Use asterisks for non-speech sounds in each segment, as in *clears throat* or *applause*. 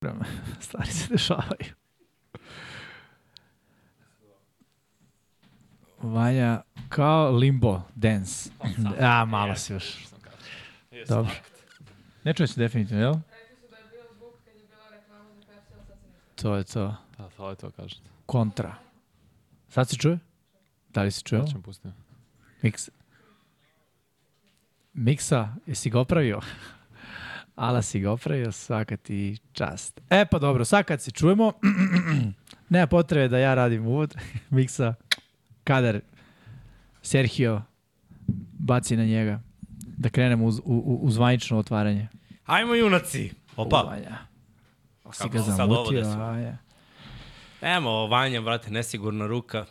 *laughs* Stvari se dešavaju. Vanja, kao limbo dance. A, malo si još. Dobro. Ne čuje se definitivno, jel? To je to. Da, to je to kažete. Kontra. Sad se čuje? Da li se čuje? Sad ćemo pustiti. Miks. Miksa, jesi ga opravio? Ala si ga opravio, svaka ti čast. E pa dobro, sad kad se čujemo, *clears throat* nema potrebe da ja radim uvod. *laughs* Miksa, kadar Sergio baci na njega. Da krenemo uz, u, u, u zvanično otvaranje. Ajmo junaci. Opa. Vanja. Si ga zamutio? Vanja. Evo, Vanja, brate, nesigurna ruka.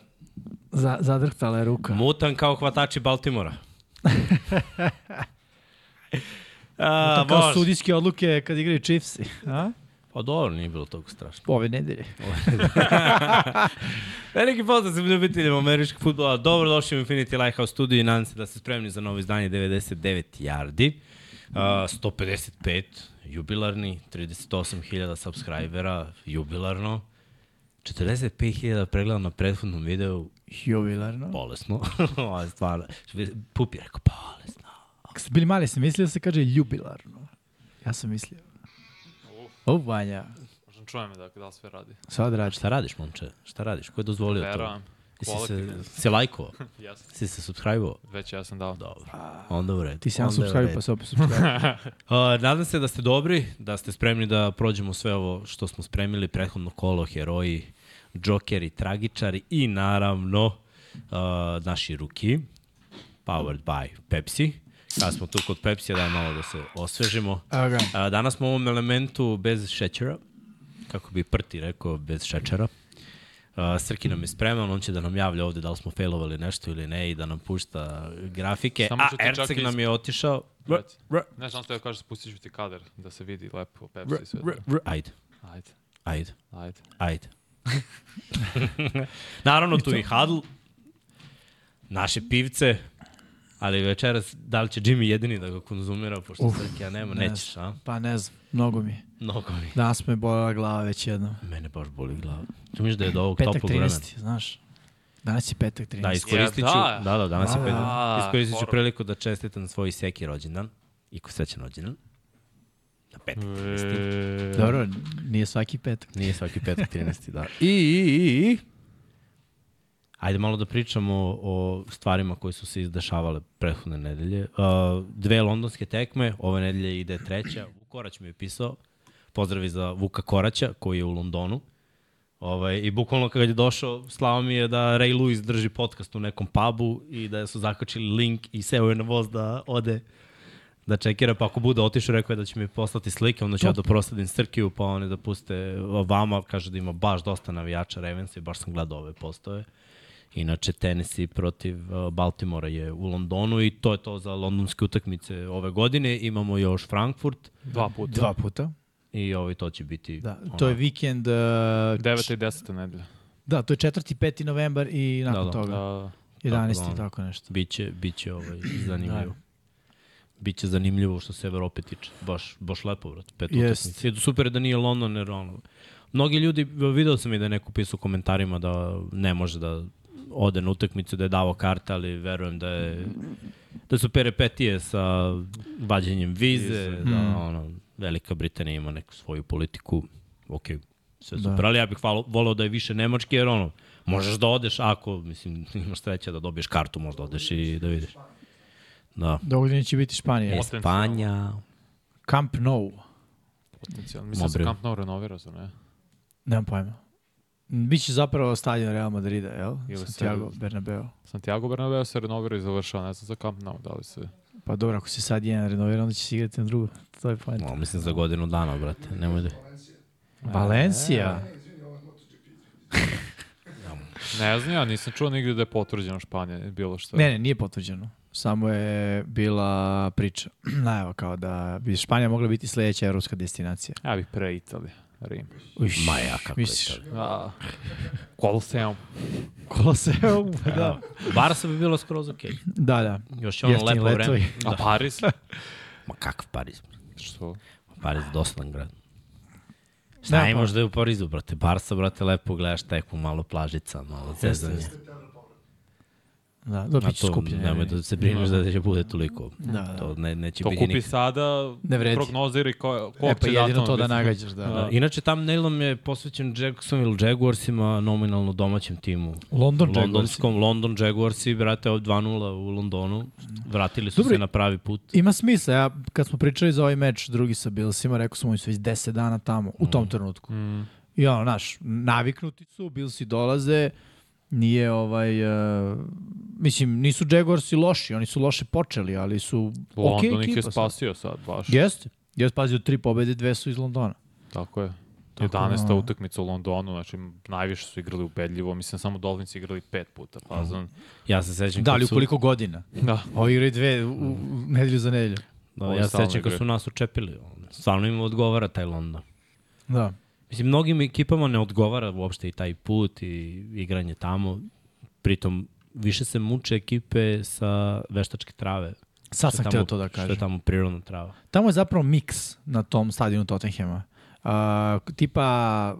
Za, zadrhtala je ruka. Mutan kao hvatači Baltimora. *laughs* A, kao može. sudijske odluke kad igraju Chiefs. A? Pa dobro, nije bilo toliko strašno. Ove nedelje. *laughs* Veliki pozdrav svim ljubiteljima američkog futbola. Dobro došli u Infinity Lighthouse studiju i nadam se da ste spremni za novo izdanje 99 yardi. Uh, 155 jubilarni, 38.000 subscribera jubilarno, 45.000 pregleda na prethodnom videu, Jubilarno. bolesno. *laughs* Ovo je stvarno, Pup je rekao, bolesno. Kad ste bili mali, sam mislio da se kaže ljubilarno. Ja sam mislio. O, Vanja. Možda čujem da, da li sve radi. Sad rači. Šta radiš, momče? Šta radiš? Ko je dozvolio to? Verujem. Jesi se, *laughs* se lajkovao? *laughs* Jesam. Si se subscribe-ovao? Već ja sam dao. Dobro. Onda u redu. Ti si u subscribe, pa se opet subscribe. Uh, *laughs* nadam se da ste dobri, da ste spremni da prođemo sve ovo što smo spremili, prethodno kolo, heroji, džokeri, tragičari i naravno uh, naši ruki, powered by Pepsi. Kada smo tu kod Pepsi, daj malo da se osvežimo. Ga. Uh, danas smo u ovom elementu bez šećera, kako bi Prti rekao, bez šećera. Uh, Srki nam je spreman, on će da nam javlja ovde da li smo failovali nešto ili ne i da nam pušta grafike. Samo A Erceg nam je otišao. R- Ne, samo što ja kažem, spustit ću ti kader da se vidi lepo Pepsi i sve. Ajde, Ajde, ajde. ajde. Ajde. *laughs* Naravno, tu i Hadl, naše pivce, ali večeras, da li će Jimmy jedini da ga konzumira, pošto Uf, Srkija nema, ne nećeš, a? Pa ne znam, mnogo mi je. Mnogo mi. Danas me bolela glava već jednom. Mene baš boli glava. Tu miš da je do ovog Petak toplog vremena. 13, znaš. Danas je petak 13. Da, iskoristit ću, Ja, da, da. da, danas je Da, petak. da. Iskoristit ću priliku da čestitam svoj seki rođendan. I ko srećan rođendan. Na petak 13. E, Dobro, nije svaki petak. Nije svaki petak 13. da. I, i, i, i. Ajde malo da pričamo o, o stvarima koje su se izdešavale prethodne nedelje. Uh, dve londonske tekme, ove nedelje ide treća. Vuk Korać mi je pisao. Pozdravi za Vuka Koraća koji je u Londonu. Ovaj, I bukvalno kad je došao, slava mi je da Ray Lewis drži podcast u nekom pubu i da su zakačili link i seo je na voz da ode da čekira, pa ako bude otišao, rekao je da će mi poslati slike, onda ću ja da prosladim Srkiju, pa oni da puste vama, kaže da ima baš dosta navijača Ravensa i baš sam gledao ove postove. Inače, Tennessee protiv uh, Baltimora je u Londonu i to je to za londonske utakmice ove godine. Imamo još Frankfurt Dva puta. Dva puta. i ovaj, to će biti... Da, to je vikend... Uh, 9. i 10. nedelja. Da, to je 4. 5. novembar i nakon Da, da. toga. Da, 11. Tako da, tako nešto. Biće, biće ovaj, *clears throat* zanimljivo. Biće zanimljivo što se Evrope tiče. Baš, baš lepo, brate. Pet Jest. utakmica. Super je da nije London, jer ono... Mnogi ljudi, video sam i da je neko pisao u komentarima da ne može da ode na utakmicu, da je davo karta, ali verujem da je da su perepetije sa vađenjem vize, Vize. da Mm. ono, Velika Britanija ima neku svoju politiku, ok, sve Da. super, ali ja bih hvala, volao da je više Nemački, jer ono, možeš da odeš ako, mislim, imaš sreća da dobiješ kartu, možda odeš i da vidiš. Da. Dogodine će biti Španija. Espanja. Camp Nou. potencijalno. Mislim da se. Camp Nou renovira, zar ne? Nemam pojma. Biće zapravo stadion Real Madrida, jel? Ili se- Santiago Bernabeu. Santiago Bernabeu se renovira i završava, ne znam za Camp Nou, da li se... Pa dobro, ako se sad jedan renovira, onda će se igrati na drugo. To je point. No, mislim za godinu dana, brate. Nemoj da... Valencija. *laughs* Ne znam ja, nisam čuo nigde da je potvrđeno Španija, bilo što. Ne, ne, nije potvrđeno. Samo je bila priča. *clears throat* Najava kao da bi Španija mogla biti sledeća evropska destinacija. Ja bih pre Italija, Rim. Uš, Ma ja, kako misliš? je to. A, Colosseum. *laughs* Koloseum, da. Barca bi bilo skroz okej. Da, da. Još je ono Jeftini lepo letovi. vreme. A Paris? *laughs* Ma kakav Pariz? što? Pariz je dosadan grad. Šta Nema imaš pojma. da je u Parizu, brate? Barca, brate, lepo gledaš teku, malo plažica, malo zezanje. Da, A dobit će to, skuplje. nemoj da se brineš da će bude toliko. Da, da. To ne, neće To biti kupi nikad. sada, Ne vredi. prognoziri ko, ko E pa će jedino to da nagađaš, da. Da. Inače, tam Neilom je posvećen Jacksonville Jaguarsima, nominalno domaćem timu. London. Londonskom, London Jaguarsi, brate, od 2-0 u Londonu. Vratili su Dobro, se na pravi put. Ima smisla, ja kad smo pričali za ovaj meč drugi sa Billsima, rekao sam oni su već 10 dana tamo, u tom trenutku. Mm. I ono, znaš, naviknuti su, Billsi dolaze, nije ovaj, uh, mislim, nisu Jaguarsi loši, oni su loše počeli, ali su London je ekipa. sad. spasio sad, baš. Jeste, jeste, pazi, od tri pobede, dve su iz Londona. Tako je. Tako 11. da- utakmica u Londonu, znači najviše su igrali ubedljivo, mislim samo Dolphins igrali pet puta, pa znam. Ja se sećam Da, u su... koliko godina? Da. Ovi igraju dve u, u nedelju za nedelju. Da, Ovo ja se sećam kad su nas učepili. Stvarno im odgovara taj London. Da. Mislim, mnogim ekipama ne odgovara uopšte i taj put i igranje tamo. Pritom, više se muče ekipe sa veštačke trave. Sad sam htio to da Što je kažem. tamo prirodna trava. Tamo je zapravo miks na tom stadionu Tottenhema. Uh, tipa,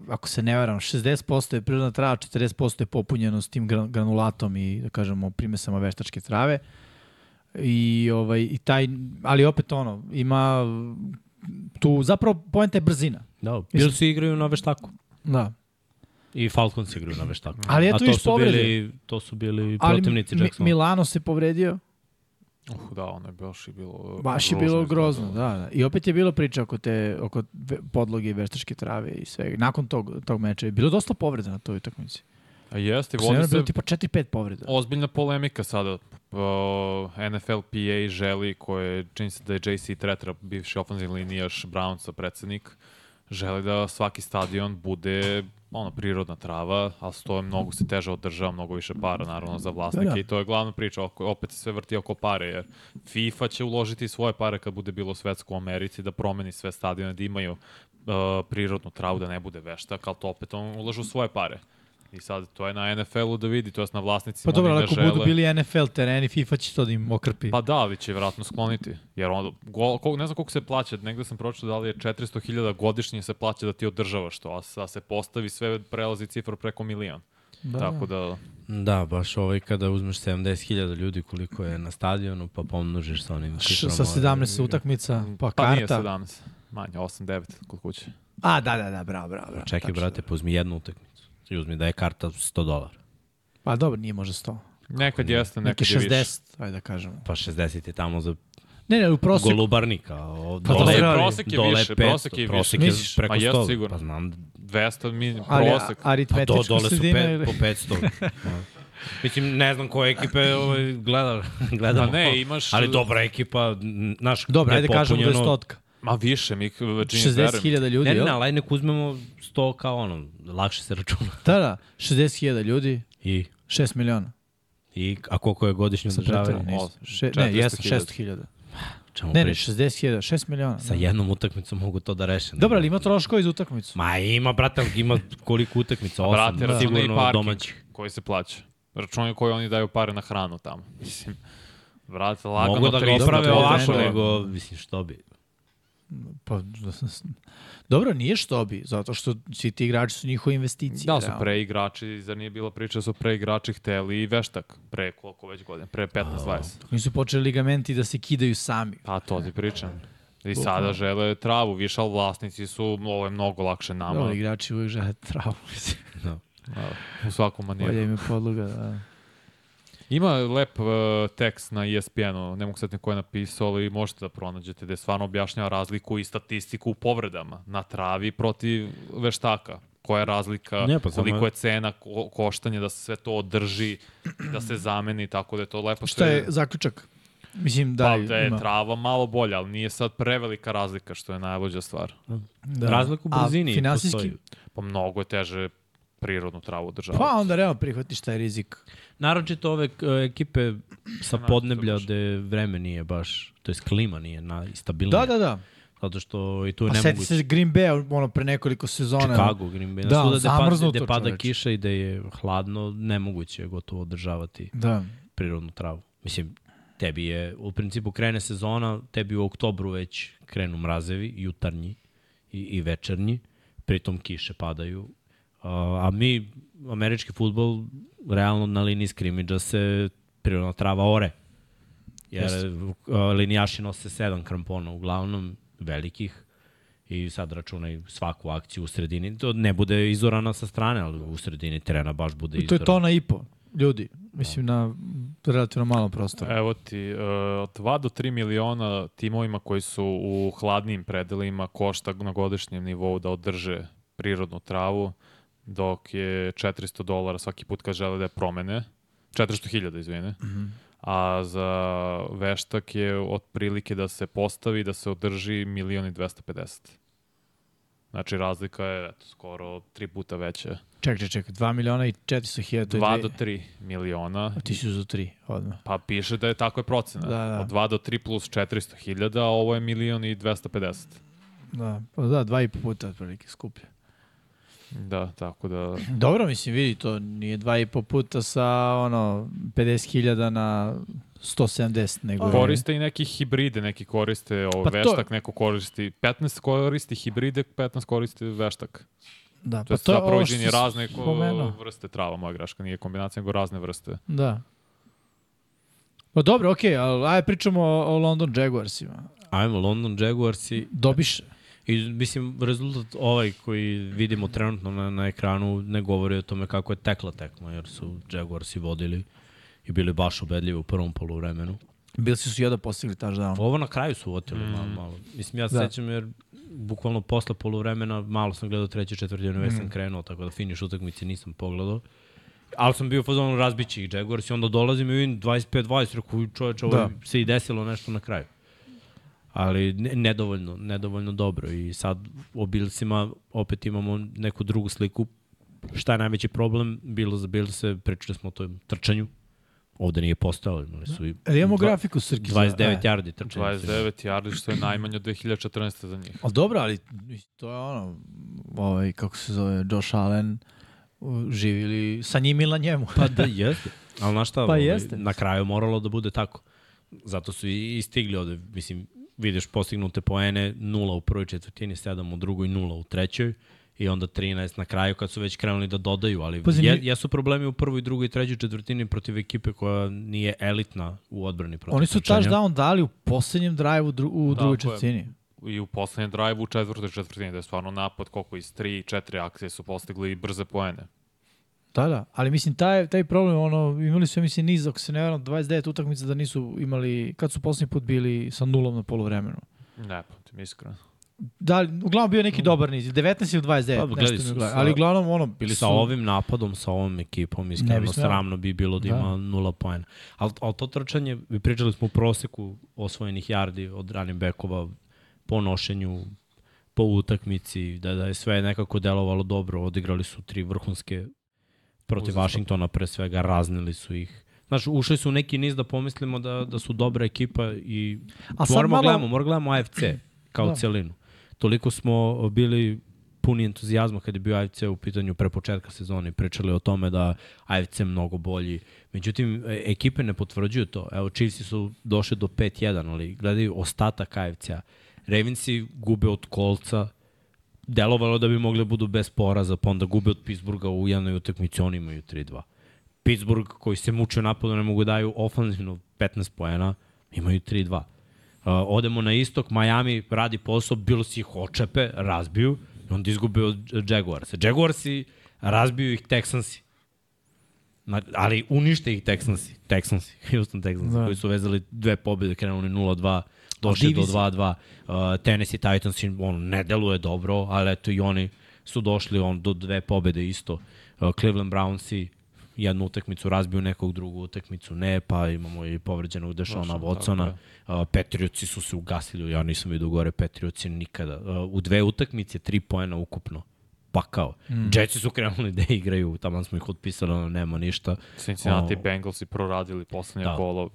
ako se ne varam, 60% je prirodna trava, 40% je popunjeno s tim gran- granulatom i, da kažemo, primesama veštačke trave. I, ovaj, i taj, ali opet ono, ima tu, zapravo, pojenta je brzina. Da, Bills igraju na veštaku. Da. I Falcons igraju na veštaku. Ali eto povrede. bili, to su bili Ali protivnici Mi- Jacksona. Milano se povredio, Uh, da, ono je baš i bilo... baš je bilo grozno, da, da. I opet je bilo priča oko te oko podloge i veštačke trave i svega. Nakon tog, tog meča je bilo dosta povreda na toj utakmici. A jeste, se vodi varam, bilo se tipa 4-5 povreda. ozbiljna polemika sada. Uh, NFLPA želi, koje čini se da je JC Tretra, bivši ofenzivni linijaš Brownsa, predsednik, želi da svaki stadion bude ono, prirodna trava, ali to je mnogo se teže održava, mnogo više para naravno za vlasnike Da, da. i to je glavna priča, oko, opet se sve vrti oko pare, jer FIFA će uložiti svoje pare kad bude bilo svetsko u Americi da promeni sve stadione, da imaju uh, prirodnu travu, da ne bude veštak, ali to opet on ulažu svoje pare. I sad to je na NFL-u da vidi, to je na vlasnicima. Pa dobro, ali ako žele. budu bili NFL tereni, FIFA će to da im okrpi. Pa da, ali će vjerojatno skloniti. Jer on, go, ne znam koliko se plaća, negde sam pročitao da li je 400.000 godišnje se plaća da ti održavaš to, a sa se postavi sve prelazi cifru preko milion. da, Tako da, Da, baš ovaj kada uzmeš 70.000 ljudi koliko je na stadionu, pa pomnožiš sa onim Š, ciframa. sa 17 utakmica, pa, pa nije karta. 17, manje, 8-9 kod kuće. A, da, da, da, bravo, bravo. bravo Čekaj, tačno. brate, pa uzmi jednu utakmicu. I uzmi da je karta 100 dolara. Pa dobro, nije možda 100. Nekad jeste, Neki nekad je više. 60, ajde da kažemo. Pa 60 je tamo za Ne, ne, u prosjeku. Golubarnika. O, Pa dole, dobro, ali prosek je dole više, 500, prosek je više. Prosek je Misliš? preko Pa jest 100. sigurno. Pa znam, 200 min, Ali prosek. Pa do, aritmetička dole su pe, ili- po 500. *laughs* Da. Mislim, ne znam koje ekipe ovaj, gleda, *laughs* gledamo. Ma ne, imaš- Ali dobra ekipa, naš Dobro, ajde kažemo da je stotka. Ma više, mi Virginia 60.000 ljudi, Ne, ne, ali ajde nek uzmemo 100 kao ono, lakše se računa. Da, da, 60.000 ljudi, I, 6 miliona. i a koliko je godišnje održavanje? Še, ne, 400.000. jesam, 600.000. Čemu Ne, ne, pričam? 60.000, 6 miliona. Sa da. jednom utakmicom mogu to da reše. Dobro, ali ima troškova iz utakmicu. Ma ima, brate, ima koliko utakmica? Osam, Brate, računaj i sigurno parking domaćih. koji se plaća. Računaj koji oni daju pare na hranu tamo. *laughs* Mislim, brate, lagano Mogu da ga 300 oprave ovako, nego, mislim, što bi. Pa, dobro, nije što bi, zato što svi ti igrači su njihove investicije. Da, su pre igrači, zar nije bila priča da su pre igrači hteli i veštak, pre koliko već godina, pre 15-20. Dok nisu počeli ligamenti da se kidaju sami. Pa to ti pričam. I sada žele travu, više, ali vlasnici su, ovo je mnogo lakše nama, Dobro, igrači uvijek žele travu. mislim. Da. *laughs* u svakom Bolje manijeru. im je podloga. Da. Ima lep uh, tekst na ESPN-u, ne mogu sad ko je napisao, ali možete da pronađete, gde stvarno objašnjava razliku i statistiku u povredama na travi protiv veštaka. Koja je razlika, Ne, pa koliko je- je cena ko, koštanje da se sve to održi, da se zameni, tako da je to lepo. Šta je zaključak? Mislim da, Pa da je ima. trava malo bolja, ali nije sad prevelika razlika, što je najluđa stvar. Da. Razlika u A brzini finansijski, postoji. Pa mnogo je teže prirodnu travu održavati. Pa onda realno prihvatiš taj rizik. Naročito ove k- ekipe sa podneblja gde vreme nije baš, to je klima nije na, stabilnije. Da, da, da. Zato što i tu je Pa seti nemoguće. se Green Bay ono pre nekoliko sezona. Chicago, Green Bay. Da, Da, zamrznuto, gde pada čoveče. kiša i da je hladno, nemoguće je gotovo održavati Da. prirodnu travu. Mislim, tebi je, u principu krene sezona, tebi u oktobru već krenu mrazevi, jutarnji i, i večernji, pritom kiše padaju. A, mi, američki futbol, realno na liniji skrimidža se prirodna trava ore. Jer Jeste. linijaši nose sedam krampona uglavnom, velikih, i sad računaj svaku akciju u sredini. To ne bude izorana sa strane, ali u sredini terena baš bude I to je izorana. tona i po ljudi. Mislim na relativno malo prostora. Evo ti, uh, od 2 do 3 miliona timovima koji su u hladnim predelima košta na godišnjem nivou da održe prirodnu travu, dok je 400 dolara svaki put kad žele da je promene. 400.000, izvine. A za veštak je otprilike da se postavi, da se održi milion i 250. Znači razlika je eto, skoro tri puta veća. Čekaj, čekaj, 2 miliona i 400 hiljada. 2 do 3 miliona A ti si uzao 3, odmah. Pa piše da je tako je procena. Da, da. Od 2 do 3 plus 400 hiljada, a ovo je milion i 250. Da, pa da, dva i po puta otprilike skuplje. Da, tako da... Dobro, mislim, vidi, to nije dva i po puta sa ono 50.000 na 170, nego je- Koriste i neki hibride, neki koriste ovo, Pa to- veštak, neko koristi 15 koristi hibride, 15 koristi veštak. Da, To pa je to je ovo što razne spomenuo. vrste trava, moja graška, nije kombinacija, nego razne vrste. Da. Pa dobro, okej, ali ajde pričamo o, o London Jaguarsima. Ajmo, London Jaguarsi. Dobiše. I, mislim, rezultat ovaj koji vidimo trenutno na, na ekranu ne govori o tome kako je tekla tekma, jer su Jaguarsi vodili i bili baš ubedljivi u prvom poluvremenu. Bilsi su jedno postigli touchdown. Ovo na kraju su votili mm. malo, malo. Mislim, ja se Da. da. sećam jer bukvalno posle poluvremena malo sam gledao treće četvrtine, već sam krenuo, tako da finiš utakmice nisam pogledao. Ali sam bio fazonu razbići ih Jaguars i onda dolazim i vidim 25-20, rekao čoveč, ovo Da. da. se i desilo nešto na kraju. Ali ne, nedovoljno, nedovoljno dobro i sad o Billsima opet imamo neku drugu sliku. Šta je najveći problem? Bilo za Billse, pričali smo o tom trčanju. Ovde nije postao, imali su i Ali imamo dva- grafiku, Srki. 29 E. yardi trčanja. 29 yardi, što je najmanje od 2014. za njih. Ali dobro, ali to je ono, ovaj, kako se zove, Josh Allen, živili sa njim ili na njemu. Pa da, jeste. Ali znaš šta, Pa ovaj, jeste. na kraju moralo da bude tako. Zato su i, i stigli ovde, mislim, vidiš postignute poene, nula u prvoj četvrtini, 7 u drugoj, nula u trećoj i onda 13 na kraju kad su već krenuli da dodaju, ali Pa je, jesu problemi u prvoj, drugoj i trećoj četvrtini protiv ekipe koja nije elitna u odbrani protiv Oni su touchdown dali u poslednjem drive-u dru, u drugoj Tako je. četvrtini. I u poslednjem drive u četvrtoj četvrtini, da je stvarno napad koliko iz 3 4 akcije su postigli brze poene. Da, da, ali mislim taj, taj problem, ono, imali su, mislim, niz, ako se ne varam, 29 utakmica da nisu imali, kad su poslednji put bili sa nulom na polovremenu. Ne, pamtim, iskreno. Da, uglavnom bio neki dobar niz, 19 ili 29, Pa, nešto sa- sa- Ali uglavnom, ono, bili Sa su... ovim napadom, sa ovom ekipom, iskreno sramno bi bilo da, Da. ima nula poena. Ali al to trčanje, vi pričali smo u proseku osvojenih yardi od ranim bekova po nošenju, po utakmici, da, da je sve nekako delovalo dobro. Odigrali su tri vrhunske protiv Uzastopno. Washingtona, pre svega raznili su ih. Znaš, ušli su u neki niz da pomislimo da, da su dobra ekipa i A moramo malo- gledamo, moramo gledamo AFC kao Da. celinu. Toliko smo bili puni entuzijazma kad je bio AFC u pitanju pre početka sezone pričali o tome da AFC je mnogo bolji. Međutim, e, ekipe ne potvrđuju to. Evo, Chiefs su došli do 5-1, ali gledaju ostatak AFC-a. Ravensi gube od kolca, delovalo da bi mogli da budu bez poraza, pa onda gube od Pittsburgha u jednoj utakmici, oni imaju 3-2. Pittsburgh, koji se muče napadu, ne mogu daju ofanzivno 15 poena, imaju 3-2. Uh, odemo na istok, Miami radi posao, bilo si ih očepe, razbiju, i onda izgube od Jaguarsa. Jaguarsi razbiju ih Texansi. Na, ali unište ih Texansi. Texansi, Houston Texansi, Da. da. koji su vezali dve pobjede, krenuli 0-2, došli do divizija. 2-2. Uh, Tennessee Titans on, ne deluje dobro, ali eto i oni su došli on, do dve pobjede isto. Uh, Cleveland Brownsi jednu utakmicu razbiju nekog drugu utakmicu ne, pa imamo i povređenog Dešona Dešon, Watsona. Uh, Patriotsi su se ugasili, ja nisam vidio gore Patriotsi nikada. Uh, u dve utakmice tri poena ukupno. Pakao. Mm. Jetsi su krenuli *laughs* da igraju, tamo smo ih otpisali, ono, nema ništa. Cincinnati O, Bengalsi proradili poslednje Da. kolo,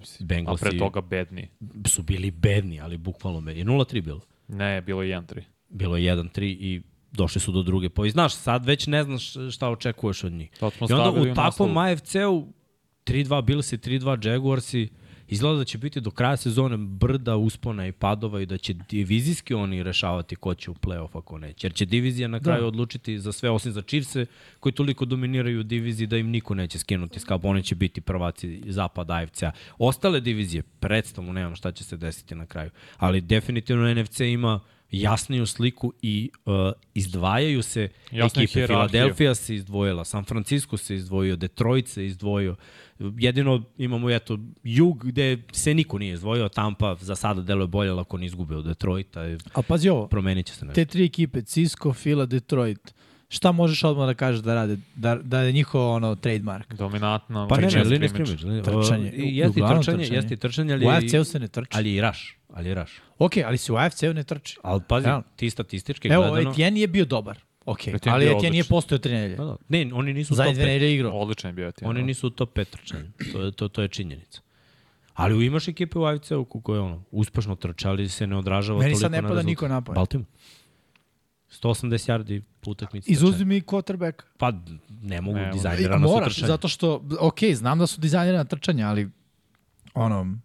a pre toga bedni. Su bili bedni, ali bukvalno bedni. Je 0-3 bilo. Ne, bilo je 1-3. Bilo je 1-3 i došli su do druge. I znaš, sad već ne znaš šta očekuješ od njih. I onda u takvom. AFC-u 3-2 Billsi, 3-2 Jaguarsi, izgleda da će biti do kraja sezone brda, uspona i padova i da će divizijski oni rešavati ko će u play-off ako neće. Jer će divizija na kraju da. odlučiti za sve, osim za Chiefse, koji toliko dominiraju u diviziji da im niko neće skinuti skap. Oni će biti prvaci zapad AFC-a. Ostale divizije, predstavu, nemam šta će se desiti na kraju. Ali definitivno NFC ima jasniju sliku i uh, izdvajaju se Jasna je ekipe. Philadelphia se izdvojila, San Francisco se izdvojio, Detroit se izdvojio. Jedino imamo eto jug gde se niko nije izdvojio, Tampa za sada deluje bolje ali ako ne izgube od Detroita, A pazi ovo, promenit će se nešto. te tri ekipe, Cisco, Fila, Detroit, šta možeš odmah da kažeš da rade, da, da je njihov ono trademark? Dominantna Pa ne, ne, linija scrimmage. Trčanje. Jeste trčanje, trčanje. jeste i trčanje, ali, U AFC-u se ne trči. ali i raš, ali i raš. Ok, ali se u AFC-u ne trči. Ali pazi, ti statistički Evo, gledano... Etienne je bio dobar. Ok, Etienne ali Etienne nije postojao tri nedelje. Da, da. Ne, oni nisu u Zadnje top dve 5. nedelje je igrao. Odličan je bio Etienne. Oni nisu u top 5 trčanja. To je, to, to je činjenica. Ali imaš ekipe u AFC-u koje ono, uspešno trče, ali se ne odražava Meni toliko sad ne na pada rezultat. niko na pamet. Baltimore. 180 yardi po utakmici. Izuzmi mi quarterback. Pa ne mogu, Ne, dizajnirano su Moraš, trčanje. zato što, ok, znam da su dizajnirana trčanja, ali ono,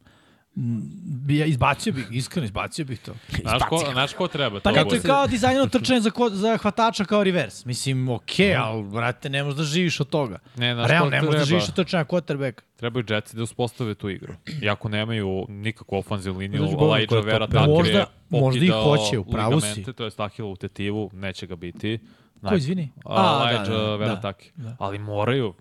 ja izbacio bih, iskreno izbacio bih to. *laughs* Znaš ko, znaš ko treba? Pa To to je kao dizajnirano trčanje za, ko, za hvatača kao reverse. Mislim, ok, ali, brate, ne možeš da živiš od toga. Ne, znaš Realno, ko ne možeš da treba? živiš od trčanja quarterback. Trebaju Jetsi da uspostave tu igru. Iako nemaju nikakvu ofanzivnu liniju, Znači, Elijah Vera? Možda- je možda i hoće, u pravu si. To je Stahilovu tetivu, neće ga biti. Ko, izvini? A, A, Elijah da, da, Vera da, da. Ali moraju.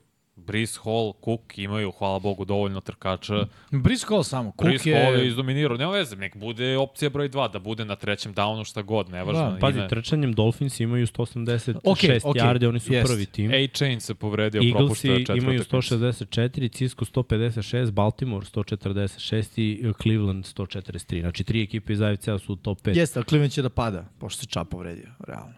Brice Hall, Cook imaju, hvala Bogu, dovoljno trkača. Brice Hall samo. Cook Brice Hall je je... izdominirao. Nema veze, nek bude opcija broj 2, da bude na trećem downu šta god, nevažno. Da, Pazi, ime. trčanjem Dolphins imaju 186 Okej, okej, yardi, oni su jest. prvi tim. A-Chain se povredio, propušta Eaglesi četvrtak. imaju 164, Cisco 156, Baltimore 146 i Cleveland 143. Znači, tri ekipe iz AFC-a su u top 5. Jeste, ali Cleveland će da pada, pošto se čap povredio, realno.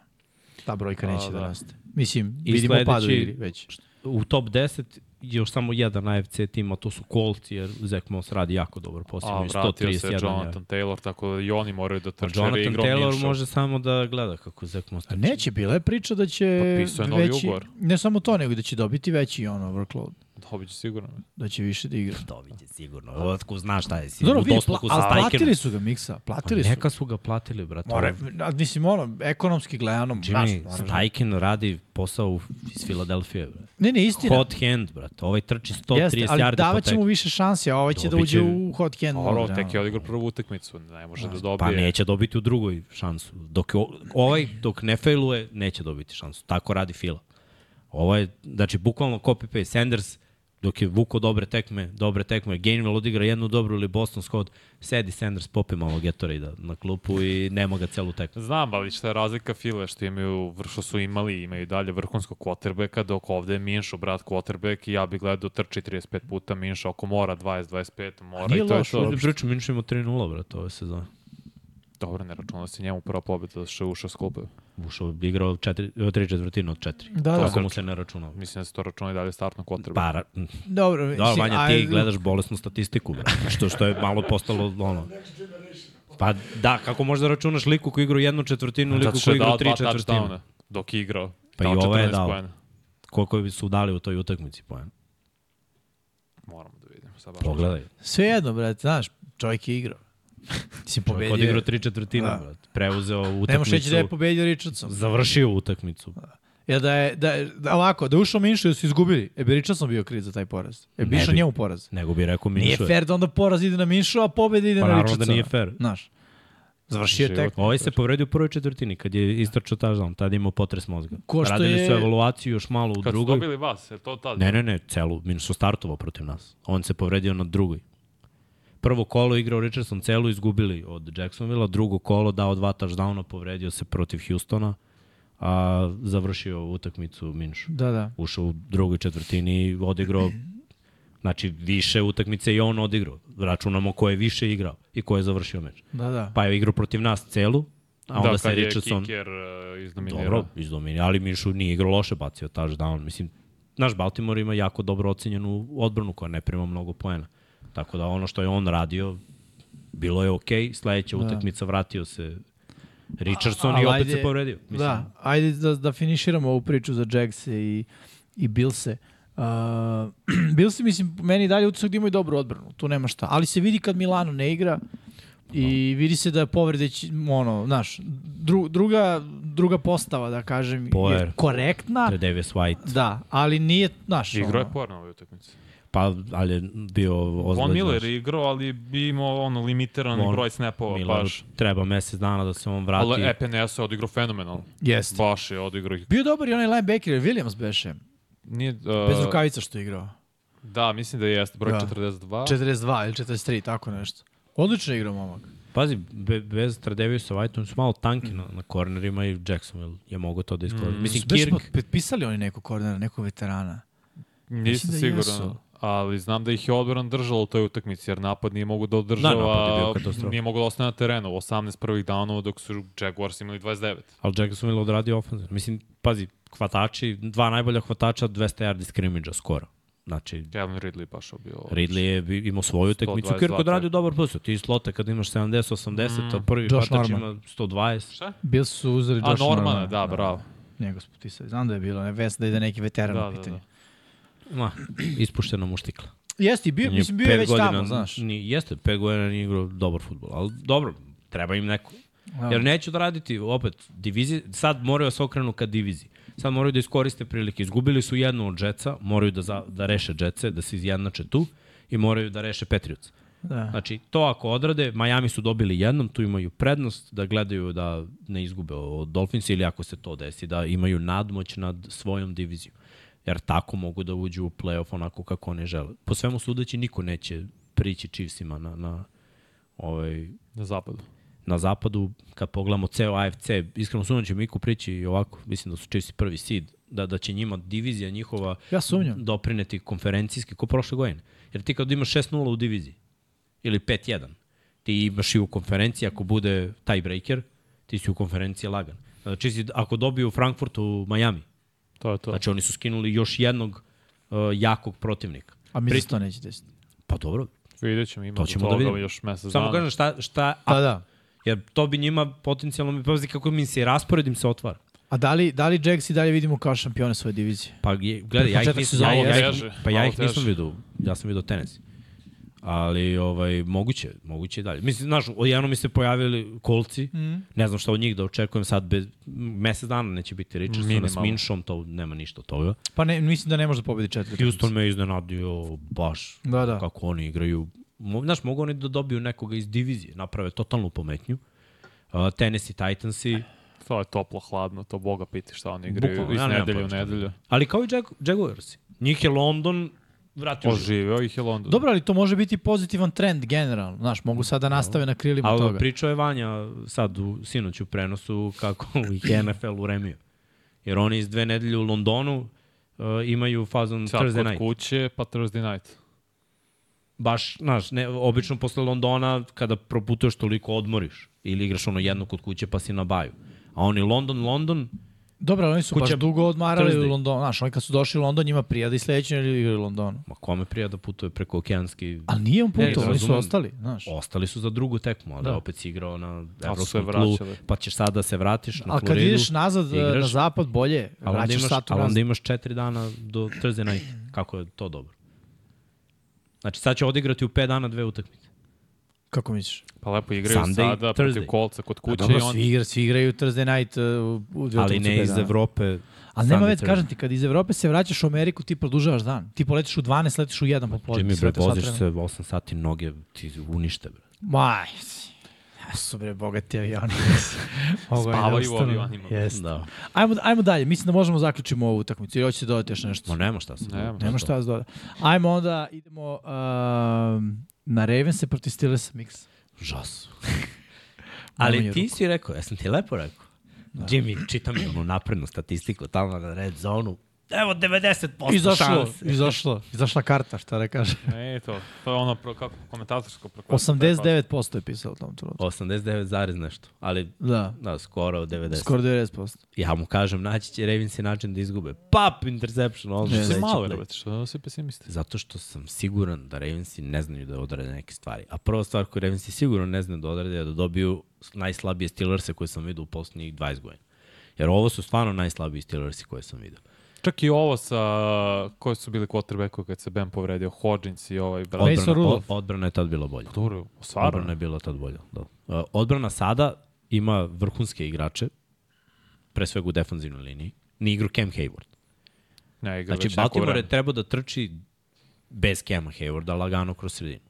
Ta brojka A, neće da, da. raste. Mislim, I vidimo sledeći- pad u igri već. U top 10 je još samo jedan AFC tim, a to su Colts, jer Zach Moss radi jako dobro posao. A, vratio se 131 Jonathan Taylor, tako da i oni moraju da A trče. je Jonathan Taylor Minshew. može samo da gleda kako Zach Moss A trči. neće, bila je priča da će Potpisao je novi veći, ugovor. ne samo to, nego da će dobiti veći ono workload, Dobit će sigurno. da će više da igra. Dobit će sigurno. Otko znaš šta je. Si Dobro, u vidi, pla, sa ali Stajkerom. platili su ga, Miksa, Pa platili su. neka su ga platili, brate. More, a, mislim, ono, ekonomski gledano, Jimmy, moraš- Stajken radi posao u- iz Filadelfije. Brate. ne, ne, istina. Hot hand, brate. Ovaj trči 130 Jeste, ali yardi po davat će mu više šanse, a ovaj će da uđe u hot hand. Oro, tek je odigrao prvu utakmicu, ne može da dobije. Pa neće dobiti u drugoj šansu. Dok ovaj, dok ne failuje, neće dobiti šansu. Tako radi Fila. Ovo je, znači, bukvalno copy-paste. Sanders, dok je vuko dobre tekme, dobre tekme, Gainwell odigra jednu dobru ili Boston Scott, sedi Sanders, popi malo Gatorade na klupu i nema ga celu tekmu. Znam, ali šta je razlika File, što imaju, što su imali, imaju dalje vrhunskog quarterbacka, dok ovde je Minšo, brat quarterback, i ja bih gledao trči 35 puta, Minšo ako mora 20-25, mora Nije i to loš je to. Ovdje pričam, Minš ima 3-0, brate, ove sezone. Dobro, ne računalo se njemu prva pobjeda što je ušao s klupe. Ušao, igrao četiri, tri četvrtine od četiri. Da, to da. ako mu se ne računao. Mislim da se to računa i dalje startno quarterback. Pa, ra- Dobro, Da, mislim, Vanja, ajde, ti gledaš bolesnu statistiku, bre. Što, što je malo postalo, ono... Pa da, kako možda računaš liku koji igra jednu četvrtinu, liku koji je igra dao tri četvrtine. dok je igrao. Pa i ovo je 14 dao. poena. Koliko su dali u toj utakmici poen? Moramo da vidimo. Pogledaj. Sve jedno, brate, znaš, čovjek je igrao. Si Čovjek pobedio. odigrao tri četvrtine, Da. brate. Preuzeo utakmicu. Nemo reći da je pobedio Richardson. Završio utakmicu. Jer da je, da, je- da ovako, da je ušao Minšo i su izgubili, e bi Richardson bio kriv za taj poraz. E bi išao njemu poraz. Nego bi rekao Nije Minšo. je. fair da onda poraz ide na Minšo, a pobeda ide Pa na naravno da Richardsona. nije fair. Znaš. Završio je tek. Ovaj se povredio u prvoj četvrtini kad je istračao touchdown, tada imao potres mozga. Ko što Radili je- su evaluaciju još malo u Kad su drugoj. dobili vas, je to tad? Ne, ne, ne, celu, minus su startovao protiv nas. On se povredio na drugoj. Prvo kolo igrao Richardson celu, izgubili od Jacksonville, drugo kolo dao dva touchdowna, povredio se protiv Houstona, a završio utakmicu Minš. Da, da. Ušao u drugoj četvrtini i odigrao Znači, više utakmice i on odigrao. Računamo ko je više igrao i ko je završio meč. Da, da. Pa je igrao protiv nas celu, a onda da, se kad je Richardson... kicker uh, izdominirao. Dobro, izdomini, ali Minšu nije igrao loše, bacio touchdown. Mislim, naš Baltimore ima jako dobro ocenjenu odbranu koja ne prima mnogo poena. Tako da ono što je on radio, bilo je okej. Okay. Sledeća da. utakmica vratio se Richardson Ali i opet ajde- se povredio. Mislim, Da, ajde da, da finiširamo ovu priču za Jagse i, i Billse. Uh, *clears throat* Billse, mislim, meni dalje utisak da imaju dobru odbranu, tu nema šta. Ali se vidi kad Milano ne igra i vidi se da je povrede, će- ono, znaš, dru, druga, druga postava, da kažem, je Poer. korektna. Davis White. Da, ali nije, znaš, Igrao je ono, por na ovoj utakmici. Pa, ali je bio ozbiljan. Von Miller je igrao, ali bi imao ono limitiran Von broj snapova, Milleru baš. treba mesec dana da se on vrati. Ali EPNS je odigrao fenomenalno. Jeste. Baš je odigrao. ih- Bio dobar i onaj linebacker, Williams beše, Nije, uh, bez rukavica što je igrao. Da, mislim da jeste broj Da. 42. 42 ili 43, tako nešto. Odlično igrao momak. Pazi, be, bez Tradevisa White, oni su malo tanki na, na kornerima i Jacksonville je mogo to da iskoristi. Mm. Mislim, Kirk, potpisali oni nekog kornera, nekog veterana. Nisam da siguran. jesu. Ali znam da ih je odbran držalo u toj utakmici, jer napad nije mogu da održava, katastrofa. nije mogu da ostane na terenu. 18 prvih downova dok su Jaguars imali 29. ali Jacksonville odradio ofenzivno. Mislim, pazi, hvatači, dva najbolja hvatača, 200 yardi skrimidža skoro. Znači, Kevin Ridley baš bio. Ridley je imao svoju tekmicu. 122 Kirk odradio dobar posao. Ti slote kad imaš 70-80, mm, a prvi Josh hvatač Norman. ima 120. Šta? Bili su uzeli A Josh Normana, Normana. da, bravo. Njega su potpisali. Znam da je bilo, ne vest da ide neki veteran Da, u da, pitanju. da. Ma, ispuštena mu štikla. Jeste, bio, mislim, bio je već godina, tamo, znaš. Ni, jeste, pet godina nije igrao dobar futbol, ali dobro, treba im neko. Da. Jer neću da raditi, opet, divizije, sad moraju da se okrenu ka diviziji. Sad moraju da iskoriste prilike. Izgubili su jednu od Jetsa, moraju da, za, da reše Jetse, da se izjednače tu i moraju da reše Patriots. Da. Znači, to ako odrade, Miami su dobili jednom, tu imaju prednost da gledaju da ne izgube od Dolphins ili ako se to desi, da imaju nadmoć nad svojom divizijom. Jer tako mogu da uđu u playoff onako kako oni žele. Po svemu sudeći niko neće prići Chiefsima na, na, ovaj, Na zapadu. na zapadu, kad pogledamo ceo AFC, iskreno sumnjam će Miku prići i ovako, mislim da su Chiefsi prvi seed, da, da će njima divizija njihova Ja sumnjam. doprineti konferencijski, ko prošle godine. Jer ti kad imaš 6-0 u diviziji, ili 5-1, ti imaš i u konferenciji, ako bude tiebreaker, ti si u konferenciji lagan. Znači, ako dobiju u Frankfurtu Miami, To je to. znači oni su skinuli još jednog uh, jakog protivnika. A mi se to neće desiti. Pa dobro, Vidjet ćemo, ima To ćemo da toga vidimo. još mesec samo dana. kažem šta, šta Da, da. jer to bi njima potencijalno mi pazi kako mi se raspored im se otvara. A da li, da li Jags i dalje vidimo kao šampione svoje divizije? Pa je, gledaj, ja ih nisam, ja, ja, ja, pa ja ih nisam teže. vidio, ja sam vidio tenis. Ali ovaj moguće, moguće i dalje. Mislim, znaš, odjednom mi se pojavili kolci, mm. ne znam šta od njih da očekujem sad bez mesec dana neće biti Richardson s. Minšom, to nema ništa od toga. Pa ne, mislim da ne može da pobedi četiri. Houston me iznenadio baš Da, da. kako oni igraju. Mo, znaš, mogu oni da dobiju nekoga iz divizije, naprave totalnu pometnju. Uh, Tennessee Titansi, To je toplo, hladno, to boga piti šta oni igraju Bukvalno, iz ja nedelje u šta nedelju. Ali kao i Jag Jaguarsi. Njih je London vratio. život. Oživeo ih je London. Dobro, ali to može biti pozitivan trend generalno. Znaš, mogu sad da nastave na krilima Ali toga. pričao je Vanja sad u sinoć u prenosu kako *laughs* ih je NFL uremio. Jer oni iz dve nedelje u Londonu uh, imaju fazon Sad Thursday kod night. kuće, pa Thursday night. Baš, znaš, ne, obično posle Londona kada proputuješ toliko odmoriš. Ili igraš ono jedno kod kuće pa si na baju. A oni London, London, Dobro, oni su Kuća baš dugo odmarali u Londonu. Znaš, oni kad su došli u London, njima prija da i sledeće igraju u Londonu. ma kome prija da putuje preko okeanski... Ali nije on putao, oni su ostali, znaš. Ostali su za drugu tekmu, ali Da. opet si igrao na evropskom tlu, vraćali. pa ćeš sad da se vratiš na kad Floridu. ideš nazad igraš, igraš, na zapad, bolje. Ali onda, Vraćaš imaš, sat ali onda imaš četiri dana do Thursday night. Kako je to dobro? Znači sad će odigrati u 5 dana dve utakmice. Kako misliš? Pa lepo igraju Sunday, sada protiv Thursday. kolca kod A kuće dobro, i on... svi, igra, svi igraju Thursday night uh, u, u Ali ne iz dana. Evrope. Ali nema već, kažem ti, kad iz Evrope se vraćaš u Ameriku, ti produžavaš dan. Ti poletiš u 12, letiš u 1 popodne. Jimmy, sve bre, voziš se 8 sati noge, ti unište, bre. Maj, ja su bre bogati avioni. *laughs* Da Spavaju u avionima. Jeste. Da. Ajmo, ajmo dalje, mislim da možemo zaključimo ovu utakmicu. Ili hoćete dodati još nešto? Ma nema šta se. Nema. Nema šta da se doda. Ajmo onda, idemo uh, na Ravens protiv Steelers mix. Žas. *laughs* Ali ti ruku. si rekao, jesam ti lepo rekao. Da. Jimmy, čitam onu naprednu statistiku tamo na red zonu. Evo 90% Izašlo, šanse. izašlo, izašla karta, šta da kažem. Ne, *laughs* to, to je ono pro, kako, komentatorsko preko. 89% je pisao u tom trenutku. 89 zarez nešto. Ali, Da, da, skoro 90. skoro 90%. Ja mu kažem, naći će Ravensi način da izgube. Pap, interception, odmah. Što sledeći malo, jebate, što si pesimista? Zato što sam siguran da Ravensi ne znaju da odrade neke stvari. A prva stvar koju Ravensi sigurno ne znaju da odrade je da dobiju najslabije Steelerse koje sam vidio u poslednjih 20 godina. Jer ovo su stvarno najslabiji Steelersi koje sam vidio. Čak i ovo sa, koji su bili quarterbackovi kad se Ben povredio, Hodgins i ovaj. Mason Odbrana, Rudolph. od- odbrana je tad bila bolja. Dobro, Odbrana stvarno. je bila tad bolja. Da. Uh, Odbrana sada ima vrhunske igrače, pre svega u defanzivnoj liniji. Ni igru Cam Hayward. Ne, igra Znači, Baltimore je trebao da trči bez Cama Haywarda lagano kroz sredinu.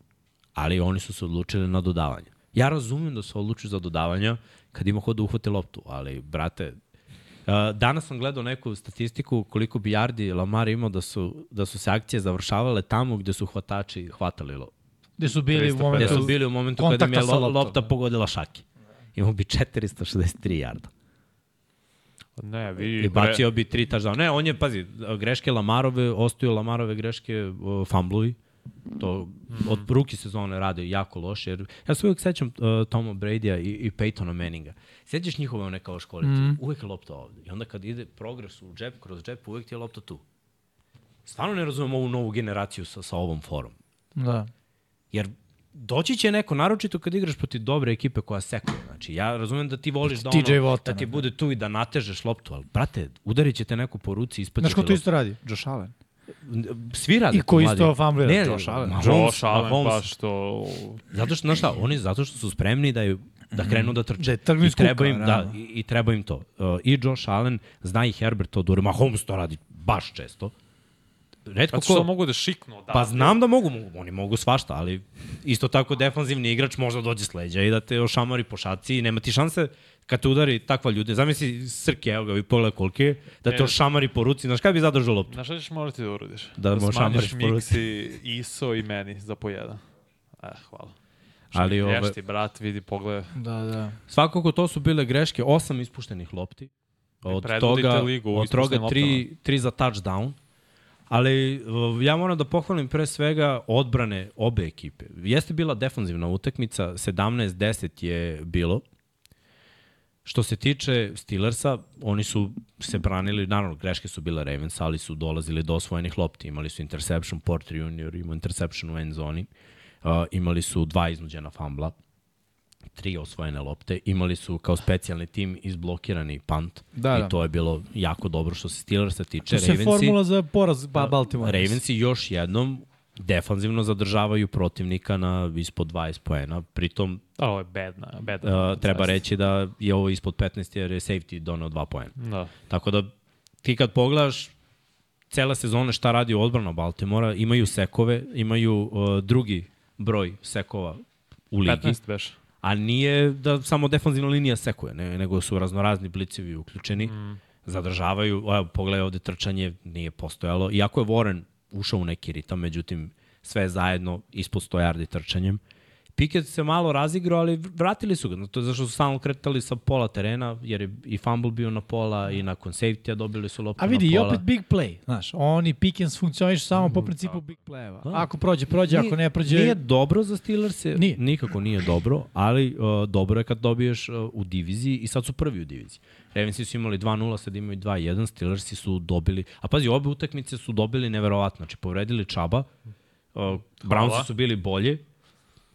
Ali oni su se odlučili na dodavanje. Ja razumem da se odlučuju za dodavanja kad ima ko da uhvate loptu, ali, brate, danas sam gledao neku statistiku koliko bi yardi Lamar imao da su, da su se akcije završavale tamo gde su hvatači hvatali loptu. Gde su bili u 350. Gde momentu... su bili u momentu kada im je lo, lopta da. pogodila šake. Imao bi 463 jarda. Ne, vi... I bacio bi tri touchdown. Ne, on je, pazi, greške Lamarove, ostaju Lamarove greške, uh, fumbluji. To od ruki sezone rade jako loše. Jer ja se uvijek sećam uh, Toma Brady-a i, i Peytona Manninga. Sećaš njihove one kao školice? Mm. Uvijek je lopta ovde. I onda kad ide progres u džep, kroz džep, uvijek ti je lopta tu. Stvarno ne razumem ovu novu generaciju sa, sa ovom forom. Da. Jer doći će neko, naročito kad igraš protiv dobre ekipe koja sekuje. Znači, ja razumem da ti voliš da, ono, Watt, da ti ono. bude tu i da natežeš loptu, ali, brate, udarit će te neko po ruci, ispaće Znaš ko to isto radi? Josh Allen. Svi rade I ko to, isto famblira? Ne, Josh Allen. Josh Allen Mahomes. baš to... Zato što, znaš šta, oni zato što su spremni da, ju, da krenu da trče. Da I kuka, treba im, da, i, I treba im to. Uh, I Josh Allen, zna i Herbert to dobro. Mahomes to radi baš često. Redko Zato što ko, mogu da šiknu odavde. Pa znam da mogu, mogu, oni mogu svašta, ali isto tako defanzivni igrač možda dođe s leđa i da te ošamari po šaci i nema ti šanse kad te udari takva ljude. Zamisli Srke, evo ga, vi pogledaj koliki je, da te Ne. ošamari po ruci, znaš kada bi zadržao loptu? Znaš šta ćeš morati da uradiš? Da mu smanjiš po ruci. miksi ISO i meni za po jedan. Eh, hvala. Ali ove- Ješ ti, brat, vidi, pogledaj. Da, da. Svakako to su bile greške, osam ispuštenih lopti. Od toga, ligu od toga tri, tri za touchdown. Ali uh, ja moram da pohvalim pre svega odbrane obe ekipe. Jeste bila defanzivna utakmica, 17-10 je bilo. Što se tiče Steelersa, oni su se branili, naravno greške su bile Ravens, ali su dolazili do osvojenih lopti. Imali su interception, Porter Junior imao interception u end zoni. Uh, imali su dva iznuđena fambla tri osvojene lopte. Imali su kao specijalni tim izblokirani punt Da, i da. to je bilo jako dobro što se Steelersa tiče. To se Ravensi, formula za poraz ba Baltimore. Ravensi još jednom defanzivno zadržavaju protivnika na ispod 20 poena. Pritom ovo je bedna, bedna. uh, treba reći da je ovo ispod 15 jer je safety donao 2 poena. Da. Tako da ti kad pogledaš cele sezone šta radi odbrana Baltimora, imaju sekove, imaju uh, drugi broj sekova u ligi. 15 beš. A nije da samo defanzivna linija sekuje, ne, nego su raznorazni blicevi uključeni, mm. zadržavaju, evo, pogledaj ovde trčanje, nije postojalo. Iako je Warren ušao u neki ritam, međutim, sve zajedno ispod 100 yardi trčanjem. Pickett se malo razigrao, ali vratili su ga. To je zašto su stalno kretali sa pola terena, jer je i fumble bio na pola i nakon safety-a dobili su loptu A vidi, na i pola. opet big play. Znaš, oni Pickens funkcionišu samo po principu big play-eva. Ako prođe, prođe, ako ne prođe... Nije dobro za Steelers, je, Nije. nikako nije dobro, ali uh, dobro je kad dobiješ uh, u diviziji i sad su prvi u diviziji. Ravensi su imali 2-0, sad imaju 2-1, Steelersi su dobili, a pazi, obe utakmice su dobili neverovatno, znači povredili Čaba, uh, Brownsi su bili bolje,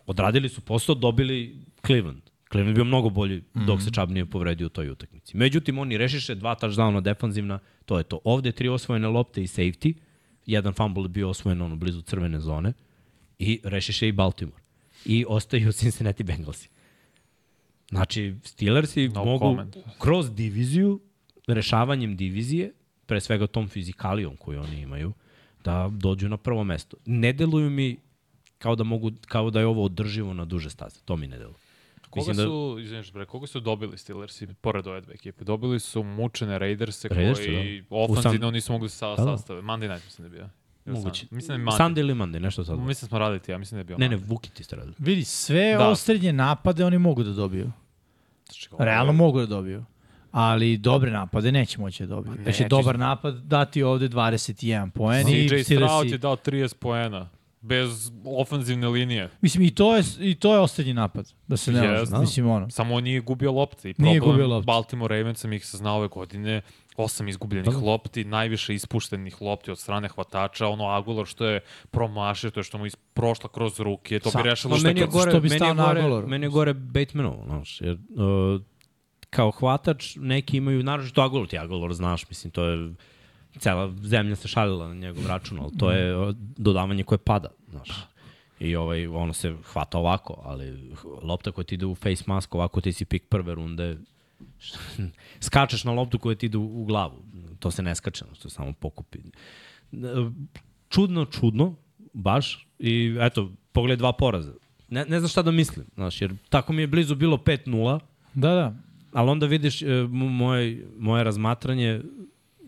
odradili su posao, dobili Cleveland. Cleveland bio mnogo bolji dok se Chubb nije povredio u toj utakmici. Međutim, oni rešiše dva touchdowna defanzivna, to je to. Ovde tri osvojene lopte i safety, jedan fumble je bio osvojen ono blizu crvene zone i rešiše i Baltimore. I ostaju *laughs* Cincinnati Bengalsi. Znači, Steelersi No mogu comment. kroz diviziju, rešavanjem divizije, pre svega tom fizikalijom koju oni imaju, da dođu na prvo mesto. Ne deluju mi kao da mogu kao da je ovo održivo na duže staze. To mi ne deluje. Koga Mislim da- su, izviniš bre, koga su dobili Steelersi pored ove dve ekipe? Dobili su mučene Raiderse Raiderse, koji da. ofanzivno U San- nisu mogli sa Da, da. sastave. Monday night mislim da je bio. Moguće. Sun- Mislim da je Monday. Sunday ili Monday, nešto sad. Mislim da smo radili ti, ja mislim da je bio Ne, ne, Monday. Vuki ti ste radili. Vidi, sve Da. da. osrednje napade oni mogu da dobiju. Znači, ovo je- Realno mogu da dobiju. Ali dobre napade neće moći da dobiju. Znači, neće. dobar napad dati ovde 21 poen i CJ Stroud je dao 30 poena. Bez ofanzivne linije. Mislim, i to je, i to je osrednji napad. Da se ne Yes. lažemo. Mislim, ono. Samo on nije gubio lopte. I Nije problem gubio lopte. Baltimore Ravensa mi ih se zna ove godine. Osam izgubljenih Da. lopti, najviše ispuštenih lopti od strane hvatača. Ono Aguilar što je promašio, to je što mu is prošla kroz ruke. To Sa- bi rešilo što meni je što gore, bi meni stao na gore, Aguilaru. meni je gore Batemanovo, znaš, jer uh, kao hvatač neki imaju, naročito Aguilar, ti Aguilar znaš, mislim, to je cela zemlja se šalila na njegov račun, ali to je uh, dodavanje koje pada, znaš. I ovaj, ono se hvata ovako, ali lopta koja ti ide u face mask, ovako ti si pik prve runde, *laughs* skačeš na loptu koja ti ide u, u glavu. To se ne skače, to samo pokupi. Čudno, čudno, baš. I eto, pogledaj dva poraza. Ne, ne znam šta da mislim, znaš, jer tako mi je blizu bilo 5-0, Da, da. ali onda vidiš e, moje, moje razmatranje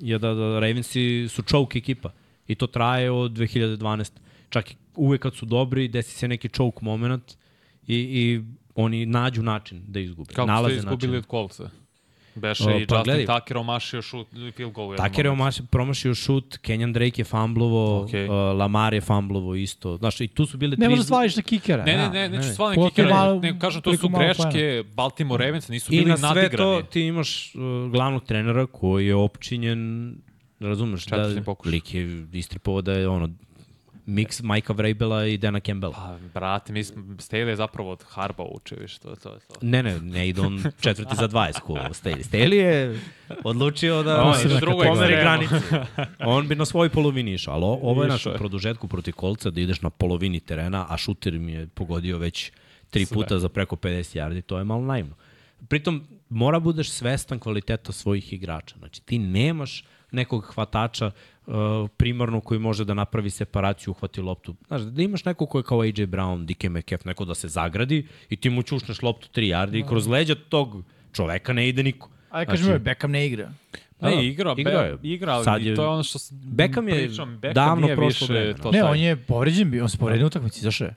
je da, da Ravensi su choke ekipa i to traje od 2012. Čak i uvek kad su dobri, desi se neki choke moment i, i oni nađu način da izgube. Kako Nalaze ste izgubili način. od Coltsa? Beše O, i pa Justin gledaj. Tucker omašio šut i field goal. Taker je momentu. omaši, promašio šut, Kenyan Drake je fumblovo, okay. uh, Lamar je fumblovo isto. Znaš, i tu su bile Ne tri... možeš svališ na kikera. Ne, ne, ne, neću ne. svalni Koliko kikere, malo- ne, kažem, to su greške Baltimore Ravens, nisu I bili na sve nadigrani. to ti imaš uh, glavnog trenera koji je opčinjen, razumeš, da lik je istripovao da je ono mix Majka Vrabela i Dana Campbella. Pa, brate, mi smo, Staley je zapravo od Harba učio, viš, to, to je to. Ne, ne, ne ide on četvrti za 20 ko Staley. Staley je odlučio da On drugoj pomeri granice. On bi na svoj polovini išao, ali ovo je naš u produžetku protiv kolca da ideš na polovini terena, a šuter mi je pogodio već tri Sve. puta za preko 50 yardi, to je malo naivno. Pritom, mora budeš svestan kvaliteta svojih igrača. Znači, ti nemaš nekog hvatača uh, primarno koji može da napravi separaciju, uhvati loptu. Znaš, da imaš nekog ko je kao AJ Brown, DK Metcalf, neko da se zagradi i ti mu čušneš loptu 3 yardi i kroz leđa tog čoveka ne ide niko. Ajde, kažem, znači, Beckham ne igra. Ne, Da, da, igra, igrao igra, je. igra, ali Sad je- to je ono što Beckham je pričam, Beckham davno prošlo više vreme, to Ne, on je povređen bio, on se povredio u utakmici, zašto je?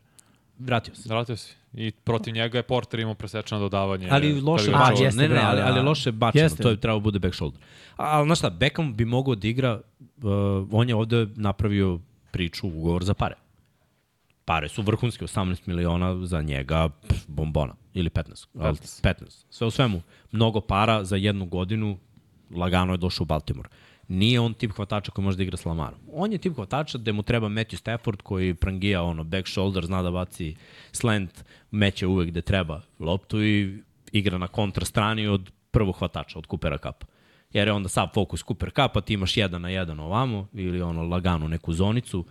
Vratio se. Vratio si. I protiv njega je Porter imao presečeno dodavanje. Ali loše bačeno. jeste, Ne, ne, ali, da. ali loše bačeno. Jeste. To je trebao bude back shoulder. Ali znaš šta, Beckham bi mogao da igra, uh, on je ovde napravio priču, ugovor za pare. Pare su vrhunske, 18 miliona za njega, pff, bombona. Ili 15. ali 15. 15. Sve u svemu, mnogo para za jednu godinu, lagano je došao u Baltimore. Nije on tip hvatača koji može da igra s Lamarom. On je tip hvatača gde mu treba Matthew Stafford koji prangija ono, back shoulder, zna da baci slant, meće uvek gde treba loptu i igra na kontra strani od prvog hvatača, od Coopera Cupa. Jer je onda sad fokus Cooper Cupa, ti imaš jedan na jedan ovamo ili ono laganu neku zonicu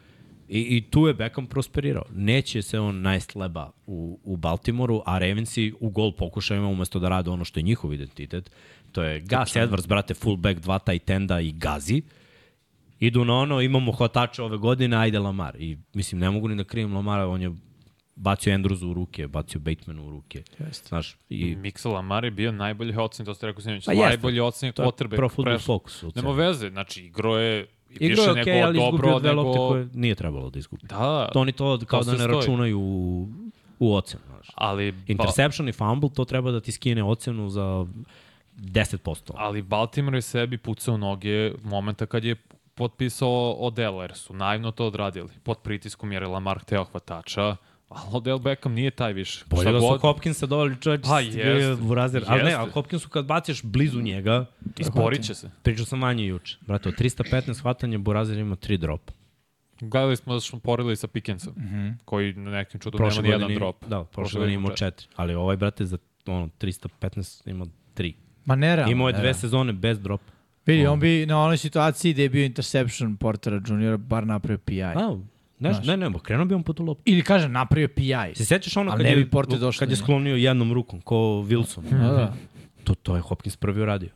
i, i tu je Beckham prosperirao. Neće se on najst leba u, u Baltimoru, a Ravensi u gol pokušajima umesto da rade ono što je njihov identitet, to je Gus Edwards, brate, fullback, dva tight enda i gazi, idu na ono, imamo hvatača ove godine, ajde Lamar. I mislim, ne mogu ni da krijem Lamara, on je bacio Andrewsu u ruke, bacio Batemanu u ruke. Jeste. Znaš, i Miksa Lamar je bio najbolji ocen, to ste rekao sinoć, Pa najbolji ocen to je quarterback. pro football focus. Nema veze, znači igro je i Igrao više je okej, ali dobro izgubio dve nego... lopte koje nije trebalo da izgubi. Da, To oni to kao To da ne stoji. računaju u, u ocenu. Znaš. ali, ba, Interception i fumble, to treba da ti skine ocenu za 10%. ali Baltimore je sebi pucao noge momenta kad je potpisao Odell, jer su naivno to odradili. Pod pritiskom jer je Lamar hteo hvatača, ali Odell Beckham nije taj više. Bolje Šta da su god, Hopkinsa doveli čovječ, Pa, jeste. burazer. Ali ne, ali Hopkinsu kad baciš blizu njega, Izborit će se. pričao sam manje juče. Brate, od 315 hvatanja Burazer ima 3 dropa. Gledali smo da smo porili sa Pickensom, mm -hmm. koji na nekim čudom nema Prošle ni jedan drop. da, prošle godine imao 4. Ali ovaj, brate, za ono, 315 ima 3. Ma nerealno. Imao je dve sezone bez dropa. Vidi, on bi na onoj situaciji gde je bio interception Portera Juniora bar napravio PI. A, ne, Znaš. ne, ne, krenuo bi on po tu loptu. Ili kažem, napravio PI. Se sećaš ono kad ne je, bi Porter došao kad je sklonio jednom rukom, ko Wilson? Da, da. To, to je Hopkins prvi uradio.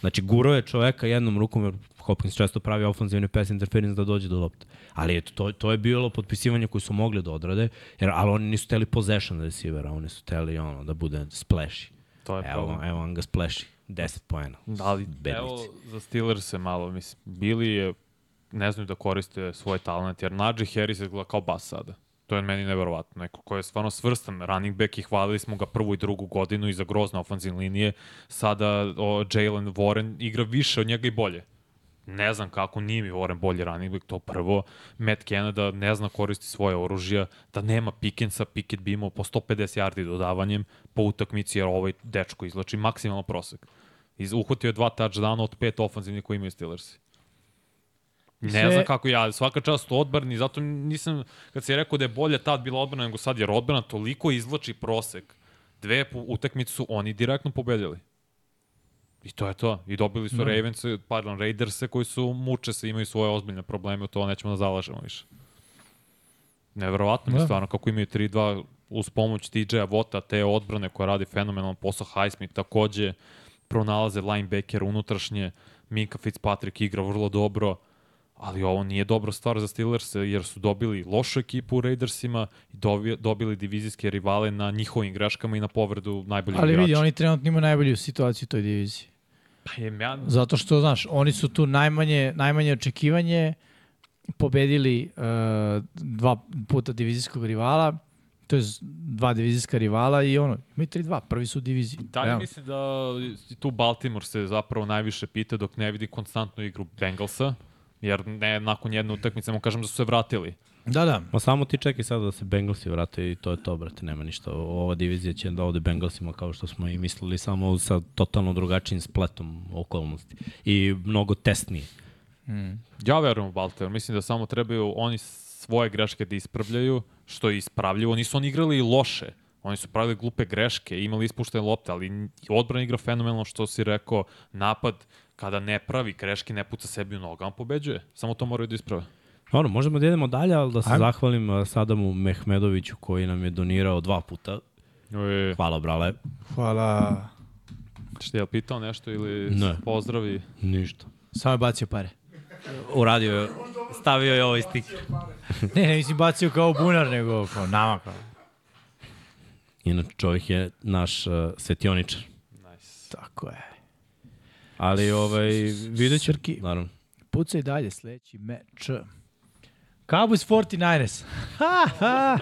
Znači, guro je čoveka jednom rukom, jer Hopkins često pravi ofenzivni pass interference da dođe do lopte. Ali eto, to, to je bilo potpisivanje koje su mogli da odrade, jer, ali oni nisu teli possession receivera, oni su teli ono, da bude splashy. To je Evo, problem. evo on ga splashy. 10 poena. Ali Bednici. evo za Steelers se malo, mislim, Bili je, ne znaju da koriste svoj talent, jer Najee Harris izgleda kao bas sada. To je meni neverovatno. Neko ko je stvarno svrstan running back i hvalili smo ga prvu i drugu godinu iza grozne ofenzivne linije. Sada o, Jalen Warren igra više od njega i bolje. Ne znam kako, nije mi Warren bolji running back, to prvo. Matt Canada ne zna koristi svoje oružja, da nema Pickensa, Pickett bi imao po 150 yardi dodavanjem po utakmici, jer ovaj dečko izlači maksimalno prosek. Iz, uhvatio je dva touchdowna od pet ofanzivnih koji imaju Steelersi. Ne Sve- znam kako ja, svaka čast odbrani, zato nisam, kad si rekao da je bolje tad bila odbrana nego sad, jer odbrana toliko izvlači prosek. Dve utakmice su oni direktno pobedili. I to je to. I dobili su no. Ravens, pardon, Raiders koji su muče se, imaju svoje ozbiljne probleme, u to nećemo da zalažemo više. Neverovatno mi Da. je stvarno kako imaju 3-2 uz pomoć TJ-a Vota, te odbrane koja radi fenomenalan posao, Highsmith takođe pronalaze linebacker unutrašnje, Minka Fitzpatrick igra vrlo dobro, ali ovo nije dobra stvar za Steelers jer su dobili lošu ekipu u Raidersima i dobi- dobili divizijske rivale na njihovim greškama i na povredu najboljih Ali igrača. vidi, oni trenutno imaju najbolju situaciju u toj diviziji. Pa je, ja, Zato što, znaš, oni su tu najmanje, najmanje očekivanje pobedili uh, dva puta divizijskog rivala, to je dva divizijska rivala i ono, imaju 3-2, prvi su u diviziji. Da li misli da tu Baltimore se zapravo najviše pita dok ne vidi konstantnu igru Bengalsa? Jer ne, nakon jedne utakmice, mu kažem da su se vratili. Da, da. Ma samo ti čekaj sada da se Bengalsi vrate i to je to, brate, nema ništa. Ova divizija će da ode Bengalsima kao što smo i mislili, samo sa totalno drugačijim spletom okolnosti. I mnogo tesnije. Ja verujem u Baltimore. Mislim da samo trebaju oni svoje greške da ispravljaju, što je ispravljivo. Nisu oni igrali loše. Oni su pravili glupe greške, imali ispuštene lopte, ali odbrana igra fenomenalno što si rekao, napad kada ne pravi greške, ne puca sebi u nogama, pobeđuje. Samo to moraju da isprave. Ono, možemo da idemo dalje, ali da se Ajmo. zahvalim a, Sadamu Mehmedoviću koji nam je donirao dva puta. E, Hvala, brale. Hvala. šta je pitao nešto ili Ne. pozdravi? Ništa. Samo je bacio pare. Uradio je, stavio je ovaj stiker. *laughs* Ne, ne, mislim bacio kao bunar, nego kao nama kao. Inače, čovjek je naš uh, svetioničar. Nice. Tako je. Ali, ovaj, vidjet ću. Srki. Naravno. Pucaj dalje, sledeći meč. Cowboys 49ers. Ha, ha.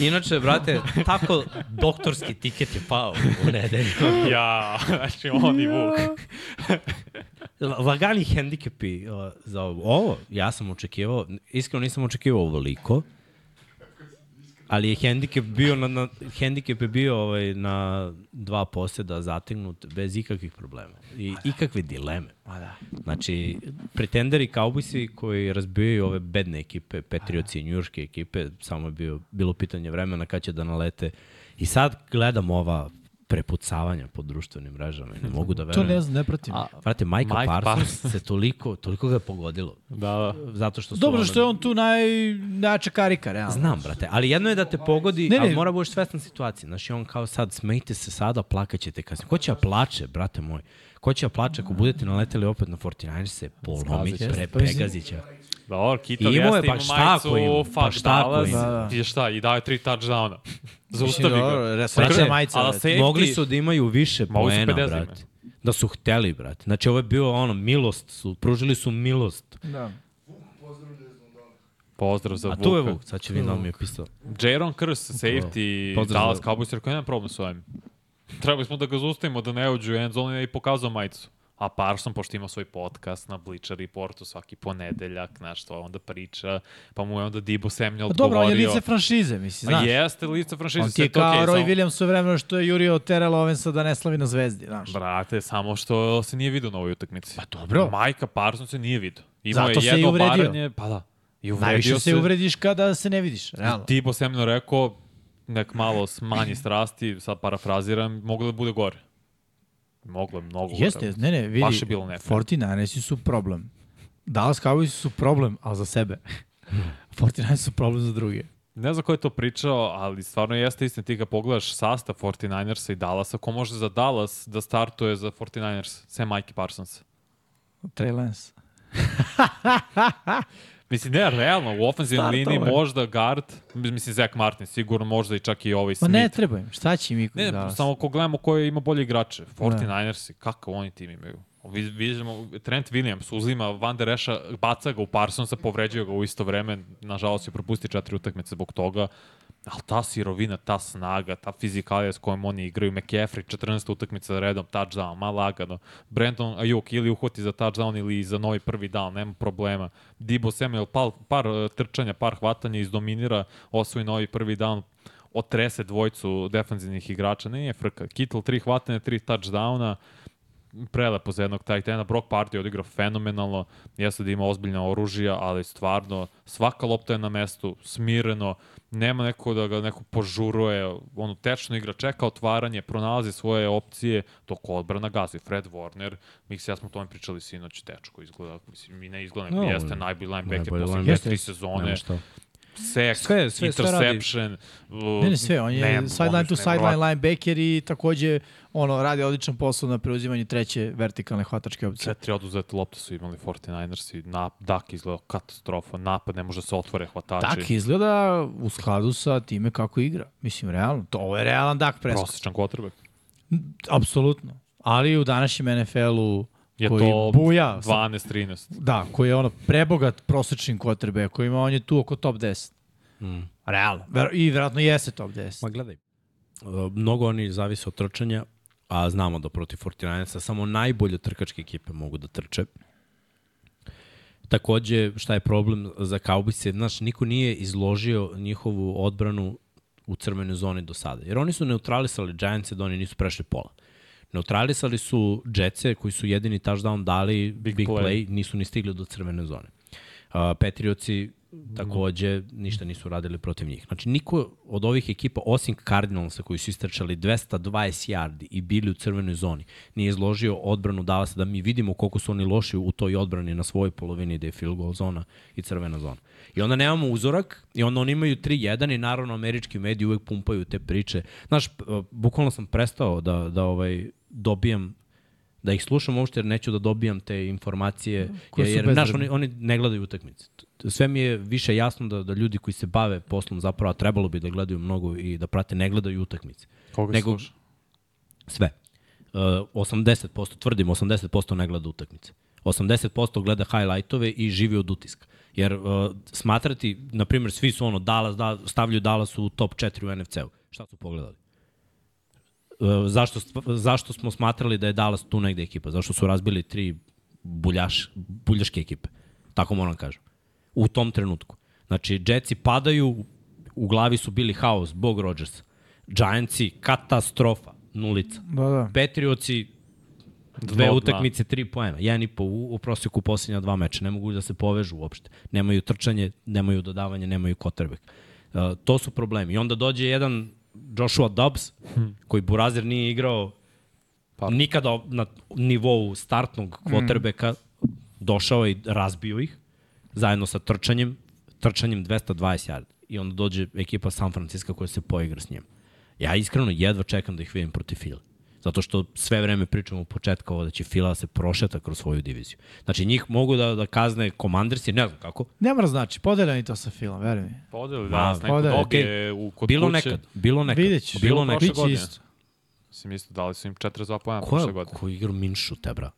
Inače, brate, tako doktorski tiket je pao u nedelju. *laughs* Ja, znači on i Vuk. Lagani hendikepi uh, za ovo. Ovo, ja sam očekivao, iskreno nisam očekivao ovoliko, ali je hendikep bio na, na hendikep je bio ovaj na dva poseda zategnut bez ikakvih problema i ikakve dileme. Ma da. Znači, pretenderi Cowboysi koji razbijaju ove bedne ekipe, Patriotsi i njurške ekipe, samo je bio, bilo pitanje vremena kad će da nalete. I sad gledam ova prepucavanja po društvenim mrežama i ne *laughs* mogu da To verujem. ne znam, ne pratim. A, Vrate, Mike, Mike Parsons se toliko, toliko ga je pogodilo. da, da. Zato što su Dobro, ono- što je on tu najjača karika, realno. Znam, brate, ali jedno je da te pogodi, Ne, ne, ali mora budeš svestan situacije. Znaš, on kao sad, smejte se sada, plakaćete kasnije. Ko će da plače, brate moj? Ko će da plače ako budete naleteli opet na 49 se polomit, Zgazit će. pre, Pa će. Dobro, Kitov I imao je, pa šta majicu ima? Fuck Pa šta Dallas, ima? Da, da. I šta, i dao je tri touchdowna. *laughs* Zaustavi ga. re- srećna Okre, majica, safety- Mogli su da imaju više poena, 50 brate. Da su hteli, brate. Znači, ovo je bio ono, milost su, pružili su milost. Da. Pozdrav za A Vuka. tu je Vuk, sad će vidjeti da mi je pisao. Jaron Krs, safety, Pozdrav Dallas za- Cowboys, rekao, nemam problem s ovim. Trebali smo da ga zaustavimo, da ne uđu u end zone i pokazao majicu. A Parson, pošto ima svoj podcast na Bleacher Reportu svaki ponedeljak, znaš što onda priča, pa mu je onda Dibo Samuel Pa dobro, on je odgovorio. lice franšize, mislim, A znaš. jeste lice franšize, On ti je to kao okej, Roy samo- Williams u vremenu što je jurio Terrell Owensa da ne slavi na zvezdi, znaš. Brate, samo što se nije vidio na ovoj utakmici. Pa dobro. Majka Parson se nije vidio. Imao Zato je se i jedno uvredio. obaranje, pa da. I Najviše se uvrediš kada se ne vidiš, realno. Dibo Samuel rekao, nek malo smanji strasti, sad parafraziram, moglo da bude gore. Moglo je mnogo Jeste, gore. ne, ne, vidi, Baš je bilo nefer. 49ersi su problem. Dallas Cowboys su problem, ali za sebe. *laughs* 49ersi su problem za druge. Ne znam ko je to pričao, ali stvarno jeste istina. Ti ga pogledaš sastav 49ersa i Dallasa, ko može za Dallas da startuje za 49ers, sem Mikey Parsons? Trey Lance. *laughs* Mislim, ne, realno, u ofenzivnoj liniji možda guard, mislim, Zach Martin, sigurno možda i čak i ovaj Ma Smith. ne treba im, šta će im Ne, Dallas? samo ako gledamo koje ima bolje igrače. 49ersi, kakav oni tim imaju. Vi- Vidimo, Trent Williams uzima Van der Esha, baca ga u Parsonsa, povređuje ga u isto vreme, nažalost je propusti četiri utakmice zbog toga, ali ta sirovina, ta snaga, ta fizikalija s kojom oni igraju, McCaffrey, 14 utakmica redom, touchdown, ma lagano. Brandon Ayuk ili uhvati za touchdown ili za novi prvi down, nema problema. Dibo Samuel, par, par eh, trčanja, par hvatanja, izdominira, osvoji novi prvi down, otrese dvojcu defanzivnih igrača, nije frka. Kittle, tri hvatanja, tri touchdowna, prelepo za jednog tight enda. Brock Party je odigrao fenomenalno, jeste da ima ozbiljna oružja, ali stvarno svaka lopta je na mestu, smireno, nema neko da ga neko požuruje, ono tečno igra, čeka otvaranje, pronalazi svoje opcije, dok odbrana gazi. Fred Warner, mi se ja smo o tome pričali sinoć, dečko izgleda, mislim, mi ne izgleda, No, jeste najbolji linebacker posle linebacker. tri sezone. Sek, Sve- sve- sve radi. interception. Ne, ne, sve, on je sideline to sideline linebacker i takođe ono, radi odličan posao na preuzimanju treće vertikalne hvatačke opcije. Četiri oduzete lopte su imali 49ers i na, Dak izgleda katastrofa, napad ne može da se otvore hvatači. Tak izgleda u skladu sa time kako igra. Mislim, realno. To ovo je realan Dak Prescott. Prosječan quarterback. Apsolutno. Ali u današnjem NFL-u Je koji to buja, sa, 12-13. da, koji je ono prebogat prosečnim quarterbackovima, on je tu oko top 10. Mm. Realno. Ver, I verovatno jeste top 10. Ma gledaj, uh, mnogo oni zavise od trčanja, a znamo da protiv 49ersa samo najbolje trkačke ekipe mogu da trče. Takođe, šta je problem za Cowboys, znaš, niko nije izložio njihovu odbranu u crvenoj zoni do sada. Jer oni su neutralisali Giantse da oni nisu prešli pola. Neutralisali su Jetse koji su jedini touchdown dali big, big play. play. nisu ni stigli do crvene zone. Uh, Patriotsi takođe ništa nisu radili protiv njih. Znači, niko od ovih ekipa, osim Cardinalsa koji su istrčali 220 yardi i bili u crvenoj zoni, nije izložio odbranu Dallasa da mi vidimo koliko su oni loši u toj odbrani na svojoj polovini gde je field goal zona i crvena zona. I onda nemamo uzorak i onda oni imaju 3-1 i naravno američki mediji uvek pumpaju te priče. Znaš, bukvalno sam prestao da, da ovaj, dobijam da ih slušam uopšte jer neću da dobijam te informacije Koje jer, jer znaš, oni, oni ne gledaju utakmice. Sve mi je više jasno da, da ljudi koji se bave poslom zapravo a trebalo bi da gledaju mnogo i da prate, ne gledaju utakmice. Koga Nego- sluša? Sve. Uh, 80%, tvrdim, 80% ne gleda utakmice. 80% gleda highlightove i živi od utiska. Jer uh, smatrati, na primjer, svi su ono, Dallas, da, stavljaju Dallas u top 4 u NFC-u. Šta su pogledali? Uh, zašto, zašto smo smatrali da je Dallas tu negde ekipa? Zašto su razbili tri buljaš, buljaške ekipe? Tako moram kažem. U tom trenutku. Znači, Jetsi padaju, u glavi su bili haos, Bog Rodgersa. Giantsi, katastrofa, nulica. Da, da. Patriotsi, dve Dva, utakmice, tri poena. Jedan i po u, u prosjeku posljednja dva meča. Ne mogu da se povežu uopšte. Nemaju trčanje, nemaju dodavanje, nemaju quarterback. Uh, to su problemi. I onda dođe jedan Joshua Dobbs, koji Burazer nije igrao Pa. nikada na nivou startnog quarterbacka, došao je i razbio ih, zajedno sa trčanjem, trčanjem 220 yardi. I onda dođe ekipa San Francisco koja se poigra s njim. Ja iskreno jedva čekam da ih vidim protiv Fili. Zato što sve vreme pričamo u početka ovo da će Fila da se prošeta kroz svoju diviziju. Znači njih mogu da, da kazne Commandersi, ne znam kako, Ne mora znači, podelja ni to sa filmom, veruj mi. Podeli, Ma, da, neko podeli, dobije u, kod bilo kuće. nekad, bilo nekad. Vidjet ćeš. Bilo Bilo nekad. Biće isto. Mislim isto, dali su im 42 pojena prošle godine. ko je igrao Minšu, te bra?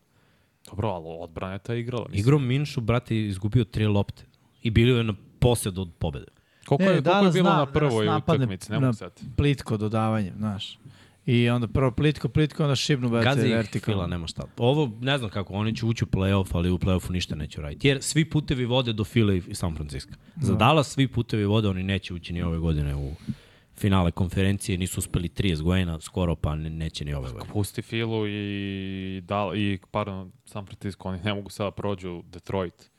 Dobro, ali odbrana je ta igrala. Mislim. Igrao Minšu, brate, i izgubio tri lopte. I bilo je na posjed od pobede. Koliko, Ne, je, koliko je bilo zna na prvoj utakmici, ne mogu sad. Plitko dodavanje, znaš. I onda prvo plitko, plitko, onda šibnu Gazi ih Fila, vertikalno. nema šta. Ovo, ne znam kako, oni će ući u playoff, ali u playoffu ništa neće raditi. Jer svi putevi vode do Fila i San Francisco. Za Dallas svi putevi vode, oni neće ući ni ove godine u finale konferencije, nisu uspeli 30 godina, skoro pa ne- neće ni ove godine. Pusti Filu i, Dal, i pardon, San Francisco, oni ne mogu sada prođu Detroit.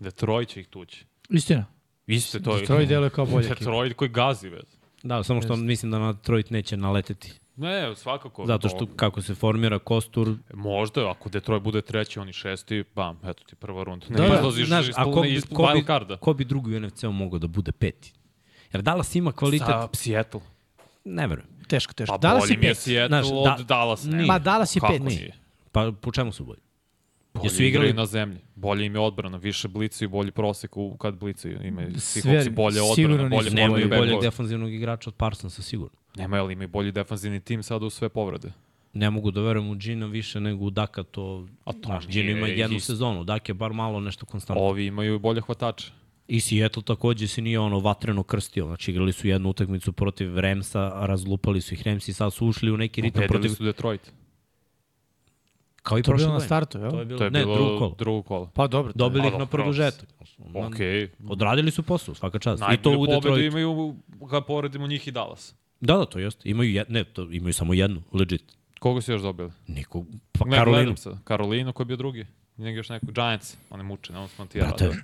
Detroit će ih tući. Istina. Isto je to. Detroit deluje kao bolja *laughs* ekipa. Detroit koji gazi, već. Da, samo što mislim da na Detroit neće naleteti. Ne, svakako. Zato to- što kako se formira kostur, Možda, ako Detroit bude treći, oni šesti, bam, eto ti prva runda. Ne Da, da, da, izlaziš znaš, iz, ko bi, iz ko, bi, wild carda. ko bi drugi u NFC-u mogao da bude peti? Jer Dallas ima kvalitet, Sa Seattle. ne verujem. Teško, teško. Pa Dallas bolji je mi je pet. Seattle Znaš, od da- Dallas. nije. Ma Dallas je Kako pet. nije? Pa po čemu su bolji? Bolje Jesu igrali- na zemlji. Bolje im je odbrana, više blicu i bolji prosek u kad blicu imaju. Svi bolje odbrana, bolje Nemaju backcourt. boljeg defanzivnog igrača od Parsonsa, sigurno. Nemaju, ali imaju bolji defanzivni tim sada u sve povrede. Ne mogu da verujem u Gina više nego u Daka, to... A to znaš, nije Gino ima jednu isto. sezonu, Dak je bar malo nešto konstantno. Ovi imaju bolje hvatače. I Seattle takođe se nije ono vatreno krstio. Znači igrali su jednu utakmicu protiv Remsa, razlupali su ih Remsi i sad su ušli u neki ritam Pobedili protiv... su Detroit. Kao i To je prošle bilo na godine. startu, jel? To je bilo, To je ne, bilo drugo kolo. drugo kolo. Pa dobro. Dobili ih Pa na dobro, produžetak. Okej. Odradili su posao, svaka čast. I to Najbolju u pobedu Detroitu. imaju kad poredimo njih i Dallas. Da, da, to jeste. Imaju, jed, ne, to, imaju samo jednu, legit. Koga su još dobili? Nikog, pa Ne, Karolinu. sad. Karolinu koji je bio drugi. I njega još neko. Giants. One muče, ne ja Brate, radio.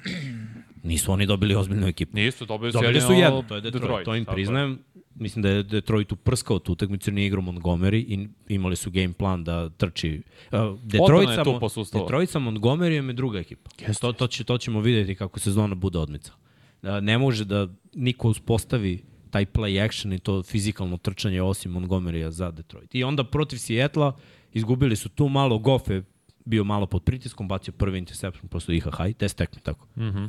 nisu oni dobili ozbiljnu ekipu. Nisu, dobili su, Dobili su jednu, to je Detroit, to im tako je. priznajem. Mislim da je Detroit uprskao tu utakmicu, nije igrao Montgomery i imali su game plan da trči. Uh, Detroit, sa. Detroit sa Montgomeryjem je druga ekipa. To, to, će, to ćemo vidjeti kako sezona bude odmica. Uh, ne može da niko uspostavi taj play action i to fizikalno trčanje osim Montgomerya za Detroit. I onda protiv Sijetla izgubili su tu malo, Goff je bio malo pod pritiskom, bacio prvi interception posle IHH, test tekme tako. Mm -hmm.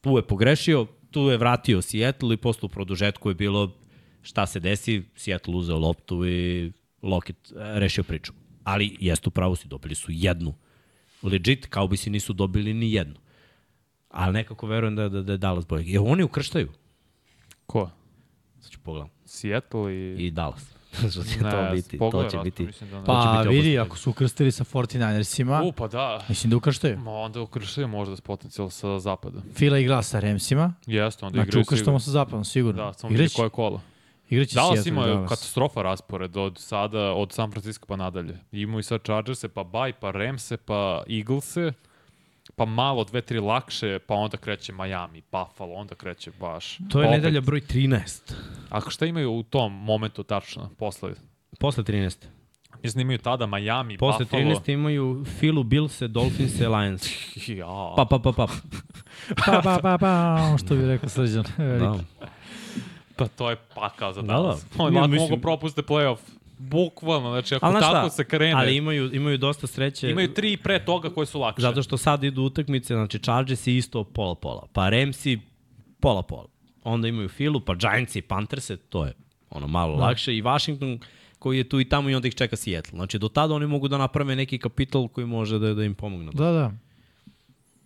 Tu je pogrešio, tu je vratio Seattle i posle u produžetku je bilo šta se desi, Seattle uzeo loptu i Lockett e, rešio priču. Ali jeste u pravu si, dobili su jednu. Legit, kao bi si nisu dobili ni jednu. Ali nekako verujem da, da, da je Dallas bolje. Jer oni ukrštaju. Ko? Ću pogledam. Seattle i... I Dallas. *laughs* Što će Ne, to biti? To pogledaj, će Ratko, biti... mislim da ne. će Pa biti vidi, ako su ukrstili sa 49ersima, U, pa da. mislim da ukrštaju. Ma onda ukrštaju možda s potencijal sa zapada. Fila igra sa Remsima, Jeste, onda znači igraju ukrštamo sa zapadom, sigurno. Da, samo vidi koje kolo. igraće Dallas Seattle ima i Dallas. katastrofa raspored od sada, od San Francisco pa nadalje. Imaju i sad Chargerse, pa Bay, pa Ramse, pa Eaglese, pa malo dve, tri lakše, pa onda kreće Miami, Buffalo, onda kreće baš. To je Pa opet- nedelja broj 13. A šta imaju u tom momentu tačno, posle? Posle 13. Mislim da imaju tada Miami, Posle Buffalo. 13. imaju Philu, Billse, Dolphinse, Lions. Ja, Pa, pa, pa, pa. Pa, pa, pa, pa, što bi rekao Srđan. Da. pa to je pakao za Da, Dallas. da. Oni Ja lako mogu propuste playoff. Bukvalno, znači ako Ali znaš tako šta, se krene, Ali imaju, imaju dosta sreće. imaju tri pre toga koje su lakše. Zato što sad idu utakmice, znači Chargersi isto pola-pola, pa Ramsi pola-pola. Onda imaju Filu, pa Giantsi, Pantherse, to je ono malo da. lakše i Washington koji je tu i tamo i onda ih čeka Seattle. Znači do tada oni mogu da naprave neki kapital koji može da, da im pomogne. Da, da.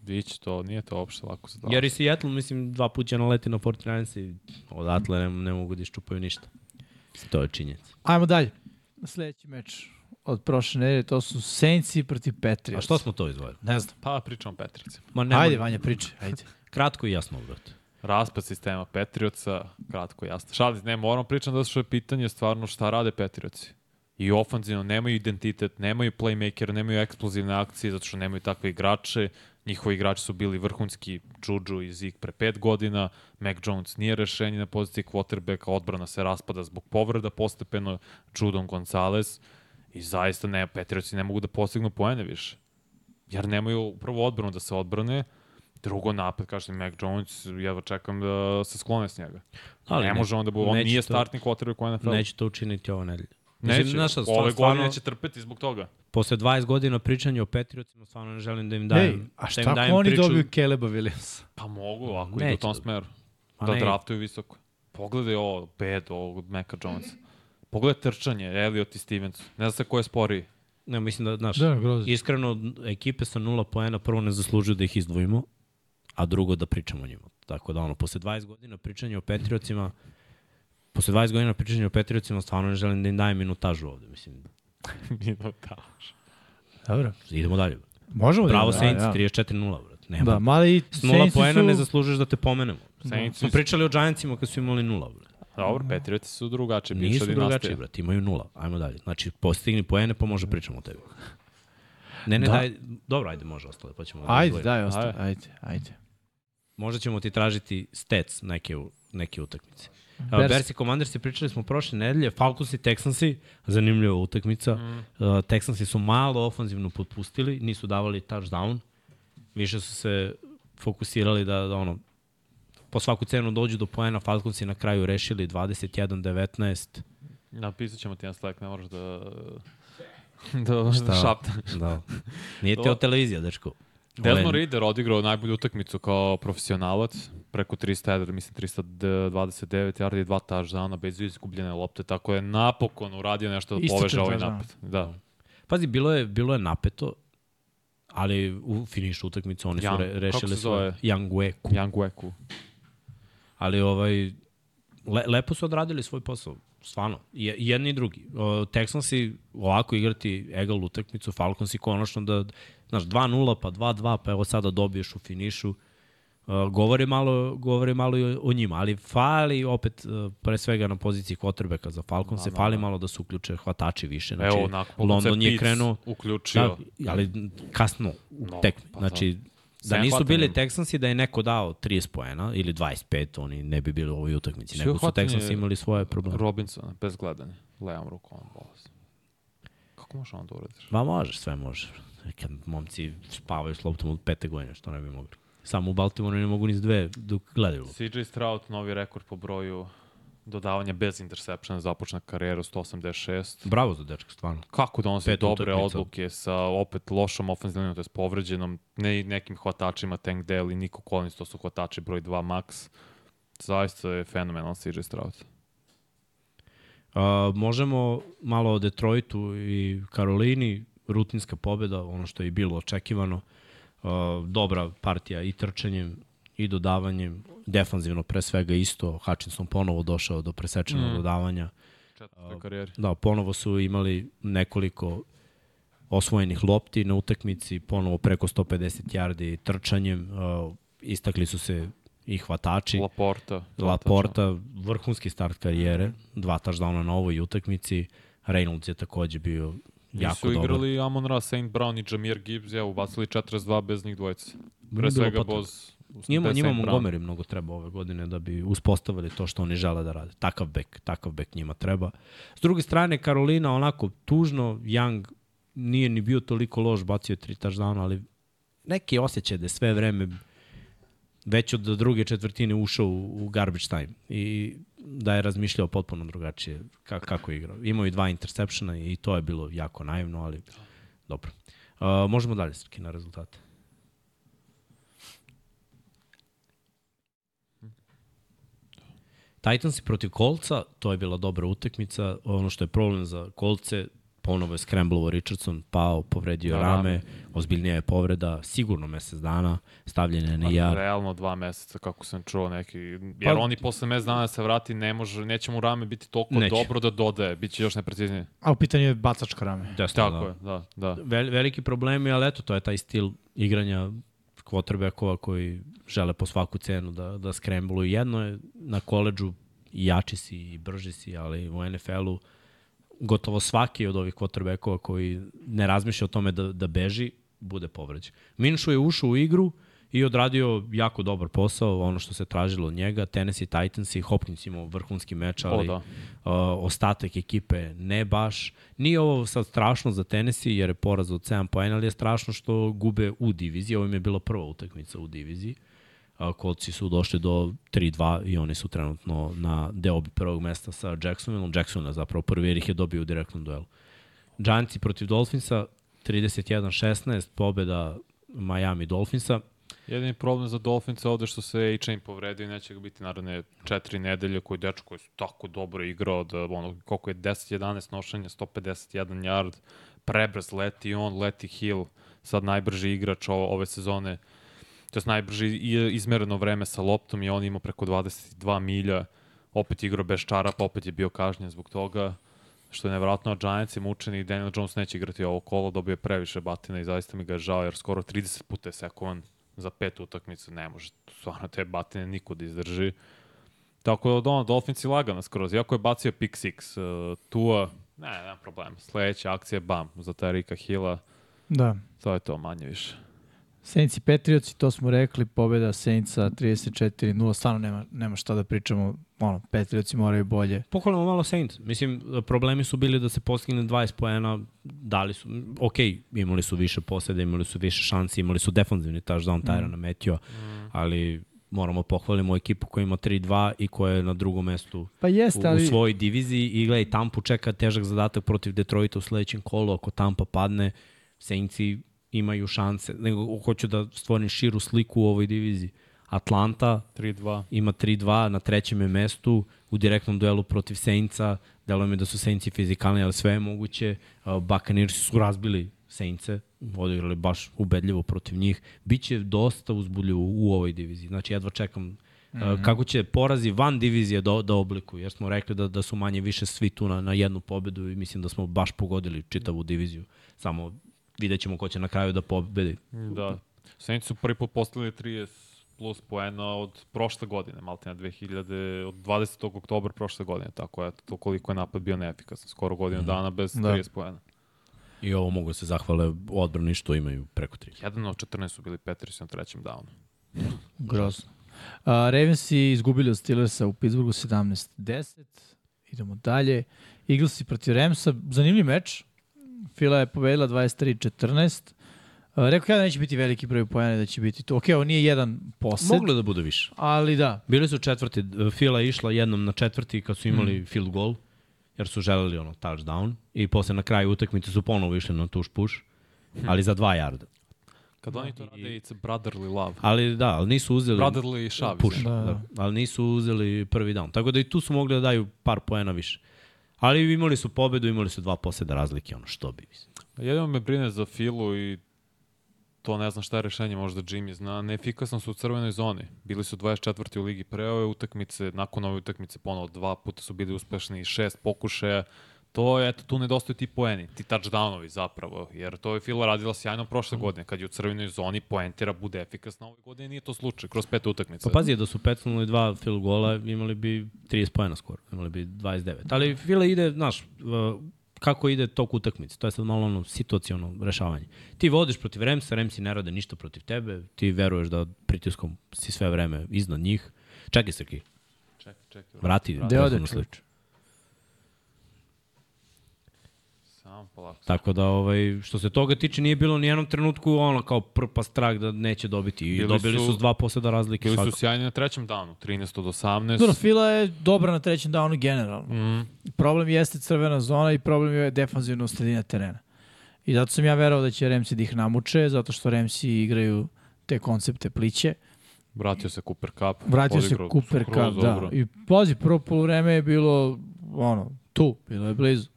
Biće to, nije to uopšte lako za Dallas. Jer i Seattle, mislim, dva puća naleti na 49 i odatle ne, ne mogu da iščupaju ništa. To je činjenica. Ajmo dalje. Sledeći meč od prošle nedelje, to su Saintsi protiv Patriots. A što smo to izvojili? Ne znam. Pa pričamo o. Ma ne, Ajde, Vanja, priče. Ajde. Kratko i jasno, brate. Raspad sistema Patriotsa, kratko jasno. Šalim, ne, moram pričam da što je pitanje stvarno šta rade Patriotsi. I ofanzivno nemaju identitet, nemaju playmaker, nemaju eksplozivne akcije zato što nemaju takve igrače. Njihovi igrači su bili vrhunski Juju i Zeke pre pet godina. Mac Jones nije rešenje na poziciji quarterbacka, odbrana se raspada zbog povreda postepeno. Judon Gonzalez i zaista ne, Patriotsi ne mogu da postignu poene više. Jer nemaju prvo odbranu da se odbrane, Drugo napad, kažete, Mac Jones, jedva čekam da se sklone s njega. Ali ne, ne- može on da bude, on nije to- startni quarterback u NFL. Neće to učiniti ovo nedelje. Mislim, Neće, znaš šta, ove stvarno- godine će trpeti zbog toga. Posle 20 godina pričanja o Patriotsima, stvarno ne želim da im Ej, dajem, a da im šta dajem ako oni priču. dobiju Caleba Williamsa? Pa mogu, ako Neće idu u tom da- smeru. Pa Da ne. draftuju visoko. Pogledaj ovo, bed ovog Meka Jonesa. Pogledaj trčanje, Elliot i Stevens. Ne zna se ko je sporiji. Ne, mislim da, znaš, Da, grozno. iskreno, ekipe sa nula poena prvo ne zaslužuju da ih izdvojimo, a drugo da pričamo o njima. Tako da, ono, posle 20 godina pričanja o Patriotsima, posle 20 godina pričanja o Patriotsima, stvarno ne želim da im dajem minutažu ovde. Mislim, *laughs* Minutaž. Dobro. idemo dalje. Možemo Bravo da Saints, da. 34-0, brate. Nema. Da, mali i S nula poena su... ne zaslužuješ da te pomenemo. Saints Smo su- pričali o Giantsima kad su imali nula, brate. Dobro, Patrioti su drugačiji. bivša Nisu drugačiji, brate, imaju nula. Ajmo dalje. Znači, postigni poene, pa može pričamo o tebi. Ne, ne, Da. daj, dobro, ajde, može ostale, pa ćemo da Ajde, izdvojimo. daj, ostaje. Ajde. Ajde. Možda ćemo ti tražiti stats neke, u- neke utakmice. Bears. Bears. Bersi Commandersi pričali smo prošle nedelje, Falcons i Texansi, zanimljiva utakmica. Mm. Uh, Texansi su malo ofanzivno potpustili, nisu davali touchdown. Više su se fokusirali da, da ono, po svaku cenu dođu do poena, Falconsi na kraju rešili 21-19. Napisat ćemo ti na Slack, ne moraš da... *laughs* da Šta? šapta. Da. Nije To- televizija, dečko. Desmond Reader odigrao najbolju utakmicu kao profesionalac, preko 300 yardi, mislim 329 yardi i dva touchdowna bez izgubljene lopte, tako je napokon uradio nešto da poveže ovaj napad. Da. Pazi, bilo je, bilo je napeto, ali u finišu utakmice oni su Young- re, rešili svoje zove? Young Weku. Young Weku. Ali ovaj, le, lepo su odradili svoj posao, stvarno. I jedni i drugi. O, Texansi ovako igrati egal utakmicu, Falconsi konačno da, znaš, 2-0 pa 2-2, pa evo sada dobiješ u finišu. Uh, govori malo, govori malo i o, njima, ali fali opet uh, pre svega na poziciji quarterbacka za Falcon se Da, da, fali da. malo da se uključe hvatači više. Znači, Evo, nakon London je krenuo uključio. Da, ali kasno u No, tekmi. pa znači, da Sve nisu bili Texansi, da je neko dao 30 poena ili 25, oni ne bi bili u ovoj utakmici. Sve Nego su Texansi imali svoje probleme. Robinson, bez gledanja. Levom rukom on bolas. Kako možeš on da uradiš? Ma možeš, sve možeš. Kad momci spavaju s loptom od pete godine, što ne bi mogli. Samo u Baltimoru ne mogu ni dve dok gledaju. CJ Stroud, novi rekord po broju dodavanja bez interseptiona, započne karijeru 186. Bravo za dečka, stvarno. Kako donosi Pet dobre utakmica. odluke sa opet lošom ofenzivnom, to je povređenom, ne nekim hvatačima, Tank Dell i Nico Collins, to su hvatači broj 2 max. Zaista je fenomenal CJ Stroud. Uh, možemo malo o Detroitu i Karolini, rutinska pobjeda, ono što je bilo očekivano. Uh, dobra partija i trčanjem i dodavanjem, defanzivno pre svega isto. Hutchinson ponovo došao do presečenog Mm. dodavanja. Četvrtoj karijeri. Da, ponovo su imali nekoliko osvojenih lopti na utakmici, ponovo preko 150 yardi trčanjem. Uh, istakli su se i hvatači. Laporta. Laporta, vrhunski start karijere, dva touchdowna na ovoj utakmici. Reynolds je takođe bio jako dobar. igrali Amon Ra, St. Brown i Jameer Gibbs, evo, ubacili 42 bez njih dvojice. Pre svega. Boz. Njima, bez njima. Montgomery mnogo treba ove godine da bi uspostavili to što oni žele da rade. Takav bek, takav bek njima treba. S druge strane, Karolina onako tužno, Young nije ni bio toliko loš, bacio je tri touchdowna, ali neki osjećaj da je sve vreme već od druge četvrtine ušao u, u garbage time i da je razmišljao potpuno drugačije ka, kako je igrao. Imao i dva interseptiona i to je bilo jako naivno, ali dobro. Uh, možemo dalje, Srki, na rezultate. Titans protiv Kolca, to je bila dobra utakmica. Ono što je problem za Kolce, ponovo je skremblovo Richardson, pao, povredio Da, rame, ozbiljnija je povreda, sigurno mesec dana, stavljen je na Pa, jar. Realno dva meseca, kako sam čuo neki. Jer Pa- oni posle mesec dana da se vrati, ne može, neće mu rame biti toliko Neće. dobro da dodaje. Biće još nepreciznije. A u pitanju je bacačka rame. Desno, Tako da. je, da, da. Vel, veliki problemi, ali eto, to je taj stil igranja quarterbackova koji žele po svaku cenu da, da skrembluju. Jedno je na koleđu jači si i brži si, ali u NFL-u gotovo svaki od ovih quarterbackova koji ne razmišlja o tome da, da beži, bude povređen. Minšu je ušao u igru i odradio jako dobar posao, ono što se tražilo od njega. Tennessee Titans i Hopkins imao vrhunski meč, ali O, da. uh, ostatak ekipe ne baš. Nije ovo sad strašno za Tennessee jer je poraz od 7 poena, ali je strašno što gube u diviziji. Ovo im je bila prva utakmica u diviziji. A, Coltsi su došli do 3-2 i oni su trenutno na deobi prvog mesta sa Jacksonvilleom. Jacksonville zapravo prvi jer ih je dobio u direktnom duelu. Giantsi protiv Dolphinsa 31-16, pobeda Miami Dolphinsa. Jedini problem za Dolphins je ovde što se A-Chain povredio i neće ga biti naravne četiri nedelje koji dečko koji su tako dobro igrao da ono, koliko je 10-11 nošenja, 151 yard, prebrz leti on, leti Hill, sad najbrži igrač o, ove sezone, to je najbrži izmereno vreme sa loptom i on imao preko 22 milja, opet igrao bez čarapa, opet je bio kažnjen zbog toga što je nevjerojatno, a Giants je mučeni i Daniel Jones neće igrati ovo kolo, dobio je previše batina i zaista mi ga je žao, jer skoro 30 puta je sekovan za pet utakmica, ne može stvarno te batine niko da izdrži. Tako da ono, Dolphins je lagana skroz, iako je bacio pick six, uh, Tua, ne, nema problema, sledeća akcija je bam, za Tarika Hilla, Da. to je to manje više. Saints i Patriotsi, to smo rekli, pobjeda Saintsa 34-0, stvarno nema, nema šta da pričamo, ono, Patriotsi moraju bolje. Pohvalimo malo Saints. Mislim, problemi su bili da se postigne 20 poena, dali su, ok, imali su više poseda, imali su više šansi, imali su defanzivni touchdown Tyrana mm. Metio, ali moramo pohvalimo ekipu koja ima 3-2 i koja je na drugom mestu Pa jeste, u, u ali... svojoj diviziji i gledaj, Tampu čeka težak zadatak protiv Detroita u sledećem kolu, ako Tampa padne, Saintsi imaju šanse, nego hoću da stvorim širu sliku u ovoj diviziji. Atlanta 3-2. ima 3-2 na trećem je mestu u direktnom duelu protiv Saintsa. Delo mi da su Saintsi fizikalni, ali sve je moguće. Buccaneers su razbili Saintse, odigrali baš ubedljivo protiv njih. Biće dosta uzbudljivo u ovoj diviziji. Znači, jedva čekam mm -hmm. kako će porazi van divizije da, da oblikuju, jer smo rekli da, da su manje više svi tu na, na jednu pobedu i mislim da smo baš pogodili čitavu diviziju. Samo vidjet ćemo ko će na kraju da pobedi. Da. Saints su prvi put postavili 30 plus poena od prošle godine, malte na 2000, od 20. oktobra prošle godine, tako je, to koliko je napad bio neefikasan, skoro godinu mm. dana bez Da. 30 poena. I ovo mogu da se zahvale odbrani što imaju preko 3. Jedan od 14 su bili Petris na trećem downu. Grozno. Uh, Ravensi izgubili od Steelersa u Pittsburghu 17-10. Idemo dalje. Eaglesi protiv Ramsa. Zanimljiv meč. Fila je pobedila 23-14. Uh, rekao ja da neće biti veliki broj pojene, da će biti to. Ok, ovo nije jedan posed, Moglo da bude više. ali da. Bili su četvrti, Fila je išla jednom na četvrti kad su imali mm. field goal, jer su želeli ono touchdown i posle na kraju utakmice su ponovo išli na tuš push, ali za dva jarda. Kad oni to rade, it's brotherly love. Ali da, ali nisu uzeli Brotherly shove. push. Da, da, da. ali nisu uzeli prvi down. Tako da i tu su mogli da daju par poena više. Ali imali su pobedu, imali su dva poseda razlike, ono što bi. mislim. Jedino me brine za Filu i to ne znam šta je rešenje, možda Jimmy zna, neefikasno su u crvenoj zoni. Bili su 24. u ligi pre ove utakmice, nakon ove utakmice ponovo dva puta su bili uspešni, šest pokušaja. To je, eto, tu nedostaju ti poeni, ti touchdownovi zapravo, jer to je Fila radila sjajno prošle godine, kad je u crvenoj zoni poentira, bude efikasna ove godine, nije to slučaj, kroz pet utakmica. Pa pazi, da su pecnuli dva field gola, imali bi 30 pojena skoro, imali bi 29. Ali Fila ide, znaš, kako ide tok utakmice. To je sad malo ono situacijono rešavanje. Ti vodiš protiv Remsa, Remsi ne rade ništa protiv tebe, ti veruješ da pritiskom si sve vreme iznad njih. Čekaj, Srki, Čekaj, čekaj. vrati. Gde ode prethodnu čovječ? sliku. Samo polako. Tako da, ovaj, što se toga tiče, nije bilo ni jednom trenutku ono kao prpa strah da neće dobiti. I Bili dobili su, su- dva poseda razlike. Bili su svakako. sjajni na trećem danu, 13 od 18. Dobro, Fila je dobra na trećem downu generalno. Mm, Problem jeste crvena zona i problem je defanzivno sredina terena. I zato sam ja verao da će Remsi da ih namuče, zato što Remsi igraju te koncepte pliće. vratio se Cooper Cup. Vratio se Cooper Cup, da. dobro. I pazi, prvo polovreme je bilo ono, tu, bilo je blizu.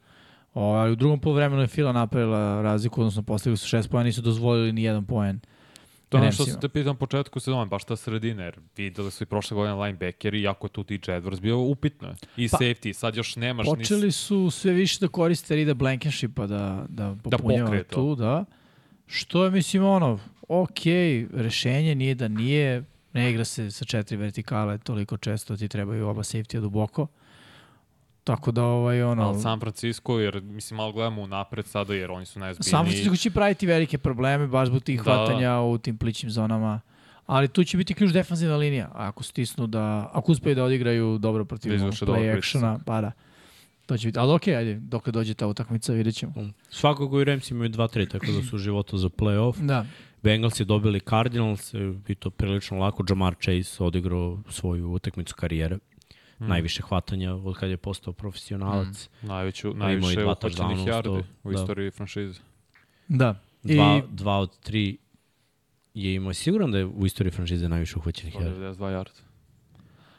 O, ali u drugom polovremenu je Fila napravila razliku, odnosno postigli su šest pojena, nisu dozvolili ni jedan poen. To je ono što se te pitam početku sezone, baš ta sredina, jer videli su i prošle godine linebackeri, iako je tu DJ Edwards bio upitno. I Pa, safety, sad još nemaš Počeli su sve više da koriste Rida Blankenshipa da, da popunjava to. tu, da. Što je, mislim, ono, ok, rešenje nije da nije, ne igra se sa četiri vertikale toliko često, ti trebaju oba safety duboko. Tako da, ovaj, ono... Ali San Francisco, jer mislim malo gledamo u napred sada, jer oni su najzbiljniji. San Francisco će praviti velike probleme baš zbog tih Da. hvatanja u tim plićim zonama. Ali tu će biti ključ defanzivna linija. Ako stisnu da, ako uspeju da odigraju dobro protiv Da play actiona, pa da. To će biti, ali okej, ajde, dok dođe ta utakmica, vidjet ćemo. Svakako i Remsi imaju 2-3, tako da su u životu za play-off. Da. Bengals je dobili Cardinals i to prilično lako. Jamar Chase odigrao svoju utakmicu karijere. Mm. Najviše hvatanja od kada je postao profesionalac. Mm. Najveću, najviše dva uhvaćenih yardi u da. istoriji franšize. Da. I, Dva, dva od tri je imao. Siguran da je u istoriji franšize najviše uhvaćenih yardi. 192 yardi.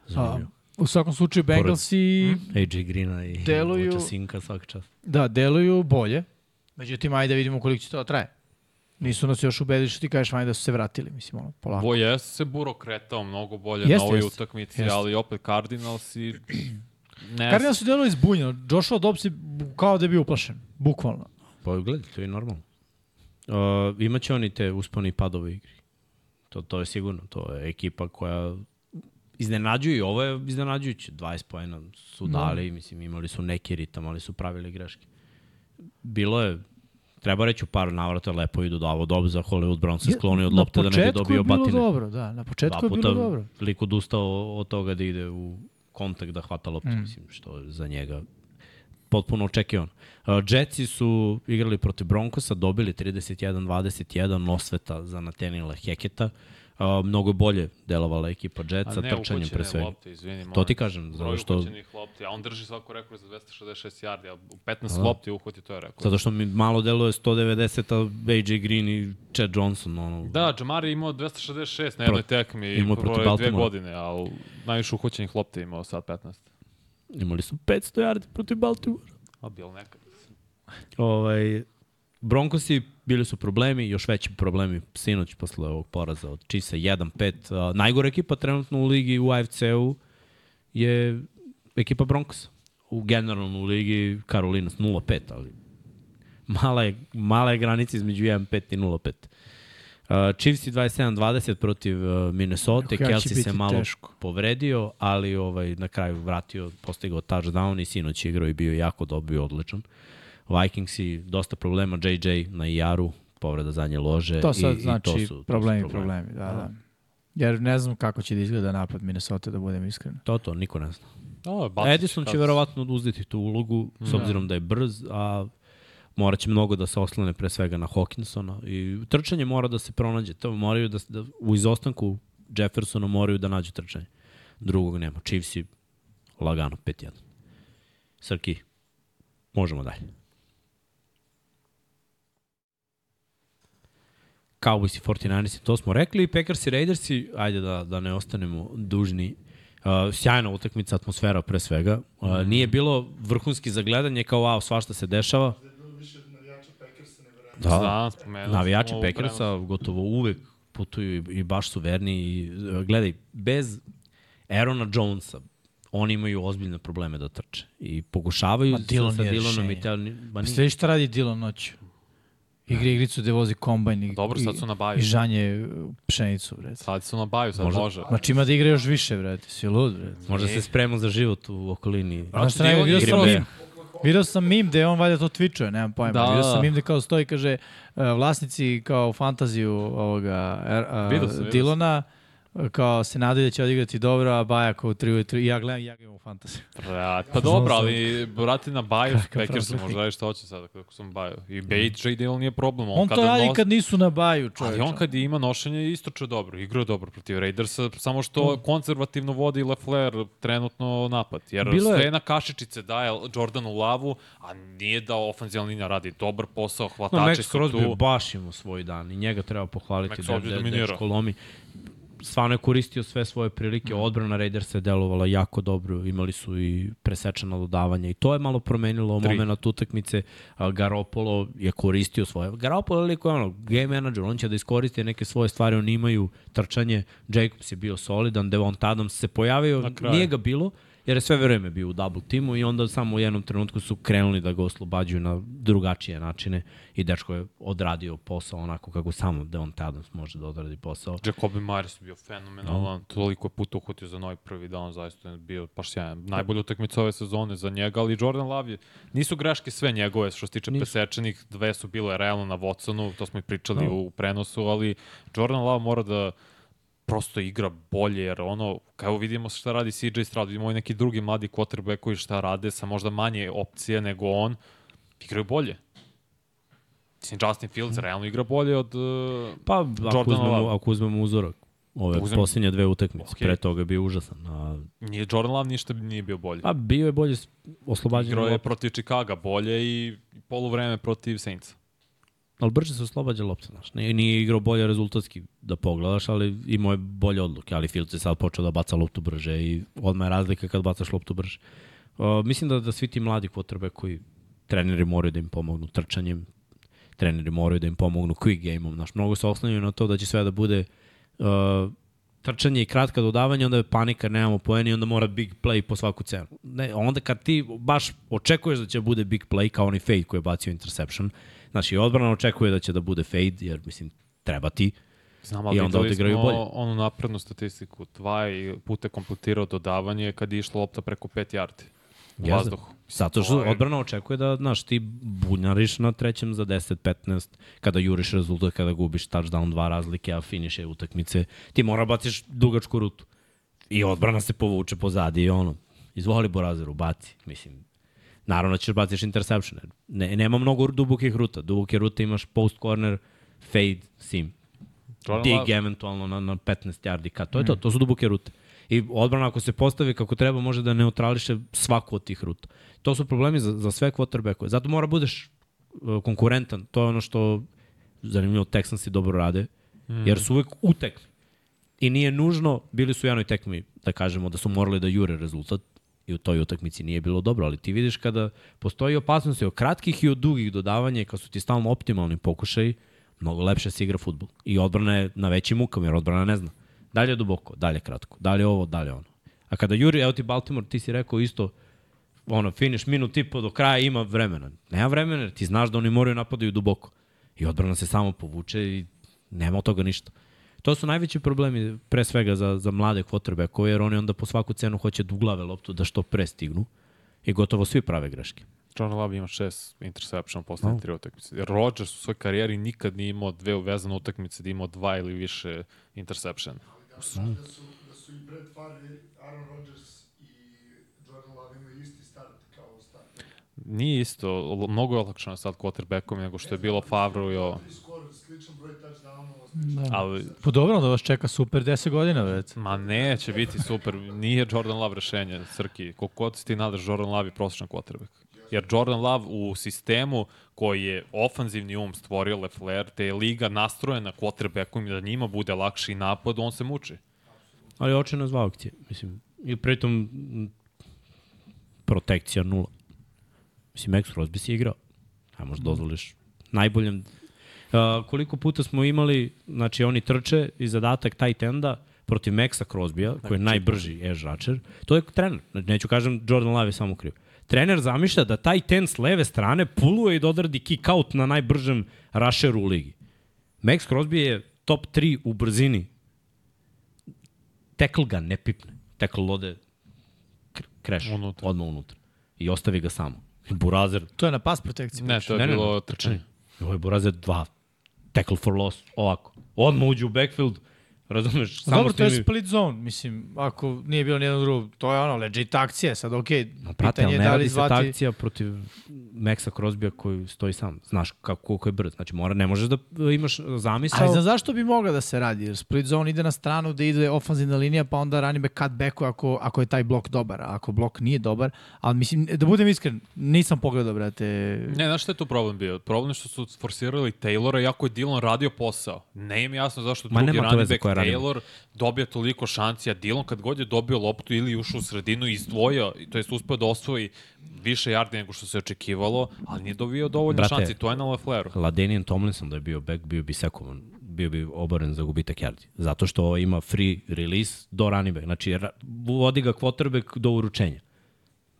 Zanimljivo. u svakom slučaju Bengalsi AJ Greena i Deluju- Sinka svaka čast. da, deluju bolje. Međutim, ajde da vidimo koliko će to da traje. Nisu nas još ubedili što ti kažeš, ajde da su se vratili, mislim, ono, polako. Bo jeste se Buro kretao mnogo bolje Jeste, na ovoj jeste. utakmici, Jeste. ali opet Cardinals i... Ne, Cardinals su delovali zbunjeno. Joshua Dobbs je kao da je bio uplašen. Bukvalno. Pa gledaj, to je normalno. Uh, imaće oni te usponi i padove u igri. To, to je sigurno. To je ekipa koja iznenađuje i ovo je iznenađujuće. 20 pojena su Da. dali, mislim, imali su neki ritam, ali su pravili greške. Bilo je, treba reći u par navrata, lepo idu da ovo dob za Hollywood Brown se skloni od lopte da ne bi dobio Na početku je batine. bilo dobro, da. Na početku je bilo dobro. lik odustao od toga da ide u kontakt da hvata loptu, Mm. mislim, što je za njega potpuno očekivano. Uh, Jetsi su igrali protiv Broncosa, dobili 31-21 osveta za Natenila Heketa. Uh, mnogo je bolje delovala ekipa A Jetsa, trčanjem pre svega. lopte, izvini. To ti kažem, zato što, lopti, a on drži svaku rekord za 266 yardi, a u 15 Da. lopti uhvati, to je rekord. zato što mi malo deluje 190, a AJ Green i Chad Johnson. Ono, Da, Jamar je imao 266 na jednoj tekmi imao i protiv dve godine, ali najviše uhoćenih lopti imao sad 15. Imali su 500 yardi protiv Baltimora. A bil nekad. Ovaj, Broncosi bili su problemi, još veći problemi sinoć posle ovog poraza od Chiefsa 1-5. Uh, najgore ekipa trenutno u ligi u AFC-u je ekipa Broncosa. U generalno u ligi Carolinas 0-5, ali mala je, mala je granica između 1-5 i 0-5. Uh, Chiefs i 27-20 protiv uh, Minnesota, ja Kelsey se malo teško. povredio, ali ovaj na kraju vratio, postigao touchdown i sinoć igrao i bio jako dobar i odličan. Vikingsi, dosta problema, JJ na IR-u, povreda zadnje lože. To sad i, znači i to su, to su problemi, problemi, da, da. Jer ne znam kako će da izgleda napad Minnesota, da budem iskren. To, to, niko ne zna. O, Bacić, Edison će kad- verovatno uzeti tu ulogu, s obzirom da je brz, a morat će mnogo da se oslone pre svega na Hawkinsona i trčanje mora da se pronađe. To moraju da, da u izostanku Jeffersona moraju da nađu trčanje. Drugog nema. Chiefs lagano 5-1. Srki, možemo dalje. Cowboys i 49ersi, to smo rekli. Packers i Raidersi, ajde da, da ne ostanemo dužni. Uh, sjajna utakmica, atmosfera pre svega. Uh, nije bilo vrhunski za gledanje kao wow, svašta se dešava. Da, Znam, spomenuo navijači Packersa gotovo uvek putuju i, i baš su verni. I, uh, gledaj, bez Aarona Jonesa oni imaju ozbiljne probleme da trče. I pokušavaju Ma, Dillon sa, Dillonom i te, ba, Ste vi šta radi Dylan noću? Igri igricu gde vozi kombajn i, Dobro, sad su na baju. i žanje pšenicu, bre. Sad su na baju, sad Možda- može. Znači ima da igra još više, bre. Ti si lud, bre. Možda se sprema za život u okolini. Znaš šta, Dylan ne, vidio sam, Green mim, video sam mim gde on valjda to twitchuje, nemam pojma. Da. Vidio sam mim gde kao stoji, kaže, uh, vlasnici kao fantaziju ovoga uh, Vidio sam, vidio Dilona, kao se nadaju da će odigrati dobro, a Baja kao 3 ujutru, i ja gledam, ja ga imam u fantaziju. Brat, pa dobro, ali vrati na baju, Packers možda što hoće sada kako sam baju. I Bates, J. Dillon nije problem. On, On to radi nos- kad nisu na Baju, čovječe. Ali on kad ima nošenje istoče dobro, igra je dobro protiv Raidersa, samo što konzervativno vodi Lefler trenutno napad. Jer Bilo je- sve na kašičice daje Jordanu Lavu, a nije da ofenzivna linija radi dobar posao, No, hvatači Max su Crosby tu. baš ima svoj dan i njega treba pohvaliti Max da, Crosby da, da, dominirao. dečko lomi. Stvarno je koristio sve svoje prilike, Mhm. odbrana Raidersa je delovala jako dobro, imali su i presečena dodavanja i to je malo promenilo Tri. moment utakmice. Garopolo je koristio svoje. Garopolo je liko ono, game manager, on će da iskoristi neke svoje stvari, oni imaju trčanje, Jacobs je bio solidan, Devont Adams se pojavio, nije ga bilo, jer je sve vreme bio u double timu i onda samo u jednom trenutku su krenuli da ga oslobađaju na drugačije načine i dečko je odradio posao onako kako samo Devon Adams može da odradi posao. Jacobi Myers je bio fenomenalan, toliko je puta uhvatio za novi prvi dan, zaista je bio baš sjajan. Najbolja utakmica ove sezone za njega, ali Jordan Love je, nisu greške sve njegove što se tiče Nisu. presečenih, dve su bile realno na Watsonu, to smo i pričali Da. u prenosu, ali Jordan Love mora da prosto igra bolje, jer ono, kao vidimo šta radi CJ Stroud, vidimo i neki drugi mladi quarterbackovi šta rade sa možda manje opcije nego on, igraju bolje. Mislim, Justin Fields realno igra bolje od... Uh, Pa, ako Jordan uzmemo, ako uzmemo uzorak, ove Uzmem- posljednje dve utakmice, Okej. pre toga je bio užasan. A, nije Jordan Love ništa nije bio bolji. a bio je bolje oslobađan. Igrao je protiv Chicaga bolje i poluvreme protiv Saintsa. Ali brže se oslobađa lopta, znaš. Nije, nije igrao bolje rezultatski da pogledaš, ali imao je bolje odluke. Ali Fields je sad počeo da baca loptu brže i odmah je razlika kad bacaš loptu brže. Uh, mislim da, da svi ti mladi kvotrbe koji treneri moraju da im pomognu trčanjem, treneri moraju da im pomognu quick game-om. Znaš, mnogo se oslanjaju na to da će sve da bude uh, trčanje i kratka dodavanja, onda je panika, nemamo poeni, onda mora big play po svaku cenu. Ne, onda kad ti baš očekuješ da će bude big play, kao onaj fade koji je bacio interception, znači odbrana očekuje da će da bude fade, jer mislim, treba ti, Znam, I ali onda videli odigraju bolje. onu naprednu statistiku. Dva i puta kompletirao dodavanje kad je išla lopta preko 5 yardi u Jeste. vazduhu. Zato što To je- odbrana očekuje da, znaš, ti bunjariš na trećem za 10-15, kada juriš rezultat, kada gubiš touchdown, dva razlike, a finiše utakmice, ti mora baciš dugačku rutu. I odbrana se povuče pozadi i ono, izvoli Borazeru, baci, mislim. Naravno ćeš baciš interception. Ne, nema mnogo dubokih ruta. Duboke rute imaš post corner, fade, sim. Dig eventualno na, na 15 yardi ka. To je to, to su duboke rute. I odbrana ako se postavi kako treba može da neutrališe svaku od tih ruta. To su problemi za, za sve quarterbackove. Zato mora budeš uh, konkurentan. To je ono što zanimljivo Texansi dobro rade. Jer su uvek u tekmi. I nije nužno, bili su u jednoj tekmi, da kažemo, da su morali da jure rezultat i u toj utakmici nije bilo dobro, ali ti vidiš kada postoji opasnost i od kratkih i od dugih dodavanja kad su ti stalno optimalni pokušaji, mnogo lepše se igra futbol. I odbrana je na većim mukama, jer odbrana ne zna. Dalje duboko, dalje kratko, dalje ovo, dalje ono. A kada juri, evo ti Baltimore, ti si rekao isto, ono, finiš minut i po do kraja ima vremena. Nema vremena, jer ti znaš da oni moraju napadaju duboko. I odbrana se samo povuče i nema od toga ništa. To su najveći problemi, pre svega za, za mlade quarterbackove, jer oni onda po svaku cenu hoće da uglave loptu da što pre stignu. I gotovo svi prave greške. Jordan Love ima šest interception poslednje No. tri utakmice. Jer Rodgers u svojoj karijeri nikad nije imao dve uvezane utakmice da imao dva ili više interception. Da su, da su, da su i Brett Favre, Aaron Rodgers i Jordan Love imaju isti start kao start. Nije isto, mnogo je olakšano sad quarterbackom nego što je bilo Favre i ovo. I skor, sličan broj Da. Ali, Pa dobro, da vas čeka super 10 godina, već. ma neće biti super. Nije Jordan Love rešenje, Srki. Koliko god si ti nadaš, Jordan Love je prosječan quarterback. Jer Jordan Love u sistemu koji je ofanzivni um stvorio Lefler, te je liga nastrojena quarterbackom i da njima bude lakši napad, on se muči. Ali očena zva akcije. Mislim, i pritom protekcija nula. Mislim, Max Crosby si igrao. A možda dozvoliš najboljem. Uh, koliko puta smo imali, znači oni trče i zadatak tight enda protiv Maxa Crosbya, koji je najbrži edge rusher, to je trener. Znači, neću kažem Jordan Love je samo kriv. Trener zamišlja da taj ten s leve strane puluje i dodradi kick out na najbržem rusheru u ligi. Max Crosby je top 3 u brzini tekl ga ne pipne. Tekl ode kr- kreš, Unutra. odmah unutra. I ostavi ga samo. I Burazer, To je na pas protekciji. Ne, to je bilo trčanje. Ovo je Burazer 2. Tackle for loss, ovako. Odmah uđe u backfield, razumeš, samo Dobro, to je split zone, mislim, ako nije bilo nijedno drugo, to je ono, legit akcija, sad okej, Ma, Prate, pitanje je ne da radi li se zvati... ta akcija protiv Maxa Crosbya koji stoji sam. Znaš kako, koliko je brz. Znači, mora, ne možeš da imaš zamisao. Ali znam zašto bi mogla da se radi, jer split zone ide na stranu da ide ofanzivna linija, pa onda running back cut backu ako, ako je taj blok dobar, a ako blok nije dobar, ali mislim, da budem iskren, nisam pogledao, brate, Ne, znaš šta je tu problem bio? Problem je što su forsirali Taylora, iako je Dillon radio posao. Ne im jasno zašto Ma, drugi nema to running back running Taylor dobija toliko šanci, a Dillon kad god je dobio loptu ili ušao u sredinu i izdvojio, to jest uspeo da osvoji više yardi nego što se očekivalo, ali nije dobio dovoljno Brate, šanci, to je na Lefleru. Ladenian Tomlinson da je bio back, bio bi sekovan bio bi oboren za gubitak yardi. Zato što ima free release do running back. Znači, vodi ga quarterback do uručenja.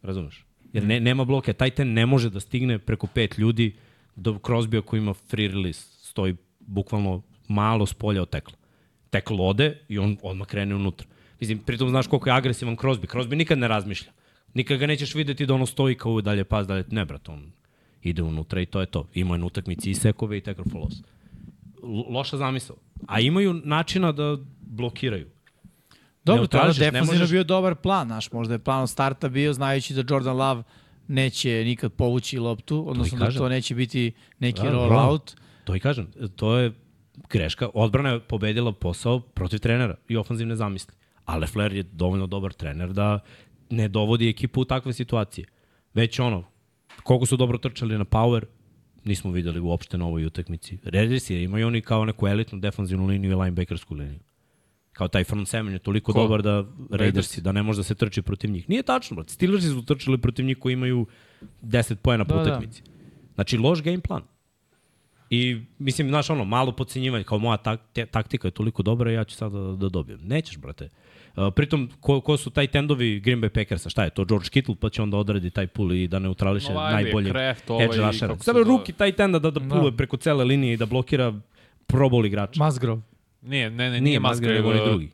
Razumeš? Jer ne, nema bloke. Taj ten ne može da stigne preko pet ljudi do Crosbya koji ima free release. Stoji bukvalno malo s polja od tekla. Tekl ode i on odmah krene unutra. Mislim, pritom znaš koliko je agresivan Crosby. Crosby nikad ne razmišlja. Nikad ga nećeš videti da ono stoji kao dalje pas, dalje. Ne, brat, on ide unutra i to je to. Ima je na utakmici i sekove i. L- loša zamisao. A imaju načina da blokiraju. Dobro, to je defensivno možeš- bio dobar plan, znaš, možda je plan od starta bio znajući da Jordan Love neće nikad povući loptu, odnosno da kažem. to neće biti neki Da, roll bravo. out. To i kažem, to je greška. Odbrana je pobedila posao protiv trenera i ofanzivne zamisli. A Lefler je dovoljno dobar trener da ne dovodi ekipu u takve situacije. Već ono, koliko su dobro trčali na power, nismo videli uopšte na ovoj utakmici. Raidersi imaju oni kao neku elitnu defanzivnu liniju i linebackersku liniju. Kao taj front seven je toliko Ko? dobar da Raidersi, da ne može da se trči protiv njih. Nije tačno, brate. Steelersi su trčali protiv njih koji imaju 10 pojena po Da, da. utakmici. Znači, loš game plan. I, mislim, znaš, ono, malo podcenjivanje, kao moja tak, te, taktika je toliko dobra, ja ću sad da, da dobijem. Nećeš, brate. Uh, pritom, ko, ko su taj tendovi Green Bay Packersa? Šta je to? George Kittle pa će onda odradi taj pull i da neutrališe Ovaj je najbolje Kraft, ovaj, edge rushera. Sada ruki taj tenda da, da puluje Da. preko cele linije i da blokira probol igrača. Musgrove. Nije, ne, ne, nije, Nije Musgrave, on je drugi.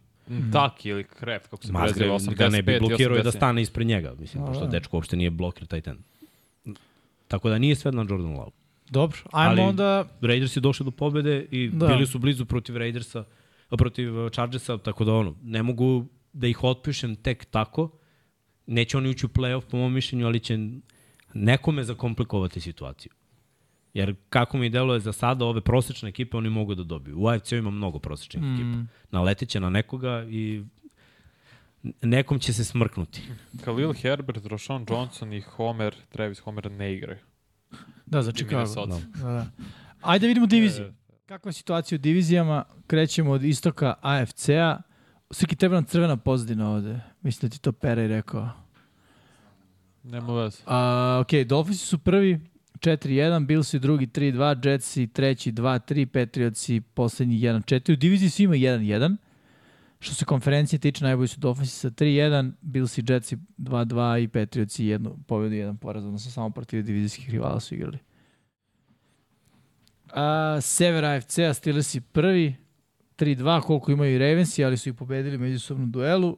Taki ili Kraft, kako se preziva, Musgrave ga ne bi 85 blokirao i da 87. stane ispred njega, mislim, A, pošto da. dečko uopšte nije blokir taj ten. Tako da nije sve na Jordan Love. Dobro, ajmo Ali- onda... Raiders je došli do pobede i Da. bili su blizu protiv Raidersa, protiv uh, Chargersa, tako da ono, ne mogu da ih otpišem tek tako. Neće oni ući u playoff po mom mišljenju, ali će nekome zakomplikovati situaciju. Jer kako mi deluje za sada, ove prosečne ekipe oni mogu da dobiju. U AFC-u ima mnogo prosečnih mm. ekipa. Naletit će na nekoga i nekom će se smrknuti. Khalil Herbert, Roshan Johnson i Homer, Travis Homer ne igraju. Da, za I Chicago. Da, da. Ajde vidimo diviziju. E, Kakva je situacija u divizijama? Krećemo od istoka AFC-a. Sviki treba nam crvena pozadina ovde. Mislim da ti to Pera i rekao. Nema veze. A, ok, Dolphinsi su prvi 4-1, Billsi drugi 3-2, Jetsi treći 2-3, Patriotsi poslednji 1-4. U diviziji svi ima 1-1. Što se konferencije tiče, najbolji su Dolphinsi sa 3-1, Billsi, Jetsi 2-2 i Patriotsi jednu pobedu i jedan poraz, odnosno samo protiv divizijskih rivala su igrali. A, Sever AFC-a, Steelersi prvi, 3-2, koliko imaju i Ravensi, ali su i pobedili međusobnu duelu.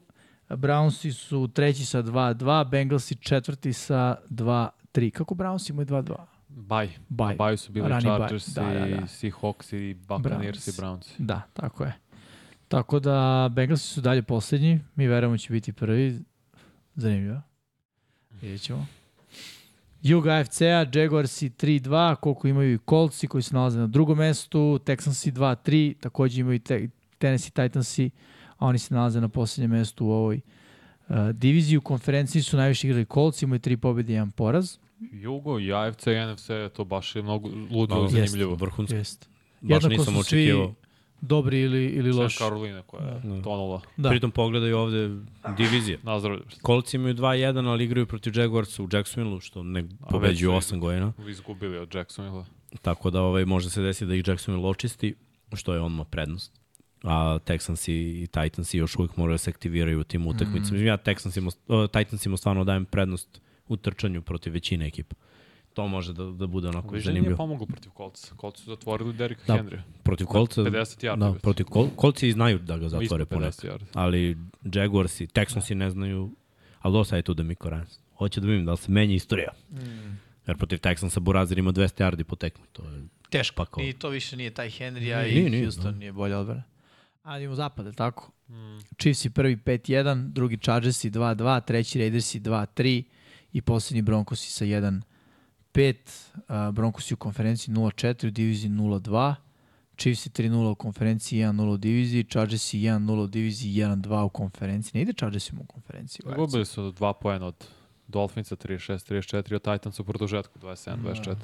Brownsi su treći sa 2-2, Bengalsi četvrti sa 2-3. Kako Brownsi imaju 2-2? Baj. Baj. Baju su bili Rani. Chargers Da, da, da. i Seahawks i Buccaneers i Browns. Browns. Da, tako je. Tako da Bengalsi su dalje poslednji, mi verujemo će biti prvi. Zanimljivo. Vidjet ćemo. Jug AFC-a, Jaguarsi 3-2, koliko imaju i Coltsi koji se nalaze na drugom mestu, Texansi 2-3, takođe imaju i te, Tennessee Titansi, a oni se nalaze na poslednjem mestu u ovoj uh, diviziji. U konferenciji su najviše igrali Colts, imaju tri pobjede i jedan poraz. Jugo i AFC i NFC, to baš je mnogo ludo Malo zanimljivo. Vrhunski. Jest. Baš Jednako nisam očekivao. Dobri ili, ili loši. Karolina koja je Da. tonula. Da. Pritom pogledaj ovde divizije. Nazdravlje. Colts imaju 2-1, ali igraju protiv Jaguarsa u Jacksonvilleu, što ne pobeđuju već su 8 godina. Izgubili od Jacksonville. Tako da ovaj, može se desiti da ih Jacksonville očisti, što je onma prednost. A Texans i Titans još uvijek moraju da se aktiviraju u tim utakmicama. Mm. Ja Texansima, uh, Titansima stvarno dajem prednost u trčanju protiv većine ekipa to može da, da bude onako Vision da zanimljivo. Vision je pomogao protiv Kolca. Colts su zatvorili Derek da, Henrya. Protiv Kolca, 50 yard. Da, protiv kolca. Kolci i znaju da ga zatvore ponekad. Ali Jaguars i da. Texans i ne znaju. Ali je tu da mi korans. Hoće da vidim da se menja istorija. Mm. Jer protiv Texansa Burazir ima 200 yardi po tekmi. To je Teško. Pakao. I to više nije taj Henry, a nije, i nije, da. Houston no. nije bolja odbrana. Ali imamo zapade, tako? Mm. Chiefs i prvi 5-1, drugi Chargers i 2-2, treći Raiders i 2-3 i poslednji Broncos i sa 1 5, Broncosi u konferenciji 0-4, u diviziji 0-2, Chiefs 3-0 u konferenciji 1-0 u diviziji, Chargers 1-0 u diviziji 1-2 u konferenciji. Ne ide Chargers u konferenciji. Gubili su dva poena od Dolphinsa 36-34, od Titansa u produžetku 27-24. Da.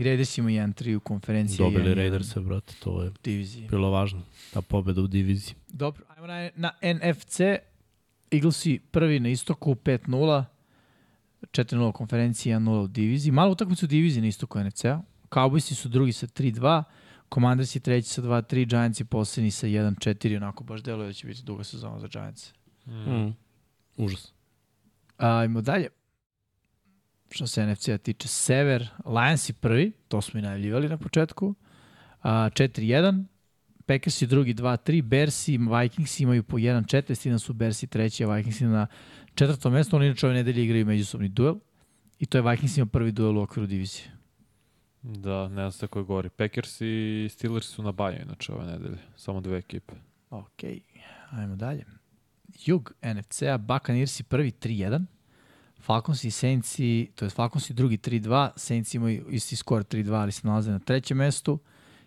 I Raiders ima 1-3 u konferenciji. Dobili Raiders, brate, to je diviziji. bilo važno, ta pobeda u diviziji. Dobro, ajmo na, na NFC. Eaglesi prvi na istoku 5-0, 4-0 u konferenciji, 1-0 u diviziji. Malo utakmicu u diviziji na istoku NFC-a. Cowboysi su drugi sa 3-2. Commandersi treći sa 2-3. Giantsi poslednji sa 1-4. Onako baš deluje da će biti duga sezona za Giants. Mm. Užas. Ajmo dalje. Što se NFC-a tiče, Sever, Lionsi prvi, to smo i najavljivali na početku, a, 4-1, Packersi drugi 2-3, Bearsi i Vikingsi imaju po 1-4, s tim da su Bearsi treći, a Vikingsi na četvrtom mestu, oni inače ove nedelje igraju međusobni duel i to je Vikingsima prvi duel u okviru divizije. Da, ne znam ko je gori. Packers i Steelers su na baju, inače, ove nedelje. Samo dve ekipe. Ok, ajmo dalje. Jug NFC-a, Buccaneersi prvi 3-1, Falcons i Saints i, to je Falcons i drugi 3-2, Saints imaju isti skor 3-2, ali se nalaze na trećem mestu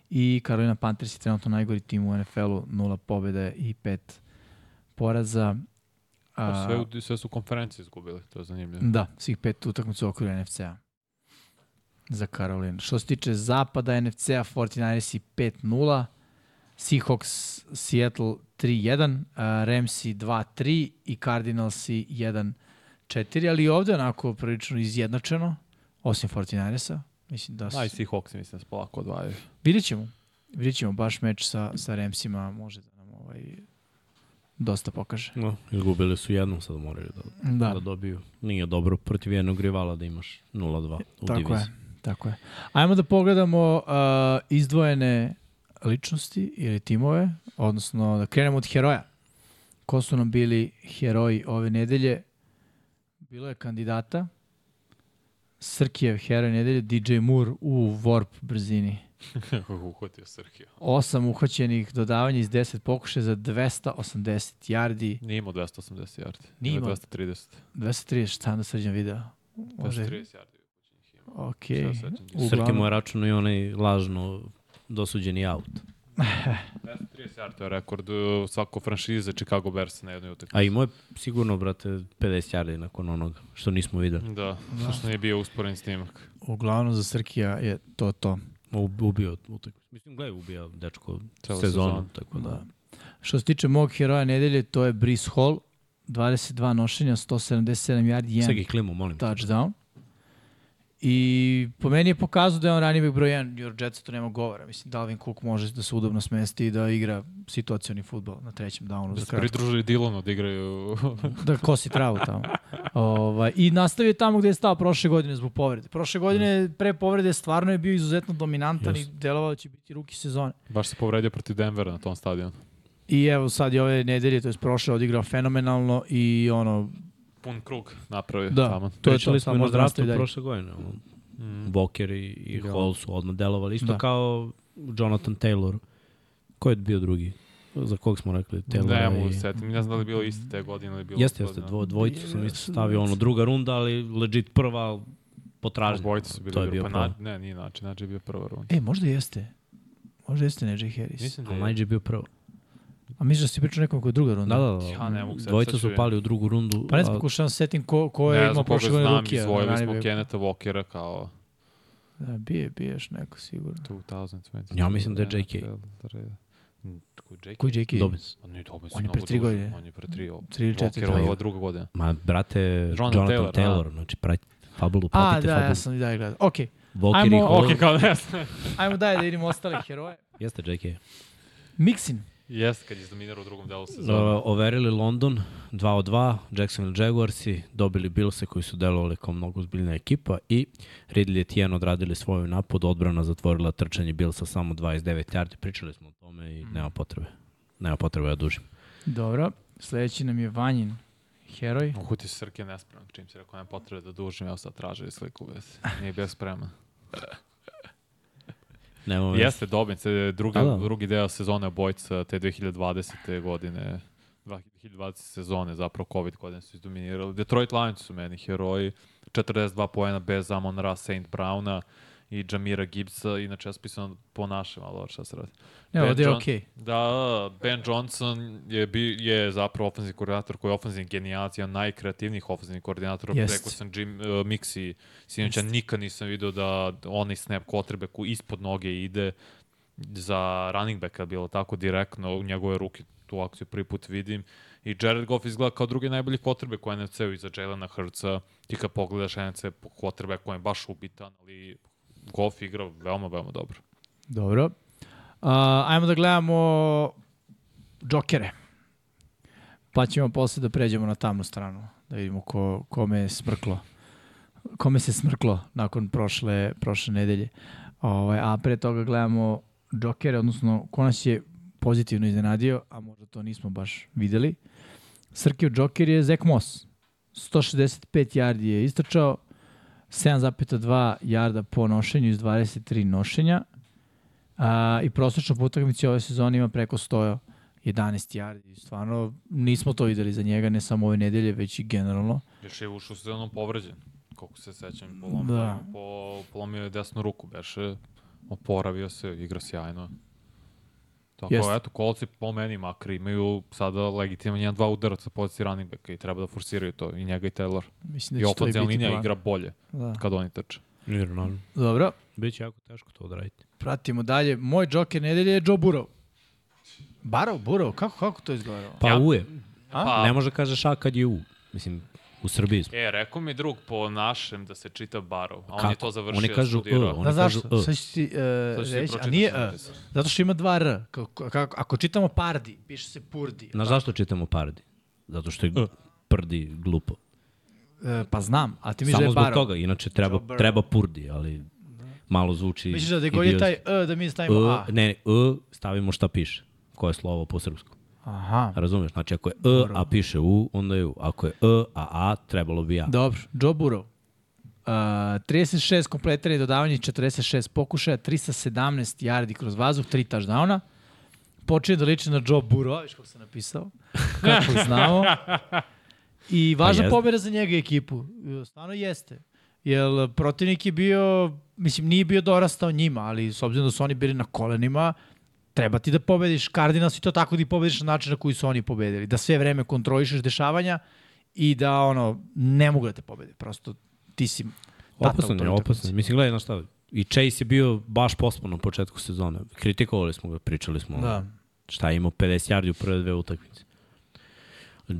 i Carolina Panthers je trenutno najgori tim u NFL-u, nula pobjede i pet poraza. Pa Sve, sve su konferencije izgubili, to je zanimljivo. Da, svih pet utakmica u okviru NFC-a za Karolinu. Što se tiče zapada NFC-a, 49ers i 5-0, Seahawks Seattle 3-1, uh, Ramsey 2-3 i Cardinals 1-4, ali ovde onako prilično izjednačeno, osim 49ersa. Mislim da su... Da, i Seahawks mislim da se polako odvajaju. Vidjet ćemo. Vidjet ćemo baš meč sa, sa Ramsima, može da nam ovaj, dosta pokaže. No, izgubili su jednom, sad moraju da, Da. da dobiju. Nije dobro protiv jednog rivala da imaš 0-2 u Tako diviziji. je, tako je. Ajmo da pogledamo uh, izdvojene ličnosti ili timove, odnosno da krenemo od heroja. Ko su nam bili heroji ove nedelje? Bilo je kandidata. Srkijev heroj nedelje, DJ Moore u Warp brzini. Kako *laughs* uhvatio Srhija. Osam uhvaćenih dodavanja iz 10 pokušaja za 280 yardi. Nije imao 280 yardi. Nije Ima imao. 230. 230, šta da srđam video? Može, 230 yardi. ok. Srke mu je računao i onaj lažno dosuđeni aut. 230 *laughs* yardi, to je rekord svako franšize Chicago Bears na jednoj utakmici. A imao je sigurno, brate, 50 yardi nakon onoga, što nismo videli. Da, da. što nije bio usporen snimak. Uglavnom za Srkija je to to. Ubio utakmicu. Mislim, gledaj, ubija dečko sezonu, sezonu. tako da. Da. Što se tiče mog heroja nedelje, to je Brice Hall, 22 nošenja, 177 yardi, Segi 1 klimu, molim. te. touchdown. I po meni je pokazao da je on running back broj 1, New York Jetsa to nema govora. Mislim, Dalvin Cook može da se udobno smesti i da igra situacioni futbol na trećem downu Da se pridružili Dylanu da igraju... *laughs* da kosi travu tamo. ovaj, I nastavio tamo gde je stao prošle godine zbog povrede. Prošle godine pre povrede stvarno je bio izuzetno dominantan Jeste. i delovao će biti ruki sezone. Baš se povredio protiv Denvera na tom stadionu. I evo sad je ove nedelje, to je prošle, odigrao fenomenalno i ono, Pun krug napravio Da. tamo. to je to, smo samo i možda draftu dalje. prošle godine. Mm. Boker i, i Ja. Hall su odmah delovali. Isto Da. da. kao Jonathan Taylor. Ko je bio drugi? Za kog smo rekli? Taylor Ne mogu i... se setiti. Ne znam da li je bilo isto te godine ili bilo... Jeste, jeste, dvo, dvojicu sam isto stavio, ono, druga runda, ali legit prva potražnja. Obojice su bili To je bio Pa na, ne, nije način. Znači je bio prva runda. E, možda jeste. Možda jeste Najee Harris. Mislim da je... Najee je bio prvo. A misliš da si pričao nekom koja je druga runda? Da, da, da. Ja ne mogu se Dvojica su pali u drugu rundu. Pa ne znam, a- pokušavam se setim ko, ko je ne imao znam prošle godine znam, rukija. izvojili smo running back. Keneta Walkera kao Da, bije, biješ neko sigurno. 2020. Ja mislim da je JK. Koji JK? Koji JK? Dobbins. On je Dobbins. On je pre tri godine. On je pre tri. Tri ili četiri, Walker, da. je druga godina. Ma, brate, Jonathan Jonathan, Taylor, Taylor, a? znači, prati, Fabulu, A, pratite da, Fabulu. ja sam i dalje gledao. Ok, Walker i Ajmo- Hall. Ok, kao ne znam. ajmo dalje da vidimo ostale heroje. Jeste JK. Mixin. Jeste, kad je izdominirao u drugom delu Uh, sezona. overili London 2 od 2, Jacksonville Jaguarsi, dobili Billse koji su delovali kao mnogo ozbiljna ekipa i Ridley i Etienne odradili svoju napad, odbrana zatvorila trčanje Billsa samo 29 yardi, pričali smo o tome i nema potrebe. Nema potrebe da dužim. Dobro. Sledeći nam je Vanjin heroj. Uhuti se Srke nespreman, čim si rekao nema potrebe da dužim, evo sad traži sliku vez. Nije bio spreman. *laughs* Veze. Jeste, Dobbins, je drugi, da. drugi deo sezone obojca te 2020. godine. 2020 sezone, zapravo COVID godine su izdominirali. Detroit Lions su meni heroji. 42 poena bez Amon Ra, St. Browna i Jamira Gibbsa, inače ja spisano po našem, ali šta se radi. Ne, ovde je okej. Da, da, Ben Johnson je, bi, je zapravo ofenzivni koordinator koji je ofenzivni genijalac, jedan najkreativnijih ofenzivnih koordinatora. Jest. Rekao sam Jim uh, Mixi, sinoća nikad nisam video da onaj snap quarterbacku ispod noge ide za running backa bilo tako direktno u njegove ruke tu akciju prvi put vidim i Jared Goff izgleda kao drugi najbolji quarterback u NFC-u iza Jalena Hurtsa ti kad pogledaš NFC quarterback koji je baš ubitan ali Goff igra veoma, veoma dobro. Dobro. Uh, ajmo da gledamo džokere. Pa ćemo posle da pređemo na tamnu stranu, da vidimo ko, kome je smrklo. Kome se smrklo nakon prošle, prošle nedelje. Ovaj, a pre toga gledamo džokere, odnosno ko nas je pozitivno iznenadio, a možda to nismo baš videli. Srkio džoker je Zach Moss. 165 yardi je istračao, 7,2 jarda po nošenju iz 23 nošenja. A, I prosječno po utakmici ove sezone ima preko 111 yardi. Stvarno nismo to videli za njega, ne samo ove nedelje, već i generalno. Još je ušao sezonom povređen, koliko se sećam. Polomio, Da. po, polomio je desnu ruku, beše, oporavio se, igra sjajno. Tako, Jeste. eto, kolci po meni makar imaju sada legitimno jedan dva udaraca pozici running backa i treba da forsiraju to, i njega i Taylor. Mislim I da će to i ofenzivna biti linija plan. igra bolje Da. kad oni trče. Nije normalno. Dobro, Biće jako teško to odraditi. pratimo dalje. Moj džoker nedelje je Joe Burrow. Barrow, Burrow, kako, kako to izgledalo? Pa Ja- U je. Pa, Ne može kažeš A kad je U. Mislim, u Srbiji smo. E, rekao mi drug po našem da se čita Barov, a on je Kako? to završio. Oni kažu studirao. E, oni Da, zašto? kažu, e. Sad ću ti uh, reći, a nije napisao. Zato što ima dva R. Kako, kako, ako čitamo Pardi, piše se Purdi. Znaš zašto čitamo Pardi? Zato što je prdi glupo. E, pa znam, a ti da Samo zbog toga, inače treba, Joe treba Purdi, ali malo zvuči... Misliš da je taj E, da mi stavimo A? Ne, E, stavimo šta piše. Koje slovo po srpsku. Aha. Razumeš? Znači, ako je E, a piše U, onda je U. Ako je E, a A, trebalo bi A. Dobro, Joe Burrow. Uh, 36 kompletiranih dodavanja, 46 pokušaja, 317 yardi kroz vazduh, 3 touchdowna. Počinje da liči na Joe Burrow, viš kako sam napisao, kako *laughs* znamo. I važna jeste. pobjeda za njega i ekipu. E, Stvarno jeste. Jer protivnik je bio, mislim, nije bio dorastao njima, ali s obzirom da su oni bili na kolenima, treba ti da pobediš Cardinals i to tako da ih pobediš na način na koji su oni pobedili. Da sve vreme kontrolišeš dešavanja i da ono, ne mogu da te pobede. Prosto ti si Opasan u je, opasan. je. Mislim, gledaj, znaš šta, i Chase je bio baš pospan na početku sezone. Kritikovali smo ga, pričali smo. Da. Šta je imao 50 yardi u prve dve utakmice.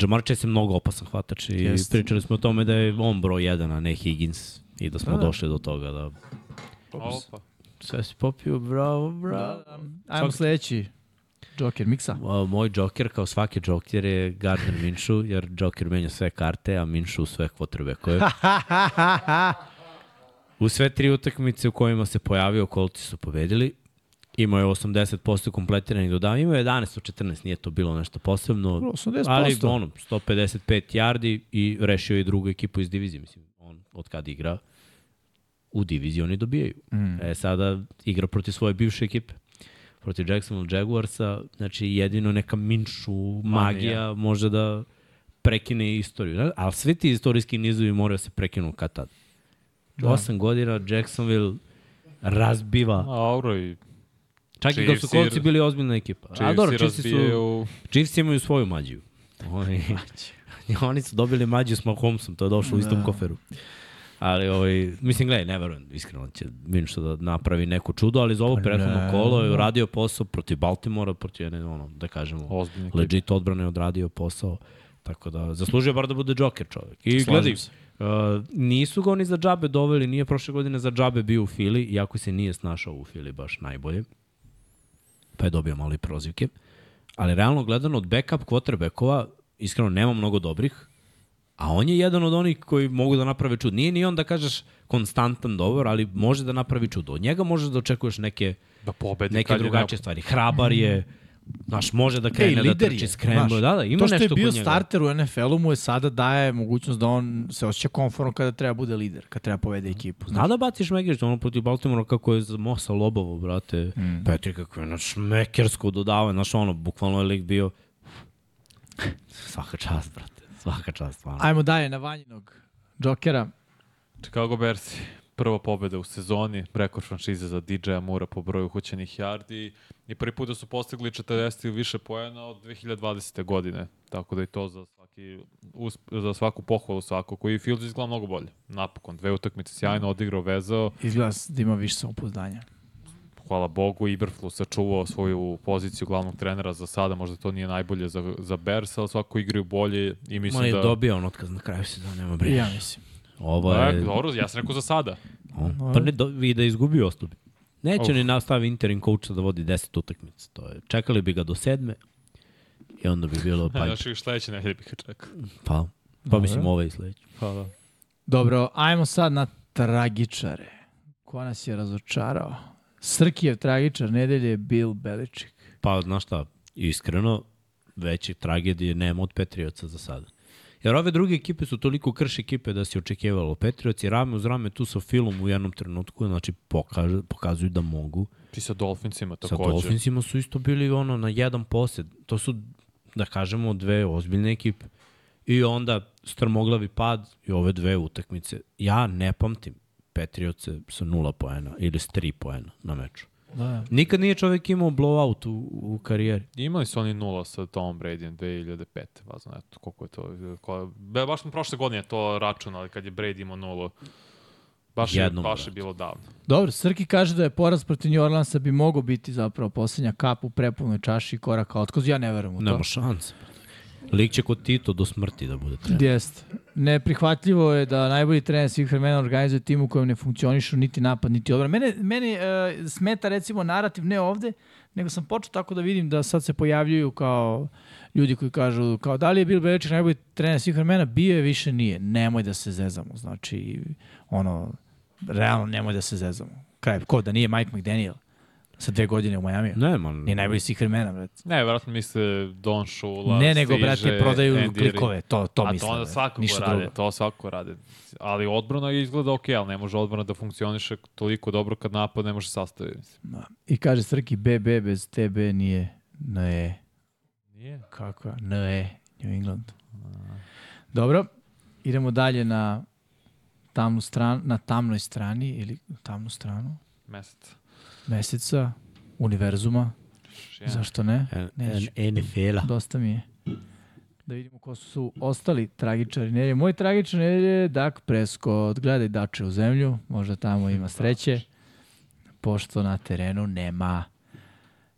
Jamar Chase je mnogo opasan hvatač i Jest. pričali smo o tome da je on broj 1, a ne Higgins i da smo Da, da. došli do toga da Opa. Sve si popio, bravo, bravo. Ajmo Svaki- sledeći. Joker, miksa. A, Moj Joker, kao svaki Joker, je Gardner Minshew, jer Joker menja sve karte, a Minshew sve quarterbackove. U sve tri utakmice u kojima se pojavio, Colti su pobedili. Imao je 80% kompletiranih dodavanja, imao je 11 od 14, nije to bilo nešto posebno. 80%. Ali ono, 155 yardi i rešio je drugu ekipu iz divizije. Mislim, on od kad igra u diviziji oni dobijaju. Mm. E, sada igra protiv svoje bivše ekipe protiv Jacksonville Jaguarsa, znači jedino neka minšu magija može da prekine istoriju. Ali svi ti istorijski nizovi moraju da se prekinu kad tad. Da. Osam godina Jacksonville razbiva. Auro i Čak i dok su kolci bili ozbiljna ekipa. A Chiefs dobro, i Chiefs su. Chiefs imaju svoju mađiju. Oni, *laughs* oni su dobili mađiju s Mahomesom, to je došlo u istom Da. koferu. Ali, ovaj, mislim, gledaj, ne verujem, iskreno će Minšu da napravi neko čudo, ali za ovo Pa prethodno ne. kolo je uradio posao protiv Baltimora, protiv jedne, ono, da kažemo, Ozbiljne legit odbrane je odradio posao. Tako da, zaslužio bar da bude Joker čovjek. I gledaj, se. uh, nisu ga oni za džabe doveli, nije prošle godine za džabe bio u Fili, iako se nije snašao u Fili baš najbolje. Pa je dobio malo i prozivke. Ali realno gledano od backup quarterbackova, iskreno nema mnogo dobrih, a on je jedan od onih koji mogu da naprave čud. Nije ni on da kažeš konstantan dobar, ali može da napravi čudo. Od njega možeš da očekuješ neke, Da pobedi neke drugačije stvari. Hrabar je, znaš, može da krene da lider trči znaš. Da, da, ima to što je nešto bio starter u NFL-u mu je sada daje mogućnost da on se osjeća konforno kada treba bude lider, kada treba povede ekipu. Zna da baciš Mekić, ono protiv Baltimora kako je Mosa Lobovo, brate. Mm. Petri kako je na šmekersko dodavanje, znaš ono, bukvalno je lik bio svaka čast, brate, svaka čast, stvarno. Ajmo dalje na vanjinog Jokera. Chicago Bears, prva pobeda u sezoni, rekord franšize za DJ-a Mura po broju uhoćenih yardi i prvi put da su postigli 40 ili više pojena od 2020. godine. Tako da je to za, svaki, usp- za svaku pohvalu svako koji Fields izgleda mnogo bolje. Napokon, dve utakmice sjajno odigrao, vezao. Izgleda da ima više samopouzdanja. Hvala Bogu, Iberflu sačuvao svoju poziciju glavnog trenera za sada, možda to nije najbolje za, za Bears, ali svako igraju bolje i Ma mislim je da... dobio on otkaz na kraju sezone, nema brige. ja mislim. Ovo Da, je, dobro, ja sam rekao za sada. on, pa ne, do, i da izgubi ostupi. Neće Uf. ni nastavi interim coacha da vodi 10 utakmica. To je, čekali bi ga do sedme i onda bi bilo pa, Znaš, i sledeće nedelje bih ga čekao. pa, pa mislim ove i sledeće. Pa da. Dobro, ajmo sad na tragičare. Ko nas je razočarao? Srkijev tragičar nedelje je Bill Belichick. Pa, znaš šta, iskreno, veće tragedije nema od Petrioca za sada. Jer ove druge ekipe su toliko krš ekipe da se očekivalo. Petrioci rame uz rame tu sa Filom u jednom trenutku, znači pokaže, pokazuju da mogu. Ti sa Dolphinsima Sa takođe. Dolphinsima su isto bili ono na jedan posed. To su, da kažemo, dve ozbiljne ekipe. I onda strmoglavi pad i ove dve utakmice. Ja ne pamtim Patriotse sa nula poena ili s tri poena na meču. Da. Nikad nije čovek imao blowout u, u karijeri. Imali su oni nula sa Tom Bradyjem 2005. Vazno, eto, koliko je to. Ko, be, baš smo prošle godine to računali kad je Brady imao nulu. Baš, je, Jednom, baš je brate. bilo davno. Dobro, Srki kaže da je poraz protiv New Orleansa bi mogao biti zapravo poslednja kap u prepunoj čaši i korak ka otkazu. Ja ne verujem u to. Nema šanse. Lik će kod Tito do smrti da bude trener. Jeste. Neprihvatljivo je da najbolji trener svih vremena organizuje tim u kojem ne funkcionišu niti napad, niti odbrana. Mene, mene uh, smeta recimo narativ ne ovde, nego sam počeo tako da vidim da sad se pojavljuju kao ljudi koji kažu kao da li je Bill Belichick najbolji trener svih vremena, bio je, više nije. Nemoj da se zezamo. Znači, ono, realno nemoj da se zezamo. Kraj, ko da nije Mike McDaniel sa dve godine u Majamiju? Ne, man. Nije najbolji svih vremena, brate. Ne, vjerojatno misle Don Shula, Ne, nego, stiže, brate, prodaju Andy klikove. To, to A misle. to onda Ništa rade, drugo. to svakako rade. Ali odbrana izgleda ok, ali ne može odbrana da funkcioniše toliko dobro kad napad ne može sastaviti. Mislim. Da. I kaže Srki, BB bez TB nije NE. Nije. Kako je? NE, New England. Dobro, idemo dalje na tamnu stranu, na tamnoj strani ili tamnu stranu Mesec. Meseca, univerzuma, jedan. zašto ne? NFL-a. Dosta mi je. Da vidimo ko su ostali tragičari nedelje. Moj tragičar nedelje je Dak Prescott. Gledaj Dače u zemlju, možda tamo ima sreće, pošto na terenu nema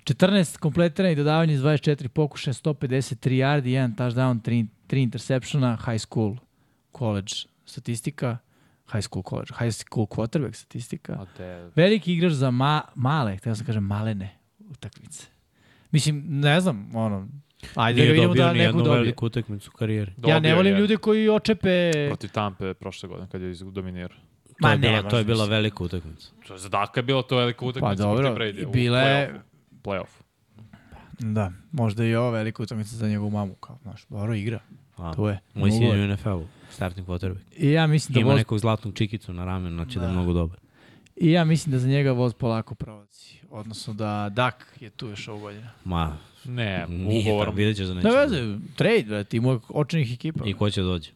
14 kompletiranih dodavanja iz 24 pokušaja, 153 yardi, 1 touchdown, 3, 3 interseptiona, high school, college statistika, high school college, high school quarterback statistika. Te, Veliki igrač za ma, male, htio sam kažem malene utakmice. Mislim, ne znam, ono, ajde da Nije ga vidimo dobio da neku dobije. veliku utakmicu u karijeri. Ja ne dobio volim je ljude koji očepe... Protiv Tampe prošle godine kad je dominirao. To je, Ma ne, bila, to je bila velika utakmica. To je za Daka je bilo to velika utakmica Pa dobro, Brady. i bila je- Playoff. Da, možda i ovo velika utakmica za njegovu mamu, kao, znaš, dobro igra, A, to je. Moj sin je u NFL-u, starting quarterback. I ja mislim da Ima voz, nekog zlatnog čikicu na ramenu, znači da, je mnogo dobar. i ja mislim da za njega voz polako prolazi. Odnosno da Dak je tu još ovu godinu. Ma, Ne, nije ugovorom. tako, vidjet ćeš da neće. Ne veze, trade, brate, ima očenih ekipa. I ko će dođe?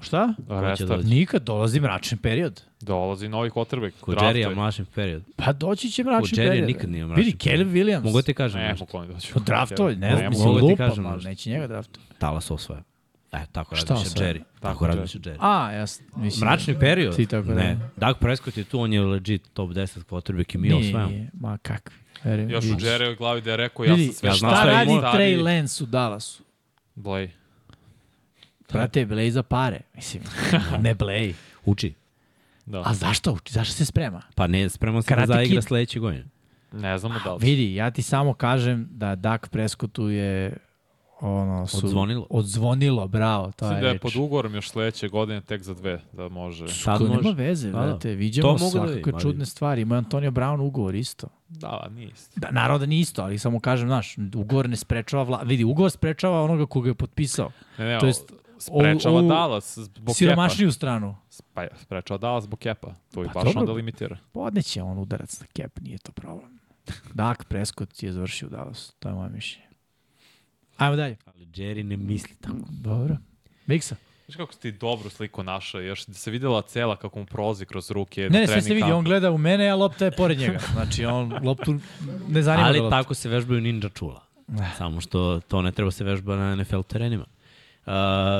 Šta? Restart. dođe? Nikad dolazi mračni period. Dolazi novi quarterback. Kod draftuje. Jerrya mlačni period. Pa doći će mračni Kod Jerry period. nikad nije mračni Vidi, period. Caleb Williams. Mogu ti kažem Ne, nešto? mogu oni doći. Pa draftovanje, ne Ne, znam, mogu mislim, da ti lupa, kažem ali nešto. neće njega draftovati. Talas osvaja. E, tako radi se? Jerry. Tako, Tako radi se Jerry. A, jasno. Mislim, Mračni period? Ti tako ne. da. Dak Prescott je tu, on je legit top 10 quarterback i mi osvajamo. Nije, ma kakvi. Verujem, Još u. Jerry glavi da je rekao, ja sam sve ja šta šta radi Trey Lance u Dallasu? Blay. Brate, Blej za pare. Mislim, *laughs* ne Blej. Uči. Da. A zašto uči? Zašto se sprema? Pa ne, spreman se da zaigra sledeće godine. Ne znamo da li. Vidi, ja ti samo kažem da Dak Prescottu je ono su... Odzvonilo. Odzvonilo, bravo. To je da je pod ugovorom još sledeće godine tek za dve, da može. Sad Ko, nema može. veze, Da, da. brate. Viđamo da svakakve ali- čudne stvari. Ima Antonio Brown ugovor isto. Da, nije isto. Da, naravno da nije isto, ali samo kažem, znaš, ugovor ne sprečava vla... Vidi, ugovor sprečava onoga koga je potpisao. Ne, ne, To jest, sprečava ovu- Dallas zbog Siromašniju stranu. Kepa. Pa, sprečava Dallas zbog Kepa. To je Pa baš dobro. onda limitira. Podneće on udarac na cap, nije to problem. Dak Prescott je završio Dallas, to je moje mišljenje. Ajmo dalje. Ali Jerry ne misli tako. Dobro. Miksa. Znaš kako si ti dobru sliku našao, još da se videla cela kako mu prolazi kroz ruke. Ne, ne, sve se vidi, on gleda u mene, a lopta je pored njega. *laughs* Znači, on loptu ne zanima Ali ga lopta. tako se vežbaju ninja čula. Samo što to ne treba se vežba na NFL terenima. Uh,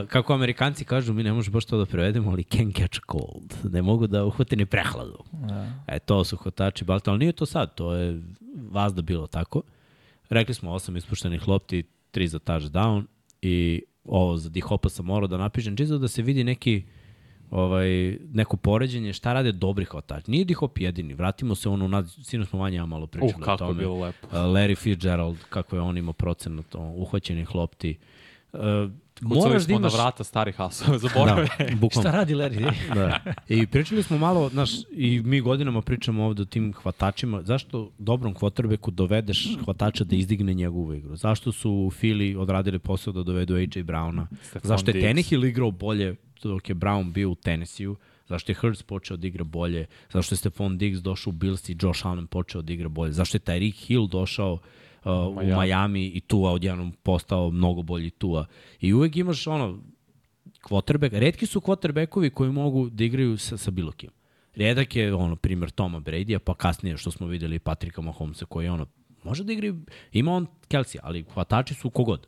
kako Amerikanci kažu, mi ne možemo baš to da prevedemo, ali can catch cold. Ne mogu da uhvate ni prehladu. Da. E, to su hvatači balta, ali nije to sad, to je vazda bilo tako. Rekli smo osam ispuštenih lopti, tri za touchdown i ovo za Dihopa sam morao da napišem, čisto da se vidi neki ovaj, neko poređenje šta rade dobri hvatači. Nije Dihop jedini, vratimo se ono, nad, sinu smo manje malo pričali Uh, o je tome. bilo lepo. Uh, Larry Fitzgerald, kako je on imao procenat uhvaćenih lopti. Uh, moraš da imaš... na vrata starih hasova, *laughs* zaboravio. Da, bukvalno. Šta radi Larry? *laughs* Da. I pričali smo malo, znaš, i mi godinama pričamo ovde o tim hvatačima. Zašto dobrom quarterbacku dovedeš hvatača da izdigne njegovu igru? Zašto su Philly odradili posao da dovedu AJ Browna? Stephon Zašto je Diggs. Tannehill igrao bolje dok je Brown bio u Tennessee-u? Zašto je Hurts počeo da igra bolje? Zašto je Stephon Diggs došao u Bills i Josh Allen počeo da igra bolje? Zašto je Tyreek Hill došao uh, u Miami. Miami i Tua odjednom postao mnogo bolji Tua? I uvek imaš ono, quarterback, redki su quarterbackovi koji mogu da igraju sa, sa bilo kim. Redak je, ono, primjer Toma Brady-a, pa kasnije što smo videli Patrika Mahomesa koji je, ono, može da igra, ima on Kelsey, ali hvatači su kogod.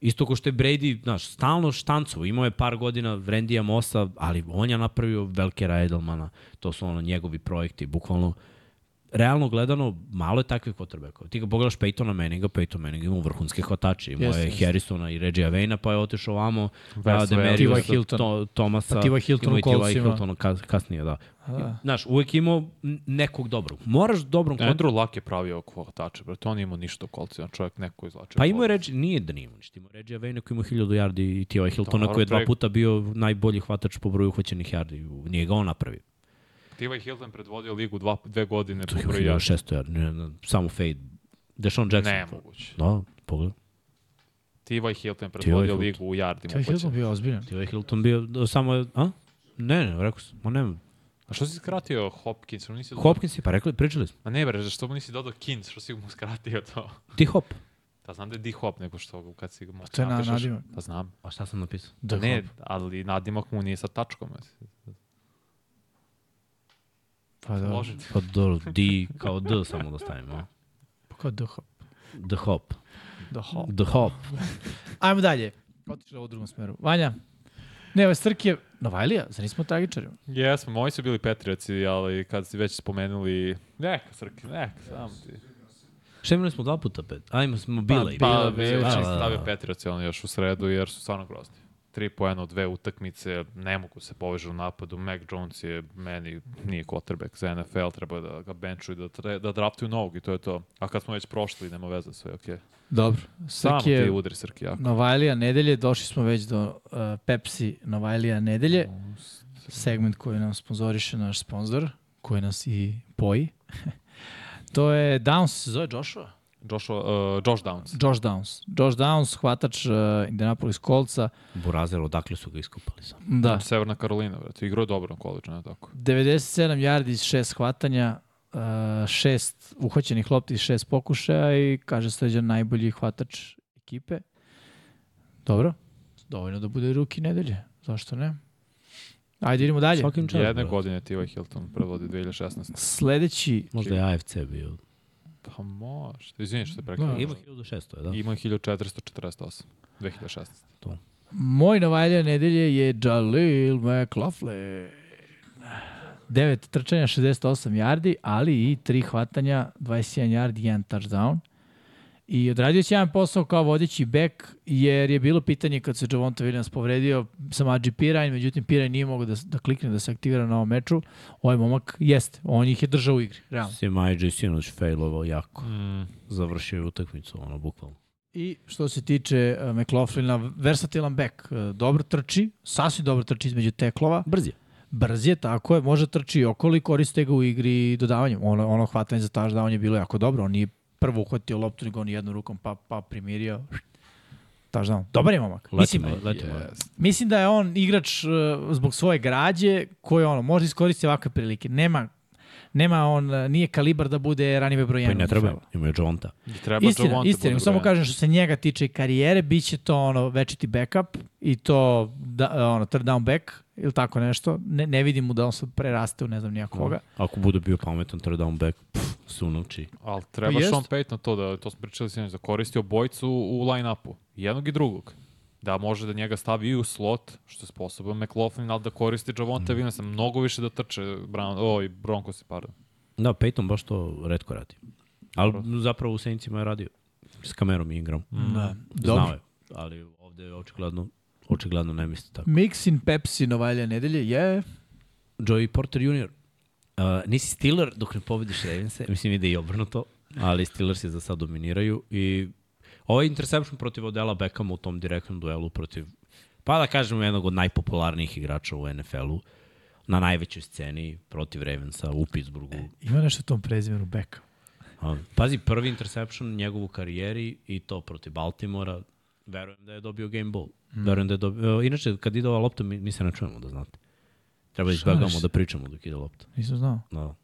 Isto ko što je Brady, znaš, stalno štancovo, imao je par godina Vrendija Mosa, ali on je napravio Velkera Edelmana, to su ono njegovi projekti, bukvalno realno gledano, malo je takvih quarterbackova. Ti ga pogledaš Peytona Manninga, Peyton Manning ima vrhunske hvatače. Imao Jeste, je jeste. Harrisona i Reggie Avena, pa je otišao ovamo, Wes da, Wells. Demariusa, T.Y. Hilton. to, Tomasa. Pa T.Y. Hilton imao u. Hiltona kas, kasnije, da. Da. Znaš, uvek imao nekog dobrog. Moraš dobrom kvot... Andrew Luck je pravio hvatače, brate. On imao ništa u kolcima. Čovjek neko izlačio. Pa imao je Reggie, nije da nije imao ništa. Imao je Reggie Avena koji ima 1000 yardi i T.Y. Hiltona koji je dva puta bio najbolji hvatač po broju uhvaćenih yardi. Nije ga on napravio. T.Y. Hilton predvodio ligu dva, dve godine To po je broju. 1600 yardi, ne, ne, samo fade. Deshaun Jackson. Nemoguće. Da, pogledaj. T.Y. Hilton predvodio Hilton. ligu u yardima. Je Hilton bio ozbiljan. T.Y. Hilton bio da, samo, a? Ne, ne, rekao sam, ma nema. A što si skratio Hopkins? Nisi dodao- Hopkins je, pa rekli, pričali smo. Ma ne bre, što mu nisi dodao Kins? Što si mu skratio to? Ti hop. Da znam da je D-Hop, nego što kad si mu to je na- nadimak. Pa znam. A šta sam napisao? Da, ne, hop. ali nadimak mu nije sa tačkom. Pa da. Složen. Pa do, D kao D samo da stavimo. Pa kao The hop. The hop. The hop. The hop. Ajmo dalje. Otišli u drugom smeru. Vanja, ne, ove strke, Novajlija, zar nismo tragičari? Jesmo, moji su bili Petrioci, ali kad si već spomenuli, neka srke, neka, samo ti. Šta imali smo dva puta pet? Ajmo smo bile. Pa, pa, pa, pa, pa, pa, pa, pa, pa, pa, pa, pa, pa, pa, pa, 3 poena od dve utakmice, ne mogu se povežu u napadu, Mac Jones je meni, nije quarterback za NFL, treba da ga benchuju, da, tre, da draftuju novog i to je to. A kad smo već prošli, nema veze sve, okej. Okay. Dobro. Samo ti udri Srki jako. Novajlija nedelje, došli smo već do uh, Pepsi Novajlija nedelje, segment koji nam sponzoriše naš sponsor, koji nas i poji. *laughs* to je Downs, se zove Joshua. Joshua, uh, Josh Downs. Josh Downs. Josh Downs, hvatač uh, Indianapolis Coltsa. Burazer, odakle su ga iskupali sam. Da, Severna Karolina, brate. Igrao je dobro na koleđu, ne tako. 97 yardi iz šest hvatanja, uh, šest uhvaćenih lopti iz šest pokušaja i kaže Sređan najbolji hvatač ekipe. Dobro, dovoljno da bude ruki nedelje, zašto ne? Ajde, idemo dalje. Svakim čast. Jedne godine T.Y. Hilton predvodi 2016. Sledeći, Možda je AFC bio. Pa može. Izvini što te prekao. Da. Ima 1600, da. Ima 1448. 2016. moj Novajlija nedelje je Jalil McLaughlin. 9 trčanja, 68 yardi, ali i 3 hvatanja, 21 yard, 1 touchdown. I odradio će jedan posao kao vodeći bek, jer je bilo pitanje kad se Javonta Williams povredio sa Mađi Pirajn, međutim Pirajn nije mogao da, da klikne da se aktivira na ovom meču. Ovaj momak jeste, on ih je držao u igri, realno. Sim IJ sinoć failovao jako. Mm. Završio je utakmicu, ono, bukvalno. I što se tiče uh, McLaughlina, versatilan bek, uh, dobro trči, sasvim dobro trči između teklova, Brz je. brz je, tako je, može trči okolo i koriste ga u igri dodavanjem. Ono, ono hvatanje za touchdown je bilo jako dobro, on nije prvo uhvatio loptu, nego on jednom rukom pa, pa primirio. Touchdown. Dobar je momak. Mislim, Letimo, letimo. mislim da je on igrač uh, zbog svoje građe koji ono, može iskoristiti ovakve prilike. Nema, nema on, nije kalibar da bude ranive broj Pa i 1. ne treba, ima je Jonta. I treba Istina, Javonte istina, samo kažem što se njega tiče karijere, bit će to ono večiti backup i to da, ono, third down back ili tako nešto. Ne, ne vidim mu da on sad preraste u ne znam nijakoga. Ako bude bio pametan third down back, pff, se unovči. Ali treba Pa jest. Sean Payton to da, to smo pričali sinoć, da koristi obojicu u line-upu. Jednog i drugog. Da može da njega stavi i u slot, što je sposoban McLaughlin, ali da koristi Javonte mm. Williamsa. Mnogo više da trče Brown, oj, Broncosi, pardon. Da, Peyton baš to redko radi. Ali zapravo u Saintsima je radio. S kamerom i Ingram. Da. Znao je. Ali ovde je očigledno, očigledno ne misli tako. Mixin Pepsi Novajlija nedelje je... Joey Porter Jr. Uh, nisi Steeler dok ne pobediš Ravense, mislim ide i obrnuto, ali Steelers je za sad dominiraju i ovaj interception protiv Odela Beckhama u tom direktnom duelu protiv, pa da kažemo jednog od najpopularnijih igrača u NFL-u, na najvećoj sceni protiv Ravensa u Pittsburghu. Ima nešto u tom prezimenu beka. A, Pazi, prvi interception u karijeri i to protiv Baltimora. Verujem da je dobio game ball. Mm. Verujem da je dobio... e, Inače, kad ide ova lopta, mi, mi se ne čujemo, da znate. Treba da izbjegamo se? da pričamo dok ide lopta. Nisam znao. Da. A,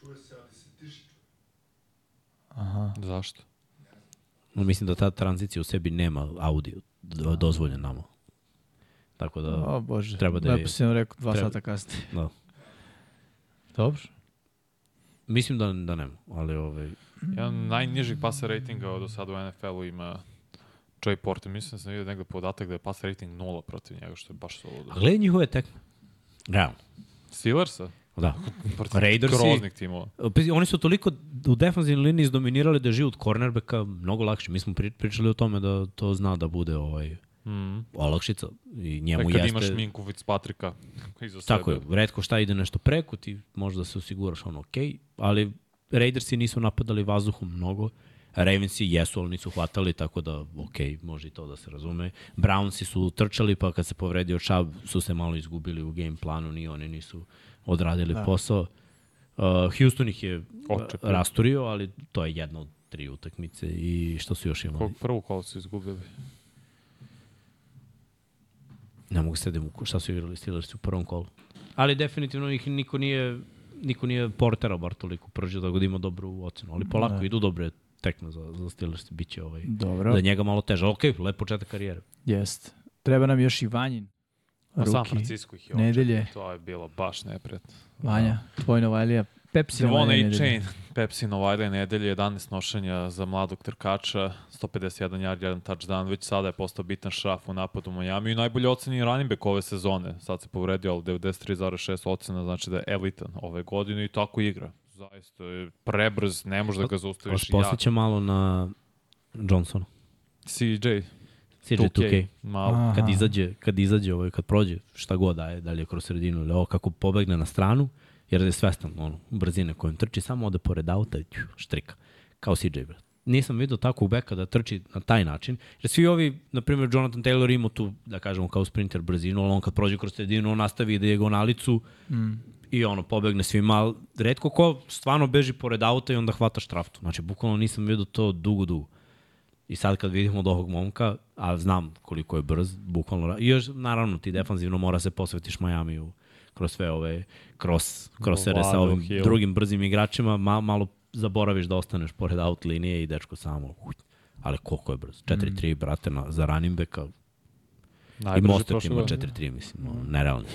čuje se, ali se tiši. Aha. Zašto? No, mislim da ta tranzicija u sebi nema audio d- dozvoljen nama. Tako da, O bože, Treba da je- lepo si nam rekao dva treba- sata kasnije. *laughs* da. Dobro. Mislim da, da nema, ali ovaj, Jedan najnižih pasa ratinga do sada u NFL-u ima Joey Porter. Mislim da sam vidio negde podatak da je pas rating 0 protiv njega, što je baš suludo. a gledaj njihove tekme. Realno. Steelersa? Da. Protiv Raidersi- groznih timova. Pazi, Oni su toliko u defanzivnoj liniji izdominirali da je život cornerbacka mnogo lakše. Mi smo pri, pričali o tome da to zna da bude ovaj Mm. olakšica i njemu Kad jeste... imaš Minku Fitzpatricka *laughs* iza sebe. Tako je, redko šta ide nešto preko, ti možda se osiguraš ono okej, okay, ali Raidersi nisu napadali vazduhom mnogo, Ravensi jesu, ali nisu hvatali, tako da okay, može i to da se razume. Brownsi su trčali, pa kad se povredio Chubb su se malo izgubili u game planu, ni oni nisu odradili da. posao. Uh, Houston ih je Očepio. rasturio, ali to je jedna od tri utakmice i što su još imali? Kog prvu kolu su izgubili? Ne mogu se da šta su igrali Steelers u prvom kolu. Ali definitivno ih niko nije niko nije portera bar toliko pržio da god ima dobru ocenu. Ali polako Da. idu dobre tekme za, za Steelers. Biće ovaj, Dobro, da njega malo teže. Ok, lep početak karijere. jest. Treba nam još i Vanjin. Na San. Francisco ih je Nedelje. To je bilo baš neprijatno. Vanja, tvoj Novajlija. Pepsi Novajlija A. nedelje. Chain, Pepsi Novajlija nedelje, 11 nošenja za mladog trkača, 151 yard, 1 touchdown, već sada je postao bitan šraf u napadu u Miami i najbolji ocenjen running back ove sezone. Sad se povredio, ali 93,6 ocena, znači da je elitan ove godine i tako igra. Zaista je prebrz, ne može da ga zaustaviš. posjeća malo na Johnsona. CJ, CJ 2K, 2K. malo. Aha. Kad izađe, kad izađe, ovaj, kad prođe, šta god daje, da li je kroz sredinu ili ovo, kako pobegne na stranu, jer je svestan ono, brzine kojom trči, samo ode pored auta i štrika. Kao CJ, brat. Nisam vidio takvog beka da trči na taj način. Jer svi ovi, na primjer, Jonathan Taylor ima tu, da kažemo, kao sprinter brzinu, ali on kad prođe kroz sredinu, on nastavi dijagonalicu Mm. i ono, pobegne svima, ali redko ko stvarno beži pored auta i onda hvata štraftu. Znači, bukvalno nisam vidio to dugo, dugo. I sad kad vidimo od ovog momka, a znam koliko je brz, bukvalno, i još naravno ti defanzivno mora se posvetiš Majamiju kroz sve ove cross, crossere sa ovim Hill. drugim brzim igračima, ma, malo zaboraviš da ostaneš pored out linije i dečko samo, uj, ali koliko je brz. 4-3, brate, na, za running backa. I Najbrži Mostert prošle ima godine. 4-3, mislim, ono, nerealno.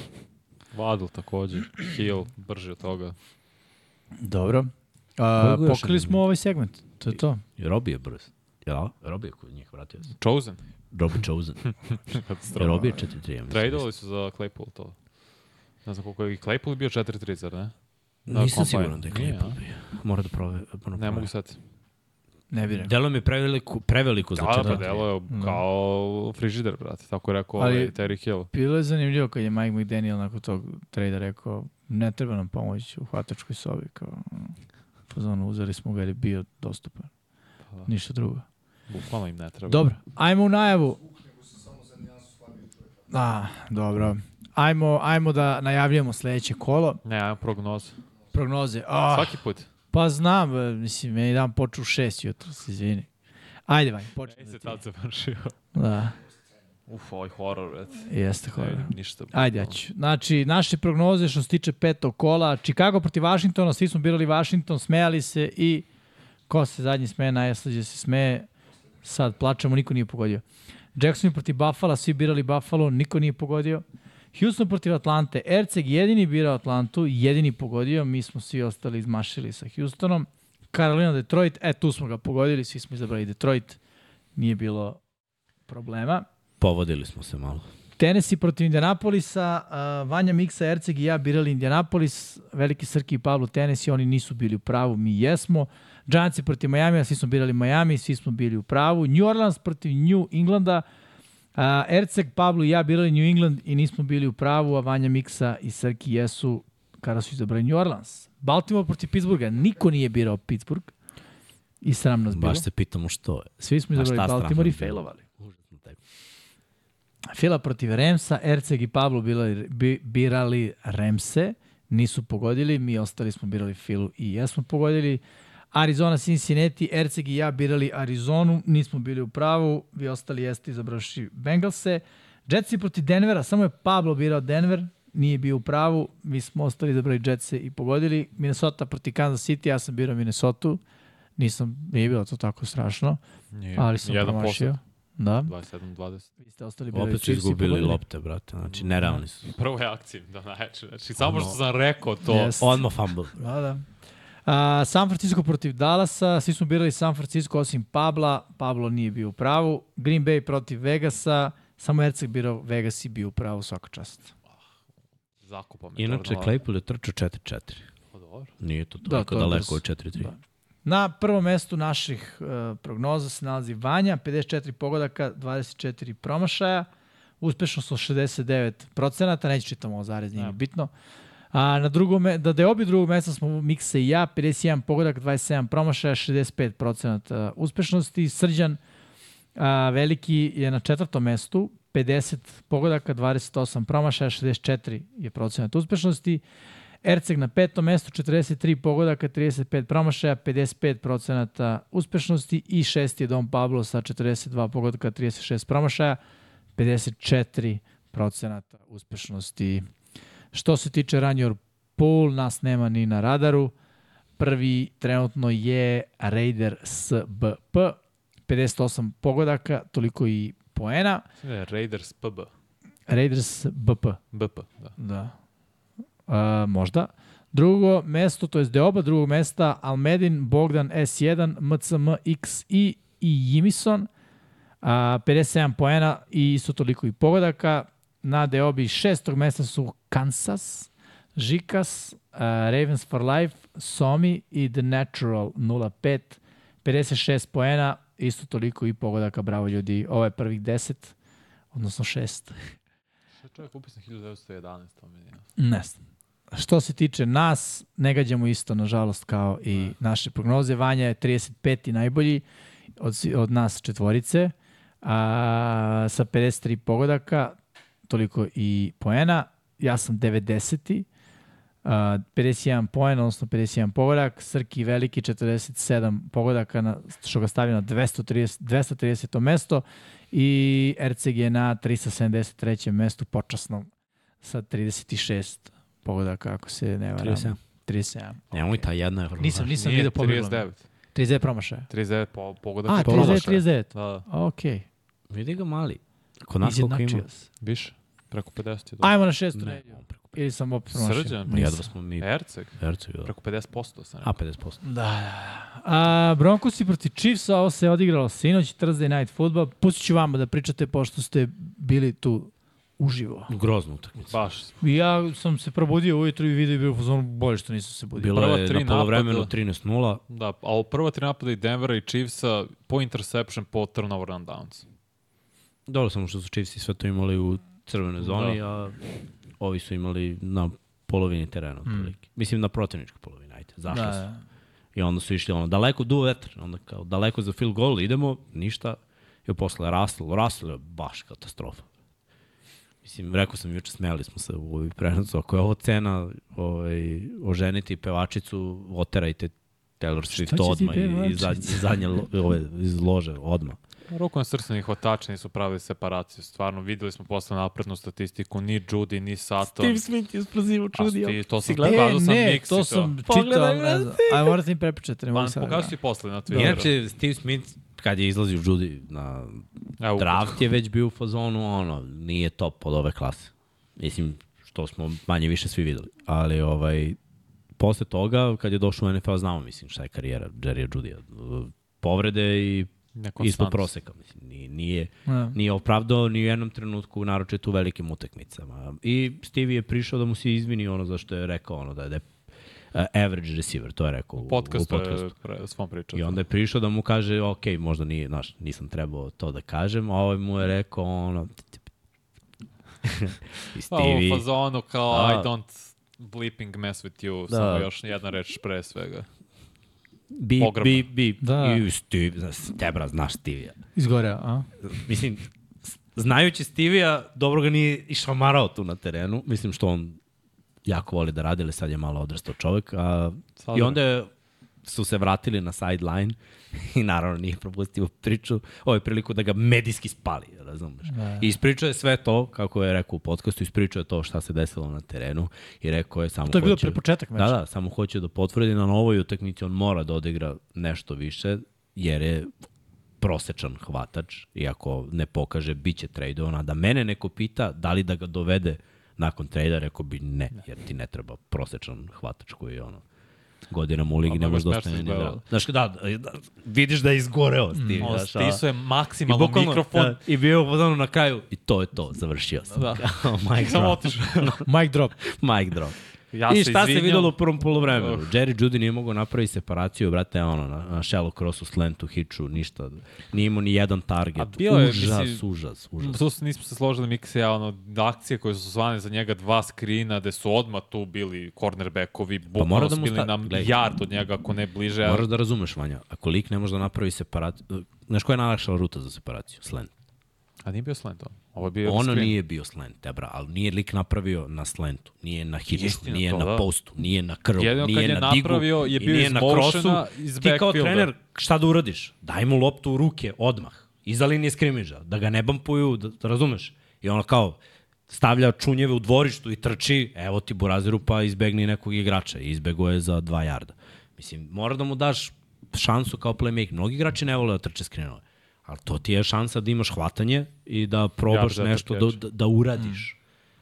Waddle takođe, Hill, brži od toga. Dobro. A, pokrili smo ovaj segment. To je to. I Robi je brz. Ja, Robi je kod njih vratio se. Chosen. Robi Chosen. Robi je 4-3, ja mislim. Tradovali su za Claypool to. Ne znam koliko je i Claypool bio 4-3, zar ne? Na Nisam combine. siguran da je Claypool bio. Mora da prove. Mora Ne mogu sad. Ne bih rekao. Delo mi je preveliko, preveliko za Da, pa četvrti. delo je kao frižider, brate. Tako je rekao Ali- ovaj Terry Hill. Bilo je zanimljivo kad je Mike McDaniel nakon tog trejda rekao ne treba nam pomoć u hvatačkoj sobi. Kao, ono, fazonu, uzeli smo ga jer je bio dostupan. Pa da. Ništa drugo. Bukvalno im ne treba. Dobro, ajmo u najavu. A, dobro. Ajmo, ajmo da najavljamo sledeće kolo. Ne, ajmo prognozu. Prognoze. Ah, Svaki put. Pa znam, mislim, meni dan počeo u šest jutro, se izvini. Ajde, Vanja, počne Ej, da se tad završio. Da, Uf, ovaj horor, brate. jeste Ne hvala. vidim ništa. Ajde, ja ću. Znači, naše prognoze što se tiče petog kola, Chicago protiv Washingtona, svi smo birali Washington, smejali se i ko se zadnji smeje, najslađe se smeje. Sad plačemo, niko nije pogodio. Jackson protiv Buffalo, svi birali Buffalo, niko nije pogodio. Houston protiv Atlante, Erceg jedini birao Atlantu, jedini pogodio, mi smo svi ostali izmašili sa Houstonom. Carolina, Detroit, e tu smo ga pogodili, svi smo izabrali Detroit, nije bilo problema. Povodili smo se malo. Tennessee protiv Indianapolisa, uh, Vanja Miksa, Erceg i ja birali Indianapolis, Veliki Srki i Pablo Tennessee, oni nisu bili u pravu, mi jesmo. Giantsi protiv Miami, svi smo birali Miami, svi smo bili u pravu. New Orleans protiv New Englanda, uh, Erceg, Pablo i ja birali New England i nismo bili u pravu, a Vanja Miksa i Srki jesu kada su izabrali New Orleans. Baltimore protiv Pittsburgha, niko nije birao Pittsburgh i sram nas bilo. Baš se pitamo što je. Svi smo izabrali Baltimore i failovali. Fila protiv Remsa, Erceg i Pablo birali, bi, birali Remse, nisu pogodili, mi ostali smo birali Filu i jesmo pogodili. Arizona, Cincinnati, Erceg i ja birali Arizonu, nismo bili u pravu, vi ostali jeste izabraši Bengalse. Jetsi protiv Denvera, samo je Pablo birao Denver, nije bio u pravu, mi smo ostali izabrali Jetse i pogodili. Minnesota protiv Kansas City, ja sam birao Minnesota, nisam, nije bilo to tako strašno, Nije. ali sam Jedan promašio. Da. 27-20. Vi ste ostali bili Opet su izgubili lopte, brate. Znači, nerealni su. Prvo je akcija, da najče. Znači, samo što sam rekao to. Yes. Odmah fumble. Da, da. A, San Francisco protiv Dallasa, svi smo birali San Francisco osim Pabla, Pablo nije bio u pravu. Green Bay protiv Vegasa, samo Erceg birao Vegas i bio u pravu svaka čast. Zakupa me. Inače, Claypool je trčao 4-4. Love. Pa dobro. Nije to Da, toliko to je daleko od 4-3. Da. Na prvom mestu naših uh, prognoza se nalazi Vanja, 54 pogodaka, 24 promašaja, uspešno su 69 procenata, neću čitamo ovo zarez, nije Ja. A na drugom, da, da je obi drugog mesta smo Mikse i ja, 51 pogodak, 27 promašaja, 65 procenata uspešnosti. Srđan a, Veliki je na četvrtom mestu, 50 pogodaka, 28 promašaja, 64 je procenat uspešnosti. Erceg na petom mestu, 43 pogodaka, 35 promašaja, 55 procenata uspešnosti i šesti je Dom Pablo sa 42 pogodaka, 36 promašaja, 54 procenata uspešnosti. Što se tiče Ranjor Pool, nas nema ni na radaru. Prvi trenutno je Raider SBP, 58 pogodaka, toliko i poena. Je Raiders PB. Raiders BP. BP, da. Da. A, možda. Drugo mesto, to je Deoba drugog mesta, Almedin, Bogdan S1, MCM XI i Jimison. A, 57 poena i isto toliko i pogodaka. Na Deobi šestog mesta su Kansas, Žikas, uh, Ravens for Life, Somi i The Natural 05. 56 poena, isto toliko i pogodaka. Bravo ljudi, ovo je prvih 10, odnosno 6. Šta je čovjek upisan 1911, to mi. Ne znam. Što se tiče nas, ne gađamo isto, nažalost, kao i naše prognoze. Vanja je 35. najbolji od, od nas četvorice, a, sa 53 pogodaka, toliko i poena. Ja sam 90. A, 51 poen, odnosno 51 pogodak. Srki veliki 47 pogodaka, na, što ga stavio na 230, 230. mesto. I je na 373. mestu počasnom sa 36 pogodaka, ako se ne varam. 37. 37. Nemoj ta jedna je vrlo Nisam, nisam vidio pobjegu. 39. 39 promašaja. 39 po, pogodak. A, i 39, promašaja. 39. Da, Ok. Vidi ga mali. Kod nas koliko ima? Više. Preko 50 je dobro. Ajmo na šestu Ne, nedelju. Ili sam opet promašio. Srđan? Ma jedva smo mi Erceg. Erceg, da. Preko 50% sam A, rekao. 50%. Da, da. A, Broncosi protiv Chiefsa, ovo se odigralo sinoć, Thursday Night Football. Pustit ću vama da pričate, pošto ste bili tu uživo. Grozna utakmica. Baš. I ja sam se probudio ujutru i vidio i bio u fazonu bolje što nisam se budio. Bilo Prva je tri na polovremenu napada. 13-0. Da, a u prva tri napada i Denvera i Chiefsa po interception, po turnover and downs. Dobro samo što su Chiefs sve to imali u crvenoj zoni, a ovi su imali na polovini terena. Mm. Mislim na protivničkoj polovini, ajde, zašli Da, su. da. I onda su išli ono, daleko duo vetar, onda kao daleko za field goal, idemo, ništa. I posle Russell, Russell je baš katastrofa. Mislim, rekao sam juče, smijali smo se u ovoj prenosu, ako je ovo cena ovaj, oženiti pevačicu, oterajte Taylor Swift odmah i, i zadnje, zadnje lo, ove, iz lože odmah. Rukom srstvenih hvatača nisu pravili separaciju. Stvarno, videli smo posle naprednu statistiku, ni Judy, ni Sato. Smith je sprazivo A ti, to sam E, pokazao sam ne, Mixi to sam čitao. Ne znam. Aj, morate mi prepričati. Ne mogu Man, sad. pokazao si posle na Twitteru. Inače, Steve Smith, kad je izlazio Judy na Evo, draft, je već bio u fazonu, ono, nije top od ove klase. Mislim, što smo manje više svi videli. Ali, ovaj, posle toga, kad je došao u NFL, znamo, mislim, šta je karijera Jerry Judy. Povrede i. ispod proseka. Mislim, nije, nije, Da. nije opravdao ni u jednom trenutku, naročito u velikim utakmicama. I Stevie je prišao da mu se izvini ono zašto je rekao ono da je, da je uh, average receiver, to je rekao u, Podcast, u podcastu. je pre, svom pričao. I onda je prišao da mu kaže, ok, možda nije, znaš, nisam trebao to da kažem, a ovaj mu je rekao, ono, *laughs* I Pa u Stevie, fazonu kao Da. I don't bleeping mess with you, Da. samo još jedna reč pre svega. Bi, pogrebno. bi, bi, Da. i Stevie, znaš, Tebra, znaš Stevie. Izgore, a? Mislim, znajući Stevija, dobro ga nije išamarao tu na terenu, mislim što on jako voli da radi, ali sad je malo odrastao čovek, a, Sad i onda je- su se vratili na sideline *laughs* i naravno nije propustio priču, ovo je priliku da ga medijski spali, razumeš? Da. I ispričao je sve to, kako je rekao u podcastu, ispričao je to šta se desilo na terenu i rekao je samo To je bilo pre početak meča. Da, da, samo hoće da potvrdi na novoj utakmici on mora da odigra nešto više, jer je prosečan hvatač i ako ne pokaže, bit će tradovan, a da mene neko pita da li da ga dovede nakon trejda, rekao bi ne, jer ti ne treba prosečan hvatač koji je ono godinama u ligi A ne može da ostane ni zdrav. Znaš, da, da, vidiš da je izgoreo s tim. On znaš, a- stisuje I maksimalno bukvalno, mikrofon. da, I bio je na kraju. I to je to, završio sam. Da. *laughs* Mike drop. Mic drop. Mic drop. Ja I se šta se izvinjam. videlo u prvom polovremenu? Uh. Jerry Judy nije mogao napraviti separaciju, brate, ono, na, na shallow crossu, slantu, hitchu, ništa. Nije imao ni jedan target. A bio je, užas, mislim, užas, užas. Tu se nismo se složili Miksa i ja, ono, akcije koje su zvane za njega dva skrina, gde su odmah tu bili cornerbackovi, bukvalno Pa da bili na gledaj. yard od njega, ako ne bliže. Moraš da razumeš, Vanja, ako lik ne može da napravi separaciju, znaš koja je najlakša ruta za separaciju? Slant. A nije bio slant on. Ovo je bio Ono screen. nije bio slant, tebra, ali nije lik napravio na slantu, nije na hitchu, Istina, nije to na da. postu, nije na krvu, Jedino nije je na digu napravio je bio nije na krosu. Ti kao trener, šta da uradiš? Daj mu loptu u ruke odmah, iza linije skrimidža, da ga ne bampuju, da, da razumeš? I ono kao, stavlja čunjeve u dvorištu i trči, evo ti Buraziru pa izbegni nekog igrača i izbego je za dva jarda. Mislim, mora da mu daš šansu kao playmaker. Mnogi igrači ne vole da trče skrinove. Ali to ti je šansa da imaš hvatanje i da probaš after nešto da, da, uradiš.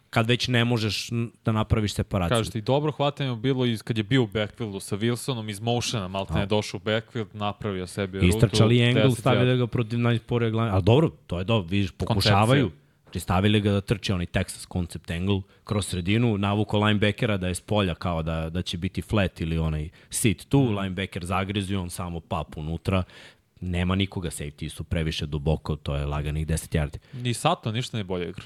Kad već ne možeš da napraviš separaciju. Kažeš ti, dobro hvatanje je bilo iz, kad je bio u backfieldu sa Wilsonom, iz motiona, malo ne je došao u backfield, napravio sebi rutu. Angle, 10 stavili ga protiv najsporije glave. Ali dobro, to je dobro, vidiš, pokušavaju. Znači stavili ga da trči onaj Texas concept angle kroz sredinu, navuko linebackera da je s polja kao da, da će biti flat ili onaj sit tu, mm. linebacker zagrizio, on samo pap unutra. Nema nikoga, safety su previše duboko, to je laganih 10 yardi. Ni Sato ništa ne bolje igra.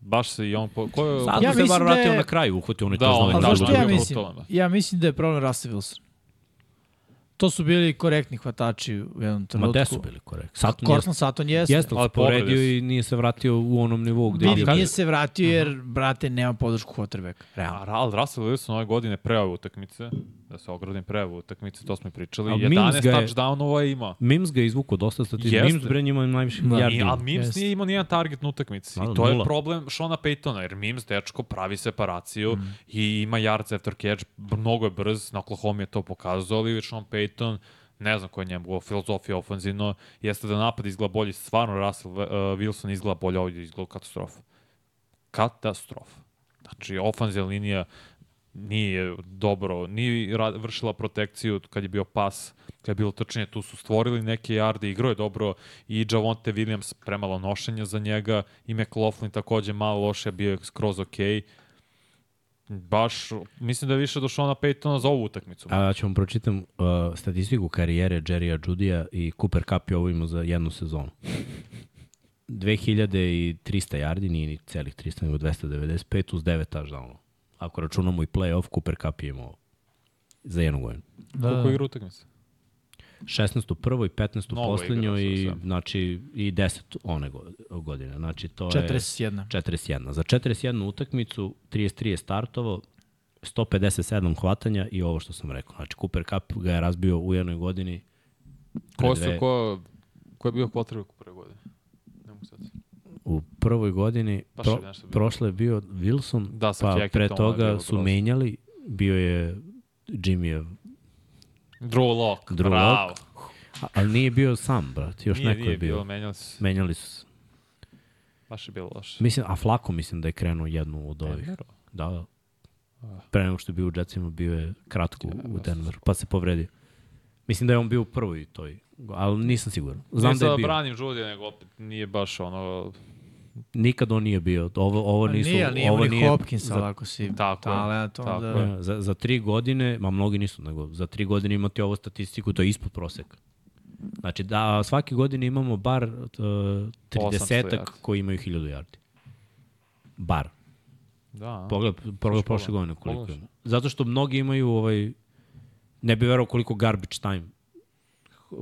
Baš se i on... Po, ko je, Sad Ja se bar da vratio je- na kraju, uhvatio onaj Da, da, on je Ali Da, da, ja da, mislim? Ja mislim da je problem Russell Wilson. To su bili korektni hvatači u jednom Ma trenutku. gde su bili korekt? Saturn Cortland Sutton jeste. Jeste, ali Ali povredio su. i nije se vratio u onom nivou gde Vidi, nije se vratio jer, brate, nema podršku quarterbacka. A Ral Russell Wilson ove godine pre ove utakmice, da se ogradim pre ove utakmice, to smo i pričali, A Mims 11 ga je- touchdownova je imao. Mims ga je izvukao dosta statistika. Jeste. Mims bre njima najviše Da. yardi. I, a Mims Jeste. nije imao nijedan target na utakmici. Da, I to je nula. problem Shona Paytona, jer Mims, dečko, pravi separaciju mm. i ima yards after catch, mnogo je brz, na Oklahoma je to pokazao, ali Sean Payton, ne znam koja je njegova filozofija ofenzivno, jeste da napad izgleda bolje, stvarno Russell uh, Wilson izgleda bolje, ovdje izgleda katastrofa. Katastrofa. Znači, ofenzija linija nije dobro, nije vršila protekciju kad je bio pas, kad je bilo trčanje, tu su stvorili neke jarde, igrao je dobro i Javonte Williams premalo nošenja za njega i McLaughlin takođe malo loše, bio je skroz okej. Baš, mislim da je više došao na Paytona za ovu utakmicu. A ja ću vam pročitam uh, statistiku karijere Jerrya Judija i Cooper Cup je ovo imao za jednu sezonu. *laughs* 2300 yardi, nije ni celih 300, nego 295 uz 9 touchdownova. Ako računamo i playoff, Cooper Cup je imao za jednu godinu. Da, Koliko igra utakmica? 16 u prvoj, 15 u poslednjoj igrao i, znači, i 10 one go- godine. Znači, to je... 41. 41. Za 41 utakmicu 33 je startovo, 157 hvatanja i ovo što sam rekao. Znači, Cooper Cup ga je razbio u jednoj godini. Ko su, dve- ko, ko je bio potrebno u prve godine? U prvoj godini, Baš pro, prošle je bio Wilson, Da, pa Hackettом pre toga su grozno. menjali, bio je Jimmyjev, Drew Lock, Drew bravo. Lock. ali nije bio sam, brat, još nije, neko nije je bio. bilo, menjali su. Menjali su se. Baš je bilo loše. Mislim, a Flako mislim da je krenuo jednu od ovih. Denveru? Da, da. Pre nego što je bio u Jetsima, bio je kratko u Denveru, pa se povredio. Mislim da je on bio u prvoj toj, ali nisam siguran. Znam ne da je sad bio. branim Žudija, nego opet nije baš ono... Nikad on nije bio. Ovo, ovo Pa nisu... nije, nije ovo ni Hopkins, za, ali ako si Tako je, talent, tako onda... je. Ne, za, za tri godine, ma mnogi nisu, nego za tri godine imati ovu statistiku, to je ispod proseka. Znači da svake godine imamo bar uh, 30 yardi. koji imaju 1000 yardi. Bar. Da, Pogled, pogled prošle godine koliko Pogledaš. ima. Zato što mnogi imaju ovaj ne bi verovao koliko garbage time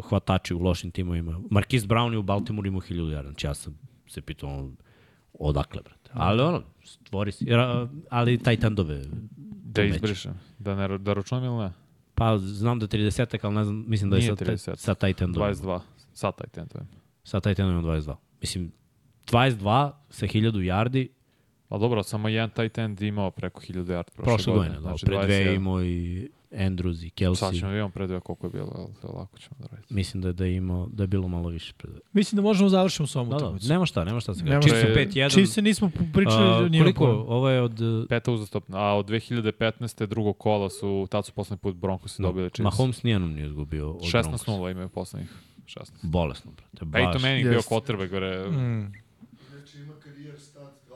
hvatači u lošim timovima. Marquise Brown je u Baltimore imao 1000 yardi. Znači ja sam se pitao odakle, brate. Ali ono, stvori si. A, ali taj tandove da izbrišem. Da, ne, da računam ili ne? Pa znam da je 30 ali ne znam, mislim da je Nije sa, 30. sa Titanom. 22. Sad taj tentujem. Sa Titanom 22. Mislim, 22 sa 1000 yardi Ali dobro, samo jedan tight end imao preko 1000 yard prošle, prošle godine. Da, Znači, pre dve 21. je imao i Andrews i Sad Kelsey. ćemo vidimo predve koliko je bilo, ali to lako ćemo da radimo. Mislim da je, da je, imao, da je bilo malo više pred. Mislim da možemo završiti s ovom Da, da, utakmicu. nema šta, nema šta se Nema gleda. šta. Čisto 5-1. Čim se nismo pričali A, ni koliko? o Ovo je od... uh, Peta uzastopna, a od 2015. drugog kola su, tad su poslednji put Broncos dobili Chiefs. Mahomes nijednom nije izgubio od Broncosa. 16-0 imaju poslednjih 16. Bolesno, brate. Peyton Baš. Manning bio Jeste. quarterback, gore. Mm. Inače ima karijer stat 20,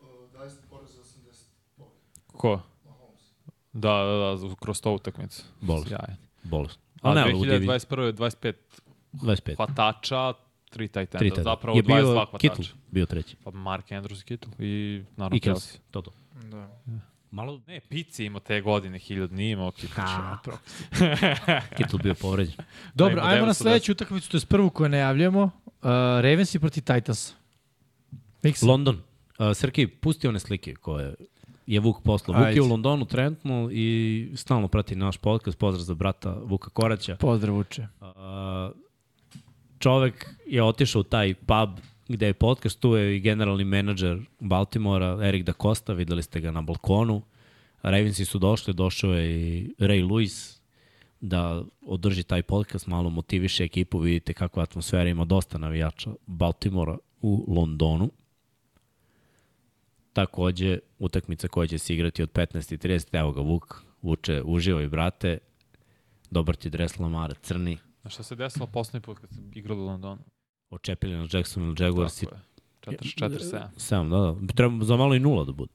uh, 20 poraza 80 pobjeda. Ko? Da, da, da, kroz to utakmicu. Bolesno. Sjajan. Bolesno. A Ali ne, u divi- 2021. je 25 25. hvatača, 3 tight enda. Tri. Zapravo je 22 bio hvatača. Kittle, bio treći. Pa Mark Andrews i Kittle i naravno I Kelsey. Kelsey, to to. Da. Malo, Ne, Pici imao te godine, hiljad nije imao Kittle. A, Kittle bio povređen. Dobro, ima ajmo na 910. sledeću utakmicu, to je prvu koju najavljamo. Uh, Ravens i proti Titans. Mix. London. Uh, Srki, pusti one slike koje je Vuk poslao. Vuk Ajde. je u Londonu trenutno i stalno prati naš podcast. Pozdrav za brata Vuka Koraća. Pozdrav uče. Uh, čovek je otišao u taj pub gde je podcast, tu je i generalni menadžer Baltimora, Erik da Costa, videli ste ga na balkonu. Ravensi su došli, došao je i Ray Lewis da održi taj podcast, malo motiviše ekipu, vidite kakva atmosfera ima dosta navijača Baltimora u Londonu. Takođe, utakmica koja će se igrati od 15.30, evo ga Vuk, Vuče, uživaj brate, dobar ti dres Lamara, crni, Znaš šta se desilo poslednji put kad sam igrali u Londonu? očepili na Jacksonville Jaguars i Tako je. 44-7. 7, da, da. Treba za malo i nula da bude.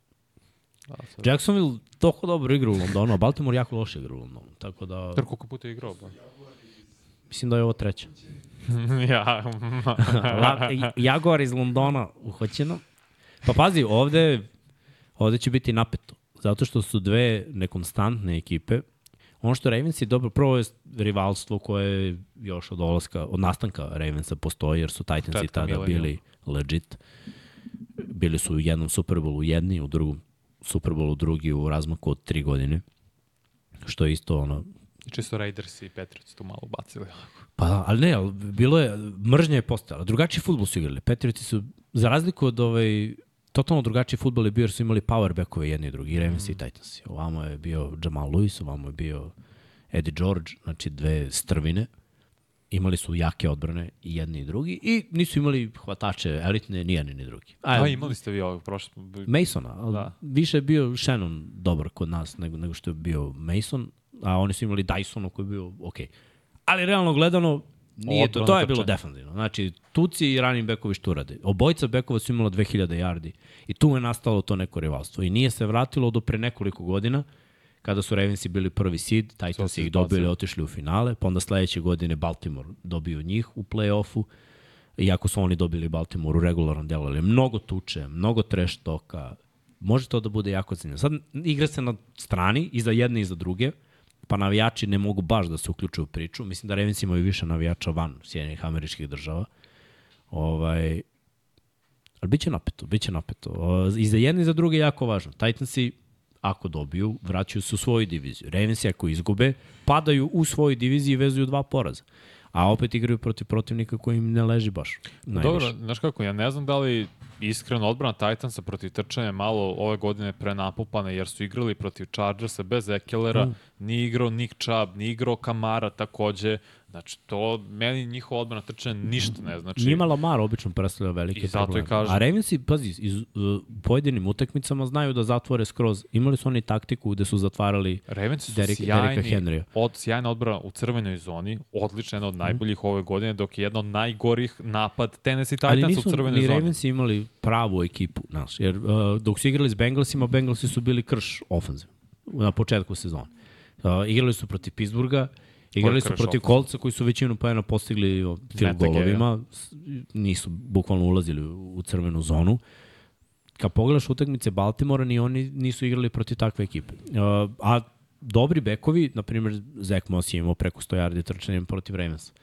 Da, sad. Jacksonville toliko dobro igra u Londonu, a Baltimore jako loše igra u Londonu. Tako da, Ter koliko puta je igrao? Ba? mislim da je ovo treća. *laughs* ja, *laughs* La, Jaguar iz Londona uhoćeno. Pa pazi, ovde, ovde će biti napeto. Zato što su dve nekonstantne ekipe. Ono što Ravens je dobro, prvo je rivalstvo koje još od olaska, od nastanka Ravensa postoji, jer su Titansi Početka tada milenijuma. bili legit. Bili su u jednom Superbowlu jedni, u drugom Superbowlu drugi u razmaku od tri godine. Što je isto ono, Čisto Raiders i Patriots tu malo bacili. Pa, ali ne, ali bilo je, mržnja je postojala. Drugačiji futbol su igrali. Patrioti su, za razliku od ovaj, totalno drugačiji futbol je bio jer su imali power backove jedni i drugi, i Ravens mm. i Titans. Ovamo je bio Jamal Lewis, ovamo je bio Eddie George, znači dve strvine. Imali su jake odbrane i jedni i drugi i nisu imali hvatače elitne ni jedni ni drugi. A, imali ste vi ovog prošle... Masona, ali da. Više je bio Shannon dobar kod nas nego, nego što je bio Mason, a oni su imali Dysona koji je bio okej. Ali realno gledano, nije to, to je bilo defanzivno. Znači, Tuci i running backovi što rade. Obojca bekova su imala 2000 yardi i tu je nastalo to neko rivalstvo. I nije se vratilo do pre nekoliko godina, kada su Ravensi bili prvi seed, Titans ih dobili, otišli u finale, pa onda sledeće godine Baltimore dobio njih u play-offu, iako su oni dobili Baltimore u regularnom delu, ali mnogo tuče, mnogo trash toka, može to da bude jako zanimljivo. Sad igra se na strani i za jedne i za druge, pa navijači ne mogu baš da se uključuju u priču. Mislim da Ravens imaju više navijača van Sjedinjenih američkih država. Ovaj, ali bit će napeto, bit će napeto. I za jedne i za druge je jako važno. Titansi, ako dobiju, vraćaju se u svoju diviziju. Ravensi, ako izgube, padaju u svoju diviziju i vezuju dva poraza. A opet igraju protiv protivnika koji im ne leži baš. Najviše. Dobro, znaš kako, ja ne znam da li iskreno odbrana Titansa protiv trčanja je malo ove godine prenapupana jer su igrali protiv Chargersa bez Ekelera, mm. ni igrao Nick Chubb, ni igrao Kamara takođe. Znači, to meni njihova odbrana trčanja ništa ne znači. Njima Lamar obično predstavlja velike I zato probleme. kažem. A Ravensi, pazi, iz, uh, pojedinim utakmicama znaju da zatvore skroz. Imali su oni taktiku gde su zatvarali Ravens su Derek- sjajni, Dereka Henrya. od sjajna odbrana u crvenoj zoni, odlična jedna od najboljih ove godine, dok je jedna od najgorih napad Tennessee Ali Titans nisu u crvenoj ni zoni. Ravensi imali pravu ekipu, znaš, jer uh, dok su igrali s Bengalsima, Bengalsi su bili krš ofenziv na početku sezone. Uh, igrali su protiv Pittsburgha, igrali su protiv? Kolca koji su većinu poena postigli field Meta golovima, nisu bukvalno ulazili u, u crvenu zonu. Kad pogledaš utakmice Baltimora, ni oni nisu igrali protiv takve ekipe. Uh, a dobri bekovi, na primjer, Zach Moss je imao preko 100 yardi trčanjem protiv Ravensa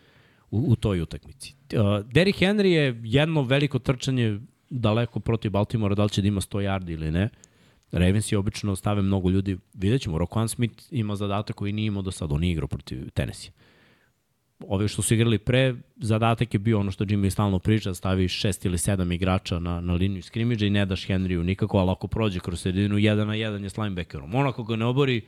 u, u toj utakmici. Uh, Derrick Henry je jedno veliko trčanje daleko protiv Baltimora, da li će da ima 100 yardi ili ne. Ravens je obično stave mnogo ljudi, vidjet ćemo, Roquan Smith ima zadatak koji nije imao do sada, on nije igrao protiv Tennessee. Ovi što su igrali pre, zadatak je bio ono što Jimmy stalno priča, stavi šest ili sedam igrača na, na liniju skrimidža i ne daš Henryu nikako, ali ako prođe kroz sredinu, jedan na jedan je s linebackerom. On ako ga ne obori,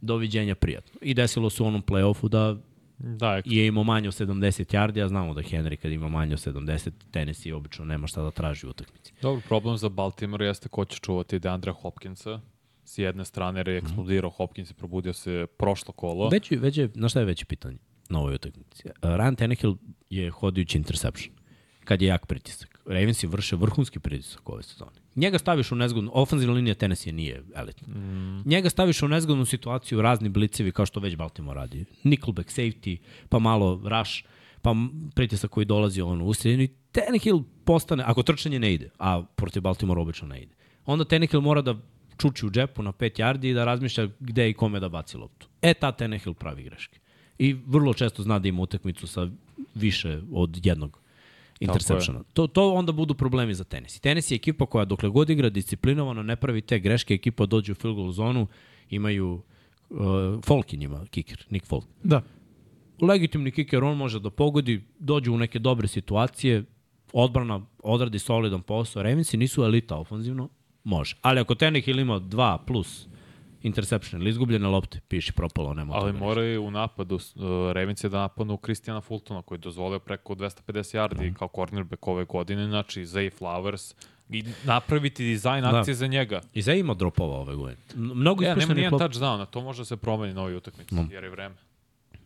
doviđenja prijatno. I desilo se u onom play-offu da Da, ek, je imao manje od 70 yardi, a znamo da Henry kad ima manje od 70, Tennessee obično nema šta da traži u utakmici. Dobro, problem za Baltimore jeste ko će čuvati Deandra Hopkinsa. S jedne strane, jer je eksplodirao Hopkins i probudio se prošlo kolo. Već, je- već je, znaš šta je veće pitanje na ovoj utakmici? Uh, Ryan Tannehill je hodijući interception kad je jak pritisak. Ravensi vrše vrhunski pritisak ove sezone. Njega staviš u nezgodnu, ofenzivna linija Tennessee nije elitna. Mm. Njega staviš u nezgodnu situaciju, razni blicevi kao što već Baltimore radi. Nickelback safety, pa malo rush, pa pritisak koji dolazi on u sredinu i Tannehill postane, ako trčanje ne ide, a protiv Baltimore obično ne ide, onda Tannehill mora da čuči u džepu na 5 yardi i da razmišlja gde i kome da baci loptu. E, ta Tannehill pravi greške. I vrlo često zna da ima utakmicu sa više od jednog interceptiona. To, to onda budu problemi za tenis. I tenis je ekipa koja dokle god igra disciplinovano ne pravi te greške, ekipa dođe u field goal zonu, imaju uh, Folkin ima kiker, Nick Folk. Da. Legitimni kiker, on može da pogodi, dođe u neke dobre situacije, odbrana odradi solidan posao. Ravensi nisu elita ofanzivno, može. Ali ako Tannehill ima 2 plus interception ili izgubljene lopte, piši propalo, nema Ali moraju u napadu, uh, Ravens je da napadnu Kristijana Fultona, koji je dozvolio preko 250 yardi Mhm. kao cornerback ove godine, znači Zay Flowers, i napraviti dizajn Da. akcije za njega. I Zay ima dropova ove godine. Mnogo Ja, nema nijedan lopti. touchdown, a to može da se promeni na ovoj utakmici, No. jer je vreme.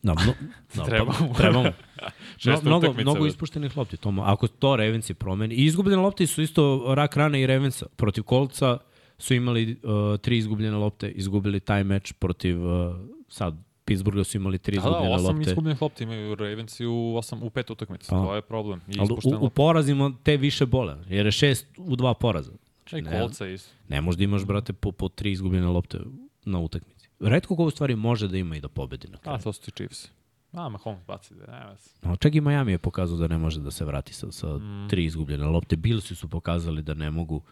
Da, mno, *laughs* da, Treba pa, mu. treba mu. *laughs* No, mnogo, mnogo ispuštenih lopti. To, mo- ako to Ravensi promeni. I izgubljene lopte su isto rak rane i Ravensa. Protiv Kolca su imali uh, tri izgubljene lopte, izgubili taj meč protiv uh, sad Pittsburgha su imali tri Da, da, izgubljene osam lopte. izgubljenih lopti imaju Ravens i u, osam, u pet utakmica. Pa. To je problem. I Ali u, u lopte. porazima te više bole, jer je šest u dva poraza. I ne- kolca. Ne možda imaš, brate, po, po tri izgubljene lopte na utakmici. Redko ko u stvari može da ima i da pobedi na kraju. A, to su ti Chiefs. A, Mahomes baci da nema se. No, čak i Miami je pokazao da ne može da se vrati sa, sa mm. tri izgubljene lopte. Billsi su pokazali da ne mogu.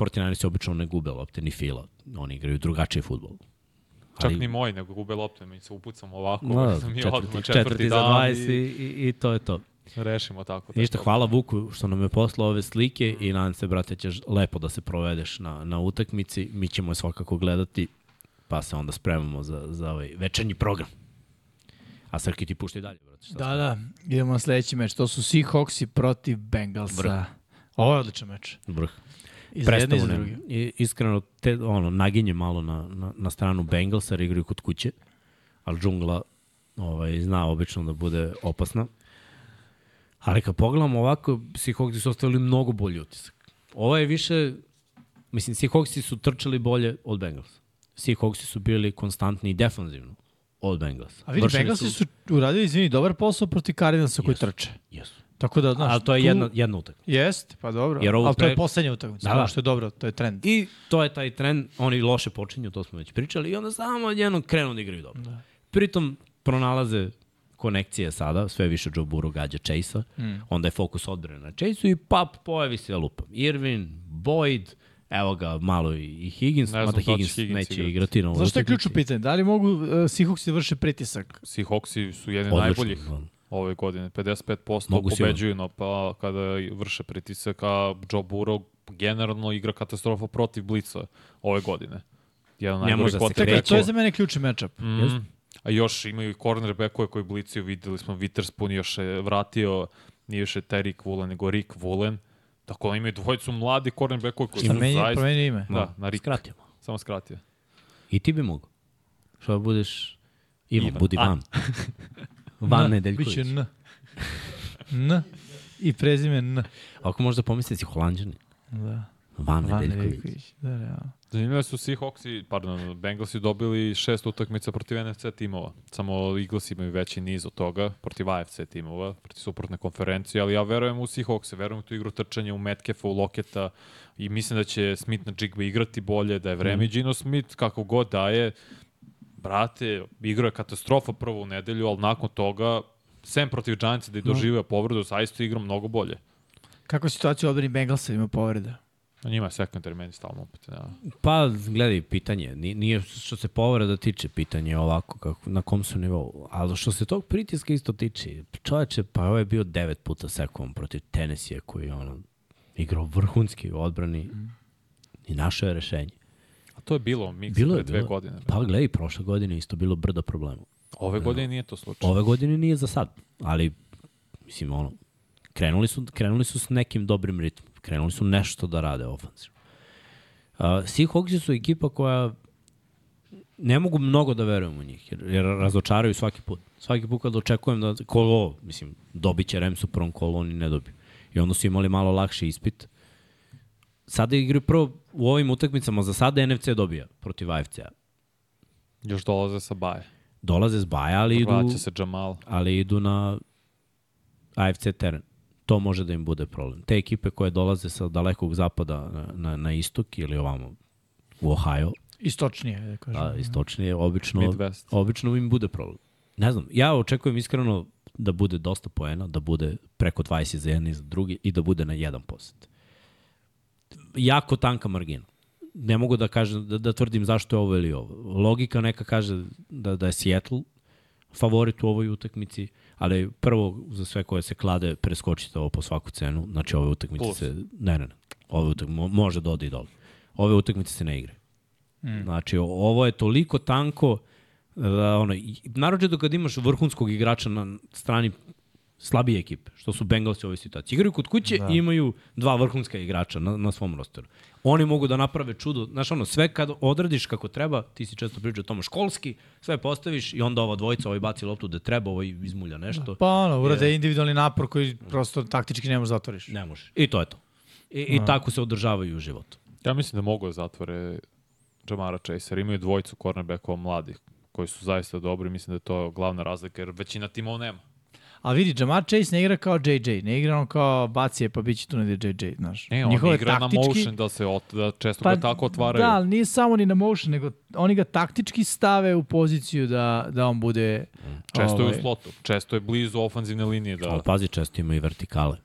49 se obično ne gube lopte, ni fila. Oni igraju drugačiji futbol. Čak ni moj, nego gube lopte. Mi se upucamo ovako. Da, *laughs* mi četvrti, odmah četvrti, četvrti za dan 20 i i, i, to je to. rešimo tako. Ništa, tako. hvala Vuku što nam je poslao ove slike i nadam se, brate, ćeš lepo da se provedeš na, na utakmici. Mi ćemo je svakako gledati, pa se onda spremamo za, za ovaj večernji program. A Srki ti pušti dalje, brate. Šta Da, da. Idemo na sledeći meč. To su Seahawksi protiv Bengalsa. Vrh. Ovo je odličan meč. Vrh. I za jedne i za Predstavu druge. I, iskreno, te, ono, naginje malo na, na, na stranu Bengalsa, jer igraju kod kuće, ali džungla ovaj, zna obično da bude opasna. Ali kad pogledamo ovako, Seahawksi su ostavili mnogo bolji utisak. Ovo je više, mislim, Seahawksi su trčali bolje od Bengalsa. Seahawksi su bili konstantni i defanzivno od Bengalsa. A vidi, Bengalsi su uradili, izvini, dobar posao protiv Cardinalsa koji Jesu. trče. Jesu. Tako da, znaš, Ali to je tu- jedna, jedna utakmica. Jest, pa dobro. Jer ovo Ali to je pre- poslednja utakmica. Da, Da, što je dobro, to je trend. I to je taj trend, oni loše počinju, to smo već pričali, i onda samo odjednom krenu da igraju dobro. Da. Pritom pronalaze konekcije sada, sve više Joe Burrow gađa Chase-a, mm. onda je fokus odbrane na Chase-u i pap, pojavi se lupa. Irvin, Boyd, evo ga malo i Higgins, Ne znam mada da Higgins, Higgins neće igrati. igrati na ovoj Zašto je ključno pitanje? Da li mogu uh, Seahawksi da vrše pritisak? Seahawksi su jedni Odlično, najboljih da. Ove godine. 55% Mogu sigurno. pobeđuju, no pa kada vrše pritisak, a Joe Burrow generalno igra katastrofa protiv Blica ove godine. Jedan Ne može da se kreće. to je za mene ključni matchup. Mm. A još imaju i cornerbackove koji blicaju, videli smo Witherspoon još je vratio, nije više Terry Woolen, nego Rick Woolen. Tako da imaju dvojicu mladi cornerbackove koji su meni je zaista... promenio ime? Da, na Rick. Skratimo. Samo skratio. I ti bi mogo. Što da budeš Ivan, Ivan. budi van. *laughs* van N, Nedeljković. Biće N. N. I prezime N. Ako možda pomisli si holandžani. Da. Van, Van Nedeljković. Nedeljković. Da, realno. Zanimljivo su Seahawksi, pardon, Bengalsi dobili šest utakmica protiv NFC timova. Samo Eagles imaju veći niz od toga, protiv AFC timova, protiv suprotne konferencije, ali ja verujem u Seahawks, verujem u tu igru trčanja, u Metcalfa, u Loketa i mislim da će Smith na Jigba igrati bolje, da je vreme. Mm. Gino Smith, kako god daje, brate, igra je katastrofa prvo u nedelju, ali nakon toga, sem protiv Giantsa da je doživio povredu, zaista igra mnogo bolje. Kako je situacija u odbrani Bengalsa ima povreda? A njima je secondary meni stalno opet. Ja. Pa, gledaj, pitanje. Ni- Nije što se povreda tiče pitanje ovako, kako, na kom su nivou. Ali što se tog pritiska isto tiče, čoveče, pa ovo je bio devet puta sekovom protiv Tennessee koji je ono, igrao vrhunski u odbrani i našao je rešenje. To je bilo miks Bilo pre je, dve bilo. godine. Pa gledaj, prošle godine isto bilo brdo problema. Ove godine nije to slučaj. Ove godine nije za sad, ali mislim ono krenuli su krenuli su s nekim dobrim ritmom. Krenuli su nešto da rade ofanzivno. Uh, Seahawksi su ekipa koja ne mogu mnogo da verujem u njih, jer, jer razočaraju svaki put. Svaki put kad očekujem da kolo, mislim, dobit će Rams u prvom kolu, oni ne dobiju. I onda su imali malo lakši ispit. Sada igraju prvo u ovim utakmicama, za sada NFC dobija protiv AFC-a. Još dolaze sa baje. Dolaze s baja, ali idu, Vraća se Jamal. ali idu na AFC teren. To može da im bude problem. Te ekipe koje dolaze sa dalekog zapada na, na, na istok ili ovamo u Ohio, Istočnije, da kažem. a istočnije, obično, Midwest. obično im bude problem. Ne znam, ja očekujem iskreno da bude dosta poena, da bude preko 20 za jedan i za drugi i da bude na 1%. Jako tanka margina. Ne mogu da kažem, da, da tvrdim zašto je ovo ili ovo. Logika neka kaže da, da je Seattle favorit u ovoj utakmici, ali prvo za sve koje se klade preskočite ovo po svaku cenu. Znači ove utakmice Plus. se... Ne, ne, ne. Ove utakmice može da ode i dole. Ove utakmice se ne igre. Mm. Znači, ovo je toliko tanko da ono, i- naročito kad imaš vrhunskog igrača na strani slabije ekipe, što su Bengalsi u ovoj situaciji. Igraju kod kuće da. i imaju dva vrhunska igrača na, na svom rosteru. Oni mogu da naprave čudo. Znaš, ono, sve kad odradiš kako treba, ti si često pričao o tome školski, sve postaviš i onda ova dvojica, ovaj baci loptu da treba, ovaj izmulja nešto. Pa ono, urade individualni napor koji prosto taktički ne možeš da zatvoriš. Ne možeš. I to je to. I, i tako se održavaju u životu. Ja mislim da mogu da zatvore Jamara Chaser. Imaju dvojicu cornerbackova mladih koji su zaista dobri. Mislim da je to glavna razlika jer većina timova nema. A vidi, Jamar Chase ne igra kao JJ, ne igra on kao bacije pa bit će tu negdje JJ, znaš. Ne, on igra na motion da se ot, da često pa, ga tako otvaraju. Da, ali nije samo ni na motion, nego oni ga taktički stave u poziciju da, da on bude... Često je ovaj, u slotu, često je blizu ofanzivne linije. Da, Ali pazi, često ima i vertikale.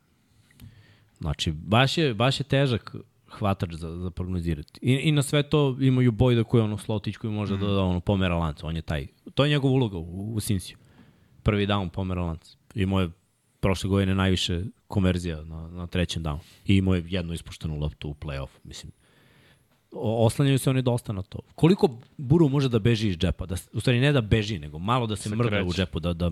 Znači, baš je, baš je težak hvatač za, za prognozirati. I, I na sve to imaju Bojda koji je ono slotić koji može da, da ono, pomera lanca. On je taj. To je njegov uloga u, u Sinsiju. Prvi down pomera lanca. Imao je prošle godine najviše konverzija na, na trećem downu. I imao je jednu ispuštenu loptu u play-off. Mislim, o, oslanjaju se oni dosta na to. Koliko Buru može da beži iz džepa? Da, u stvari ne da beži, nego malo da se, Se mrda u džepu, da, da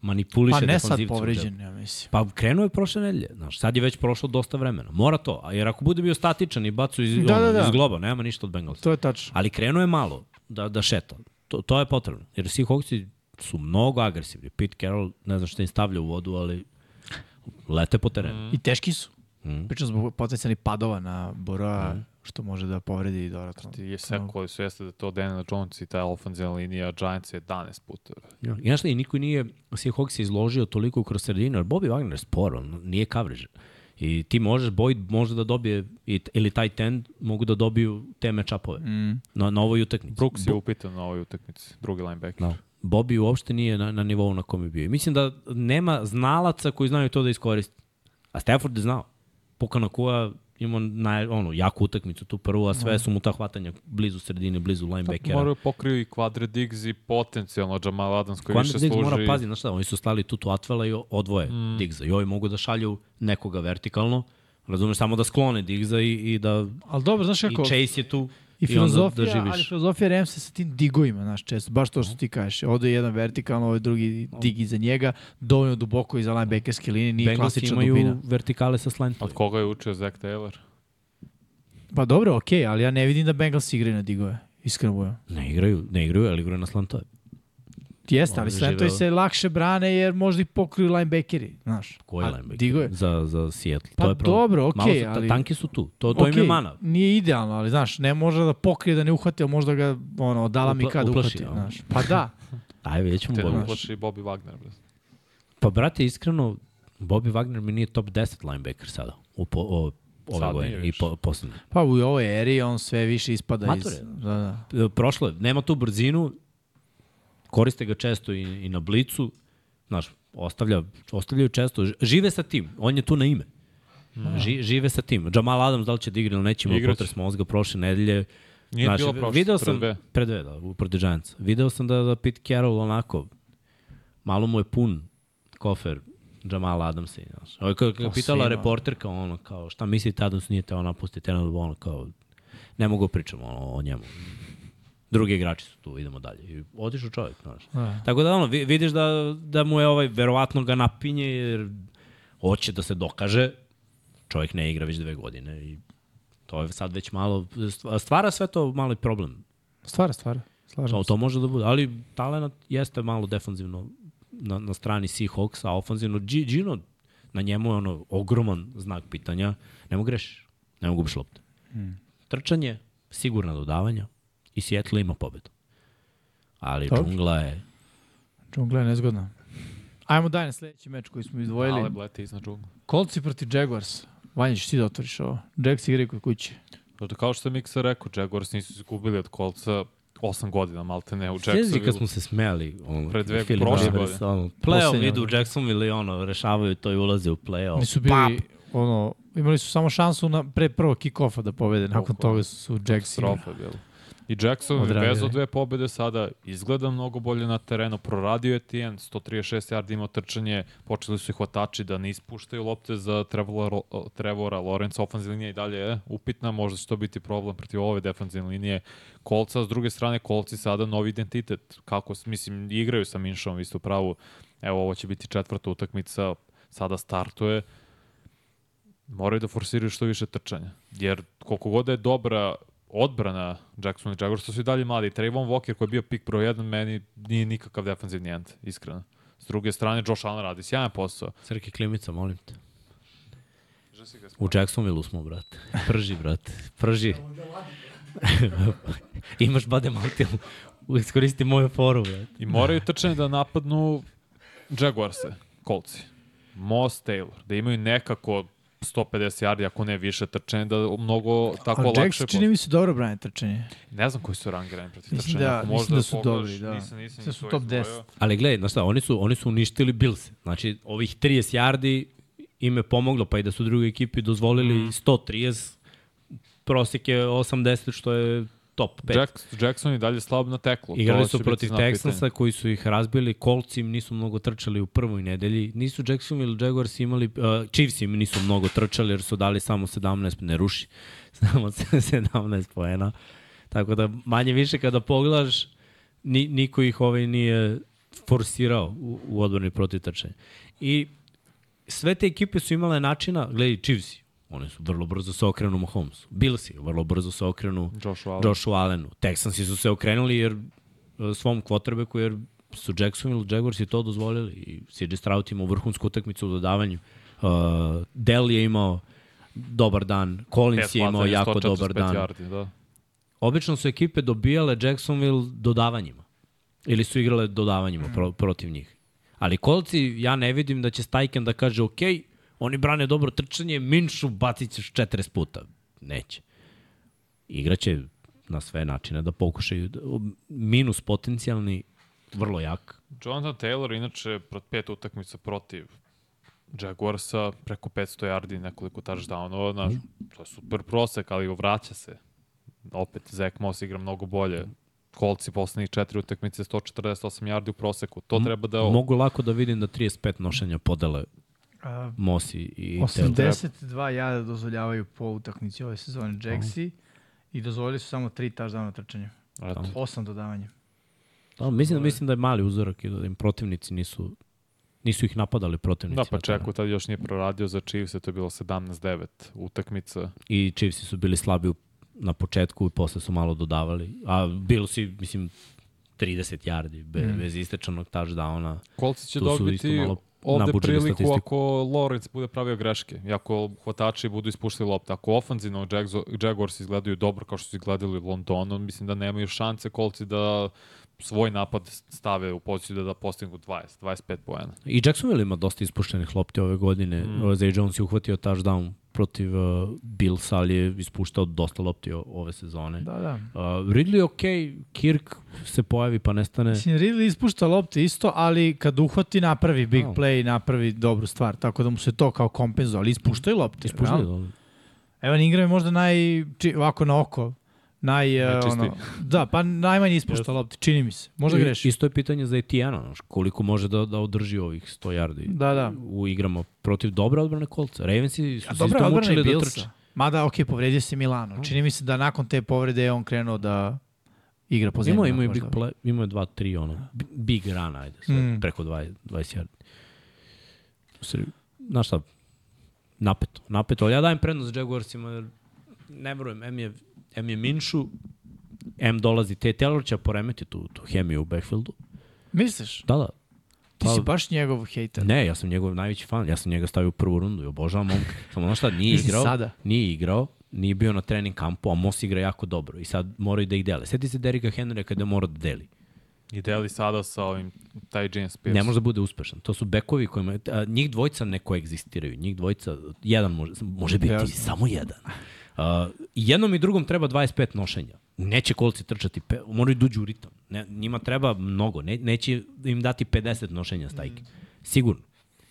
manipuliše Pa ne sad povređen, ja mislim. Pa krenuo je prošle nedelje, znaš, sad je već prošlo dosta vremena. Mora to, a jer ako bude bio statičan i bacu iz, Da, da, da. iz globa, nema ništa od Bengalsa. To je tačno. Ali krenuo je malo da, da šeta. To, to je potrebno. Jer Seahawksi su mnogo agresivni. Pete Carroll, ne znam šta im stavlja u vodu, ali lete po terenu. I teški su. Mm. Pričam zbog potencijalnih padova na Boroa, što može da povredi dodatno. Ti je sekao svijesta da to Daniel Jones i ta ofenzivna linija Giants je 11 puta. Ja. I znaš šta, i niko nije Seahawks izložio toliko kroz sredinu, jer Bobby Wagner je spor, on nije coverage. I ti možeš, Boyd može da dobije, i- ili taj tend mogu da dobiju te matchupove Mm. na, na ovoj utakmici. Brooks je upitan na ovoj utakmici, drugi linebacker. Da. Bobby uopšte nije na, na nivou na kom je bio. I mislim da nema znalaca koji znaju to da iskoriste. A Stafford je znao. Pukana Kua ima naj, ono, jaku utakmicu tu prvu, a sve su mu ta hvatanja blizu sredine, blizu linebackera. Moraju pokriju i Quadre Diggs i potencijalno Jamal Adams koji Quandre više Diggs služi. mora pazi, znaš šta, oni su stali tu Atvela i odvoje mm. Diggsa. I ovi mogu da šalju nekoga vertikalno, razumeš, samo da sklone Diggsa i, i da Ali dobro, znaš i kako... Chase je tu I i filozofija, da živiš. ali filozofija Ramsa sa tim digovima, znaš, često, baš to što ti kažeš. Ovde je jedan vertikalno, ovaj drugi dig iza njega, dovoljno duboko iza linebackerske linije, nije Bengalsi klasična imaju dubina. vertikale sa slantom. Od koga je učio Zach Taylor? Pa dobro, okej, okay, ali ja ne vidim da Bengals igraju na digove. Iskreno budem. Ne igraju, ne igraju, ali igraju na slantove. Jeste, ali slentovi se lakše brane jer možda ih pokriju linebackeri, znaš. Koji linebacker? Za, za Seattle. Pa to je problem. dobro, Malo okej, su, ta- ali- Tanki su tu. To, to im je mana. Nije idealno, ali znaš, ne može da pokrije da ne uhvati, ali možda ga ono, dala mi kada uplaši, uhvati. Znaš. Pa da, *laughs* Ajde, vidjet ćemo. Te Bobby. ne uplaši Bobby Wagner. Pa, brate, iskreno, Bobby Wagner mi nije top 10 linebacker sada. U po, o, ove Sad godine i po, poslednje. pa u ovoj eri on sve više ispada Mator iz... Da, da. Prošlo je, nema tu brzinu, koriste ga često i, i na blicu, znaš, ostavlja, ostavljaju često, žive sa tim, on je tu na ime. Ži, žive sa tim. Jamal Adams da li će da igra ili neće, imao Igraće. potres mozga prošle nedelje. Nije Znaš, bilo prošle, video sam. Pre dve, da, u protiv Giantsa. Video sam da, da Pete Carroll onako, malo mu je pun kofer Jamal Adamsa. i, Znaš. Ovo je kao, kao To pitala reporterka, ono, kao, šta mislite, Adams nije teo napustiti, ono, kao, ne mogu da pričamo o, o njemu. Drugi igrači su tu, idemo dalje. I otišao čovjek, znaš. Da. Tako da ono, vi- vidiš da, da mu je ovaj, verovatno ga napinje jer hoće da se dokaže. Čovjek ne igra već dve godine i to je sad već malo, stvara sve to malo i problem. Stvara, stvara. Slažem To, to može da bude, ali talent jeste malo defanzivno na, na strani Seahawks, a ofanzivno Gino, na njemu je ono ogroman znak pitanja, ne mogu grešiš, ne mogu gubiš lopte. Hmm. Trčanje, sigurna dodavanja i Seattle ima pobedu. Ali Dobro. džungla je Džungla je nezgodna. Ajmo dalje na sledeći meč koji smo izdvojili. Ale blete iznad džungla. Kolci protiv Jaguars. Vanja, ćeš ti da otvoriš ovo. Jacks igraju kod kuće. Zato kao što je Miksa rekao, Jaguars nisu izgubili od kolca 8 godina, malte ne, u Sjezi kad Jacksonville. smo se smejali ono, Pre dve- Philip prošle Rivers, godine. Ono, playoff idu u. Jacksonville i ono, rešavaju to i ulaze u playoff. Nisu bili, ono, imali su samo šansu na, pre prvog kick-offa da pobede. Nakon toga su, su Jacks igrali. Katastrofa je bilo. I Jackson bez od dve pobede sada izgleda mnogo bolje na terenu, proradio je Tijen, 136 yardi imao trčanje, počeli su i hvatači da ne ispuštaju lopte za Trevora, Trevora ofenzivna linija i dalje je upitna, možda će to biti problem protiv ove defensivne linije Kolca, s druge strane Kolci sada novi identitet, kako, mislim, igraju sa Minšom, vi ste u pravu, evo ovo će biti četvrta utakmica, sada startuje, moraju da forsiraju što više trčanja. Jer koliko god da je dobra odbrana Jackson i Jaguars, su i dalje mladi. Trayvon Walker koji je bio pik broj 1, meni nije nikakav defensivni end, iskreno. S druge strane, Josh Allen radi sjajan posao. Srke Klimica, molim te. U Jacksonville smo, brate. Prži, brate. Prži. *laughs* Imaš Bade Maltil. Iskoristi moju foru, brate. I moraju trčanje da napadnu Jaguarse, kolci. Moss Taylor, da imaju nekako 150 yardi, ako ne više trčanje, da mnogo tako A lakše... Jacks čini mi se dobro brane trčanje. Ne znam koji su rangirani protiv Mislim trčanja. da- ako mislim da su pogledaš, dobri, da. Nisam, nisam Sve ni su to top izdvojio. 10. Ali gledaj, znaš šta, oni su, oni su uništili Bills. Znači, ovih 30 yardi im je pomoglo, pa i da su drugi ekipi dozvolili Mhm. 130, prosek je 80, što je top 5. Jack, Jackson i dalje slab na teklu. Igrali su protiv Texansa koji su ih razbili, Colts im nisu mnogo trčali u prvoj nedelji, nisu Jacksonville Jaguars imali, uh, Chiefs im nisu mnogo trčali jer su dali samo 17, ne ruši, *laughs* samo 17 poena. Tako da manje više kada pogledaš, ni, niko ih ovaj nije forsirao u, u odbrani protiv trčanja. I sve te ekipe su imale načina, gledaj, Chiefs, oni su vrlo brzo se okrenu Mahomesu. Billsi vrlo brzo se okrenu Josh Allen. Joshu Allenu. Texansi su se okrenuli jer e, svom quarterbacku jer su Jacksonville Jaguarsi to dozvolili i CJ Stroud imao vrhunsku utakmicu u dodavanju. Uh, Dell je imao dobar dan, Collins Pet je imao jako 145 dobar dan. Yardi, da. Obično su ekipe dobijale Jacksonville dodavanjima. Ili su igrale dodavanjima pro, protiv njih. Ali kolci, ja ne vidim da će Stajken da kaže, ok, oni brane dobro trčanje, Minšu bacit ćeš 40 puta. Neće. Igraće na sve načine da pokušaju. Da, minus potencijalni, vrlo jak. Jonathan Taylor, inače, prot pet utakmica protiv Jaguarsa, preko 500 yardi, nekoliko touchdownova, znaš, to je super prosek, ali vraća se. Opet, Zach Moss igra mnogo bolje. Kolci poslednjih četiri utakmice 148 yardi u proseku. To treba da... Mogu lako da vidim da 35 nošenja podele Mosi i Taylor. 82 jada dozvoljavaju po utakmici ove sezone Jacksi i dozvolili su samo 3 touchdowna trčanja. 8 dodavanja. Da, mislim da mislim da je mali uzorak i da im protivnici nisu nisu ih napadali protivnici. Da, pa terenu. Čeku tad još nije proradio za Chiefs, to je bilo 17-9 utakmica. I Chiefsi su bili slabi u, na početku i posle su malo dodavali. A bilo si, mislim, 30 yardi be, mm. bez istečanog touchdowna. Kolci će dobiti ovde priliku statistiku. ako Lawrence bude pravio greške i ako hvatači budu ispuštali lopte. Ako ofanzivno Jaguars izgledaju dobro kao što su izgledali u Londonu, mislim da nemaju šanse kolci da svoj napad stave u poziciju da, da postignu 20, 25 poena. I Jacksonville ima dosta ispuštenih lopti ove godine. Mm. Zay Jones je uhvatio touchdown protiv uh, Bills, ali je ispuštao dosta lopti o, ove sezone. Da, da. Uh, Ridley je okej, Kirk se pojavi pa nestane. Mislim, Ridley ispušta lopte isto, ali kad uhvati napravi big Da. play, napravi dobru stvar, tako da mu se to kao kompenzuje, ali ispuštaju lopte. Ispuštao realno. je. Evan Ingram je možda naj, či, ovako na oko, naj, uh, Najčistiji. ono, da, pa najmanje ispušta lopte, čini mi se. Možda I- greši. Isto je pitanje za znaš, koliko može da, da održi ovih 100 yardi Da, da. u igrama protiv dobre odbrane kolca. Ravensi su se isto je mučili da trče. Mada, ok, povredio se Milano. Čini mi se da nakon te povrede je on krenuo da igra po zemlji. Imao, imao, i big play, imao je dva, tri, ono, bi- big run, ajde, sve, Mm. preko 20, 20 yardi. Znaš šta, napeto, napeto, ali ja dajem prednost Jaguarsima, jer ne verujem, M je, M je Minšu, M dolazi, te Taylor će poremeti tu, tu hemiju u backfieldu. Misliš? Da, da. Ti Pa- si baš njegov hejter. Ne, ja sam njegov najveći fan, ja sam njega stavio u prvu rundu i obožavam momka. *laughs* Samo znaš šta, nije igrao, sada. nije igrao, nije bio na trening kampu, a Moss igra jako dobro i sad moraju da ih dele. Sjeti se Derika Henrya kada mora da deli. I deli sada sa ovim, taj James Pierce. Ne može da bude uspešan. To su bekovi kojima, a, njih dvojica ne koegzistiraju. Njih dvojica, jedan može, može biti samo jedan. Uh, jednom i drugom treba 25 nošenja. Neće kolci trčati, pe, moraju da uđu u ritam. Ne, njima treba mnogo, ne, neće im dati 50 nošenja stajke. Sigurno.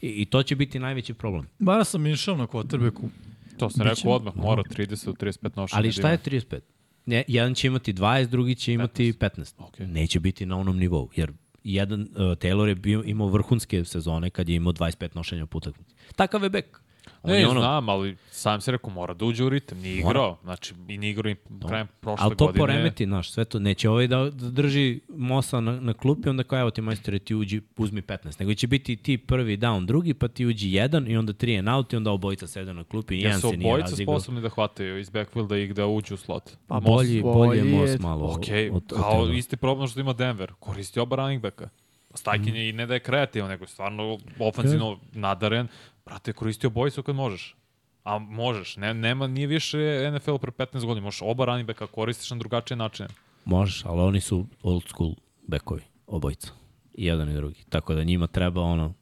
I, I to će biti najveći problem. Bara sam išao na quarterbacku. To sam Biće- rekao odmah, mora 30 do 35 nošenja. Ali da šta je ima. 35? Ne, jedan će imati 20, drugi će imati 15. Okej. Neće biti na onom nivou, jer jedan uh, Taylor je bio, imao vrhunske sezone kad je imao 25 nošenja po utakmici. Takav je bek. On Ne, je ono... znam, ali sam se rekao, mora da uđe u ritam. Nije Mora. igrao. Znači, i nije igrao i krajem prošle Ali to godine. poremeti, znaš, sve to. Neće ovaj da, da drži Mosa na, na klupi, onda kao, evo ti majstore, ti uđi, uzmi 15. Nego će biti ti prvi down, drugi, pa ti uđi jedan i onda tri and out i onda obojica sede na klupi i jedan Jesu se nije obojica sposobni da hvataju iz backfielda i da uđu u slot. Pa Moss- Bolji, bolji je je- malo. Ok, od- od kao Taylora. isti problem što ima Denver. Koristi oba running backa. Stajkin je i ne da je kreativan, nego je stvarno ofenzivno nadaren. Brate, koristi obojicu kad možeš. A možeš, ne, nema, nije više NFL pre 15 godina, možeš oba running backa koristiš na drugačije načine. Možeš, ali oni su old school bekovi, obojica. I jedan i drugi. Tako da njima treba ono,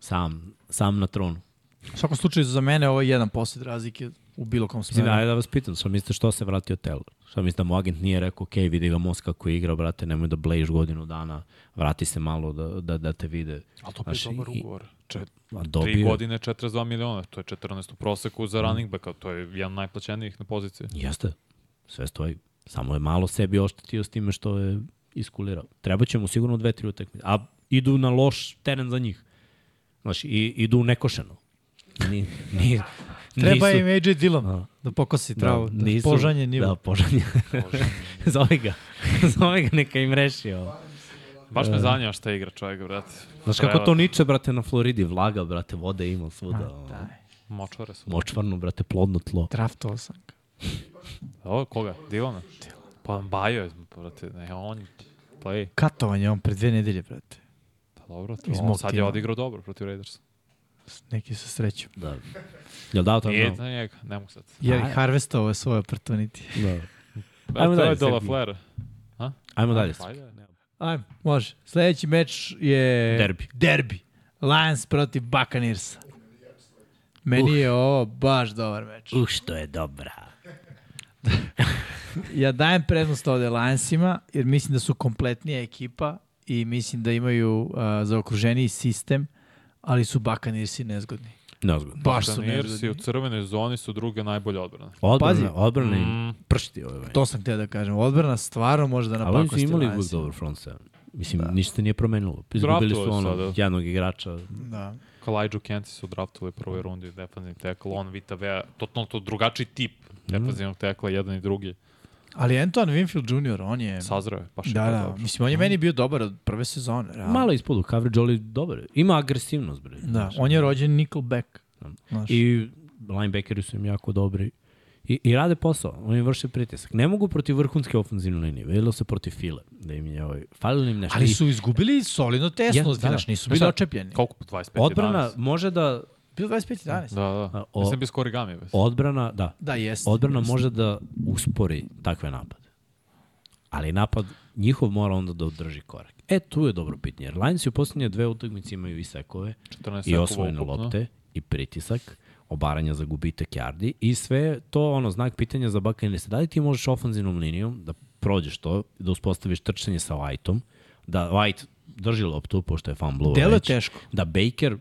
sam, sam na tronu. U svakom slučaju, za mene ovo je jedan posled razlike u bilo kom smeru. ajde da vas pitam, šta mislite što se vratio Taylor? Šta mislite da mu agent nije rekao, ok, vidi ga Moss kako je igrao, brate, nemoj da blejiš godinu dana, vrati se malo da, da, da te vide. Ali to je Znaš, dobar ugovor. A tri dobio, godine 42 miliona, to je 14 u proseku za running backa, to je jedan najplaćenijih na poziciji. Jeste, sve stoji. Samo je malo sebi oštetio s time što je iskulirao. Treba će mu sigurno dve, tri utakmice. A idu na loš teren za njih. Znaš, i, idu u nekošeno. Ni, ni, *laughs* Treba nisu- im AJ Dillon Da. da pokosi travu, da, nisu- požanje nivo. Da, požanje. *laughs* Zove ga. *laughs* Zove ga, neka im reši ovo. Baš me zanima šta igra čovjek, brate. Znaš kako to niče, brate, na Floridi? Vlaga, brate, vode ima svuda. ono. Močvare su. Močvarno, brate, plodno tlo. Draftovao sam ga. Ovo, koga? Dilana? Pa Bajo je, brate, ne, on play. Katovanje on pre dve nedelje, brate. Pa dobro, to, on sad je odigrao dobro protiv Raidersa. Neki sa srećom. Da. Jel dao to? Nije Da. za njega, ne mogu sad. Jer Aj. harvestovao je svoj opportunity. da. Ajmo Ajmo to dalje, je Dola Sergij. Flera. Ajmo dalje. Ajde, ne. Ajmo, može. Sledeći meč je... Derbi. Derbi. Lions protiv Buccaneersa. Meni je ovo baš dobar meč. Uh, što je dobra. *laughs* Ja dajem prednost ovde Lionsima, jer mislim da su kompletnija ekipa i mislim da imaju uh, zaokruženiji sistem, ali su Buccaneersi nezgodni. Neozgodno. Baš su Buccaneersi u nezgodni. crvenoj zoni su druga najbolja odbrana. Odbrana, Pazi. odbrana Mm. pršti ove meni. To sam htio da kažem. Odbrana stvarno može da Ali oni su napakosti imali uvijek Lionsima. dobar front seven. Mislim, da. ništa nije promenilo. Izgubili su ono, sada. jednog igrača. Da. Kalijđu Kenci su draftovali u prvoj rundi, defensivni tackle, on Vita Vea, totalno to drugačiji tip defensivnog tekla, jedan i drugi. Ali Anton Winfield Jr., on je... Sazreo je, baš je Da, bio da. dobar. Mislim, on je meni bio dobar od prve sezone. Realno. Malo ispod u coverage, ali dobar. je. Ima agresivnost, bre. Da, Znaš. on je rođen Nickelback. Znaš. I linebackeri su im jako dobri. I, I rade posao, oni vrše pritisak. Ne mogu protiv vrhunske ofenzivne linije, videlo se protiv file, da im je ovaj, falilo im nešto. Ali su izgubili solidno tesno, Ja, ja, da, znaš, nisu Znaš bili očepljeni. Koliko? 25 odbrana 11? može da, Bilo 25-11. Da, da. A, o- Mislim bi s origami. Bez. odbrana, da, Da, jeste. odbrana jeste. može da uspori takve napade. Ali napad njihov mora onda da održi korak. E, tu je dobro pitanje, jer Lions u poslednje dve utakmice imaju i sekove, 14 i osvojene lopte, i pritisak, obaranja za gubitak yardi i sve to ono znak pitanja za Buccaneers. Da li ti možeš ofanzivnom linijom da prođeš to, da uspostaviš trčanje sa Whiteom, da White drži loptu, pošto je fumble Delo je već, teško. da Baker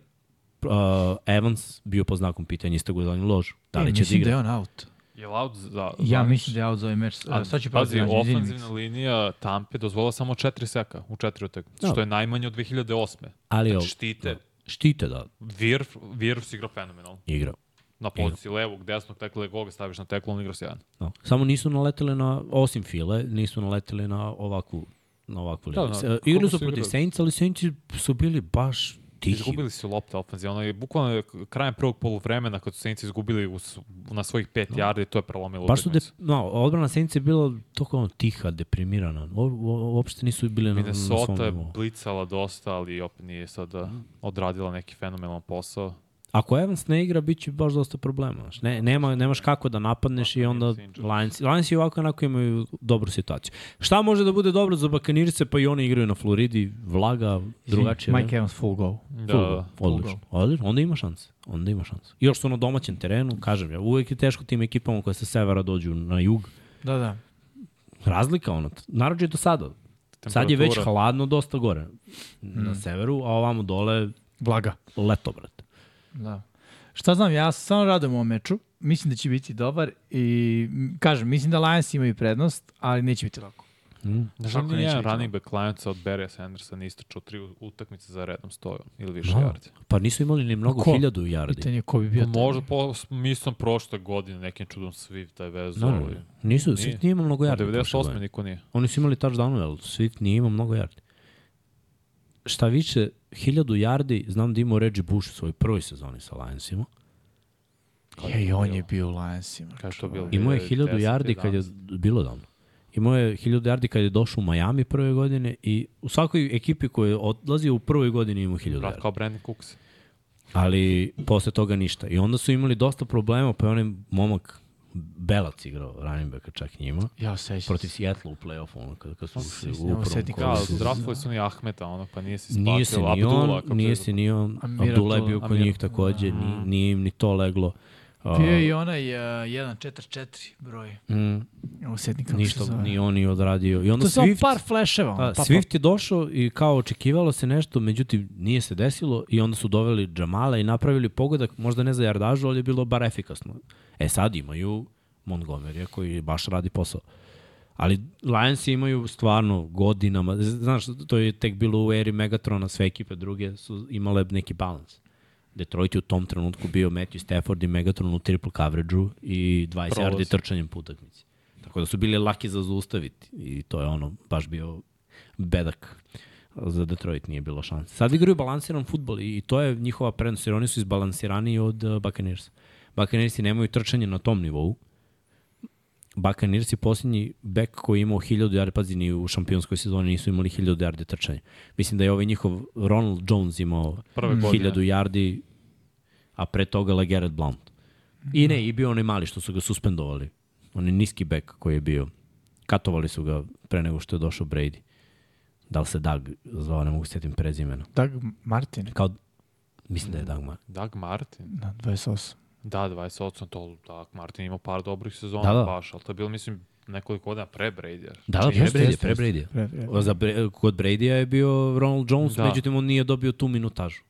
uh, Evans bio po znakom pitanja, isto ga uzeli lož. Da li E, će da mislim da igra? je on out. Je out za... za Ja mislim da je out za ovaj meč. A, Sad ću pazi, ofenzivna linija Tampe dozvola samo 4 seka u četiri utakmice, Da. što je najmanje od 2008. Ali Znači, štite. štite da Virf, Virf si igrao fenomenalno. igra. Na poziciji levog, desnog tekla i koga staviš na teklu, on igra sjajan. No. Samo nisu naleteli na, osim File, nisu naleteli na ovakvu na ovakvu Da, ligu. da. Da, Igrali su su protiv? Saints, ali Saints su bili baš tihi. Izgubili su lopte ofenzivno. je bukvalno je krajem prvog poluvremena kad su Saints izgubili u, na svojih 5 yardi, to je prelomilo Baš su, de, no, odbrana Saints je bila toliko ono, tiha, deprimirana. O, o, uopšte nisu bili na, na svom Minnesota je nivou. blicala dosta, ali opet nije sada odradila neki fenomenalan posao. Ako Evans ne igra, bit će baš dosta problema. Znaš. Ne, nema, nemaš kako da napadneš i onda Lions, Lions i ovako onako imaju dobru situaciju. Šta može da bude dobro za Bakanirce, pa i oni igraju na Floridi, vlaga, drugačije. Mike Evans full go. Da, Full da. goal, Odlično. Odlično. Onda ima šanse. Onda ima šanse. Još su na domaćem terenu, kažem ja, uvek je teško tim ekipama koje sa severa dođu na jug. Da, da. Razlika ono, narođe do sada. Sad je već hladno dosta gore na severu, a ovamo dole Blaga. leto, brate. Da. Šta znam, ja se samo radujem ovom meču. Mislim da će biti dobar i kažem, mislim da Lions imaju prednost, ali neće biti lako. Mm. Ne Kako znam, neće ni jedan biti running back Lionsa od Barry Sandersa istračao tri utakmice za redom stoju ili više Da. yardi. Pa nisu imali ni mnogo Ko? hiljadu jardi. Pitanje je ko bi bio to. Možda po, mislim prošle godine nekim čudom Swift je vezu. No, no, no. Nisu, Nije. Swift nije imao mnogo prošle 98. godine. niko nije. Oni su imali touchdown, ali Swift nije imao mnogo jardi. Šta više, hiljadu jardi, znam da imao Reggie Bush u svojoj prvoj sezoni sa Lionsima. Je, i on je bio u Lionsima. Je to bilo? Imao je 2010, hiljadu jardi kad je 11. bilo davno. Imao je hiljadu jardi kad je došao u Miami prve godine i u svakoj ekipi koja je odlazio u prvoj godini imao hiljadu Brat jardi. kao Brandon Cooks. Ali posle toga ništa. I onda su imali dosta problema, pa je onaj momak Belac igrao running backa čak njima. Ja sećam Protiv se. Seattle u play-offu, ono kada, kada su ušli u Sjećam, prvom setnik kolu. Da, Koliko su- ni Ahmeta, ono, pa nije se isplatio. Nije se ni on, nije se- se ni on, Abdullah je bio kod njih takođe, ni, nije im ni to leglo. Bio je i onaj uh, 1.4.4 broj. mm, Evo setnik kako se ništa, zove. ni on nije odradio. I onda To je samo Swift, par fleševa. A, pa, Swift je došao i kao očekivalo se nešto, međutim nije se desilo i onda su doveli Jamala i napravili pogodak, možda ne za jardažu, ali je bilo bar efikasno. E sad imaju Montgomerya koji baš radi posao. Ali Lions imaju stvarno godinama, znaš, to je tek bilo u eri Megatrona, sve ekipe druge su imale neki balans. Detroit je u tom trenutku bio Matthew Stafford i Megatron u triple coverage-u i 20 Prolazi. yardi trčanjem po utakmici. Tako da su bili laki za zaustaviti i to je ono baš bio bedak za Detroit nije bilo šanse. Sad igraju balansiran futbol i to je njihova prednost jer oni su izbalansiraniji od uh, Buccaneersi nemaju trčanje na tom nivou. Je posljednji bek koji je imao 1000 yardi, pazi, ni u šampionskoj sezoni nisu imali 1000 yardi trčanja. Mislim da je ovaj njihov Ronald Jones imao Prve godine. 1000 yardi, a pre toga LeGarrette Blount. I ne, i bio onaj mali što su ga suspendovali. Onaj niski bek koji je bio. Katovali su ga pre nego što je došao Brady. Da li se Doug zvao, ne mogu se sjetim prezimena. Doug Martin Kao, mislim da je Doug Martin. Doug Martin. na 28. Da, 28, to Doug Martin ima par dobrih sezona Da, da. baš, ali to je bilo, mislim, nekoliko godina pre Brady. Da, da, pre Jeste, Brady, pre. Brady. Pre, pre. Za Bre, kod Brady-a je bio Ronald Jones, da. Da. međutim on nije dobio tu minutažu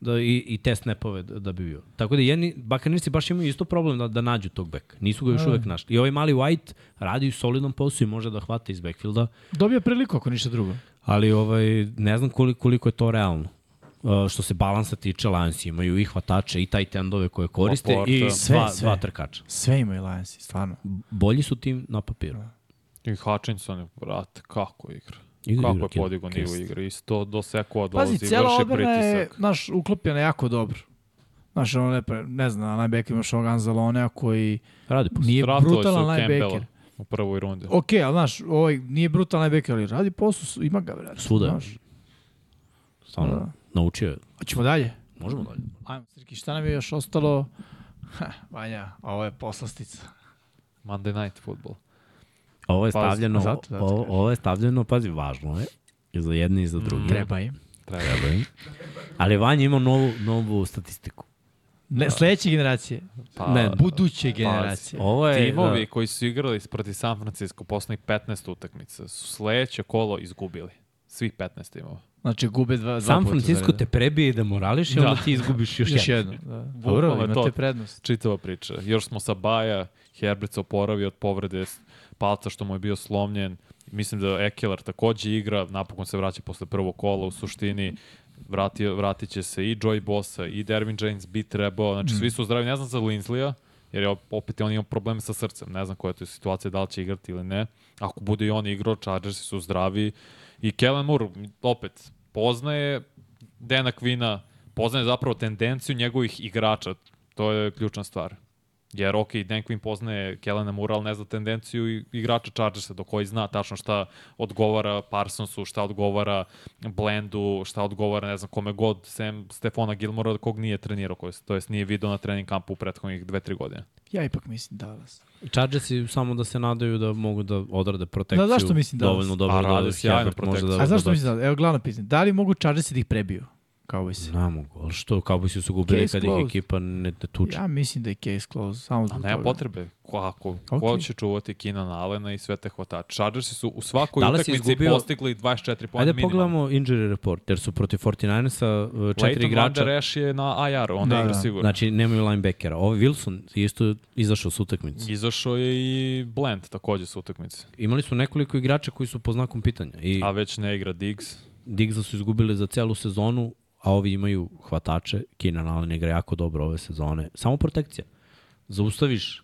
da, i, i te snapove da, da bi bio. Tako da jedni, Bakanirci baš imaju isto problem da, da nađu tog beka. Nisu ga još uvek našli. I ovaj mali White radi solidan posao i može da hvata iz backfielda, Dobio priliku ako ništa drugo. ali ovaj, ne znam koliko, koliko je to realno. Što se balansa tiče, Lions imaju i hvatače i taj tendove koje koriste Laporta. i Sve, dva, sve. dva trkača. Sve imaju Lionsi, stvarno. Bolji su tim na papiru. I Hutchinson, brate, kako igra. Igra- kako igra je podigo nivo igre. Isto do sekova dolazi, Pazi, cijela vrši odbrana je, pritisak. naš, uklopljena jako dobro. Znaš, ono lepo, ne znam, na najbeker imaš ovog Anzalonea koji Radi posao. nije brutalan najbeker. u prvoj rundi. Ok, ali znaš, ovaj nije brutalan najbeker, ali radi posao, ima ga, brate. Svuda je. Znaš. Stvarno, Da. Naučio. Hoćemo dalje? Možemo dalje. Ajmo, Srki, šta nam je još ostalo? Ha, Vanja, ovo je poslastica. Monday Night Football. Ovo je stavljeno, zato- zato ovo, ovo je stavljeno, pazi, važno je. I za jedni i za drugi. Treba im. Treba. Treba im. Ali Vanja ima novu, novu statistiku. Ne, sledeće generacije. Pa, Ne, Buduće generacije. Ovo je... Timovi da, koji su igrali protiv San Francisco poslednjih 15 utakmica su sledeće kolo izgubili. Svih 15 timova. Znači, gube dva, dva San Francisco te prebije da morališ i Da. onda ti izgubiš još, *laughs* Još jedno. jedno. Da. Dobro, imate to. prednost. Čitava priča. Još smo sa Baja, Herbert se oporavio od povrede palca što mu je bio slomljen. Mislim da Ekeler takođe igra, napokon se vraća posle prvog kola u suštini. Vratio, vratit će se i Joy Bossa, i Dervin James bi trebao, znači svi su zdravi, ne znam za Linsleya, jer je opet on ima probleme sa srcem, ne znam koja je to situacija, da li će igrati ili ne. Ako bude i on igrao, Chargersi su zdravi. I Kellen Moore, opet, poznaje Dana Quina, poznaje zapravo tendenciju njegovih igrača, to je ključna stvar. Jer, ok, Dan Quinn poznaje Kellena Moore, ali ne zna tendenciju igrača Chargersa, do koji zna tačno šta odgovara Parsonsu, šta odgovara Blendu, šta odgovara, ne znam, kome god, sem Stefona Gilmora, kog nije trenirao, koji, to jest nije video na trening kampu u prethodnih 2-3 godine. Ja ipak mislim Dallas. Chargersi samo da se nadaju da mogu da odrade protekciju. Da, zašto mislim Dallas? Dovoljno dobro A, rade da sjajnu Herbert može protekciju. da... A zašto da, mislim Dallas? Evo glavno pitanje. Da li mogu Chargersi da ih prebiju? Kao se. Ne mogu, ali što, bi su gubili Case kad ih ekipa ne, tuče. Ja mislim da je case close. Samo zbog nema potrebe. Ko, ako, Ok. ko će čuvati Keenan Allena i sve te hvatače. Chargersi su u svakoj Dallas je utakmici izgubio- postigli 24 pojena Ajde minimalno. pogledamo injury report, jer su protiv 49ersa uh, četiri Leighton igrača. Vander Esch je na IR, on Da, da, igra da. sigurno. Znači, nemaju linebackera. Ovo Wilson je isto izašao s utakmice. Izašao je i Blend takođe sa utakmice. Imali su nekoliko igrača koji su po znakom pitanja. I A već ne igra Diggs. Diggsa su izgubili za celu sezonu, a ovi imaju hvatače. Keenan Allen igra jako dobro ove sezone. Samo protekcija. Zaustaviš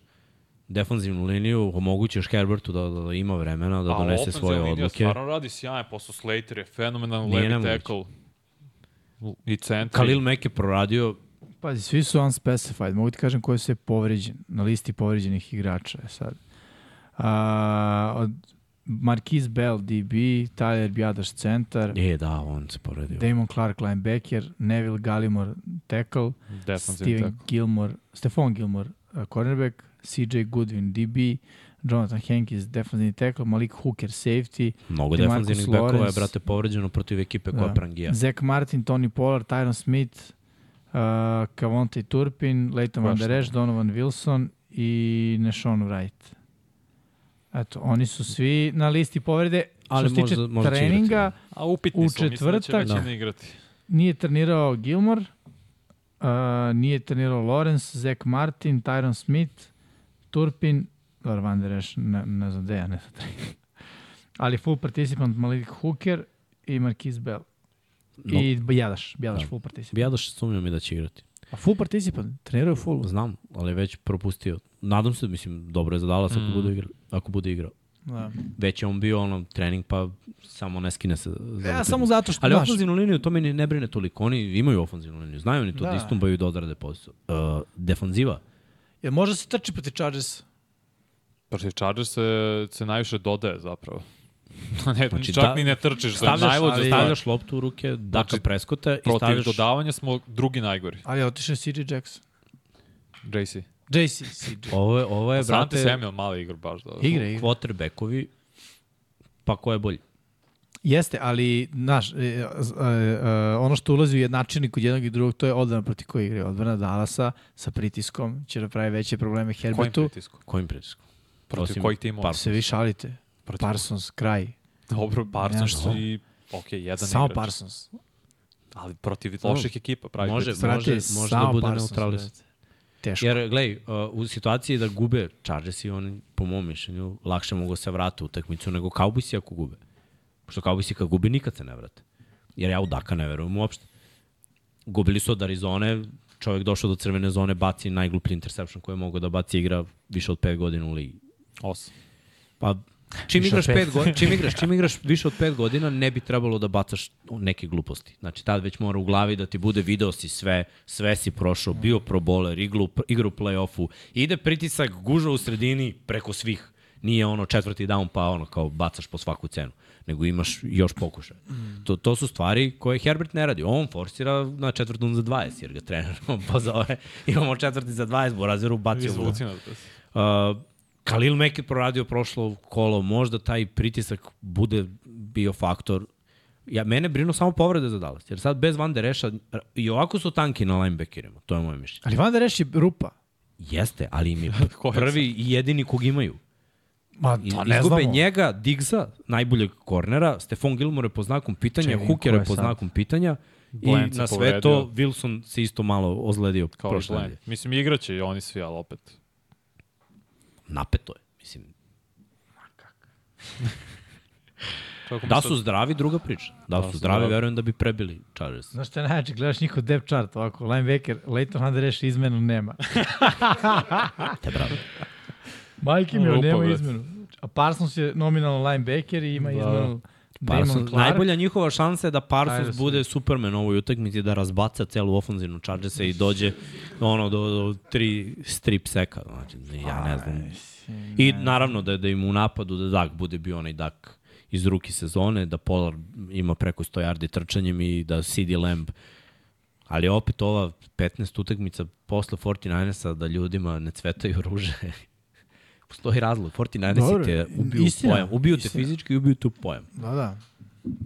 defanzivnu liniju, omogućeš Herbertu da, da, da ima vremena, da A donese ofenzivna svoje linija odluke. Stvarno radi sjajan posao. Slater je fenomenalan Nije levi nemoguće. tackle. I centri. Khalil Mack je proradio Pazi, svi su unspecified. Mogu ti kažem koji su je povređen, na listi povređenih igrača je sad. A, od Marquise Bell, DB, Tyler Bjadaš, centar, E, da, on se povredio. Damon Clark, linebacker, Neville Gallimore, tackle, Defensive Steven tackle. Gilmore, Stefan Gilmore, uh, cornerback, CJ Goodwin, DB, Jonathan Hankins, defensivni tackle, Malik Hooker, safety, Mnogo defanzivnih bekova je, brate, povređeno protiv ekipe koja Da. prangija. Zach Martin, Tony Pollard, Tyron Smith, uh, Cavonte Turpin, Leighton Van Der Esch, Donovan Wilson i Nešon Wright. Eto, oni su svi na listi povrede. Ali Što se tiče možda- treninga, igrati, A upitni U su, mislim da će četvrtak- Da. igrati. nije trenirao Gilmore, uh, nije trenirao Lawrence, Zach Martin, Tyron Smith, Turpin, dobro, Van Der Esch, ne, ne znam gde ja, ne znam. *laughs* Ali full participant Malik Hooker i Marquise Bell. No. I Bjadaš, Bjadaš Da. full participant. Bjadaš sumnjam i da će igrati. A full participant, treniraju full. Znam, ali već propustio. Nadam se, mislim, dobro je za Dallas ako, Mm. bude igra, ako bude igrao. Da. Već je on bio ono trening, pa samo ne skine se. Za Ja, utakmicu. samo zato što, Ali ofenzivnu liniju, to meni ne brine toliko. Oni imaju ofenzivnu liniju, znaju oni to da, Da. da istumbaju i da odrade posao. Uh, defanziva, jel može se trči proti Chargers? Protiv Chargers se, se najviše dodaje zapravo. *laughs* ne, Znači, čak da- ni ne trčiš, za stavljaš, najluđe ali, stavljaš loptu u ruke Daka Znači, Preskota i Protiv stavljaš... dodavanja smo drugi najgori. Ali otišao CJ Jackson. JC. JC, CJ. Ovo je, ovo je, Sante brate, Samuel mali igra baš dobro. Igra, igra. quarterbackovi, pa ko je bolji? Jeste, ali, znaš, e, e, e, ono što ulazi u jednačini kod jednog i drugog, to je odbrana proti koje igra. Odbrana Dallasa sa pritiskom će da pravi veće probleme Kojim Herbertu. pritisku? Kojim pritiskom? Protiv Osim kojih timova? Parsons. Se vi šalite. Protiv- Parsons, kraj. Dobro, Parsons Nešto. i... Ok, jedan Samo igrač. Parsons. Ali protiv loših ekipa pravi Može- pritisak. Brate, može da bude brate. Teško. Jer, gledaj, uh, u situaciji da gube Chargersi, oni, po mom mišljenju, lakše mogu se vrati u utakmicu nego Cowboysi ako gube. Pošto Cowboysi kad gube, nikad se ne vrate. Jer ja u Daka ne verujem uopšte. Gubili su od Arizone, čovjek došao do crvene zone, baci najgluplji interception koji je mogao da baci igra više od 5 godina u ligi. Osam. Pa čim igraš, pet. pet godina, čim, igraš, čim *laughs* igraš više od 5 godina, ne bi trebalo da bacaš neke gluposti. Znači, tad već mora u glavi da ti bude video si sve, sve si prošao, bio pro bowler, igru, igru play-offu, ide pritisak, gužva u sredini preko svih. Nije ono četvrti down pa ono kao bacaš po svaku cenu, nego imaš još pokušaja. To, to su stvari koje Herbert ne radi. On forsira na četvrtom za 20, jer ga trener *laughs* pozove. Imamo četvrti za 20, Borazeru bacio u. Uh, Khalil Mack je proradio prošlo kolo, možda taj pritisak bude bio faktor. Ja, mene brinu samo povrede za Dallas, jer sad bez Van Der Eša, i ovako su tanki na linebackerima, to je moje mišljenje. Ali Van Der Esch je rupa. Jeste, ali im je *laughs* prvi i jedini kog imaju. Ma, I, to ne izgube znamo. njega, Diggsa, najboljeg kornera, Stefan Gilmore po znakom pitanja, Hooker je po znakom pitanja i Blend se na sve povredio. to Wilson se isto malo ozledio Kao i prošle. Mislim, igraće i oni svi, ali opet. Napeto je, mislim. *laughs* Da su zdravi, druga priča. Da, Da su su zdravi, zdravi. verujem da bi prebili Chargers. Znaš šta je najjače, gledaš njihov depth chart, ovako, linebacker, Leighton Hunter reši izmenu, nema. *laughs* Te bravo. Majke mi, nema izmenu. A Parsons je nominalno linebacker i ima Da. izmenu Damon Clark. najbolja njihova šansa je da Parsons Ajde, bude Superman ovoj utakmici, da razbaca celu ofenzivnu Chargersa i dođe ono do, do tri strip seka. Znači, ja ne znam. I naravno da, da im u napadu da Dak bude bio onaj Dak iz ruki sezone, da Pollard ima preko 100 yardi trčanjem i da CD Lamb Ali opet ova 15 utakmica posle 49ersa da ljudima ne cvetaju *laughs* ruže. Postoji razlog. 49ersi Dobro, te ubiju istina, pojam. Ubiju te istina. fizički i ubiju tu pojam. Da, da.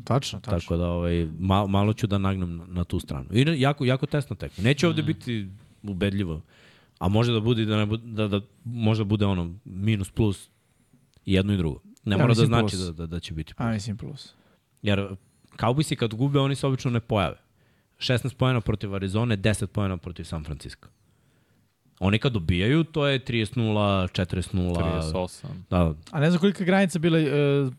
Tačno, tačno. Tako da ovaj, malo, malo ću da nagnem na, na tu stranu. I jako, jako tesno tekmo. Neće ovde biti ubedljivo. A može da bude da, ne bude, da, da može da bude ono minus plus i jedno i drugo. Ne Ja mora da znači plus. da, da, da će biti A mislim plus. Jer Cowboysi kad gube, oni se obično ne pojave. 16 pojena protiv Arizone, 10 pojena protiv San Francisco. Oni kad dobijaju, to je 30-0, 40-0. 38. Da, A ne znam kolika granica bila uh,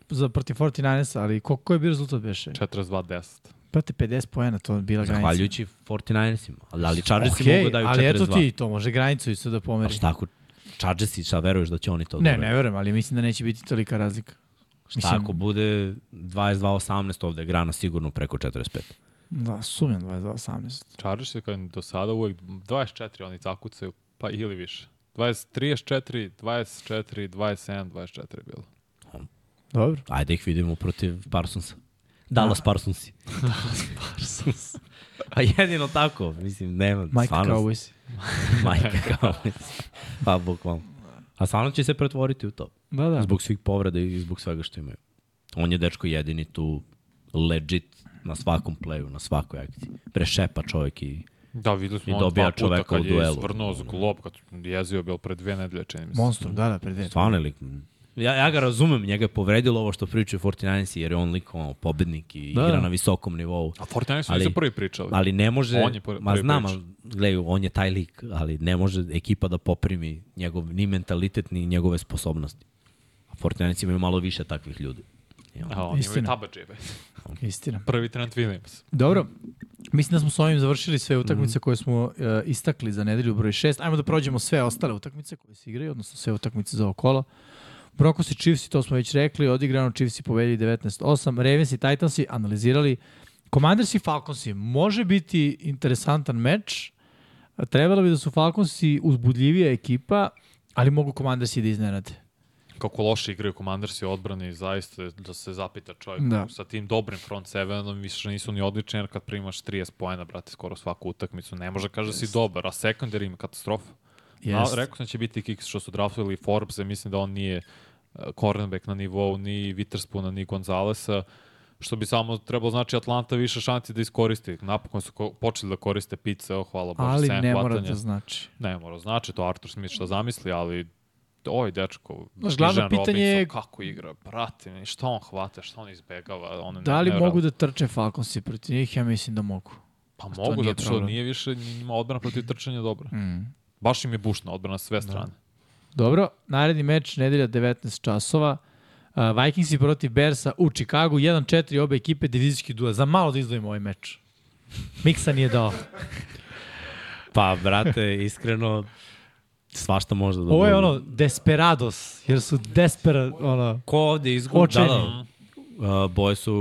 za protiv 49ersa, ali ko, ko je bio rezultat beše? 42-10. Proti 50 poena, to je bila granica. zahvaljujući 49ersima. Ali, ali Chargersi Okej, mogu da daju 42. ali eto ti, to može granicu isto da A pomeri. šta ako Chargersi, šta veruješ da će oni to Ne, dobiti? ne verujem, ali mislim da neće biti tolika razlika. Šta ako bude 22-18 ovde grana sigurno preko 45. Da, sumnjam 22-18. Chargers je kao do sada uvek 24 oni zakucaju, pa ili više. 20, 34, 24, 27, 24 je bilo. Dobro. Ajde ih vidimo protiv Parsonsa. Dallas Parsonsi. Parsons. *laughs* *laughs* A jedino tako, mislim, nema. Mike stvarno- Cowboys. *laughs* Majka kao Pa, bukvalno. A stvarno će se pretvoriti u to. Da, da. Zbog svih povreda i zbog svega što imaju. On je dečko jedini tu legit na svakom playu, na svakoj akciji. Prešepa čovjek i Da, videli smo I on dobija dva puta kad u je duelu. svrnuo za glob, kad jezio bil pre dve nedelje, čini mi se. Monstrum, da, da, pred dve. stvarno je lik. Ja, ja ga razumem, njega je povredilo ovo što pričaju 49 jer je on lik ono, pobednik i Da. igra na visokom nivou. A Fortnite su Ali- ali, prvi pričali. Ali ne može, On je prvi ma znam, ali, gledaj, on je taj lik, ali ne može ekipa da poprimi njegov ni mentalitet, ni njegove sposobnosti. A Fortinanici imaju malo više takvih ljudi. Ono, A oni imaju Istina. tabađe, be. Istina. Prvi Trent Williams. Dobro, mislim da smo s ovim završili sve utakmice koje smo uh, istakli za nedelju broj 6. Ajmo da prođemo sve ostale utakmice koje se igraju, odnosno sve utakmice za ovo kolo. Broncos i Chiefs, to smo već rekli, odigrano Chiefs i pobedili 19-8, Ravens i Titans i analizirali. Commanders i Falconsi, može biti interesantan meč, trebalo bi da su Falconsi uzbudljivija ekipa, ali mogu Commandersi da iznenade. Kako loše igraju Commanders i odbrani, zaista da se zapita čovjek. Da. Sa tim dobrim front sevenom, više nisu ni odlični, jer kad primaš 30 poena, brate, skoro svaku utakmicu, ne može kaže da si dobar, a secondary ima katastrofa. A, Jest. rekao sam da će biti Kicks što su draftovali Forbes, mislim da on nije uh, cornerback na nivou ni Witherspuna, ni Gonzalesa, što bi samo trebalo znači Atlanta više šanci da iskoristi. Napokon su ko počeli da koriste pice, oh, hvala Bože, ali sem ne mora da znači. Ne mora, znači to Arthur Smith šta zamisli, ali oj dečko, Znaš, glavno pitanje je- kako igra, brate, šta on hvata, šta on izbegava, on Da li mogu da trče Falconsi protiv njih? Ja mislim da mogu. Pa to mogu, nije zato što problem. nije više njima odbrana protiv trčanja dobra. Mm. Baš im je bušna odbrana s sve strane. Dobro, naredni meč, nedelja 19 časova. Uh, Vikingsi protiv Bersa u Chicagu, 1-4 obe ekipe, divizijski duel. Za malo da izdvojimo ovaj meč. Miksa nije dao. Pa, brate, iskreno, svašta može da Ovo je ono desperados, jer su despera, ono, Ko ovde izgubi? Da, da. Uh, boje su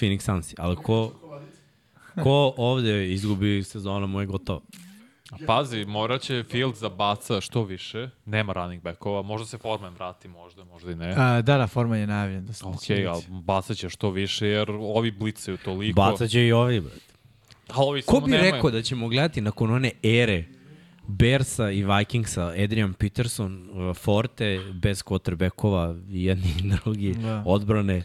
Phoenix Sunsi, ali ko, ko ovde izgubi sezona mu je gotovo. A Pazi, morat će Fields da baca što više, nema running backova, možda se Foreman vrati, možda, možda i ne. a, da, da, Forman je najavljen. Da, Ok, ali bacat će što više, jer ovi blicaju toliko. Bacat će i ovi, brate. A ovi Ko samo bi nemaju. rekao da ćemo gledati nakon one ere Bersa i Vikingsa, Adrian Peterson, uh, Forte, bez quarterbackova, i jedni i drugi, Da. odbrane.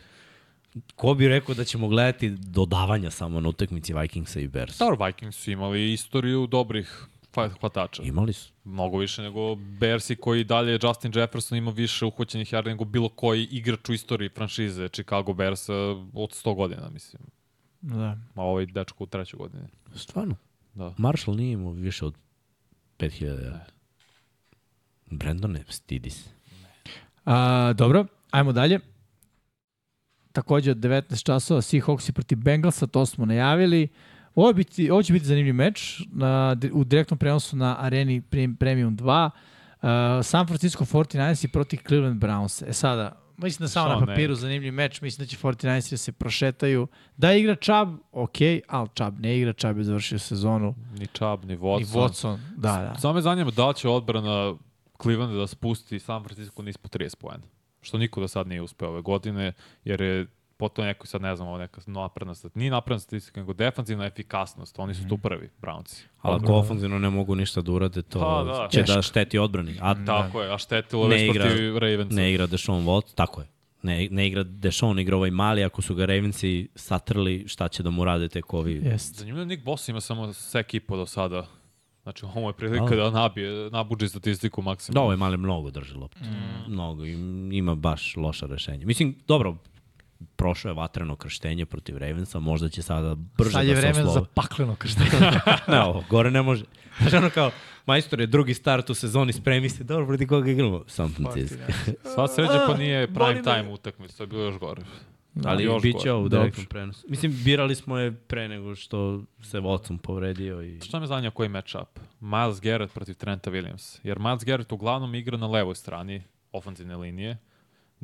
Ko bi rekao da ćemo gledati dodavanja samo na utakmici Vikingsa i Bersa? Star Vikings su imali istoriju dobrih hva- hvatača. Imali su. Mnogo više nego Bersi koji dalje Justin Jefferson ima više uhoćenih yardi nego bilo koji igrač u istoriji franšize Chicago Bearsa od 100 godina, mislim. Da. Ma ovaj dečko u trećoj godini. Stvarno. Da. Marshall nije imao više od 5000 yardi. Brandon ne, stidi se. A, dobro, ajmo dalje. takođe od 19 časova, Seahawks protiv Bengalsa, to smo najavili. Ovo, biti, ovo će biti zanimljiv meč na, u direktnom prenosu na areni Premium 2. Uh, San Francisco 49ers protiv Cleveland Browns. E sada, mislim da samo Što na papiru zanimljiv meč, mislim da će 49ers da se prošetaju. Da igra Chubb, ok, ali Chubb ne igra, Chubb je završio sezonu. Ni Chubb, ni Watson. I Watson, da, da. Samo me zanima da li će odbrana Clevelanda da spusti San Francisco po 30 poena. Što niko do sad nije uspeo ove godine, jer je potom neko, sad ne znam, ovo neka napredna statistika, nije napredna statistika, nego defanzivna efikasnost. Oni su tu prvi, Brownci. Ali ako ofenzivno ne mogu ništa da urade, to Pa, da. će Teško. da šteti odbrani. A Tako je, a Ne već igra- protiv Ravensa. ne igra Deshaun Watson, tako je. Ne, ne igra Deshaun, igra ovaj mali, ako su ga Ravensi satrli, šta će da mu rade tek ovi? Jest. Zanimljivo, Nick Boss ima samo sek i po do sada. Znači, ovo je prilika da nabije, nabuđe statistiku Da, maksimalno. ovaj mali mnogo drži loptu. Mm. Mnogo, i ima baš loša rešenja. Mislim, dobro, prošlo je vatreno krštenje protiv Ravensa, možda će sada brže Sad da je se vreme za oslove. pakleno krštenje. *laughs* ne, ovo, gore ne može. Znaš, ono kao, majstor je drugi start u sezoni, spremi se, dobro, proti koga igramo? San Francisco. Sva sreća pa nije boli *laughs* prime me. time utakmica, to je bilo još gore. Ali još bit će ovo u direktnom prenosu. Mislim, birali smo je pre nego što se Watson povredio i... Šta me zanima koji matchup? Miles Garrett protiv Trenta Williams. Jer Miles Garrett uglavnom igra na levoj strani ofanzivne linije,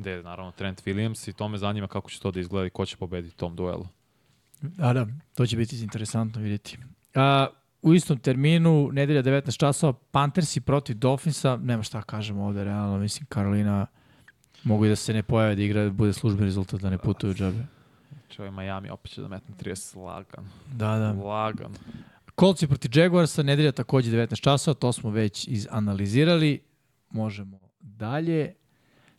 gde je naravno Trent Williams i to me zanima kako će to da izgleda i ko će pobediti tom duelu. Da, da, to će biti interesantno vidjeti. A, u istom terminu, nedelja 19 časova, Panthersi protiv Dolphinsa, nema šta kažemo ovde, realno, mislim, Karolina mogu i da se ne pojave da igra, da bude služben rezultat, da ne putuju džabe. Ovaj Miami opet će da metne 30 lagan. Da, da. Lagan. Colts protiv Jaguarsa, nedelja takođe 19 časova, to smo već izanalizirali. Možemo dalje.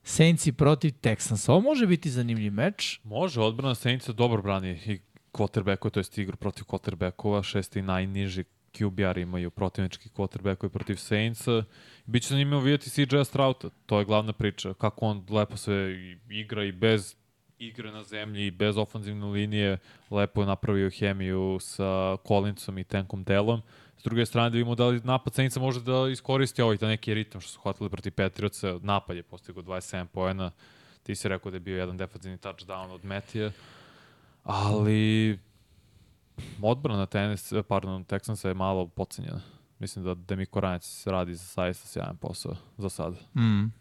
Saintsi protiv Texansa. Ovo može biti zanimljiv meč. Može, odbrana Saintsa dobro brani i quarterbacku, to jest igru protiv quarterbackova, šesti najniži QBR imaju protivnički quarterbackovi protiv Saintsa. Biće zanimljivo vidjeti CJ Strauta, to je glavna priča, kako on lepo i- igra i bez igre na zemlji i bez ofanzivne linije, lepo je napravio hemiju sa Collinsom i Tankom Dellom. S druge strane da vidimo da li napad Saintsa može da iskoristi ovaj da neki ritam što su hvatili protiv Patriotsa, napad je postigao 27 poena, ti si rekao da je bio jedan defensivni touchdown od Metije, ali odbrana tenis, pardon, Texansa je malo pocenjena. Mislim da Demiko Ranec radi za saista sjajan posao za sada. Mm.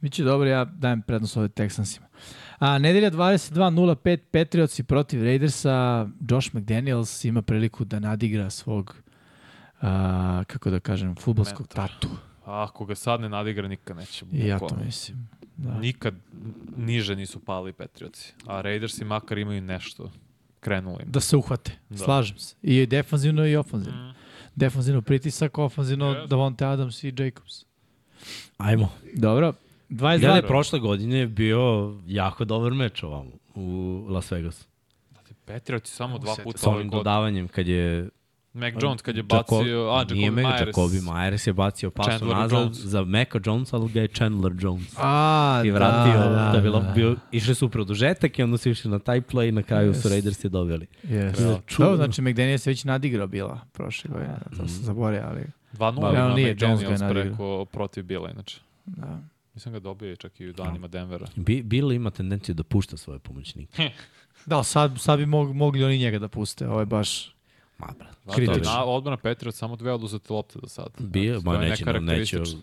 Biće dobro, ja dajem prednost ovde Texansima. A, nedelja 22.05, Patriotsi protiv Raidersa, Josh McDaniels ima priliku da nadigra svog, a, kako da kažem, futbolskog Mentora. tatu. A ako ga sad ne nadigra, nikad neće. I ja to mislim. Da. Nikad niže nisu pali Patriotsi. A Raidersi makar imaju nešto. Krenulo im. Da se uhvate, Da. slažem se. I defanzivno i ofanzivno. Mm. Defanzivno pritisak, ofanzivno Yes. Davonte Adams i Jacobs. Ajmo. Dobro. 22 Gledaj, prošle godine je bio jako dobar meč ovamo u Las Vegasu. Patriotsi samo dva puta Sa ove ovim godine. dodavanjem kad je Mac Jones kad je Jaco- bacio... A, Nije Mac, Myers. Jacoby Myers je bacio pasu Chandler nazad Jones. za Meka Jones, ali ga je Chandler Jones. A, I vratio, da, da, da, da, bilo, da. bio, išli su u produžetak i onda su išli na taj play i na kraju su Jest. Raiders je dobili. Yes. Da, Dobro, čudno. znači McDaniel se već nadigrao bila prošle godine. To sam zaboravio, ali... 2-0 Ma, ima realno nije, Mac Jones ga preko protiv Bila, inače. Da. Mislim ga dobio čak i u danima Denvera. Bi, Bill ima tendenciju da pušta svoje pomoćnike. *laughs* Da, sad, sad bi mog, mogli oni njega da puste. Ovo je baš... Ma, brat. Da, Kritično. na, odbrana Patriot samo dve oduzete lopte do sada. Bio, Znači, ma je neće, neće.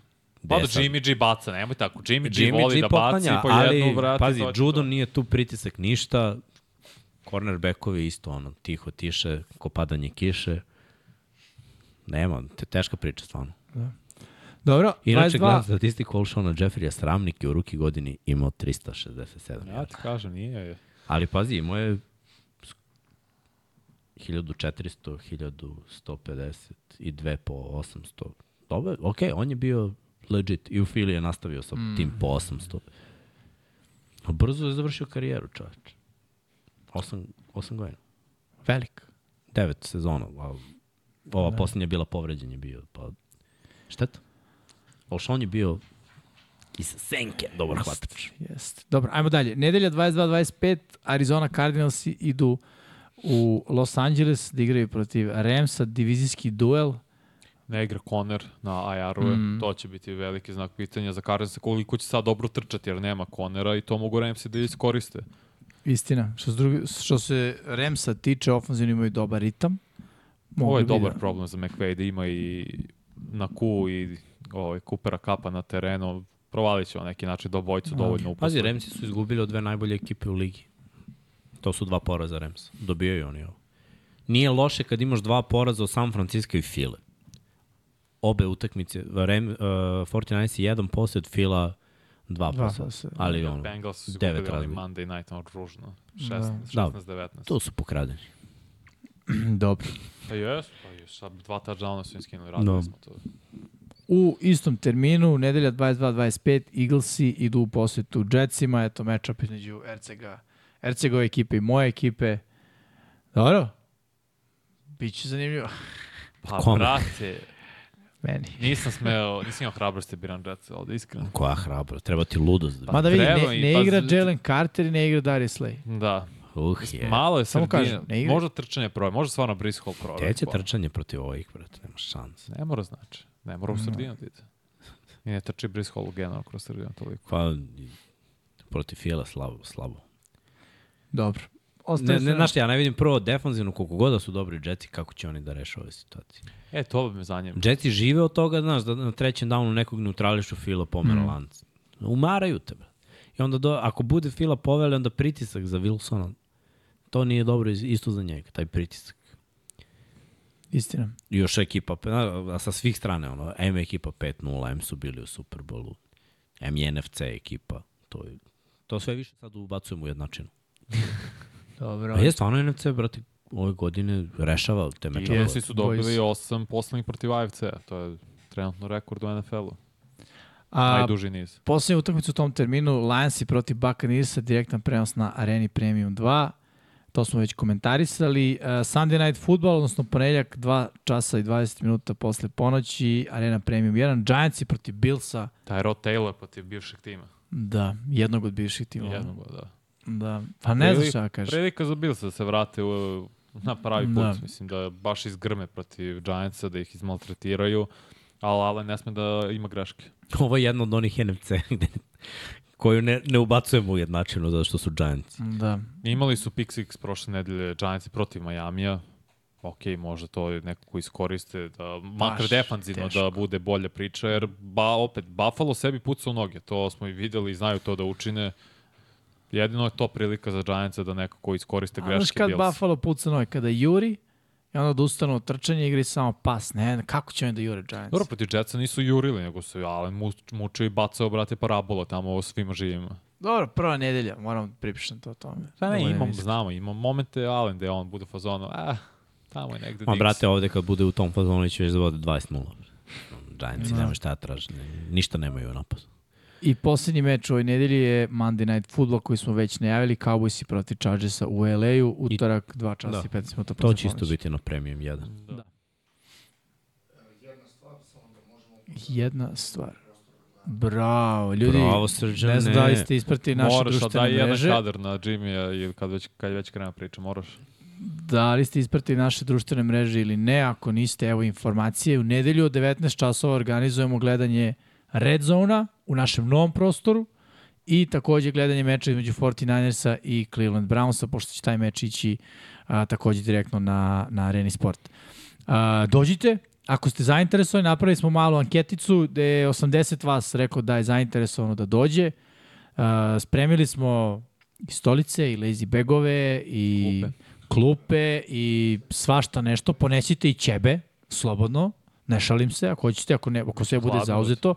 Pa da. Jimmy G baca, nemoj tako. Jimmy, G Jimmy voli G da baci poklanja, po ali, jednu vrati. pazi, to. nije tu pritisak ništa, cornerbackovi isto ono, tiho tiše, ko padanje kiše. Nema, te teška priča stvarno. Dobro, Inače, 22. gledam statistiku Olšona Jeffrija Sramnik je u ruki godini imao 367. Ja ti kažem, nije. Ali pazi, imao je 1400, 1150 i 2 po 800. Dobro, ok, on je bio legit. I u Fili je nastavio sa mm. tim po 800. A brzo je završio karijeru, čovječ. 8, 8 godina. Velik. 9 sezona. A ova da. poslednja je bila povređen je bio. Pa, šteta. Olšon je bio iz senke dobar hvatač. Jest. Dobro, ajmo dalje. Nedelja 22-25, Arizona Cardinals idu u Los Angeles da igraju protiv Ramsa, divizijski duel. Ne igra Conner na IR-ove, Mm. to će biti veliki znak pitanja za Cardinals koliko će sad dobro trčati jer nema Connera i to mogu Ramsey da iskoriste. Istina. Što se, drugi, što se Remsa tiče, ofenzivno imaju dobar ritam. Ovo je bi dobar da- problem za McVay da ima i na Q i ovaj, Coopera Kapa na terenu. Provalit će on neki način da obojcu dovoljno uposle. Pazi, Remsi su izgubili od dve najbolje ekipe u ligi. To su dva poraza Remsa. Dobijaju oni ovo. Nije loše kad imaš dva poraza od San Francisco i File. Obe utakmice, Rem, uh, 49 jedan posljed Fila dva posljed. Ali ono, Bengals su devet razlika. Monday night, ono ružno. Da. 16, 16-19. to su pokradeni. *clears throat* Dobro. Pa jes, pa jes, sad dva touchdowna su im skinuli, radili Da. smo to. U istom terminu, nedelja 22-25, Eaglesi idu u posjetu Jetsima, eto matchup između Ercega, Ercegove ekipe i moje ekipe. Dobro. Biće zanimljivo. *laughs* Pa, Kome? brate, Meni. nisam smeo, *laughs* nisam imao hrabrosti da biram Jets ovde, iskreno. Koja hrabro, treba ti ludost. Pa Mada vidi, ne, ne pa igra Jalen Carter i ne igra Darius Slay. Da. Uh, je. Malo je Samo sredina. kažem, ne igra. Možda trčanje proje, možda stvarno Brice Hall proje. Gde će trčanje protiv ovih, brate, nema šanse. Ne mora znači. Ne mora u sredinu da ide. I ne trči Brice Hall generalno kroz sredinu toliko. Pa, protiv Fila slabo, slabo. Dobro. Ne, Ostaje ne, znaš šta, ja ne vidim prvo defanzivno koliko god da su dobri Jetsi, kako će oni da reše ove situacije. E, to bi me zanima. Jetsi žive od toga, znaš, da na trećem downu nekog neutrališu Fila pomera mm. lanca. Umaraju tebe. I onda, do, ako bude Fila poveli, onda pritisak za Wilsona, to nije dobro isto za njega, taj pritisak. Istina. I još ekipa, a sa svih strane, ono, M ekipa 5-0, M su bili u Superbolu, M i NFC ekipa, to je, to sve više sad ubacujemo u jednačinu. *laughs* Dobro. A je stvarno NFC, brate, ove godine rešava te I mečeve. Jesi su dobili boys. osam poslednjih protiv AFC-a. To je trenutno rekord u NFL-u. A, Najduži niz. Poslednja utakmica u tom terminu, Lionsi protiv Buccaneersa, direktan prenos na Areni Premium 2. To smo već komentarisali. Uh, Sunday Night Football, odnosno ponedljak, 2 časa i 20 minuta posle ponoći, Arena Premium 1. Giantsi protiv Billsa, Tyrod Taylor protiv bivšeg tima. da, jednog od bivših timova. Jednog, da. Da, pa ne znam šta kažeš. Prilika za Bilsa da se vrate u, na pravi put. Da. Mislim da baš izgrme protiv Giantsa, da ih izmaltretiraju. Ali Allen ne sme da ima greške. *laughs* Ovo je jedna od onih NFC gde, *laughs* koju ne, ne ubacujemo ujednačeno zato što su Giants. Da. Imali su pick six prošle nedelje Giantsi protiv Majamija. Ok, možda to je neko ko iskoriste, da, makar defanzivno da bude bolja priča, jer ba, opet, Buffalo sebi puca u noge, to smo i videli i znaju to da učine. Jedino je to prilika za Giantsa da neko ko iskoriste A znaš greške kad Bills. Buffalo puca noj, kada juri, i onda odustanu od trčanja i igri samo pas. Ne, kako će oni da jure Giants? Dobro, protiv Jetsa nisu jurili, nego su Allen mu, mučio i bacao, brate, parabola tamo o svima živima. Dobro, prva nedelja, moram pripišem to tome. Pa ne, Ovo imam, znamo, imam momente Allen gde on bude u fazonu, ah, tamo je negde Ma, brate, ovde kad bude u tom fazonu će već da vode 20-0. Giantsi, Da. nemaju šta da ne- Ništa nemaju u napadu. I posljednji meč u ovoj nedelji je Monday Night Football koji smo već najavili, Cowboysi protiv Chargersa u LA-u, utorak 2 časa Da. i 15 minuta To će isto biti na Premium 1. Da. Jedna stvar, samo da možemo... Jedna stvar. Bravo, ljudi. Bravo, Srđane. Ne znam da li ste ispratili naše moraš, a društvene daj jedan mreže. kadar na Jimmy-a ili kad već, kad već krena priča, moraš. Da li ste ispratili naše društvene mreže ili ne, ako niste, evo informacije. U nedelju od 19 časova organizujemo gledanje Red Zona u našem novom prostoru i takođe gledanje meča između 49ersa i Cleveland Brownsa, pošto će taj meč ići a, takođe direktno na, na Areni Sport. A, dođite, ako ste zainteresovani, napravili smo malu anketicu gde je 80 vas rekao da je zainteresovano da dođe. A, spremili smo i stolice i lazy bagove i Klupe. klupe i svašta nešto. Ponesite i ćebe, slobodno, ne šalim se, ako hoćete, ako, ne, ako sve bude Hladno. zauzeto.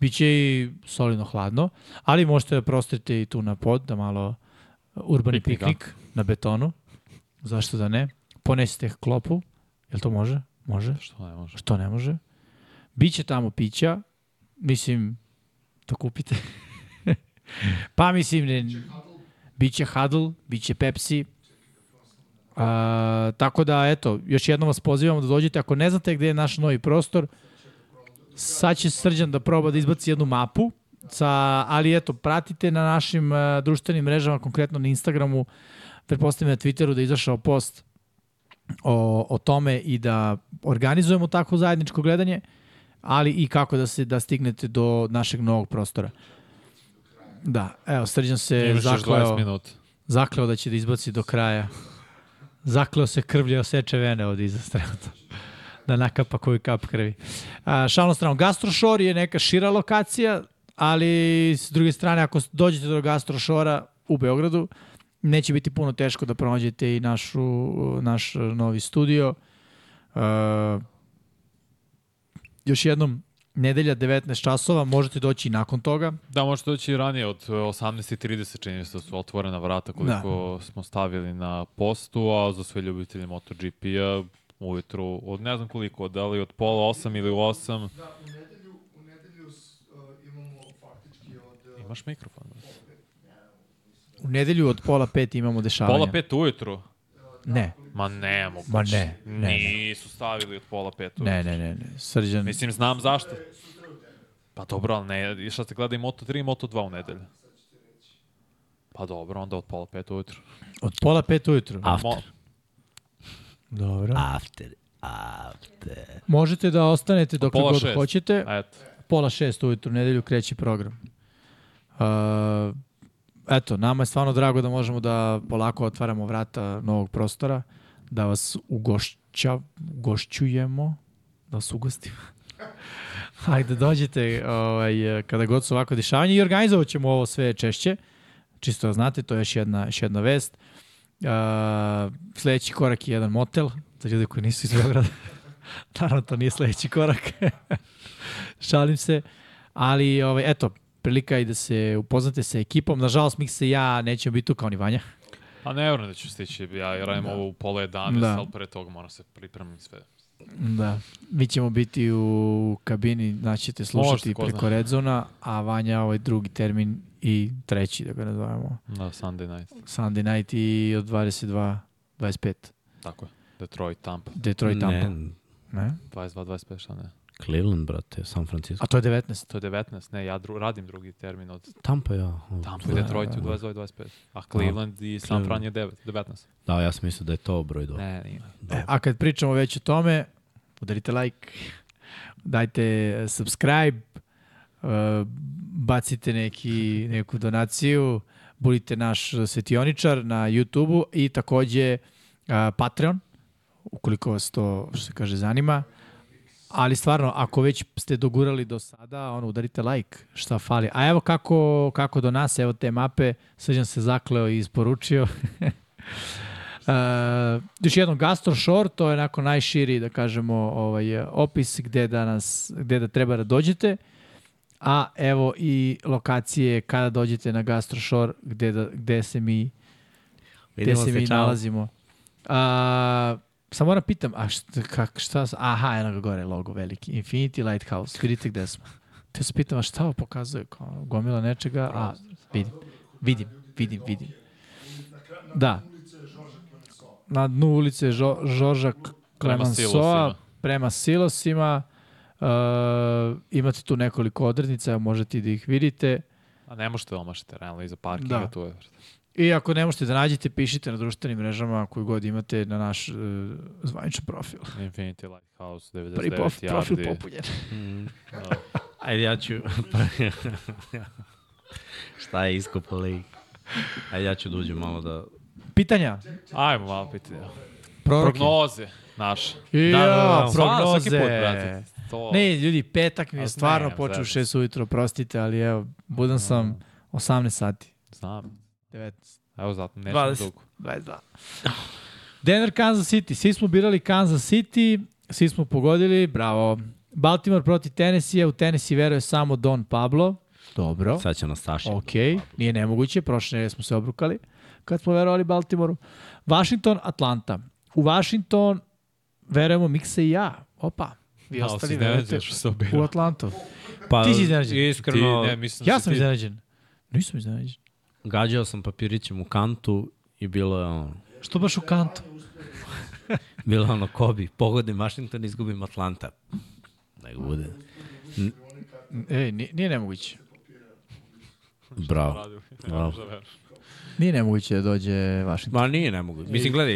Biće i solidno hladno, ali možete da prostrete i tu na pod, da malo urbani Piknik, da. piknik na betonu. Zašto da ne? Ponesite klopu, jel to može? Može. Što ne može? Što ne može? Biće tamo pića, mislim, to kupite. *laughs* pa mislim, ne, biće Huddle, biće Pepsi. A, tako da, eto, još jednom vas pozivamo da dođete. Ako ne znate gde je naš novi prostor, sad će Srđan da proba da izbaci jednu mapu, sa, ali eto, pratite na našim uh, društvenim mrežama, konkretno na Instagramu, pretpostavljam na Twitteru da je izašao post o, o tome i da organizujemo takvo zajedničko gledanje, ali i kako da se da stignete do našeg novog prostora. Da, evo, Srđan se Imaš još 20 zakleo. Zakleo da će da izbaci do kraja. Zakleo se krvlje, oseče vene od iza trenutno. *laughs* Da nakapa koju kap krvi. A, šalno strano, Gastrošor je neka šira lokacija, ali s druge strane, ako dođete do Gastrošora u Beogradu, neće biti puno teško da pronađete i našu, naš novi studio. Uh, još jednom, nedelja 19 časova, možete doći i nakon toga. Da, možete doći i ranije od e, 18.30 čini se da su otvorena vrata koliko da. smo stavili na postu, a za sve ljubitelje MotoGP-a ujutru od ne znam koliko, da li od pola osam ili u osam. Da, u nedelju, u nedelju s, uh, imamo faktički od... Uh, Imaš mikrofon? U nedelju od pola pet imamo dešavanja. Pola pet ujutru? Ne, Ma ne, moguće. Ma ne, ne, ne. Nisu stavili od pola pet ujutru. ne, ne, ne, ne. Srđan, Mislim, znam zašto. Pa dobro, ali ne, šta ste gledali Moto3 i Moto2 u nedelju? Pa dobro, onda od pola pet ujutru. od pola pet ujutru. After. Dobro. After. After. Možete da ostanete dok pola god šest. hoćete. Eto. Pola šest ujutru, u nedelju kreće program. Uh, eto, nama je stvarno drago da možemo da polako otvaramo vrata novog prostora, da vas ugošća, ugošćujemo, da vas ugostimo. *laughs* Ajde, dođete ovaj, kada god su ovako dešavanje i organizovat ćemo ovo sve češće. Čisto da znate, to je još jedna, još jedna vest. Uh, sledeći korak je jedan motel, za ljude koji nisu iz Beograda. *laughs* Naravno, to nije sledeći korak. *laughs* Šalim se. Ali, ovaj, eto, prilika i da se upoznate sa ekipom. Nažalost, Miksa i ja nećemo biti tu kao ni Vanja. Pa ne vjerujem da ću stići, ja radim ovo u pola 11, Da. ali pre toga moram se pripremiti sve. Da. Mi ćemo biti u kabini, znači ćete slušati zna. preko Redzona, a Vanja ovaj drugi termin i treći, da ga nazovemo, Na Sunday night, Sunday night i od 22 25. tako je. Detroit, Tampa, Detroit Tampa. Ne, Ne? 22, 25, šta ne. Cleveland, brate, San Francisco. A to je 19. To je 19, ne, ja dru, radim drugi termin od Tampa, ja. Tampa i Detroit u 22, 25. A Cleveland i San Fran je 9, 19. Da, ja sam mislio da je to broj do. Ne, nije. E, a kad pričamo već o tome, udarite like, dajte subscribe, uh, bacite neki, neku donaciju, budite naš svetioničar na YouTube-u i takođe uh, Patreon, ukoliko vas to, što se kaže, zanima. Ali stvarno, ako već ste dogurali do sada, ono, udarite like, šta fali. A evo kako, kako do nas, evo te mape, Srđan se zakleo i isporučio. *laughs* Uh, još jednom Gastro Shore, to je onako najširi, da kažemo, ovaj, opis gde da, nas, gde da treba da dođete. A evo i lokacije kada dođete na Gastro Shore, gde, da, gde se mi, gde Vidimo se mi čao. nalazimo. A, samo moram pitam, a šta, kak, šta, aha, eno ga gore logo veliki, Infinity Lighthouse, vidite gde smo. Te se pitam, a šta ovo pokazuje, kao gomila nečega, a vidim, vidim, vidim, vidim. Da, na dnu ulice Žo, Žorža silosima. prema silosima. Uh, imate tu nekoliko odrednica, možete i da ih vidite. A ne možete omašiti, realno, iza parkinga Da. tu je. I ako ne možete da nađete, pišite na društvenim mrežama koju god imate na naš uh, zvaničan profil. Infinity Lighthouse, 99 Prvi prof, profil yardi. popunjen. Mm. Da. *laughs* Ajde, ja ću... *laughs* Šta je iskopao lik? Ajde, ja ću da uđem malo da... Pitanja? Ajmo malo pitanje. Proroke? Prognoze naše. Ja, Da, da, da. prognoze. Svaki put, brate. To... Ne, ljudi, petak mi je stvarno ne, počeo u zezam 6 ujutro, prostite, ali evo, budan sam 18 sati. Znam. 19. Evo zato, nećemo 20. dugo. 22. Denver, Kansas City. Svi smo birali Kansas City, svi smo pogodili, bravo. Baltimore protiv Tennessee, u Tennessee veruje samo Don Pablo. Dobro, Sad će nas Saša. ok, nije nemoguće, prošle nedelje smo se obrukali kad smo verovali Baltimoru. Washington, Atlanta. U Washington verujemo Miksa i ja. Opa, vi Malo ostali verujete u. Atlantu. Pa, Ti si iznenađen. Iskreno, Ti, ne, mislim Ja da sam ti- iznenađen. Nisam iznenađen. Gađao sam papirićem u kantu i bilo je ono... Što baš u kantu? *laughs* Bilo je ono, Kobi, pogodim Washington, izgubim Atlanta. Nego bude. Ej, nije, nije nemoguće. Bravo. Bravo. Nije nemoguće da dođe Washington. Ma nije, ne mogu. Mislim, gledaj,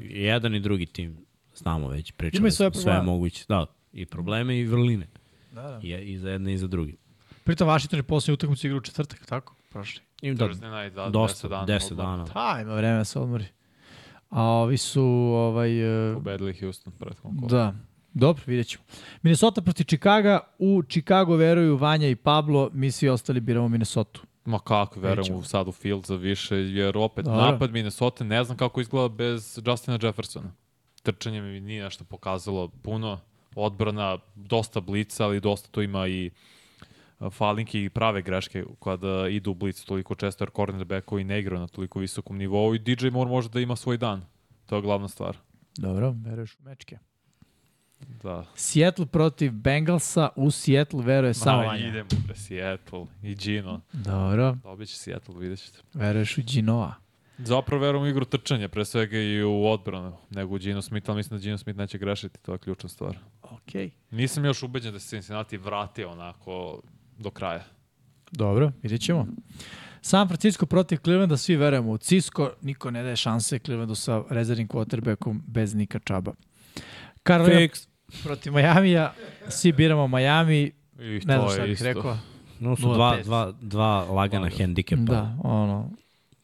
jedan i drugi tim, znamo već, pričali Imaju svoje smo, sve probleme. moguće. Da, i probleme i vrline. Da, da. I, I za jedne i za drugi. Pritom Washington je posljednju utakmicu igra u četvrtak, tako? Prošli. Im da, Thursday night, da, dosta, 10 dana. 10 odmah. dana. Pa, ima vreme da se odmori. A ovi su, ovaj... e, Pobedili Houston prethodnom kolu. Da. Dobro, vidjet ćemo. Minnesota protiv Chicaga. U Chicago veruju Vanja i Pablo. Mi svi ostali biramo Minnesota. Ma kako, verujem u sad u Fields više, jer opet Dobro. napad Minnesota ne znam kako izgleda bez Justina Jeffersona. Trčanje mi nije nešto pokazalo puno. Odbrana, dosta blica, ali dosta tu ima i a, falinke i prave greške kada idu u blic toliko često, jer cornerbackovi ne igraju na toliko visokom nivou i DJ Moore može da ima svoj dan. To je glavna stvar. Dobro, veruješ u mečke. Da. Seattle protiv Bengalsa. U Seattle veruje samo Vanja. idemo pre Seattle i Gino. Dobro, Dobit će Seattle, vidjet ćete. veruješ u Ginoa. Zapravo verujem u igru trčanja, pre svega i u odbranu, nego u Gino Smith, ali mislim da Gino Smith neće grešiti, to je ključna stvar. Okej. Nisam još ubeđen da se Cincinnati vratio onako do kraja. Dobro, vidjet ćemo. San Francisco protiv Clevelanda, svi verujemo u Cisco, niko ne daje šanse Clevelandu sa rezervnim quarterbackom bez Nika Čaba. Carolina Fix. protiv Majamija, svi biramo Miami, I ne znam šta je bih rekao. No su 0-5. dva, dva, dva lagana Lagano. hendikepa. Da, ono,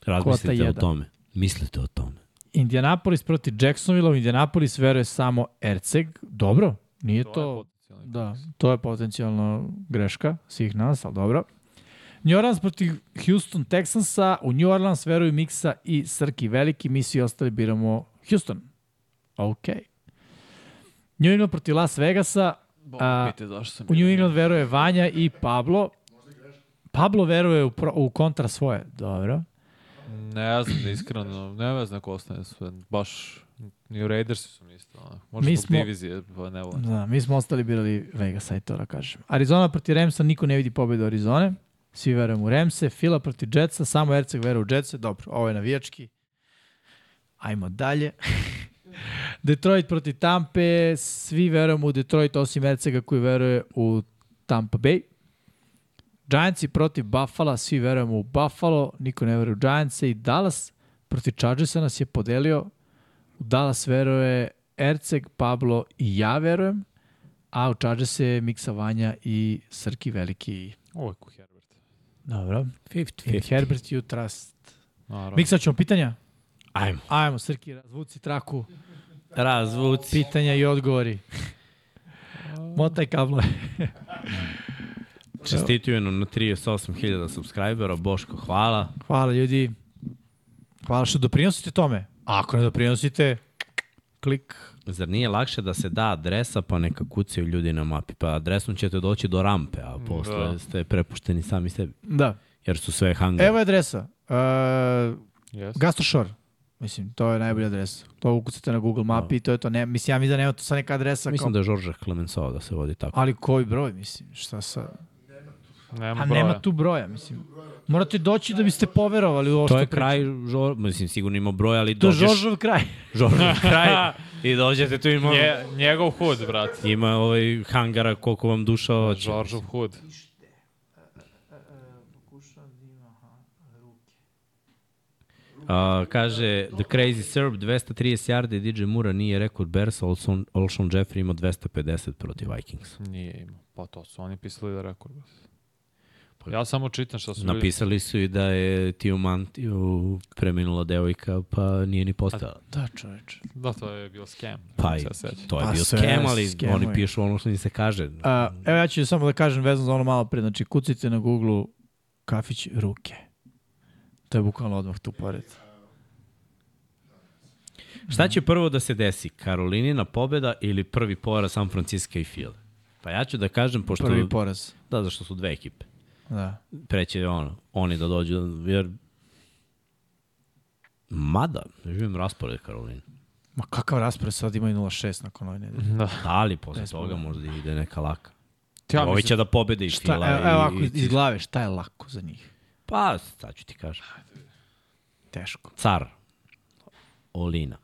Razmislite o jedan. tome. Mislite o tome. Indianapolis protiv Jacksonville, u Indianapolis veruje samo Erceg. Dobro, nije to... To da, to je potencijalno greška svih nas, ali dobro. New Orleans protiv Houston Texansa, u New Orleans veruju Miksa i Srki Veliki, mi svi ostali biramo Houston. Ok. New England protiv Las Vegasa, a, Pite zašto sam u New England veruje Vanja i Pablo. Pablo veruje u, pro, u kontra svoje. Dobro. Ne znam da iskreno, ne znam ko ostane sve. Baš, ni u Raidersi su mi isto. Možda Mi smo- divizije, pa ne volim. Da, mi smo ostali birali Vegas, aj to da kažem. Arizona protiv Ramsa, niko ne vidi pobedu Arizone. Svi verujemo u Ramse. Fila protiv Jetsa, samo Erceg veruje u Jetsa. Dobro, ovo je navijački. Ajmo dalje. *laughs* Detroit protiv Tampe, svi verujemo u Detroit, osim Ercega koji veruje u Tampa Bay. Giantsi protiv Buffalo, svi verujemo u Buffalo, niko ne veruje u Giantse i Dallas protiv Chargersa nas je podelio. U Dallas veruje Erceg, Pablo i ja verujem, a u Chargers je Miksa Vanja i Srki Veliki. Uvijek u Herbert. Dobro. 50-50. In Herbert you trust. Naravno. Miksa, ćemo pitanja? Ajmo. Ajmo, Srki, razvuci traku. Razvuci. Pitanja i odgovori. *laughs* Motaj kablove. *laughs* Čestituju nam na 38.000 subscribera. Boško, hvala. Hvala ljudi. Hvala što doprinosite tome. A ako ne doprinosite, klik. Zar nije lakše da se da adresa pa neka kucaju ljudi na mapi? Pa adresom ćete doći do rampe, a posle Da. ste prepušteni sami sebi. Da. Jer su sve hangari. Evo je adresa. Uh, Yes. Gastroshore. Mislim, to je najbolja adresa. To ukucate na Google mapi i to je to. Ne, mislim, ja mislim da nema to sa neka adresa. Mislim kao, da je Žorža Clemenceau da se vodi tako. Ali koji broj, mislim, šta sa... Nema A broja. nema tu broja, mislim. Morate doći da biste poverovali u ovo To je kraj, žor, mislim, sigurno ima broj, ali To je dođeš Žoržov kraj. *laughs* Žoržov *laughs* kraj i dođete tu ima, Nje, njegov hud, brat. ima ovaj hangara koliko vam duša hoće. Žoržov hud. A, kaže, The Crazy Serb, 230 yardi, DJ Mura nije rekord Bersa, Olson, Olshon Jeffrey ima 250 protiv Vikings. Nije imao. Pa to su oni pisali da rekord. Ja samo čitam šta su ljudi- Napisali su i da je Tio Mantiju preminula devojka, pa nije ni postala. Da, čoveče. Da, to je bio scam. Pa i to je Pa bio skem, ali skemovi. oni pišu ono što im se kaže. A, evo ja ću samo da kažem vezano za ono malo pre. Znači, kucite na Google kafić ruke. To je bukvalno odmah tu pored. Šta će prvo da se desi? Karolinina pobeda ili prvi poraz San Francisco i Phil? Pa ja ću da kažem, pošto... Prvi poraz. Da, zašto su dve ekipe. Da. Preće ono, oni da dođu, jer... Mada, ne živim raspored Karolina. Ma kakav raspored sad imaju 0-6 nakon ove nedelje. Da. Da li posle Bez toga možda ide neka laka. Ja Ovi će da pobede i Šta, Fila evo, i... evo ovako i iz glave, šta je lako za njih? Pa, sad ću ti kažem. Teško. Car. Olina.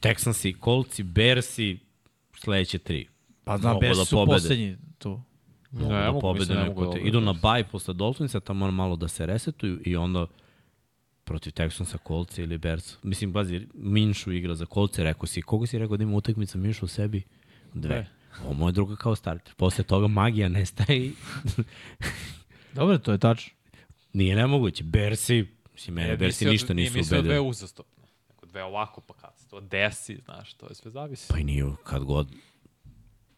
Texansi, Kolci, Bersi, sledeće tri. Pa znam, Mogu Bears da su pobede. poslednji tu. Mogu Ne da mogu, pobede mislim, ne mogu te. da Idu na baj posle Dolphinsa, tamo malo da se resetuju i onda protiv Texansa, Kolce ili Bears. Mislim, bazi, Minšu igra za Kolce, rekao si. Koga si rekao da ima utakmica Minšu u sebi? Dve. Ovo mu je druga kao starter. Posle toga magija nestaje i *laughs* Dobro, to je tačno. nije nemoguće. Bersi, mislim, mene E, Bersi ništa nisu Nije mislio dve ubedili. uzastopne. Nego dve ovako, pa kad se to desi, znaš, to je sve zavisi. Pa i nije kad god.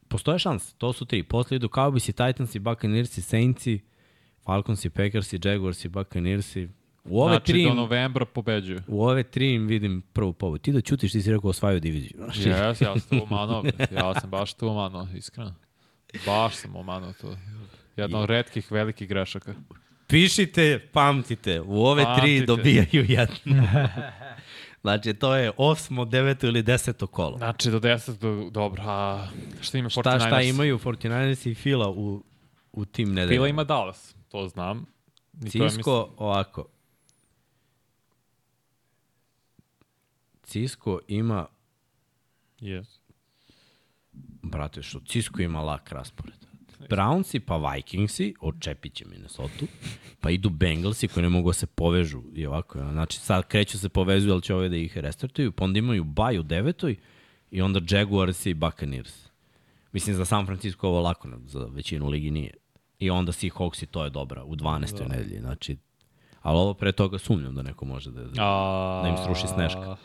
Postoje šanse, to su tri. Posle idu Cowboys i Titans i Buccaneers i Saints i Falcons i Packers i Jaguars i Buccaneers i u ove znači, tri do im- novembra pobeđuju. U ove tri im vidim prvu pobedu. Ti da ćutiš, ti si rekao osvajaju diviziju. *laughs* Jes, ja sam tu umano, ja sam baš tu umano, iskreno. Baš sam umano to. Jedna od redkih velikih grešaka. Pišite, pamtite. U ove tri Pamtite. dobijaju jedno. *laughs* znači, to je osmo, deveto ili deseto kolo. Znači, do 10, do, dobro, a šta ima 49ers? Šta, šta imaju 49ers i Fila u, u tim nedeljama? Fila ima Dallas, to znam. I to je, Cisco, ovako. Cisco ima, mislim, yes. brate, što Cisco ima lak raspored. Brownsi pa Vikingsi, odčepit će Minnesota, pa idu Bengalsi koji ne mogu da se povežu i ovako. Znači sad kreću se povezuju, ali će ove da ih restartuju, pa onda imaju baj u devetoj i onda Jaguars i Buccaneers. Mislim za San Francisco ovo lako, za većinu ligi nije. I onda Seahawks i to je dobra u 12. Da. nedelji. Znači, ali ovo pre toga sumnjam da neko može da... da A, Da im sruši Sneška.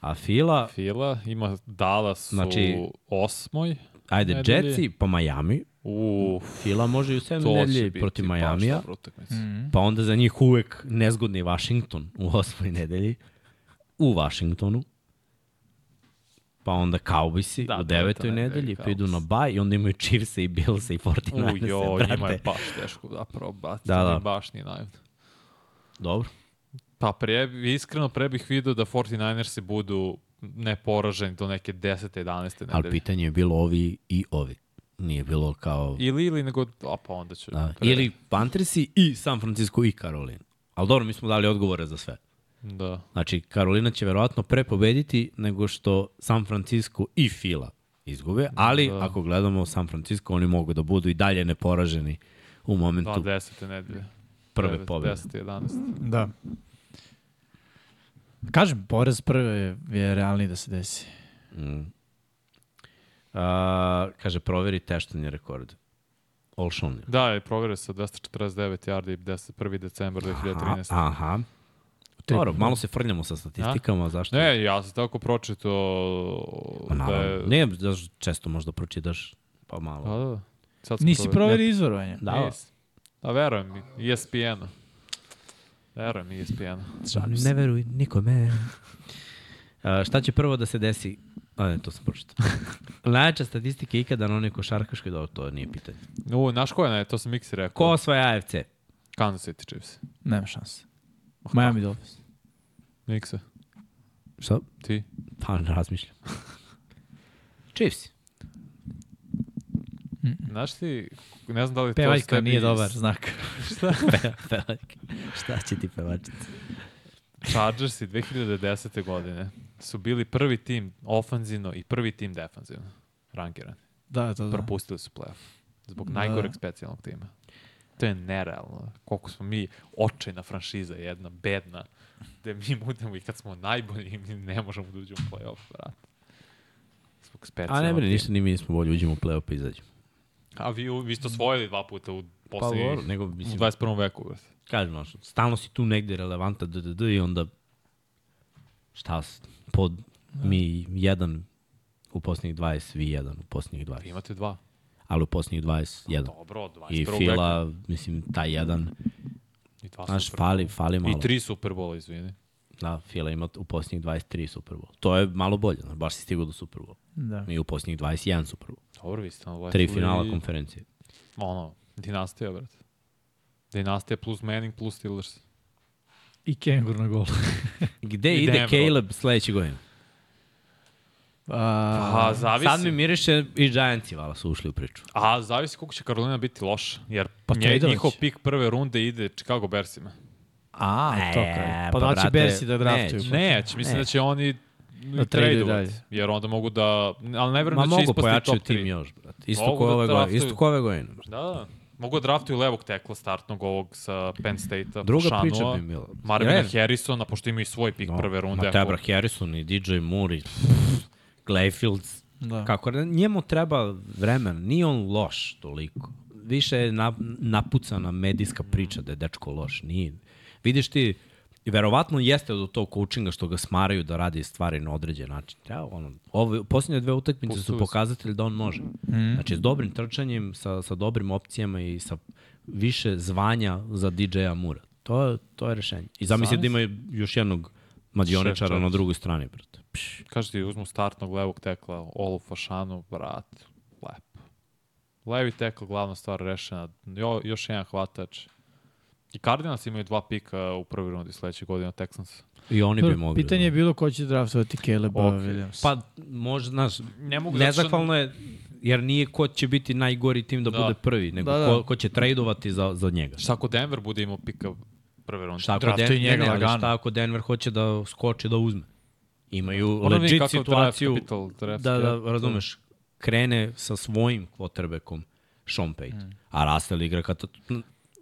A Fila, Fila ima Dallas Znači- u osmoj. Ajde, nedelji. Jetsi pa Miami. Uf, Fila može i u 7. to će nedelji protiv Majamija. Mm. Pa onda za njih uvek nezgodni Washington u osmoj nedelji. U Washingtonu. Pa onda Cowboysi Da, u devetoj to, nedelji, pa idu na baj i onda imaju Chiefs i Bills i 49 Ujo, brate. njima je baš teško zapravo baciti. Da, Da, da. da. Baš nije naivno. Dobro. Pa pre, iskreno pre bih vidio da 49ersi budu neporaženi do neke 10. 11. nedelje. Ali pitanje je bilo ovi i ovi. Nije bilo kao... Ili, ili nego, a pa onda ću... Da. pre- Ili Panthersi i San Francisco i Karolina. Ali dobro, mi smo dali odgovore za sve. Da. Znači, Karolina će verovatno pre pobediti nego što San Francisco i Fila izgube, ali da. ako gledamo San Francisco, oni mogu da budu i dalje neporaženi u Da, momentu 10. nedelje. prve pobede. 10. 11. Da. Kažem, porez prve je, realniji da se desi. Mm. A, kaže, proveri teštanje rekord. Olšon je. Da, je provere sa 249 yardi 10. 1. decembar 2013. Aha, aha. Dobro, malo se frljamo sa statistikama, zašto? Ne, ja sam tako pročitao Pa da je... Ne, da često možda pročitaš, pa malo. Da, da. Sad Nisi proverio. proveri izvorovanje. Da, Nis. A verujem, mi, ESPN-u. Verujem ESPN-u. Šalim se. Ne veruj nikome. *laughs* A, šta će prvo da se desi? A ne, to sam pročitao. *laughs* Najjača statistika ikada na onoj košarkaškoj, dobro, to nije pitanje. U, znaš ko je, ne, to sam Mixi rekao. Ko osvaja AFC? Kansas City Chiefs. Nema šanse. Miami Dolphins. Mixa, Šta? ti. Pa ne razmišljam. *laughs* Chiefs. Znaš ti, ne znam da li to s Pevaljka tebi nije dobar znak. *laughs* Pe- *laughs* pevaljka. Šta će ti pevačica? Chargersi 2010. godine su bili prvi tim ofanzivno i prvi tim defanzivno. Rankirani. Da, to da. Propustili su playoff. Zbog Da. najgoreg specijalnog tima. To je nerealno. Koliko smo mi očajna franšiza jedna, bedna, gde mi budemo i kad smo najbolji, mi ne možemo da uđemo u playoff, brate. Zbog specijalnog A ne brini, tima. ništa ni mi nismo bolji, uđemo u play-off pa izađemo. A vi, vi ste osvojili dva puta u Pa poslednjih, dobro, nego u mislim, 21. veku. kažem, znaš, stalno si tu negde relevanta, d, d, d, i onda šta, pod mi jedan u posljednjih 20, vi jedan u posljednjih Vi 20. imate dva. Ali u posljednjih 20, jedan. Dobro, od 21. I veka. Fila, mislim, taj jedan, I dva znaš, fali, fali malo. I tri Superbola, izvini. Da, Fila ima u posljednjih 23 Super Bowl. To je malo bolje, znaš, baš si stigao do Super Bowl. Da. Mi u posljednjih 21 Super Bowl. Dobro, vi ste na Tri finala konferencije. Ono, dinastija, brate. Dinastija plus Manning plus Steelers. I Kengur na gol. *laughs* Gde I ide Denver. Caleb sledeće godine? A, Pa, zavisi. Sad mi miriše i Giantsi, vala, su ušli u priču. A, zavisi koliko će Carolina biti loša. Jer Pa nje, tradovaće. njihov pik prve runde ide Chicago Bearsima. A, to E, kraj. pa Pa da će brate, Bersi da draftuju. neće. Neće, mislim Ne. da će oni Da da traduju tradovat. dalje. Jer onda mogu da... Ali ne verujem Ma da će mogu ispasti pojačaju top tim 3. još, brate. Isto Mogu ko da ove godine. Isto ko ove godine. Da, da. Mogu da draftuju levog tekla startnog ovog sa Penn State-a. Druga Šanua, priča bi bila. Marvina Je. Harrisona, pošto imaju svoj pik No, prve runde. Ma ako- Tebra Harrison i DJ Moore i Glayfield Da. Kako da njemu treba vremena, nije on loš toliko. Više je na, napucana medijska priča da je dečko loš. Nije. Vidiš ti, verovatno jeste do tog coachinga što ga smaraju da radi stvari na određen način. Ja, ono, ove, posljednje dve utakmice su pokazatelji da on može. Mm. Znači, s dobrim trčanjem, sa, sa dobrim opcijama i sa više zvanja za DJ-a Mura. To, je- to je rešenje. I zamisli da ima još jednog mađioničara na drugoj strani, brate. Pš, Kaže ti, uzmu startnog levog tekla, Olu Fašanu, brat, lepo. Levi tekl, glavna stvar rešena. Jo, još jedan hvatač. I Cardinals imaju dva pika u prvoj rundi sledeće godine od Texans. I oni bi mogli. Pitanje je bilo ko će draftovati Caleba Ok. Williams. Pa, možda, znaš, Ne mogu nezahvalno je, jer nije ko će biti najgori tim da, Da. bude prvi, nego Da, da, da. da. Ko, ko će tradovati za, za njega. Šta ako Denver bude imao pika prve runde? Šta ako, Den, njega ne, ne, lagano. šta ako Denver hoće da skoči da uzme? Imaju Ono legit kakav situaciju draft capital, draft da, da, razumeš, krene sa svojim quarterbackom Sean Payton, mm. a Russell igra kad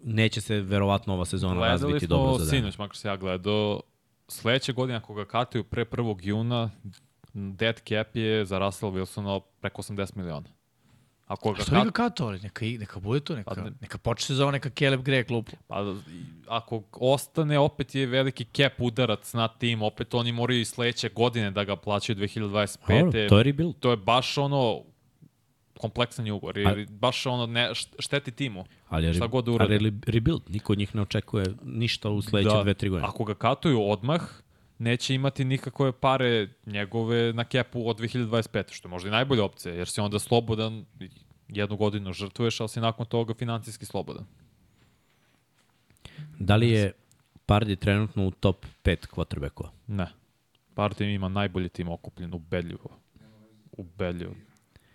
neće se verovatno ova sezona Gledali razviti dobro za Denver. sinoć, makar se ja gledao, sledeće godine ako ga kataju pre 1. juna, dead cap je za Russell Wilsona preko 80 miliona. Ako ga Što ga kat... katovali? Neka, neka bude to, neka, Pa ne. neka počne sezona, neka Caleb greje klupu. Pa, ako ostane, opet je veliki cap udarac na tim, opet oni moraju i sledeće godine da ga plaćaju 2025. Dobro, to je rebuild. to je baš ono kompleksan je ugovor, jer baš ono ne, št- šteti timu. Ali Šta god da ali uradi. re- rebuild. Niko od njih ne očekuje ništa u sledeće da. dve, tri godine. Ako ga katuju odmah, neće imati nikakve pare njegove na kepu od 2025. Što je možda i najbolja opcija, jer si onda slobodan, jednu godinu žrtvuješ, ali si nakon toga financijski slobodan. Da li je Pardi trenutno u top 5 quarterbackova? Ne. Partim ima najbolji tim okupljen, ubedljivo. Ubedljivo.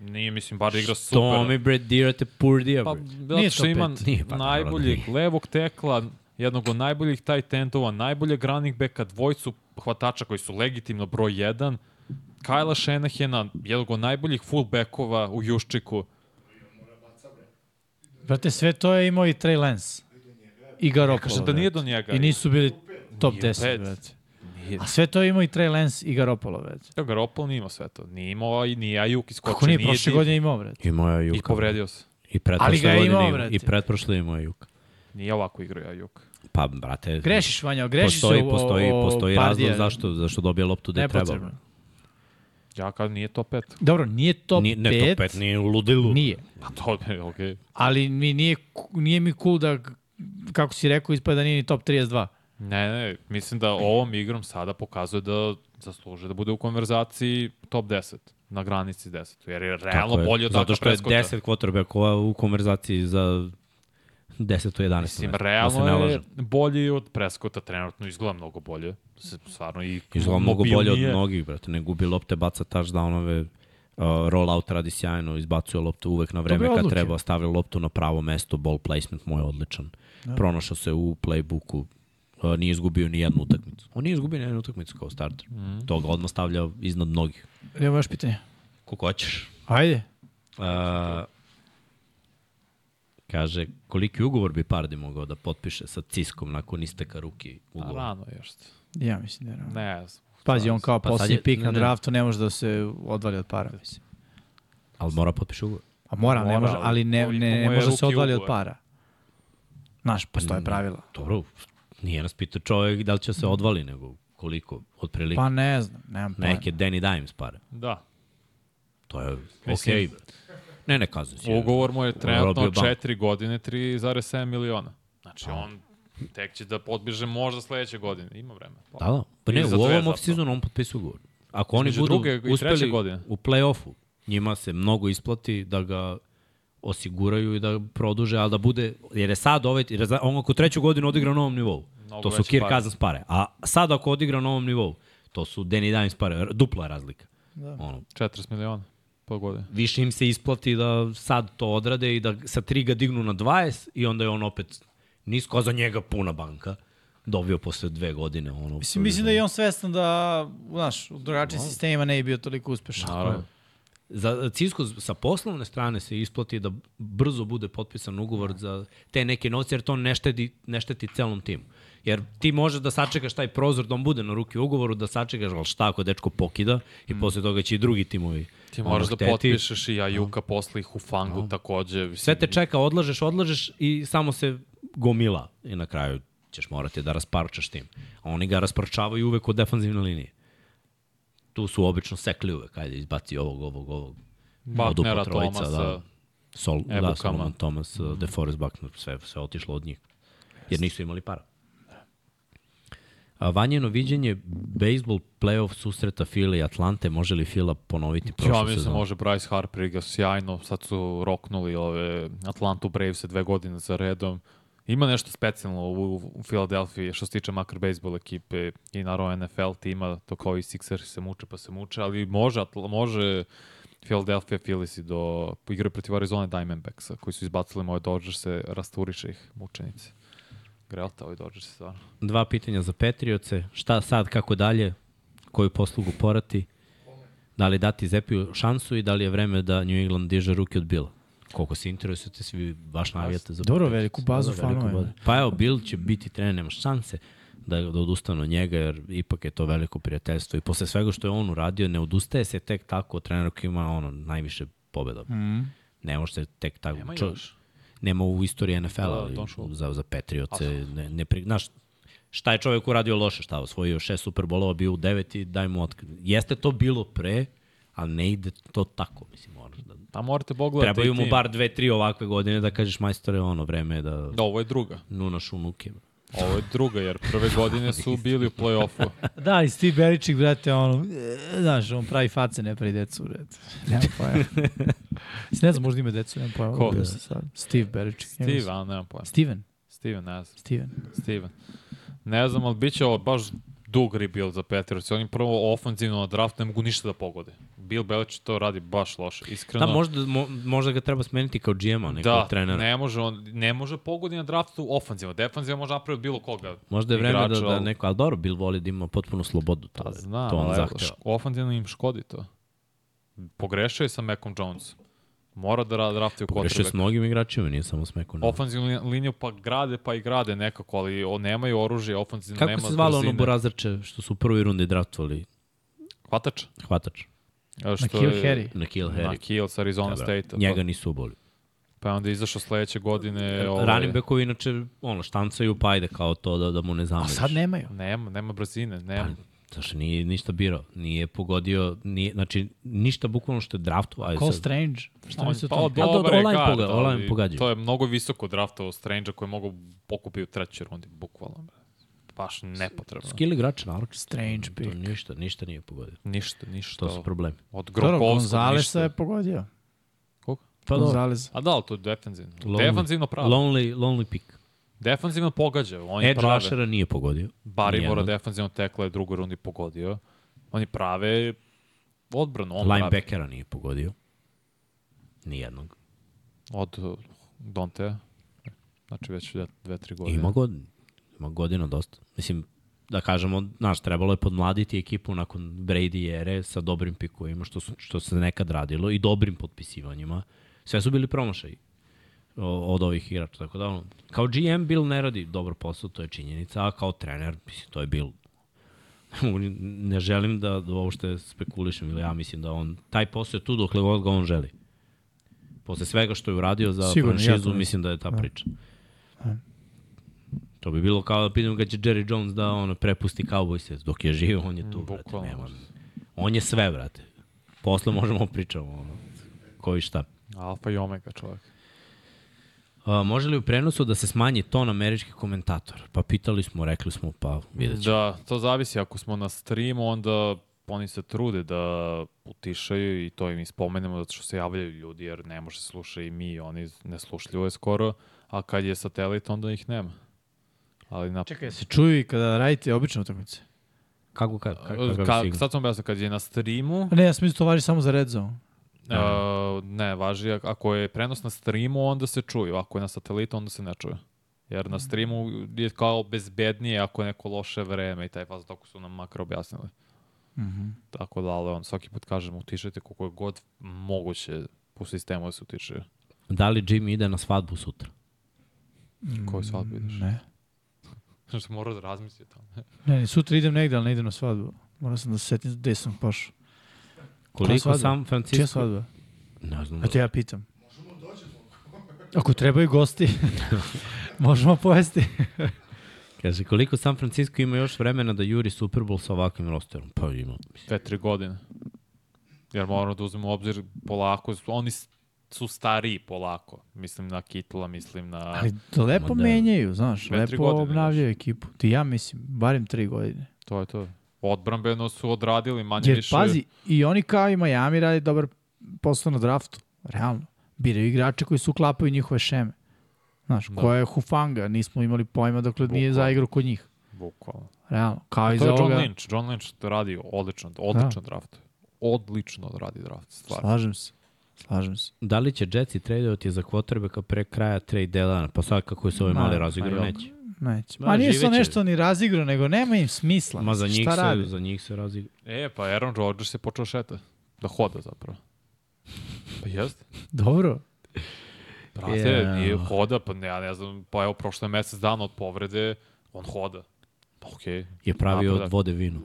Nije, mislim, bar igra super. Tommy Brad dirate Purdija. Pa, Pa, Nije što top ima. Nije, pa, najboljeg naravno, levog tekla, jednog od najboljih tight endova, najboljeg running backa, dvojcu hvatača koji su legitimno broj 1, Kajla Shanahana, jednog od najboljih fullbackova u Juščiku. Brate, sve to je imao i Trey Lance. I Garoppolo. Kažem da nije do njega. I nisu bili top Nije u 10, pet. brate. Nije. A sve to je imao i Trey Lance i Garoppolo, brate. Ja, Garoppolo nije imao sve to. Nije imao i nije Ajuk iskočio. Kako nije, nije prošle godine imao, brate. Imao je Juka. I povredio se. I pretprošle Ali ga je godine imao, ima-. I pretprošle imao je Juka. Nije ovako igrao Ajuk. Pa, brate, Grešiš, Vanja, grešiš postoji, se o, postoji, o, postoji razlog zašto, zašto dobije loptu da je treba. Nepotrebno. Ja kad nije top 5. Dobro, nije top Nije, 5. ne, top 5 nije u ludilu. Nije. Pa to je okej. Okay. Ali mi nije, nije mi cool da, kako si rekao, ispada da nije ni top 32. Ne, ne, mislim da ovom igrom sada pokazuje da zasluže da bude u konverzaciji top 10, na granici 10, jer je realno bolje od Zato što je Prescotta. 10 quarterbackova u konverzaciji za 10. 11. Mislim, mesto, realno da je bolji od Prescotta, trenutno izgleda mnogo bolje. Stvarno i Izgleda mnogo bolje od mnogih, brate. Ne gubi lopte, baca touchdownove, uh, roll out radi sjajno, izbacuje loptu uvek na vreme kad treba, stavlja loptu na pravo mesto, ball placement mu je odličan. Da. Pronašao se u playbooku, nije izgubio ni jednu utakmicu. On nije izgubio ni jednu utakmicu kao starter. Mm. To ga odmah stavlja iznad mnogih. Evo još pitanje. Kako hoćeš. Ajde. Uh, kaže, koliki ugovor bi Pardi mogao da potpiše sa Ciskom nakon isteka ruki A ugovora? rano je što. Ja mislim da je. Ne. Ne znam. Pazi, on kao Pa je- pik ne, na ne. draftu ne može da se odvali od para, mislim. Ali mora potpiše ugovor. A mora, ne Mora, može, ali ne, ne, ne je može da se odvali od ugovor. para. Znaš, postoje Mm. pravila. Dobro, nije nas pitao čovjek da li će se odvali, nego koliko, otprilike. Pa ne znam, nemam pojma. Neke Danny Dimes pare. Da. To je okej. Okay. Ne, ne kazujem se. Ugovor mu je trenutno Robio banku. 4 godine 3,7 miliona. Znači on tek će da podbiže možda sledeće godine. Ima vremena. Da, da. Pa ne, u ovom off-seasonu on potpisuje ugovor. Ako oni Između budu druge uspeli godine. u play-offu, njima se mnogo isplati da ga osiguraju i da produže, ali da bude, jer je sad ovaj, jer je on ako treću godinu odigra na novom nivou, Mnogo to su Kirk pare. Cousins pare, a sad ako odigra na novom nivou, to su Danny Dimes pare, dupla razlika. Da. Ono, 40 miliona po godinu. više im se isplati da sad to odrade i da sa 3 ga dignu na 20 i onda je on opet nisko, a za njega puna banka dobio posle dve godine. Ono, Mislim, mislim da je on svestan da, znaš, u drugačijim sistemima ne bi bio toliko uspešan. Naravno. Za Cisco sa poslovne strane se isplati da brzo bude potpisan ugovor za te neke novce, jer to ne šteti, ne šteti celom timu. Jer ti možeš da sačekaš taj prozor da on bude na ruki ugovoru, da sačekaš, ali šta ako dečko pokida i mm. posle toga će i drugi timovi Ti moraš da potpišeš i Ajuka posle i Hufangu takođe. mislim, Sve te čeka, odlažeš, odlažeš i samo se gomila i na kraju ćeš morati da rasparčaš tim. Oni ga rasparčavaju uvek od defanzivne linije. Tu su obično sekli uvek, ajde, izbaci ovog, ovog, ovog. Po trojica, Thomasa. Da. Sol, da. Solomon Thomas, mm. DeForest Buckner, sve, sve otišlo od njih. Jer nisu imali para. A Vanjeno viđenje bejsbol playoff susreta Fila i Atlante, može li Fila ponoviti prošlu Ja mislim sezonu? može Bryce Harper igra sjajno, sad su roknuli ove Atlantu Braves dve godine za redom. Ima nešto specijalno u, u Filadelfiji što se tiče makar bejsbol ekipe i naravno NFL tima, to kao i Sixers se muče pa se muče, ali može, može Philadelphia Phillies i do igraju protiv Arizona Diamondbacksa koji su izbacili moje Dodgerse, rasturiše ih mučenici. Grelta ovi Dodgersi stvarno. Dva pitanja za Petrioce. Šta sad, kako dalje? Koju poslugu porati? Da li dati Zepiju šansu i da li je vreme da New England diže ruke od Bila? Koliko se interesujete, svi baš navijate za Dobro, veliku bazu Da, fanova bazu. Pa evo, Bill će biti trener, nema šanse da, da odustanu od njega, jer ipak je to veliko prijateljstvo. I posle svega što je on uradio, ne odustaje se tek tako od trenera koji ima ono, najviše pobjeda. Mm. Ne može se tek tako... Nema čo- još. Nema u istoriji NFL-a, Da, za, za Patriotse. Ne, ne pri, znaš, šta je čovjek uradio loše, šta osvojio šest Superbolova, bio u devet i daj mu otkaz. Jeste to bilo pre, ali ne ide to tako, mislim. Pa morate pogledati Trebaju mu bar dve, tri ovakve godine da kažeš majstore, ono, vreme je da Da, ovo je druga. nunaš unuke. Ovo je druga, jer prve godine su *laughs* bili u play-offu. Da, i Steve Belichick, brate, ono, e, znaš, on pravi face, ne pravi decu, brate. Nema pojma. *laughs* Ne znam, možda ima decu, nema pojma. Ko? Da. Steve Belichick. Steve, a nemam pojma. Steven. Steven, ne znam. Steven. Steven. Ne znam, ali bit će ovo baš dug rebuild za Patriots. Oni prvo ofenzivno na draft ne mogu ništa da pogode. Bill Belichick to radi baš loše. Iskreno. Da, možda, mo, možda ga treba smeniti kao GM-a, nekog da, trenera. ne može, on, ne može pogodi na draftu ofenzivno. Defenzivno može napraviti bilo koga. Možda je vreme da, igrača, da neko, ali dobro, Bill voli da ima potpunu slobodu. To, je- znam, to on zahteva. ofenzivno im škodi to. Pogrešio je sa Macom Jones. Mora da ra- draftuje Pogrešio s mnogim igračima, nije samo smeko. na- Ofenzivnu li- liniju pa grade, pa i grade nekako, ali o, nemaju oružje, ofenzivno Kako nema se zvalo ono brzine. borazarče što su u prvoj rundi draftovali Hvatač? hvatač? A što Kill je- Harry. Na Kill Na Harry. Kill sa Arizona Dobro, State. Njega nisu oboli. Pa onda izašao sledeće godine. Ovaj... Running backovi inače ono, štancaju pa ajde kao to da, da mu ne A zameriš. sad nemaju. Nema, nema brzine, nema. Znaš, nije ništa birao, nije pogodio, nije, znači ništa bukvalno što je draftu, ajde Call sad. Strange. Šta On, pa tome? do- dobar je online poga- ali online pogađaju. To je mnogo visoko draftao Strange koji mogu pokupi u trećoj rundi, bukvalno. Baš nepotrebno. Skill igrač, naroče. Strange To pick. ništa, ništa nije pogodio. Ništa, ništa. To su problemi. Od Dobro, Gonzalesa ništa. je pogodio. Koliko? Pa dobro. Gonzalez. A da, ali to je defanzivno. Lonely. Defanzivno pravo. Lonely, lonely pick. Defanzivno pogađa. Oni Edge prave. rushera nije pogodio. Barimora Nijednog. defanzivno tekla je drugoj rundi pogodio. Oni prave odbranu. On pravi. Linebackera nije pogodio. Nijednog. Od Donte. Znači već dve, tri godine. Ima godina. Ima godina dosta. Mislim, da kažemo, znaš, trebalo je podmladiti ekipu nakon Brady ere sa dobrim pikovima, što, su, što se nekad radilo, i dobrim potpisivanjima. Sve su bili promašaji od ovih igrača. Tako da, ono, kao GM Bill ne radi dobar posao, to je činjenica, a kao trener, mislim, to je Bill. *laughs* ne želim da, da ovo što spekulišem, ili ja mislim da on, taj posao je tu dokle god ga on želi. Posle svega što je uradio za Sigurno, ja franšizu, mislim. mislim da je ta priča. To bi bilo kao da pitam kad će Jerry Jones da on prepusti Cowboys dok je živ, on je tu, brate, Bukvalno. nema. On je sve, brate. Posle možemo pričamo ono, koji šta. Alfa i omega čovjek. A, može li u prenosu da se smanji ton američkih komentatora? Pa pitali smo, rekli smo, pa vidjet ćemo. Da, to zavisi. Ako smo na streamu, onda oni se trude da utišaju i to im ispomenemo zato što se javljaju ljudi jer ne može se sluša i mi, oni ne slušljivo je skoro, a kad je satelit onda ih nema. Ali na... Čekaj, se čuju i kada radite obične utakmice? Kako, ka, ka, Ka, kakav ka, signal? sad sam objasnio, kad je na streamu, Ne, ja sam mislio to važi samo za red zone. Uh, ne, važi, ak- ako je prenos na streamu, onda se čuju, ako je na satelitu, onda se ne čuje. Jer na streamu je kao bezbednije ako je neko loše vreme i taj faz, tako su nam makar objasnili. Mhm. Tako da, ali on svaki put kažemo, utišajte koliko je god moguće po sistemu da se utišaju. Da li Jimmy ide na svadbu sutra? Koju svadbu ideš? Ne. *laughs* Što mora da razmisli o tome. Ne, ne, sutra idem negde, ali ne idem na svadbu. Moram sam da se setim gde sam pošao. Koliko svadba? San Čija Francisco... svadba? Ne znam. Eto ja pitam. *laughs* Ako trebaju gosti, *laughs* možemo pojesti. *laughs* Kaže, koliko San Francisco ima još vremena da juri Super Bowl sa ovakvim rosterom? Pa ima. Dve, tri godine. Jer moramo da uzmemo u obzir polako, oni su stariji polako. Mislim na Kitla, mislim na... Ali to lepo da. menjaju, znaš, Dve, lepo godine, obnavljaju ekipu. Ti ja mislim, barem tri godine. To je to. Odbrambeno su odradili manje Jer više. pazi, i oni kao i Miami radi dobar posao na draftu. Realno. Biraju igrače koji su uklapaju njihove šeme. Znaš, Da. ko je Hufanga, nismo imali pojma dokle nije Bukvalno. zaigrao kod njih. Bukvalno. Realno. Kao i To za je John ovoga. Lynch. John Lynch to radi odlično, odličan draft. Odlično radi draft, stvarno. Slažem se. Slažem se. Da li će Jetsi tradovati za quarterbacka pre kraja trade deadline? Pa sad kako je se ovaj Ma, mali ma razigrao, jel. neće. Neće. Ma, Ma nije se nešto ni razigrao, nego nema im smisla. Ma za njih, Šta se, za njih se razigrao. E, pa Aaron Rodgers je počeo šeta. Da hoda zapravo. Pa jeste. *laughs* Dobro. Brate, Ja. nije hoda, pa ne, ja ne znam, pa evo prošlo je mesec dana od povrede, on hoda. Pa okej, Je pravio Napredak. od vode vinu.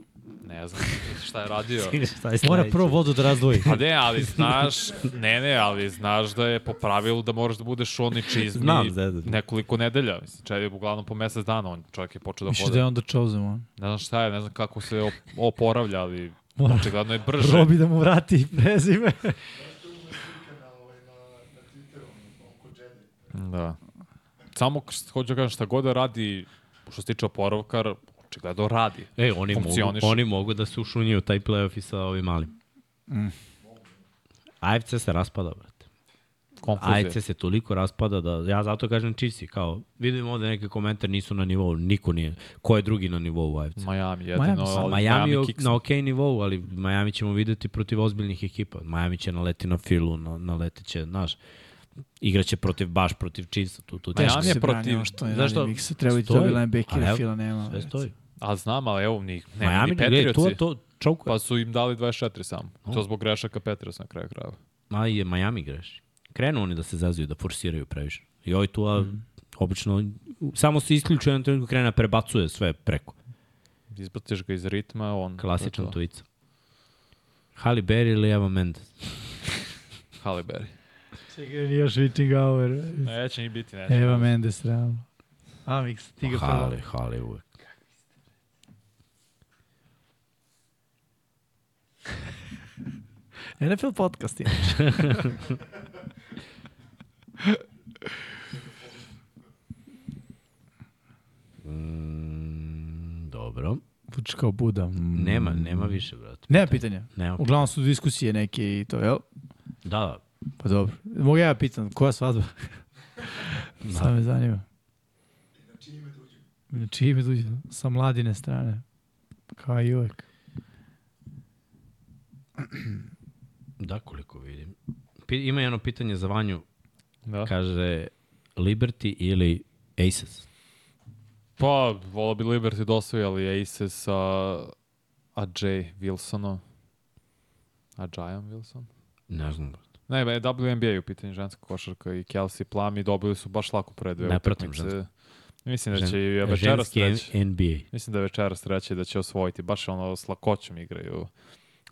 Ne znam šta je radio. *laughs* Šta je Mora prvo vodu da razdvoji. Pa ne, ali znaš, ne, ne, ali znaš da je po pravilu da moraš da budeš on i čizmi Znam, zezam. nekoliko nedelja. Mislim, čaj, uglavnom po mesec dana, on čovjek je počeo da hoda. da je onda chosen one? Ne znam šta je, ne znam kako se op oporavlja, ali Mora. očigledno je brže. Robi da mu vrati *laughs* prezime. ovaj. Da. Samo hoću da kažem šta god da radi, što se tiče oporavka, očigledno radi. E, oni mogu, oni mogu da se ušunjaju u taj playoff i sa ovim malim. Mm. AFC se raspada, brate. AFC se toliko raspada da ja zato kažem Chiefs kao vidim ovde neke komentar nisu na nivou, niko nije. Ko je drugi na nivou u AFC? Miami jedino, Miami sam. ali Miami je kicks. na ok nivou, ali Miami ćemo videti protiv ozbiljnih ekipa. Miami će naleti na filu, na, naleteće, znaš, igraće protiv, baš protiv Chiefsa. Tu, tu, Miami Teško je se protiv- brani, ono što je Zašto? Zašto? Miksa, treba i Stoji. dobiti linebacker, fila nema. Sve stoji. A znam, ali evo, ni, ne, Miami, ni gledaj, to, Patriotsi, to čaukuje. pa su im dali 24 sam. To zbog grešaka Patriots na kraju krajeva. Ma je Miami greši. Krenu oni da se zazuju, da forsiraju previše. I ovaj tu, a, obično, samo se isključuje na trenutku krene da prebacuje sve preko. Izbaciš ga iz ritma, on... Klasičan to tuica. Halle Berry ili Eva Mendes? *laughs* Halle Berry. Čekaj, nije još witching hour. Neće ni biti, neće. Eva Mendes, realno. A, Miksa, ti ga Halle, pravo. Halle uvek. *laughs* NFL podcast je. Mm, dobro. Vuči kao Buda. Mm. Nema, nema više, brate. Nema pitanja. Nema. Uglavnom su diskusije neke i to, jel? Da, da. Pa dobro. Mogu ja pitam, koja svadba? *laughs* Samo me zanima. Na čiji ime? Na čije ime dođe? Sa mladine strane. Kao i uvek. *clears throat* Da, koliko vidim. Ima jedno pitanje za Vanju. Da. Kaže, Liberty ili Aces? Pa, volao bi Liberty da osvoji, ali Ace sa Ajay Wilsonom. Ajayom Wilson? Ne znam. Ne, ba, je WNBA u pitanju ženska košarka i Kelsey Plum i dobili su baš lako pre dve Ne utakmice. žensku. Mislim da Žen- će i večeras ženski reći. NBA. Mislim da je večeras reći da će osvojiti. Baš ono s lakoćom igraju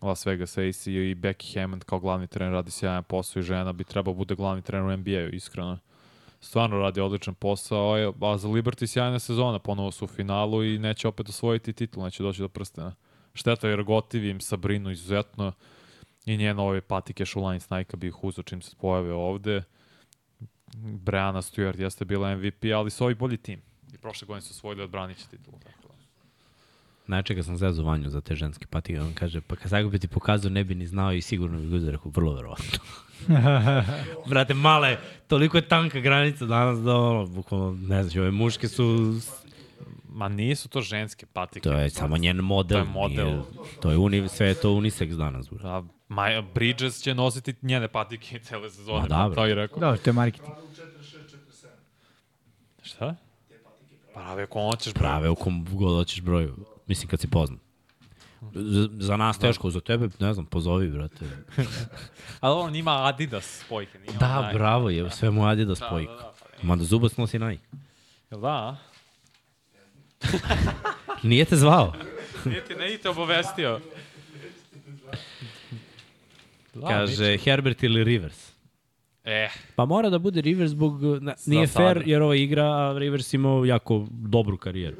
Las Vegas Ace i Becky Hammond kao glavni trener radi sjajan posao i žena bi trebao bude glavni trener u NBA-u, iskreno. Stvarno radi odličan posao, a za Liberty sjajna sezona, ponovo su u finalu i neće opet osvojiti titul, neće doći do prstena. Šteta jer gotivim Sabrinu izuzetno i njene ove patike Šulani Snajka bi ih uzao čim se pojave ovde. Breana Stewart jeste bila MVP, ali su ovi bolji tim. I prošle godine su osvojili od Branića titulu. Tako. Znači, kad sam zezu Vanju za te ženske patike, on kaže, pa kad sad bi ti pokazao, ne bi ni znao i sigurno bi ga rekao, vrlo verovatno. *laughs* Brate, male, toliko je tanka granica danas da ono, bukvalno, ne znam, ove muške su, Ma nisu to ženske patike. to je samo njen model. To je model. Nije, to je uni, sve je to unisex danas. Bro. A Maja Bridges će nositi njene patike cele sezone. Ma dobro. to je rekao. Dobro, to je marketing. Šta? Prave ako hoćeš, brate. Prave u kom god hoćeš broju. Mislim, kad si poznat. Za, za nas teško, za tebe, ne znam, pozovi, brate. *laughs* Ali on ima Adidas spojke. Nije Da, on Nike. bravo, je sve mu Adidas Da, spojka. da, da, pa Mada Zubac nosi Nike. Jel da? *laughs* Nije te zvao. *laughs* Nije ti ne te obavestio. Da, Kaže Herbert ili Rivers. Eh, Pa mora da bude Rivers zbog... Na, nije fair jer ova igra, a Rivers imao jako dobru karijeru.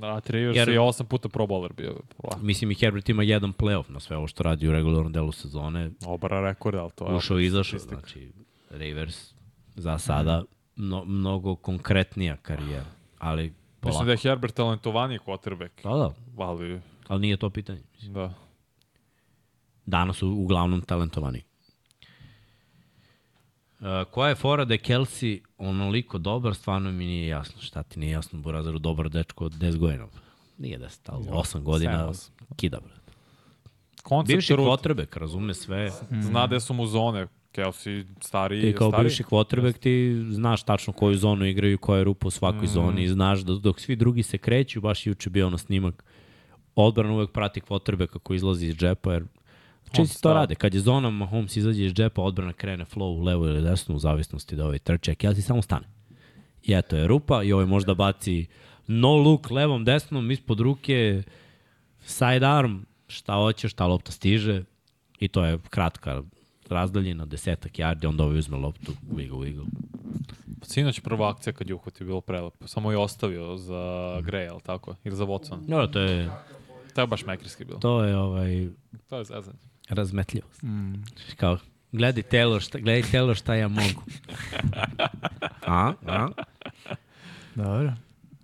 Da, Rivers Jer- je osam puta pro bowler bio. Mislim i Herbert ima jedan playoff na sve ovo što radi u regularnom delu sezone. Obara rekord, ali to je... Ušao i izašao, znači Rivers za sada mno, mnogo konkretnija karijera. Ali polako. Mislim da je Herbert talentovaniji quarterback. Da, da, Ali, ali nije to pitanje. da. Danas su uglavnom talentovani. Uh, koja je fora da je Kelsey onoliko dobar, stvarno mi nije jasno. Šta ti nije jasno, Burazaru, dobar dečko od 10 godina. Nije 10, ali 8 godina sedam, osam. kida, bre. Koncept Bivši kvotrbek, razume sve. zna gde su mu zone. Kelsey stariji, Ti kao stariji. bivši kvotrbek ti znaš tačno koju zonu igraju i koja je rupa u svakoj mm. zoni i znaš da dok svi drugi se kreću, baš juče bio ono snimak, odbrana uvek prati kvotrbeka koji izlazi iz džepa, jer Česti to rade. Kad je zona Mahomes izađe iz džepa, odbrana krene flow u levo ili desno u zavisnosti da ovaj trče, Kelsey samo stane. I eto je rupa i ovaj možda baci no look levom, desnom, ispod ruke, side arm, šta hoće, šta lopta stiže i to je kratka razdaljina, desetak yardi, onda ovaj uzme loptu, wiggle, wiggle. Sinoć prva akcija kad je uhvatio bilo prelepo. Samo je ostavio za Gray, ali tako? Ili za Watson. No, to je, To je baš mekrijski bilo. to je ovaj, To je zezanje. Razmetljivost. Mm. Kao, gledaj Taylor šta, gledaj Taylor šta ja mogu. *laughs* A? A? Dobro.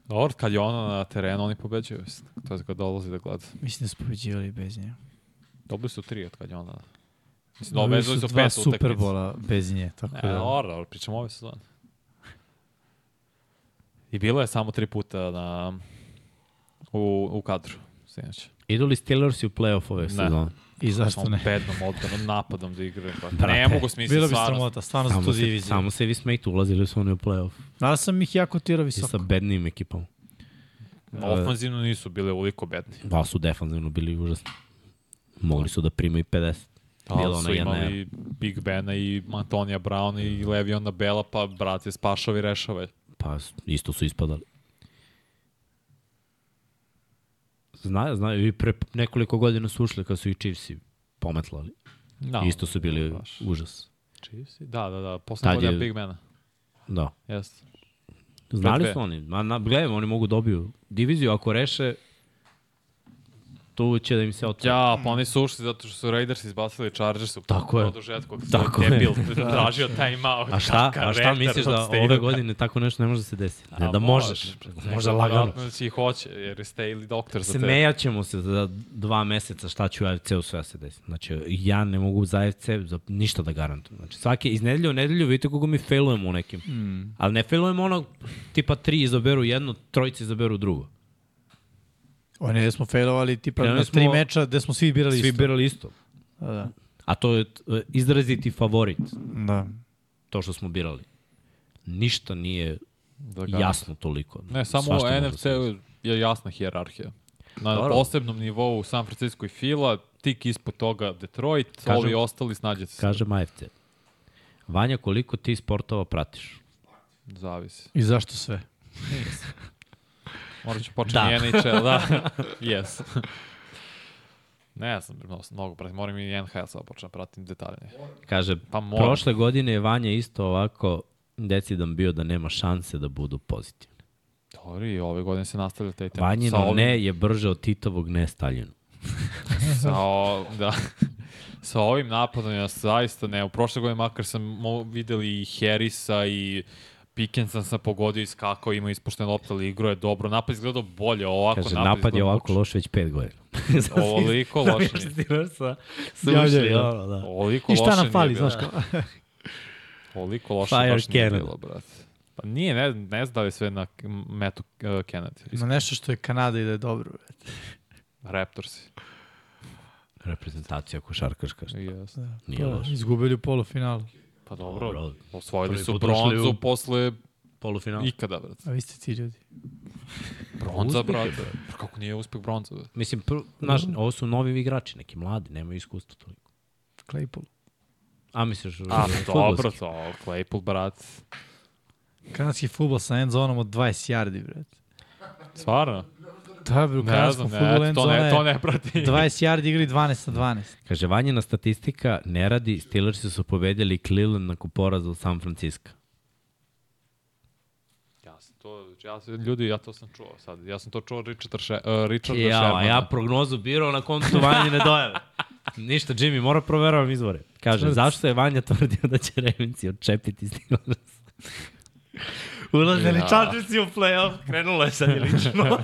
Dobro, kad je ono na terenu, oni pobeđuju. To je kad dolazi da gleda. Mislim da su pobeđivali bez nje. Dobili su tri od kad je ona. Mislim, Dobili dovezali su dva. Superbola bez nje. *laughs* Tako Ne, da, dobro, dobro, pričamo ove sezone. I bilo je samo tri puta na, u, u kadru, sinoć. Idu li Steelers u playoff ove sezone? I zašto ne? bednom odbranom, napadom da igraju. Pa, Brate, ne mogu smisliti Bilo bi stvarno. sramota, stvarno za tu diviziju. samo se vi smejte, ulazili su oni u playoff. Ali sam ih jako tirao I sa visoko. bednim ekipama. Ofanzivno nisu bile uliko bedni. Da, su defanzivno bili užasni. Mogli su da primaju 50. Bilo Ali ona su jedna imali Big Bena i Antonija Brown i Leviona Bela, pa brate, spašava i rešava. Pa isto su ispadali. Znaju, znaju, i pre nekoliko godina su ušli kad su i Chiefsi pometlali. Da, isto su bili baš. užas. Chiefsi? Da, da, da. Posle godina je- Big Bena. Da. Jeste. Znali dve. su oni, ma, na, oni mogu dobiju diviziju, ako reše, tu će da im se otvori. Ja, pa oni su ušli zato što su Raiders izbacili Chargers u Tako je. produžetku. Tako je. debil *laughs* *laughs* tražio time out. A šta, a šta misliš da ove godine tako nešto ne može da se desiti? Ne, da možeš, može lagano. Znači hoće, jer je Staley doktor za te. Smejat ćemo se za dva meseca šta će u AFC-u sve da se desi. Znači, ja ne mogu za AFC za ništa da garantujem. Znači, svake, iz nedelje u nedelju vidite koga mi failujemo u nekim. Mm. Ali ne failujemo ono, tipa tri izaberu jedno, trojice izaberu drugo. Oni gde smo failovali tipa na tri meča gde smo svi birali Svi isto. birali isto. Da, da. A to je e, izraziti favorit, da. to što smo birali. Ništa nije Da ga- jasno toliko. Ne, samo u da NFC desi. je jasna hijerarhija. Na Dobro. posebnom nivou San Francisco i Fila, tik ispod toga Detroit, Kažem- ovi ostali snađete se. Kažem AFC. Vanja, koliko ti sportova pratiš? Zavisi. I zašto sve? Morat ću početi Da. da. NHL, *laughs* da. yes. Ne znam, mnogo, pratim. Moram i NHL sad počnem pratim detaljnije. Kaže, Pa moram. prošle godine je Vanja isto ovako decidan bio da nema šanse da budu pozitivni. Dobro, i ove godine se nastavlja taj tempo. Sa Vanjino ovim- ne je brže od Titovog ne Staljinu. *laughs* Sa, o, da. sa ovim napadom ja zaista ne. U prošle godine makar sam videli i Harrisa i Pickensa sam pogodio i skakao, imao ispošten lopta, ali igro je dobro. Napad izgledao bolje, ovako Kaže, napad, napad je ovako loš već pet godina. *laughs* Ovoliko loše nije. Steelersa su Javljaju, ušli, da. da. Ovoliko I šta loše nam fali, nije znaš kao? *laughs* Ovoliko loše Fire baš nije Canada. bilo, brate. Pa nije, ne, ne znam da li je sve na metu uh, Kennedy. Na nešto što je Kanada i da je dobro. bre. Raptorsi. Reprezentacija košarkaška. Yes. Nije Da, loš. Izgubili u polufinalu. Pa dobro, Dobro. osvojili su bronzu u- posle Polufinal. ikada, brate. A vi ste ti ljudi. Bronza, brate. Pa Kako nije uspeh bronza, brate. Mislim, pr, znaš, ovo su novi igrači, neki mladi, nemaju iskustva toliko. Claypool. A misliš, A, dobro, to, Claypool, brat. Kanadski futbol sa end zonom od 20 yardi, bre. Stvarno? Da, u Ne kanadskom futbolu end to ne, zone to ne prati. *laughs* 20 yardi igri 12 na 12. Kaže, vanjena statistika ne radi, Steelersi su pobedili Cleveland nakon poraza od San Francisco. Ja sam to, ja ljudi, ja to sam čuo sad. Ja sam to čuo Richarda, še, uh, Richarda Ja, a Shermana. ja prognozu birao na kontu vanjine dojave. *laughs* Ništa, Jimmy, mora proveravam izvore. Kaže, zašto je Vanja tvrdio da će Revenci odčepiti Steelers? Ulaze li Ja. Chargersi u playoff? Krenulo je sad i lično. *laughs*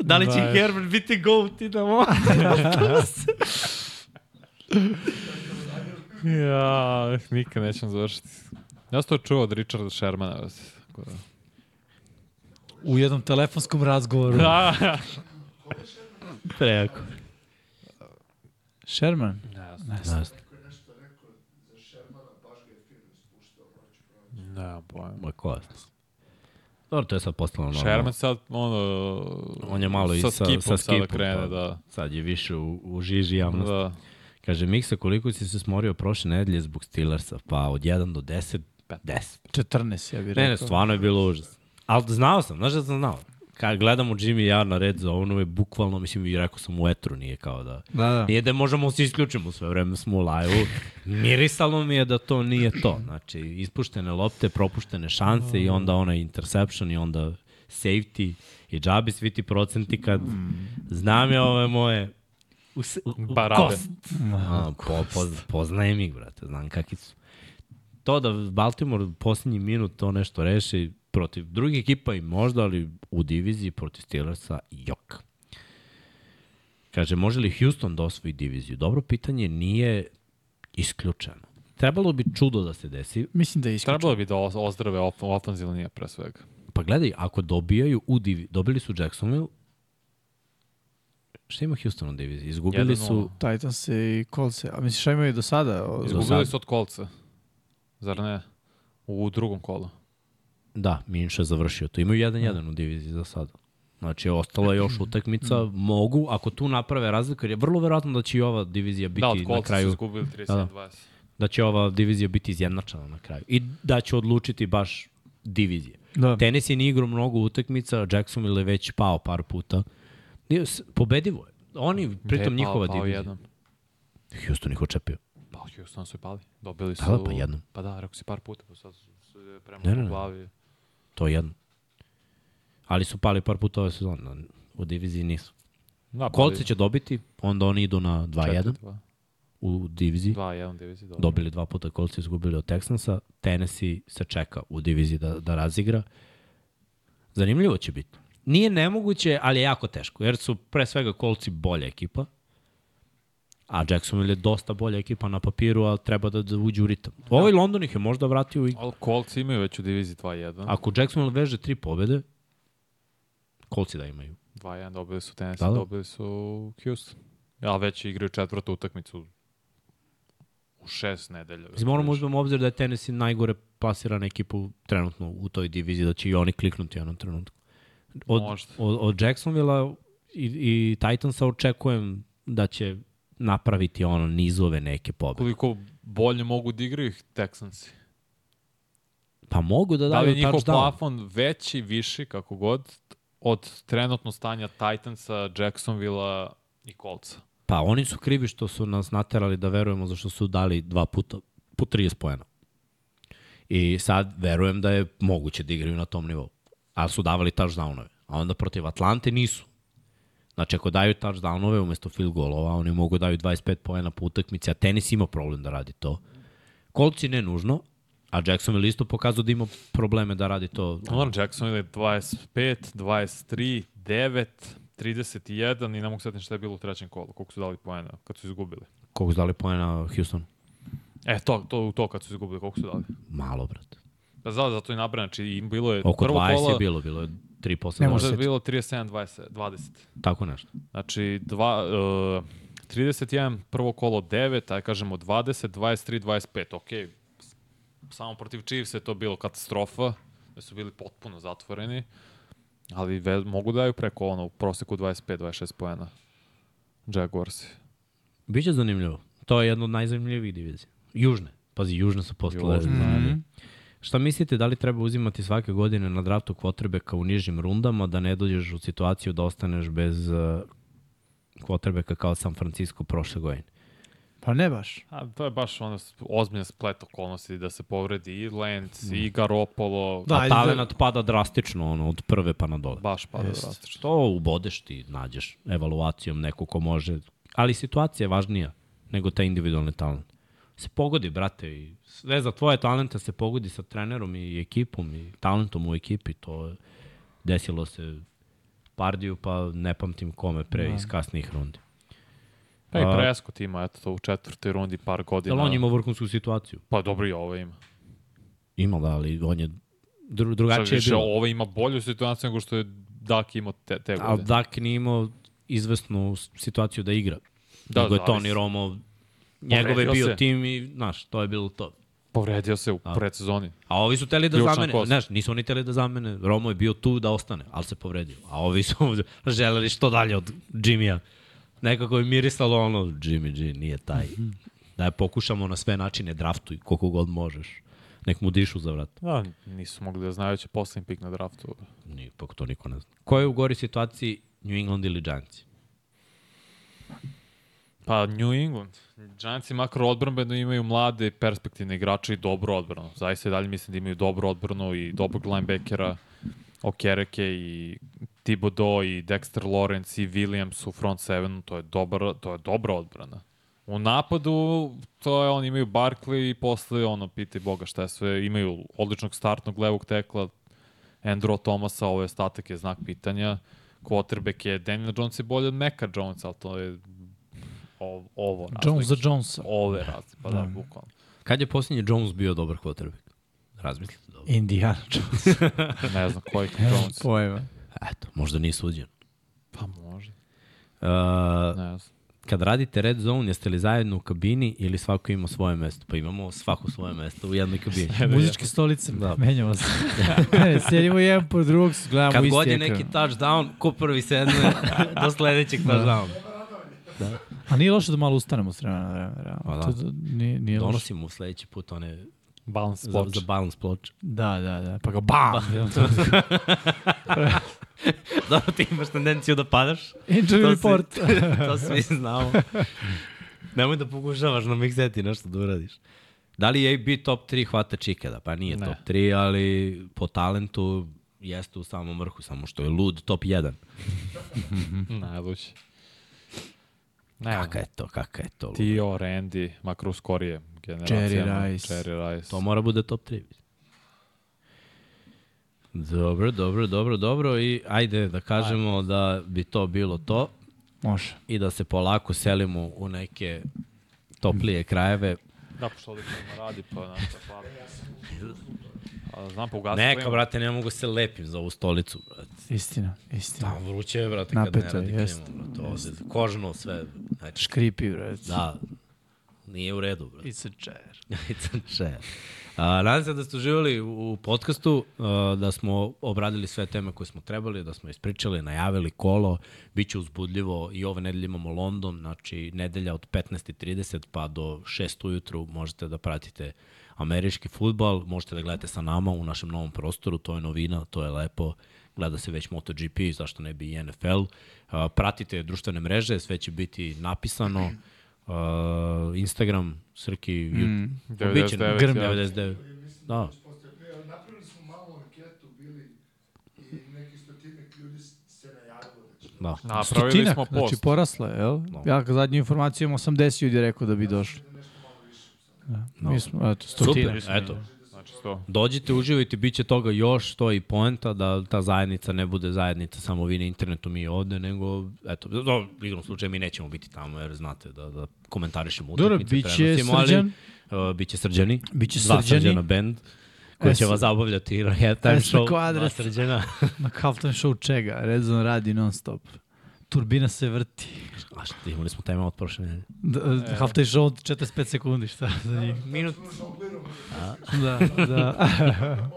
da li će Baš. Herbert biti GOAT i da mo? *laughs* Ja, nikad nećem završiti. Ja sam to čuo od Richarda Shermana. Tako da. U jednom telefonskom razgovoru. Da. Prejako. Sherman? Ne znam. Ne, pojma. Ma ko je? Dobro, to je sad postalo normalno. Sherman sad, ono... On je malo i sa, sa, skipom sa sada skipom, krene, pa, da. Sad je više u, u žiži javnosti. Da. Kaže, Miksa, koliko si se smorio prošle nedelje zbog Steelersa? Pa od 1 do 10, 10. 14, ja bih rekao. Ne, ne, stvarno je bilo užas. Ali znao sam, znaš da sam znao. Kad gledam u Jimmy ja na red za ono je bukvalno, mislim, i rekao sam u etru, nije kao da... Da, da. Nije da možemo se isključimo sve vreme smo u live-u. Mirisalo mi je da to nije to. Znači, ispuštene lopte, propuštene šanse i onda onaj interception i onda safety i džabi svi ti procenti kad znam ja ove moje u, u, u kost. A, po, po, poznajem ih, brate, znam kakvi su. To da Baltimore u posljednji minut to nešto reši protiv drugih ekipa i možda, ali u diviziji protiv Steelersa, jok. Kaže, može li Houston da osvoji diviziju? Dobro pitanje, nije isključeno. Trebalo bi čudo da se desi. Mislim da je isključeno. Trebalo bi da oz- ozdrave op ofenzivno nije pre svega. Pa gledaj, ako dobijaju u diviziji, dobili su Jacksonville, šta ima Houston u diviziji? Izgubili 1:0. su, Titans i Colts. A misliš šta imaju do sada? Izgubili Izgubili sad. su od kolca. Zar ne? U drugom kolu. Da, Minša je završio to. Imaju 1-1 u diviziji za sada. Znači, ostala je još utakmica. Mogu, ako tu naprave razliku, jer je vrlo verovatno da će i ova divizija biti Da, od na kolca su kraju, izgubili 37-20. da će ova divizija biti izjednačena na kraju. I da će odlučiti baš divizije. Da. Tenis je igrao mnogo utakmica, Jacksonville je već pao par puta. Pobedivo je. Oni, pritom Gde je pao- njihova pao divizija. jednom. Houston ih očepio. Pa Houston su i pali. Dobili su... Da, da, pa jednom. Pa da, rekao si par puta, pa sad su, prema Ne, ne, ne. glavi. To je jedno. Ali su pali par puta ove sezone. U diviziji nisu. Da, Kolci će dobiti, onda oni idu na 2-1 u diviziji. 2-1 diviziji. Dobro. Dobili dva puta Kolci, izgubili od Texansa. Tennessee se čeka u diviziji da, da razigra. Zanimljivo će biti. Nije nemoguće, ali je jako teško, jer su pre svega Kolci bolja ekipa, a Jacksonville je dosta bolja ekipa na papiru, ali treba da, da uđe u ritam. Ovaj London ih je možda vratio u igru. Ali Kolci imaju već u diviziji 2-1. Ako Jacksonville veže tri pobede, Kolci da imaju. 2-1 dobili su Tennessee, Da, da. dobili su Houston. Ja već igraju četvrtu utakmicu u šest nedelja. Mislim, moramo uzmemo u obzir da je Tennessee najgore plasirana ekipa trenutno u toj diviziji, da će i oni kliknuti u jednom trenutku. Od, Možda. od, od Jacksonville-a i, i Titansa očekujem da će napraviti ono nizove neke pobede. Koliko bolje mogu da igraju ih Texansi. Pa mogu da Da li daju je njihov touchdown. plafon veći, viši, kako god, od trenutno stanja Titansa, Jacksonville-a i Coltsa? Pa oni su krivi što su nas naterali da verujemo zašto su dali dva puta po 30 poena. I sad verujem da je moguće da igraju na tom nivou. Ali su davali touchdownove. A onda protiv Atlante nisu. Znači, ako daju touchdownove umesto field golova, oni mogu da daju 25 poena po utakmici, a tenis ima problem da radi to. Kolci ne nužno, a Jacksonville isto pokazao da ima probleme da radi to. Lamar Jackson je 25, 23, 9, 31 i ne mogu setiti šta je bilo u trećem kolu, koliko su dali poena kad su izgubili. Koliko su dali poena Houston? E, to, to, to kad su izgubili, koliko su dali? Malo, brate. Pa zato, i nabrana, znači bilo je Oko prvo 20 kola, je bilo, bilo je 3 posle. Ne možda je može bilo 37, 20, 20. Tako nešto. Znači, dva, uh, 31, prvo kolo 9, aj kažemo 20, 23, 25, ok. Samo protiv Chiefs je to bilo katastrofa, da su bili potpuno zatvoreni, ali ve, mogu da daju preko ono, u proseku 25-26 poena. Jaguarsi. Biće zanimljivo. To je jedno od najzanimljivijih divizija. Južne. Pazi, južne su postale. Južne, Južne. Mhm. Šta mislite, da li treba uzimati svake godine na draftu kvotrbeka u nižim rundama, da ne dođeš u situaciju da ostaneš bez kvotrbeka kao San Francisco prošle godine? Pa ne baš. A, to je baš ono ozbiljan splet okolnosti da se povredi i Lentz, i Garoppolo, Da, Da, A da- talent pada drastično, ono, od prve pa na dole. baš pada Jest. drastično. To ubodeš ti, nađeš evaluacijom neko ko može, ali situacija je važnija nego taj individualni talent. Se pogodi, brate, i sve za tvoje talente se pogodi sa trenerom i ekipom i talentom u ekipi, to je, desilo se Pardiju, pa ne pamtim kome pre iz kasnijih rundi. Pa i Prescott ima, eto to u četvrtoj rundi par godina. Da on ima vrhunsku situaciju? Pa dobro i ovo ima. Ima da, ali on je dru, drugačije Sad je više, bilo. ovo ima bolju situaciju nego što je Dak imao te, te Ali godine. Dak nije imao izvesnu situaciju da igra. Da, Da, Nego je. Toni Romo, njegov je bio se. tim i, znaš, to je bilo to. Povredio se u A. predsezoni. A ovi su teli da Ključna zamene, kost. znaš, nisu oni teli da zamene. Romo je bio tu da ostane, ali se povredio. A ovi su *laughs* želeli što dalje od Jimmya. Nekako je mirisalo ono, Jimmy G nije taj. Da je pokušamo na sve načine draftuj koliko god možeš. Nek mu dišu za vrat. Da, nisu mogli da znaju da će poslednji pik na draftu. Ni, pa to niko ne zna. Ko je u gori situaciji New England ili Giants? Pa New England. Giantsi makro odbranbeno imaju mlade perspektivne igrače i dobru odbranu. Zaista i dalje mislim da imaju dobru odbranu i dobrog linebackera, Okereke i Thibodeau i Dexter Lawrence i Williams u front sevenu. To je, dobar, to je dobra odbrana. U napadu, to je, oni imaju Barkley i posle, ono, pitaj Boga šta je sve, imaju odličnog startnog levog tekla, Andrew Thomasa, ovo je statak je znak pitanja. Quarterback je, Daniel Jones je bolji od Meka Jonesa, ali to je ovo, ovo Jones za razlike. Jonesa. Ove razlike, pa da, bukvalno. Kad je posljednji Jones bio dobar quarterback? Razmislite dobro. Indiana Jones. *laughs* Ne znam koji je Jones. Pojma. Eto, možda nije suđen. Pa može, Uh, ne znam. kad radite Red Zone, jeste li zajedno u kabini ili svako ima svoje mesto? Pa imamo svako svoje mesto u jednoj kabini. *laughs* Muzičke stolice, Da. menjamo se. *laughs* ne, sjedimo jedan po drugog, gledamo Kad isti god je neki touchdown, ko prvi sedne do sledećeg touchdowna. A nije loše da malo ustanemo s vremena na vreme. realno. Pa da. To, nije, nije loše. Donosimo u sledeći put one Balance za, ploč. za balance ploče. Da, da, da. Pa ga bam! *laughs* Dobro, ti imaš tendenciju da padaš. Injury To report. *laughs* to svi znamo. Nemoj da pokušavaš na mikseti nešto da uradiš. Da li je AB top 3 hvata čikada? Pa nije Ne. top 3, ali po talentu jeste u samom vrhu, samo što je lud top 1. *laughs* Najlući. Ne, Kaka je to, kaka je to. Tio, Randy, makro u skorije generacijama. Jerry Rice. Jerry Rice. To mora bude top 3. Dobro, dobro, dobro, dobro i ajde da kažemo da bi to bilo to Može. i da se polako selimo u neke toplije krajeve. Da, pošto ovdje radi, pa šta hvala. Znam, pa ugasio Neka, brate, ne mogu se lepim za ovu stolicu, brate. Istina, istina. Da, vruće je, brate, kad Napeto ne je, radi klima, jest. brate. Ovde, kožno sve, znači, Škripi, brate. da, nije u redu, brate. It's a chair. *laughs* It's a chair. A, nadam se da ste uživali u podcastu, a, da smo obradili sve teme koje smo trebali, da smo ispričali, najavili kolo, bit će uzbudljivo i ove nedelje imamo London, znači nedelja od 15.30 pa do 6 ujutru možete da pratite američki futbal, možete da gledate sa nama u našem novom prostoru, to je novina, to je lepo, gleda se već MotoGP, zašto ne bi i NFL. Pratite društvene mreže, sve će biti napisano, Uh, Instagram, Srki, mm, 99, Grm ja. 99. Da, Napravili smo malu anketu, bili i neki stotinak ljudi se najavilo da će. da. Napravili Stotinak, smo znači post. porasla je, jel? Ja kad zadnju informaciju imam 80 ljudi rekao da bi došli. Da. Mi smo, eto, stotinak. Super, eto. Znači, sto. Dođite, uživajte, bit će toga još, to je i poenta, da ta zajednica ne bude zajednica samo vi na internetu, mi ovde, nego, eto, do, u igrom slučaju mi nećemo biti tamo, jer znate da, da komentarišemo Dobro, utakmice, bit će prenosimo, ali, Srđan. Uh, biće Srđani, Biće dva Srđani. Srđana band, koji E, će vas zabavljati na halftime show, dva Srđana. *laughs* Na halftime show čega? Redzone radi non stop. Turbina se vrti. A šta, imali smo tema od prošle nedelje. Da, e. Halftime show od 45 sekundi, šta za njih? Minut, Da, da.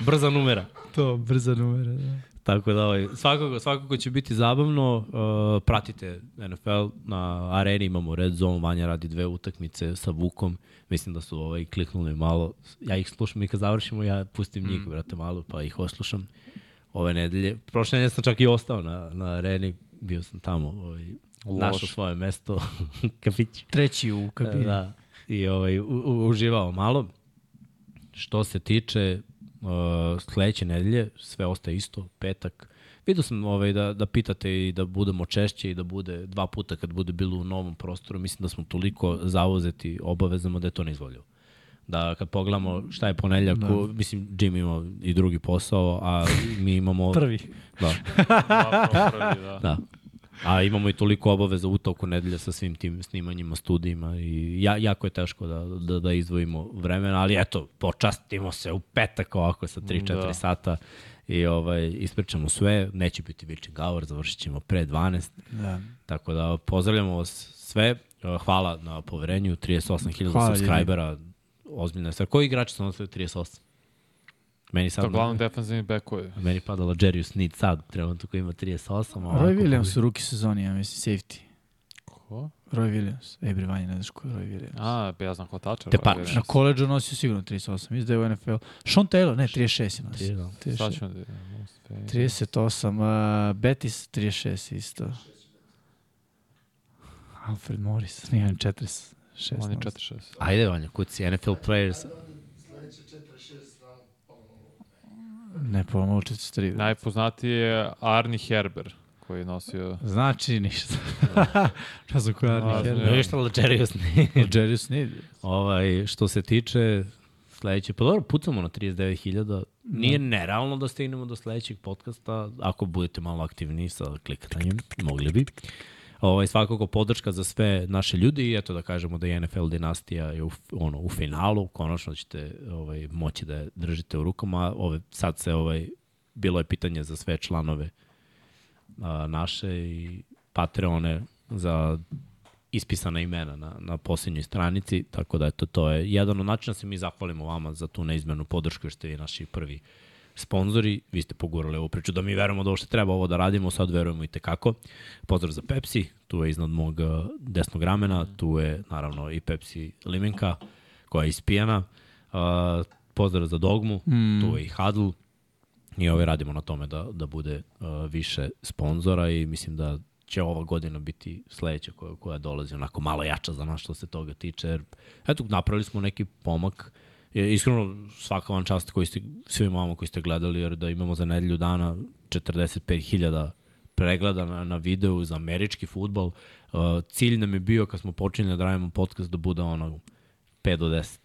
*laughs* brza numera. to, brza numera, da. Tako da, ovaj, svakako, svakako će biti zabavno. Uh, pratite NFL na areni, imamo Red Zone, Vanja radi dve utakmice sa Vukom. Mislim da su ovaj, kliknuli malo. Ja ih slušam i kad završimo, ja pustim njih, mm. brate, malo, pa ih oslušam ove nedelje. Prošle nedelje sam čak i ostao na, na areni, bio sam tamo, ovaj, našao svoje mesto, *laughs* kafić. Treći u kabini. Da, i ovaj, u, u, uživao malo. Što se tiče uh, sledeće nedelje, sve ostaje isto, petak. Vidio sam ovaj, da, da pitate i da budemo češće i da bude dva puta kad bude bilo u novom prostoru. Mislim da smo toliko zauzeti obavezama da je to neizvoljavo. Da kad pogledamo šta je ponedljak, da. mislim Jim ima i drugi posao, a mi imamo... *laughs* Prvi. Da. Da, prvi, da. da. A imamo i toliko obaveza u toku nedelja sa svim tim snimanjima, studijima i ja, jako je teško da, da, da izdvojimo vremena, ali eto, počastimo se u petak ovako sa 3-4 da. sata i ovaj, ispričamo sve, neće biti witching hour, završit ćemo pre 12. Da. Tako da pozdravljamo vas sve, hvala na poverenju, 38.000 subscribera, ozbiljna stvar. Koji igrači su nosili 38? Meni sad... To glavno defensivni bekuje. Meni padala Jerry Sneed sad, trenutno koji ima 38. Roy Williams u ruki sezoni, ja mislim, safety. Ko? Roy Williams. Ej, bre, Vanja, ne znaš ko je Roy Williams. A, pa ja znam ko tača. Te pa, Na koleđu nosio sigurno 38, izdaje u NFL. Sean Taylor, ne, 36 je nosio. 36. Sad ćemo da... 38, uh, Betis 36 isto. Alfred Morris, nije 46. On je 46. Ajde, Vanja, kuci NFL players. Sledeće 46 znamo Ne, pomalo 43. Najpoznatiji je Arni Herber koji je nosio... Znači ništa. *laughs* Šta su koja Arni Herber? Ništa, Legerius Need. Legerius Need. Ovaj, što se tiče sledeće, pa dobro, pucamo na 39.000. Nije nerealno da stignemo do sledećeg podcasta, ako budete malo aktivni sa klikanjem, mogli bi. Ovaj, svakako podrška za sve naše ljudi i eto da kažemo da je NFL dinastija je u, ono, u finalu, konačno ćete ovaj, moći da je držite u rukama. Ove, sad se ovaj, bilo je pitanje za sve članove a, naše i Patreone za ispisana imena na, na posljednjoj stranici, tako da eto, to je jedan od načina da se mi zahvalimo vama za tu neizmenu podršku, ste vi naši prvi uh, sponzori, vi ste pogurali ovu priču da mi verujemo da ovo što treba ovo da radimo, sad verujemo i tekako. Pozdrav za Pepsi, tu je iznad mog uh, desnog ramena, tu je naravno i Pepsi limenka koja je ispijana. Uh, pozdrav za Dogmu, mm. tu je i Hadl. I ovaj radimo na tome da, da bude uh, više sponzora i mislim da će ova godina biti sledeća koja, koja dolazi onako malo jača za nas što se toga tiče. Jer, eto, napravili smo neki pomak uh, iskreno svaka vam čast koji ste, svim vama koji ste gledali, jer da imamo za nedelju dana 45.000 pregleda na, na videu za američki futbol. Uh, cilj nam je bio kad smo počinjeli da radimo podcast da bude ono 5 do 10.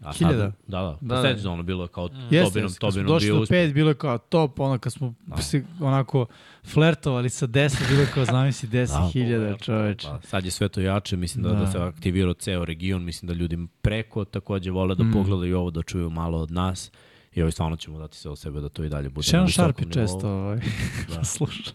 A Hiljada? Da, da. da. Da. ono bilo kao mm. Tobinom, yes, Tobinom bio uspeh. Došli do pet, bilo je kao top, ono kad smo da. se onako flertovali sa 10, bilo je kao znam si 10.000 da, čoveče. Pa, sad je sve to jače, mislim da, da, da se aktivirao ceo region, mislim da ljudi preko takođe vole da mm. pogledaju ovo, da čuju malo od nas. I ovaj stvarno ćemo dati sve o sebe da to i dalje bude. Shannon Sharp je često ovaj, *laughs* da. *laughs* sluša.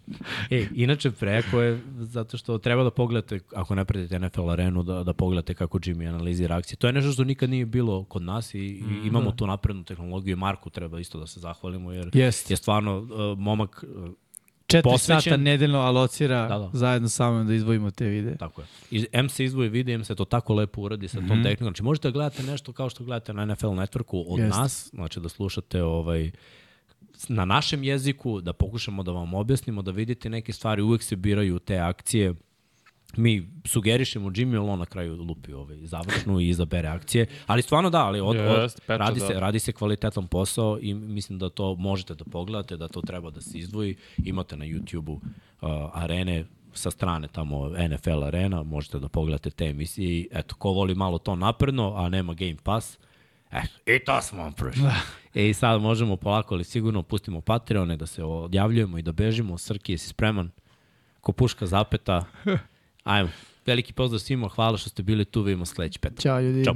E, inače preko je zato što treba da pogledate, ako ne pratite NFL arenu, da, da pogledate kako Jimmy analizira akcije. To je nešto što nikad nije bilo kod nas i, mm, i imamo da. tu naprednu tehnologiju. Marku treba isto da se zahvalimo jer Jest. je stvarno uh, momak uh, Četiri posvećen. sata nedeljno alocira da, da. zajedno sa mnom da izvojimo te videe. Tako je. I M se izvoji videe, M se to tako lepo uradi sa tom mm -hmm. tehnikom. Znači možete da gledate nešto kao što gledate na NFL Networku od Jest. nas, znači da slušate ovaj, na našem jeziku, da pokušamo da vam objasnimo, da vidite neke stvari, uvek se biraju te akcije mi sugerišemo Jimmy, ali on na kraju lupi ovaj, završnu i izabere akcije. Ali stvarno da, ali od, od, radi, se, da. radi se kvalitetan posao i mislim da to možete da pogledate, da to treba da se izdvoji. Imate na YouTube-u uh, arene sa strane tamo NFL arena, možete da pogledate te emisije i eto, ko voli malo to napredno, a nema Game Pass, E, i to smo vam prošli. Da. E, i sad možemo polako, ali sigurno pustimo Patreone da se odjavljujemo i da bežimo. Srki, jesi spreman? Ko puška zapeta. *laughs* Ajmo. Veliki pozdrav svima, hvala što ste bili tu, vidimo sledeći petak. Ćao ljudi. Ćao.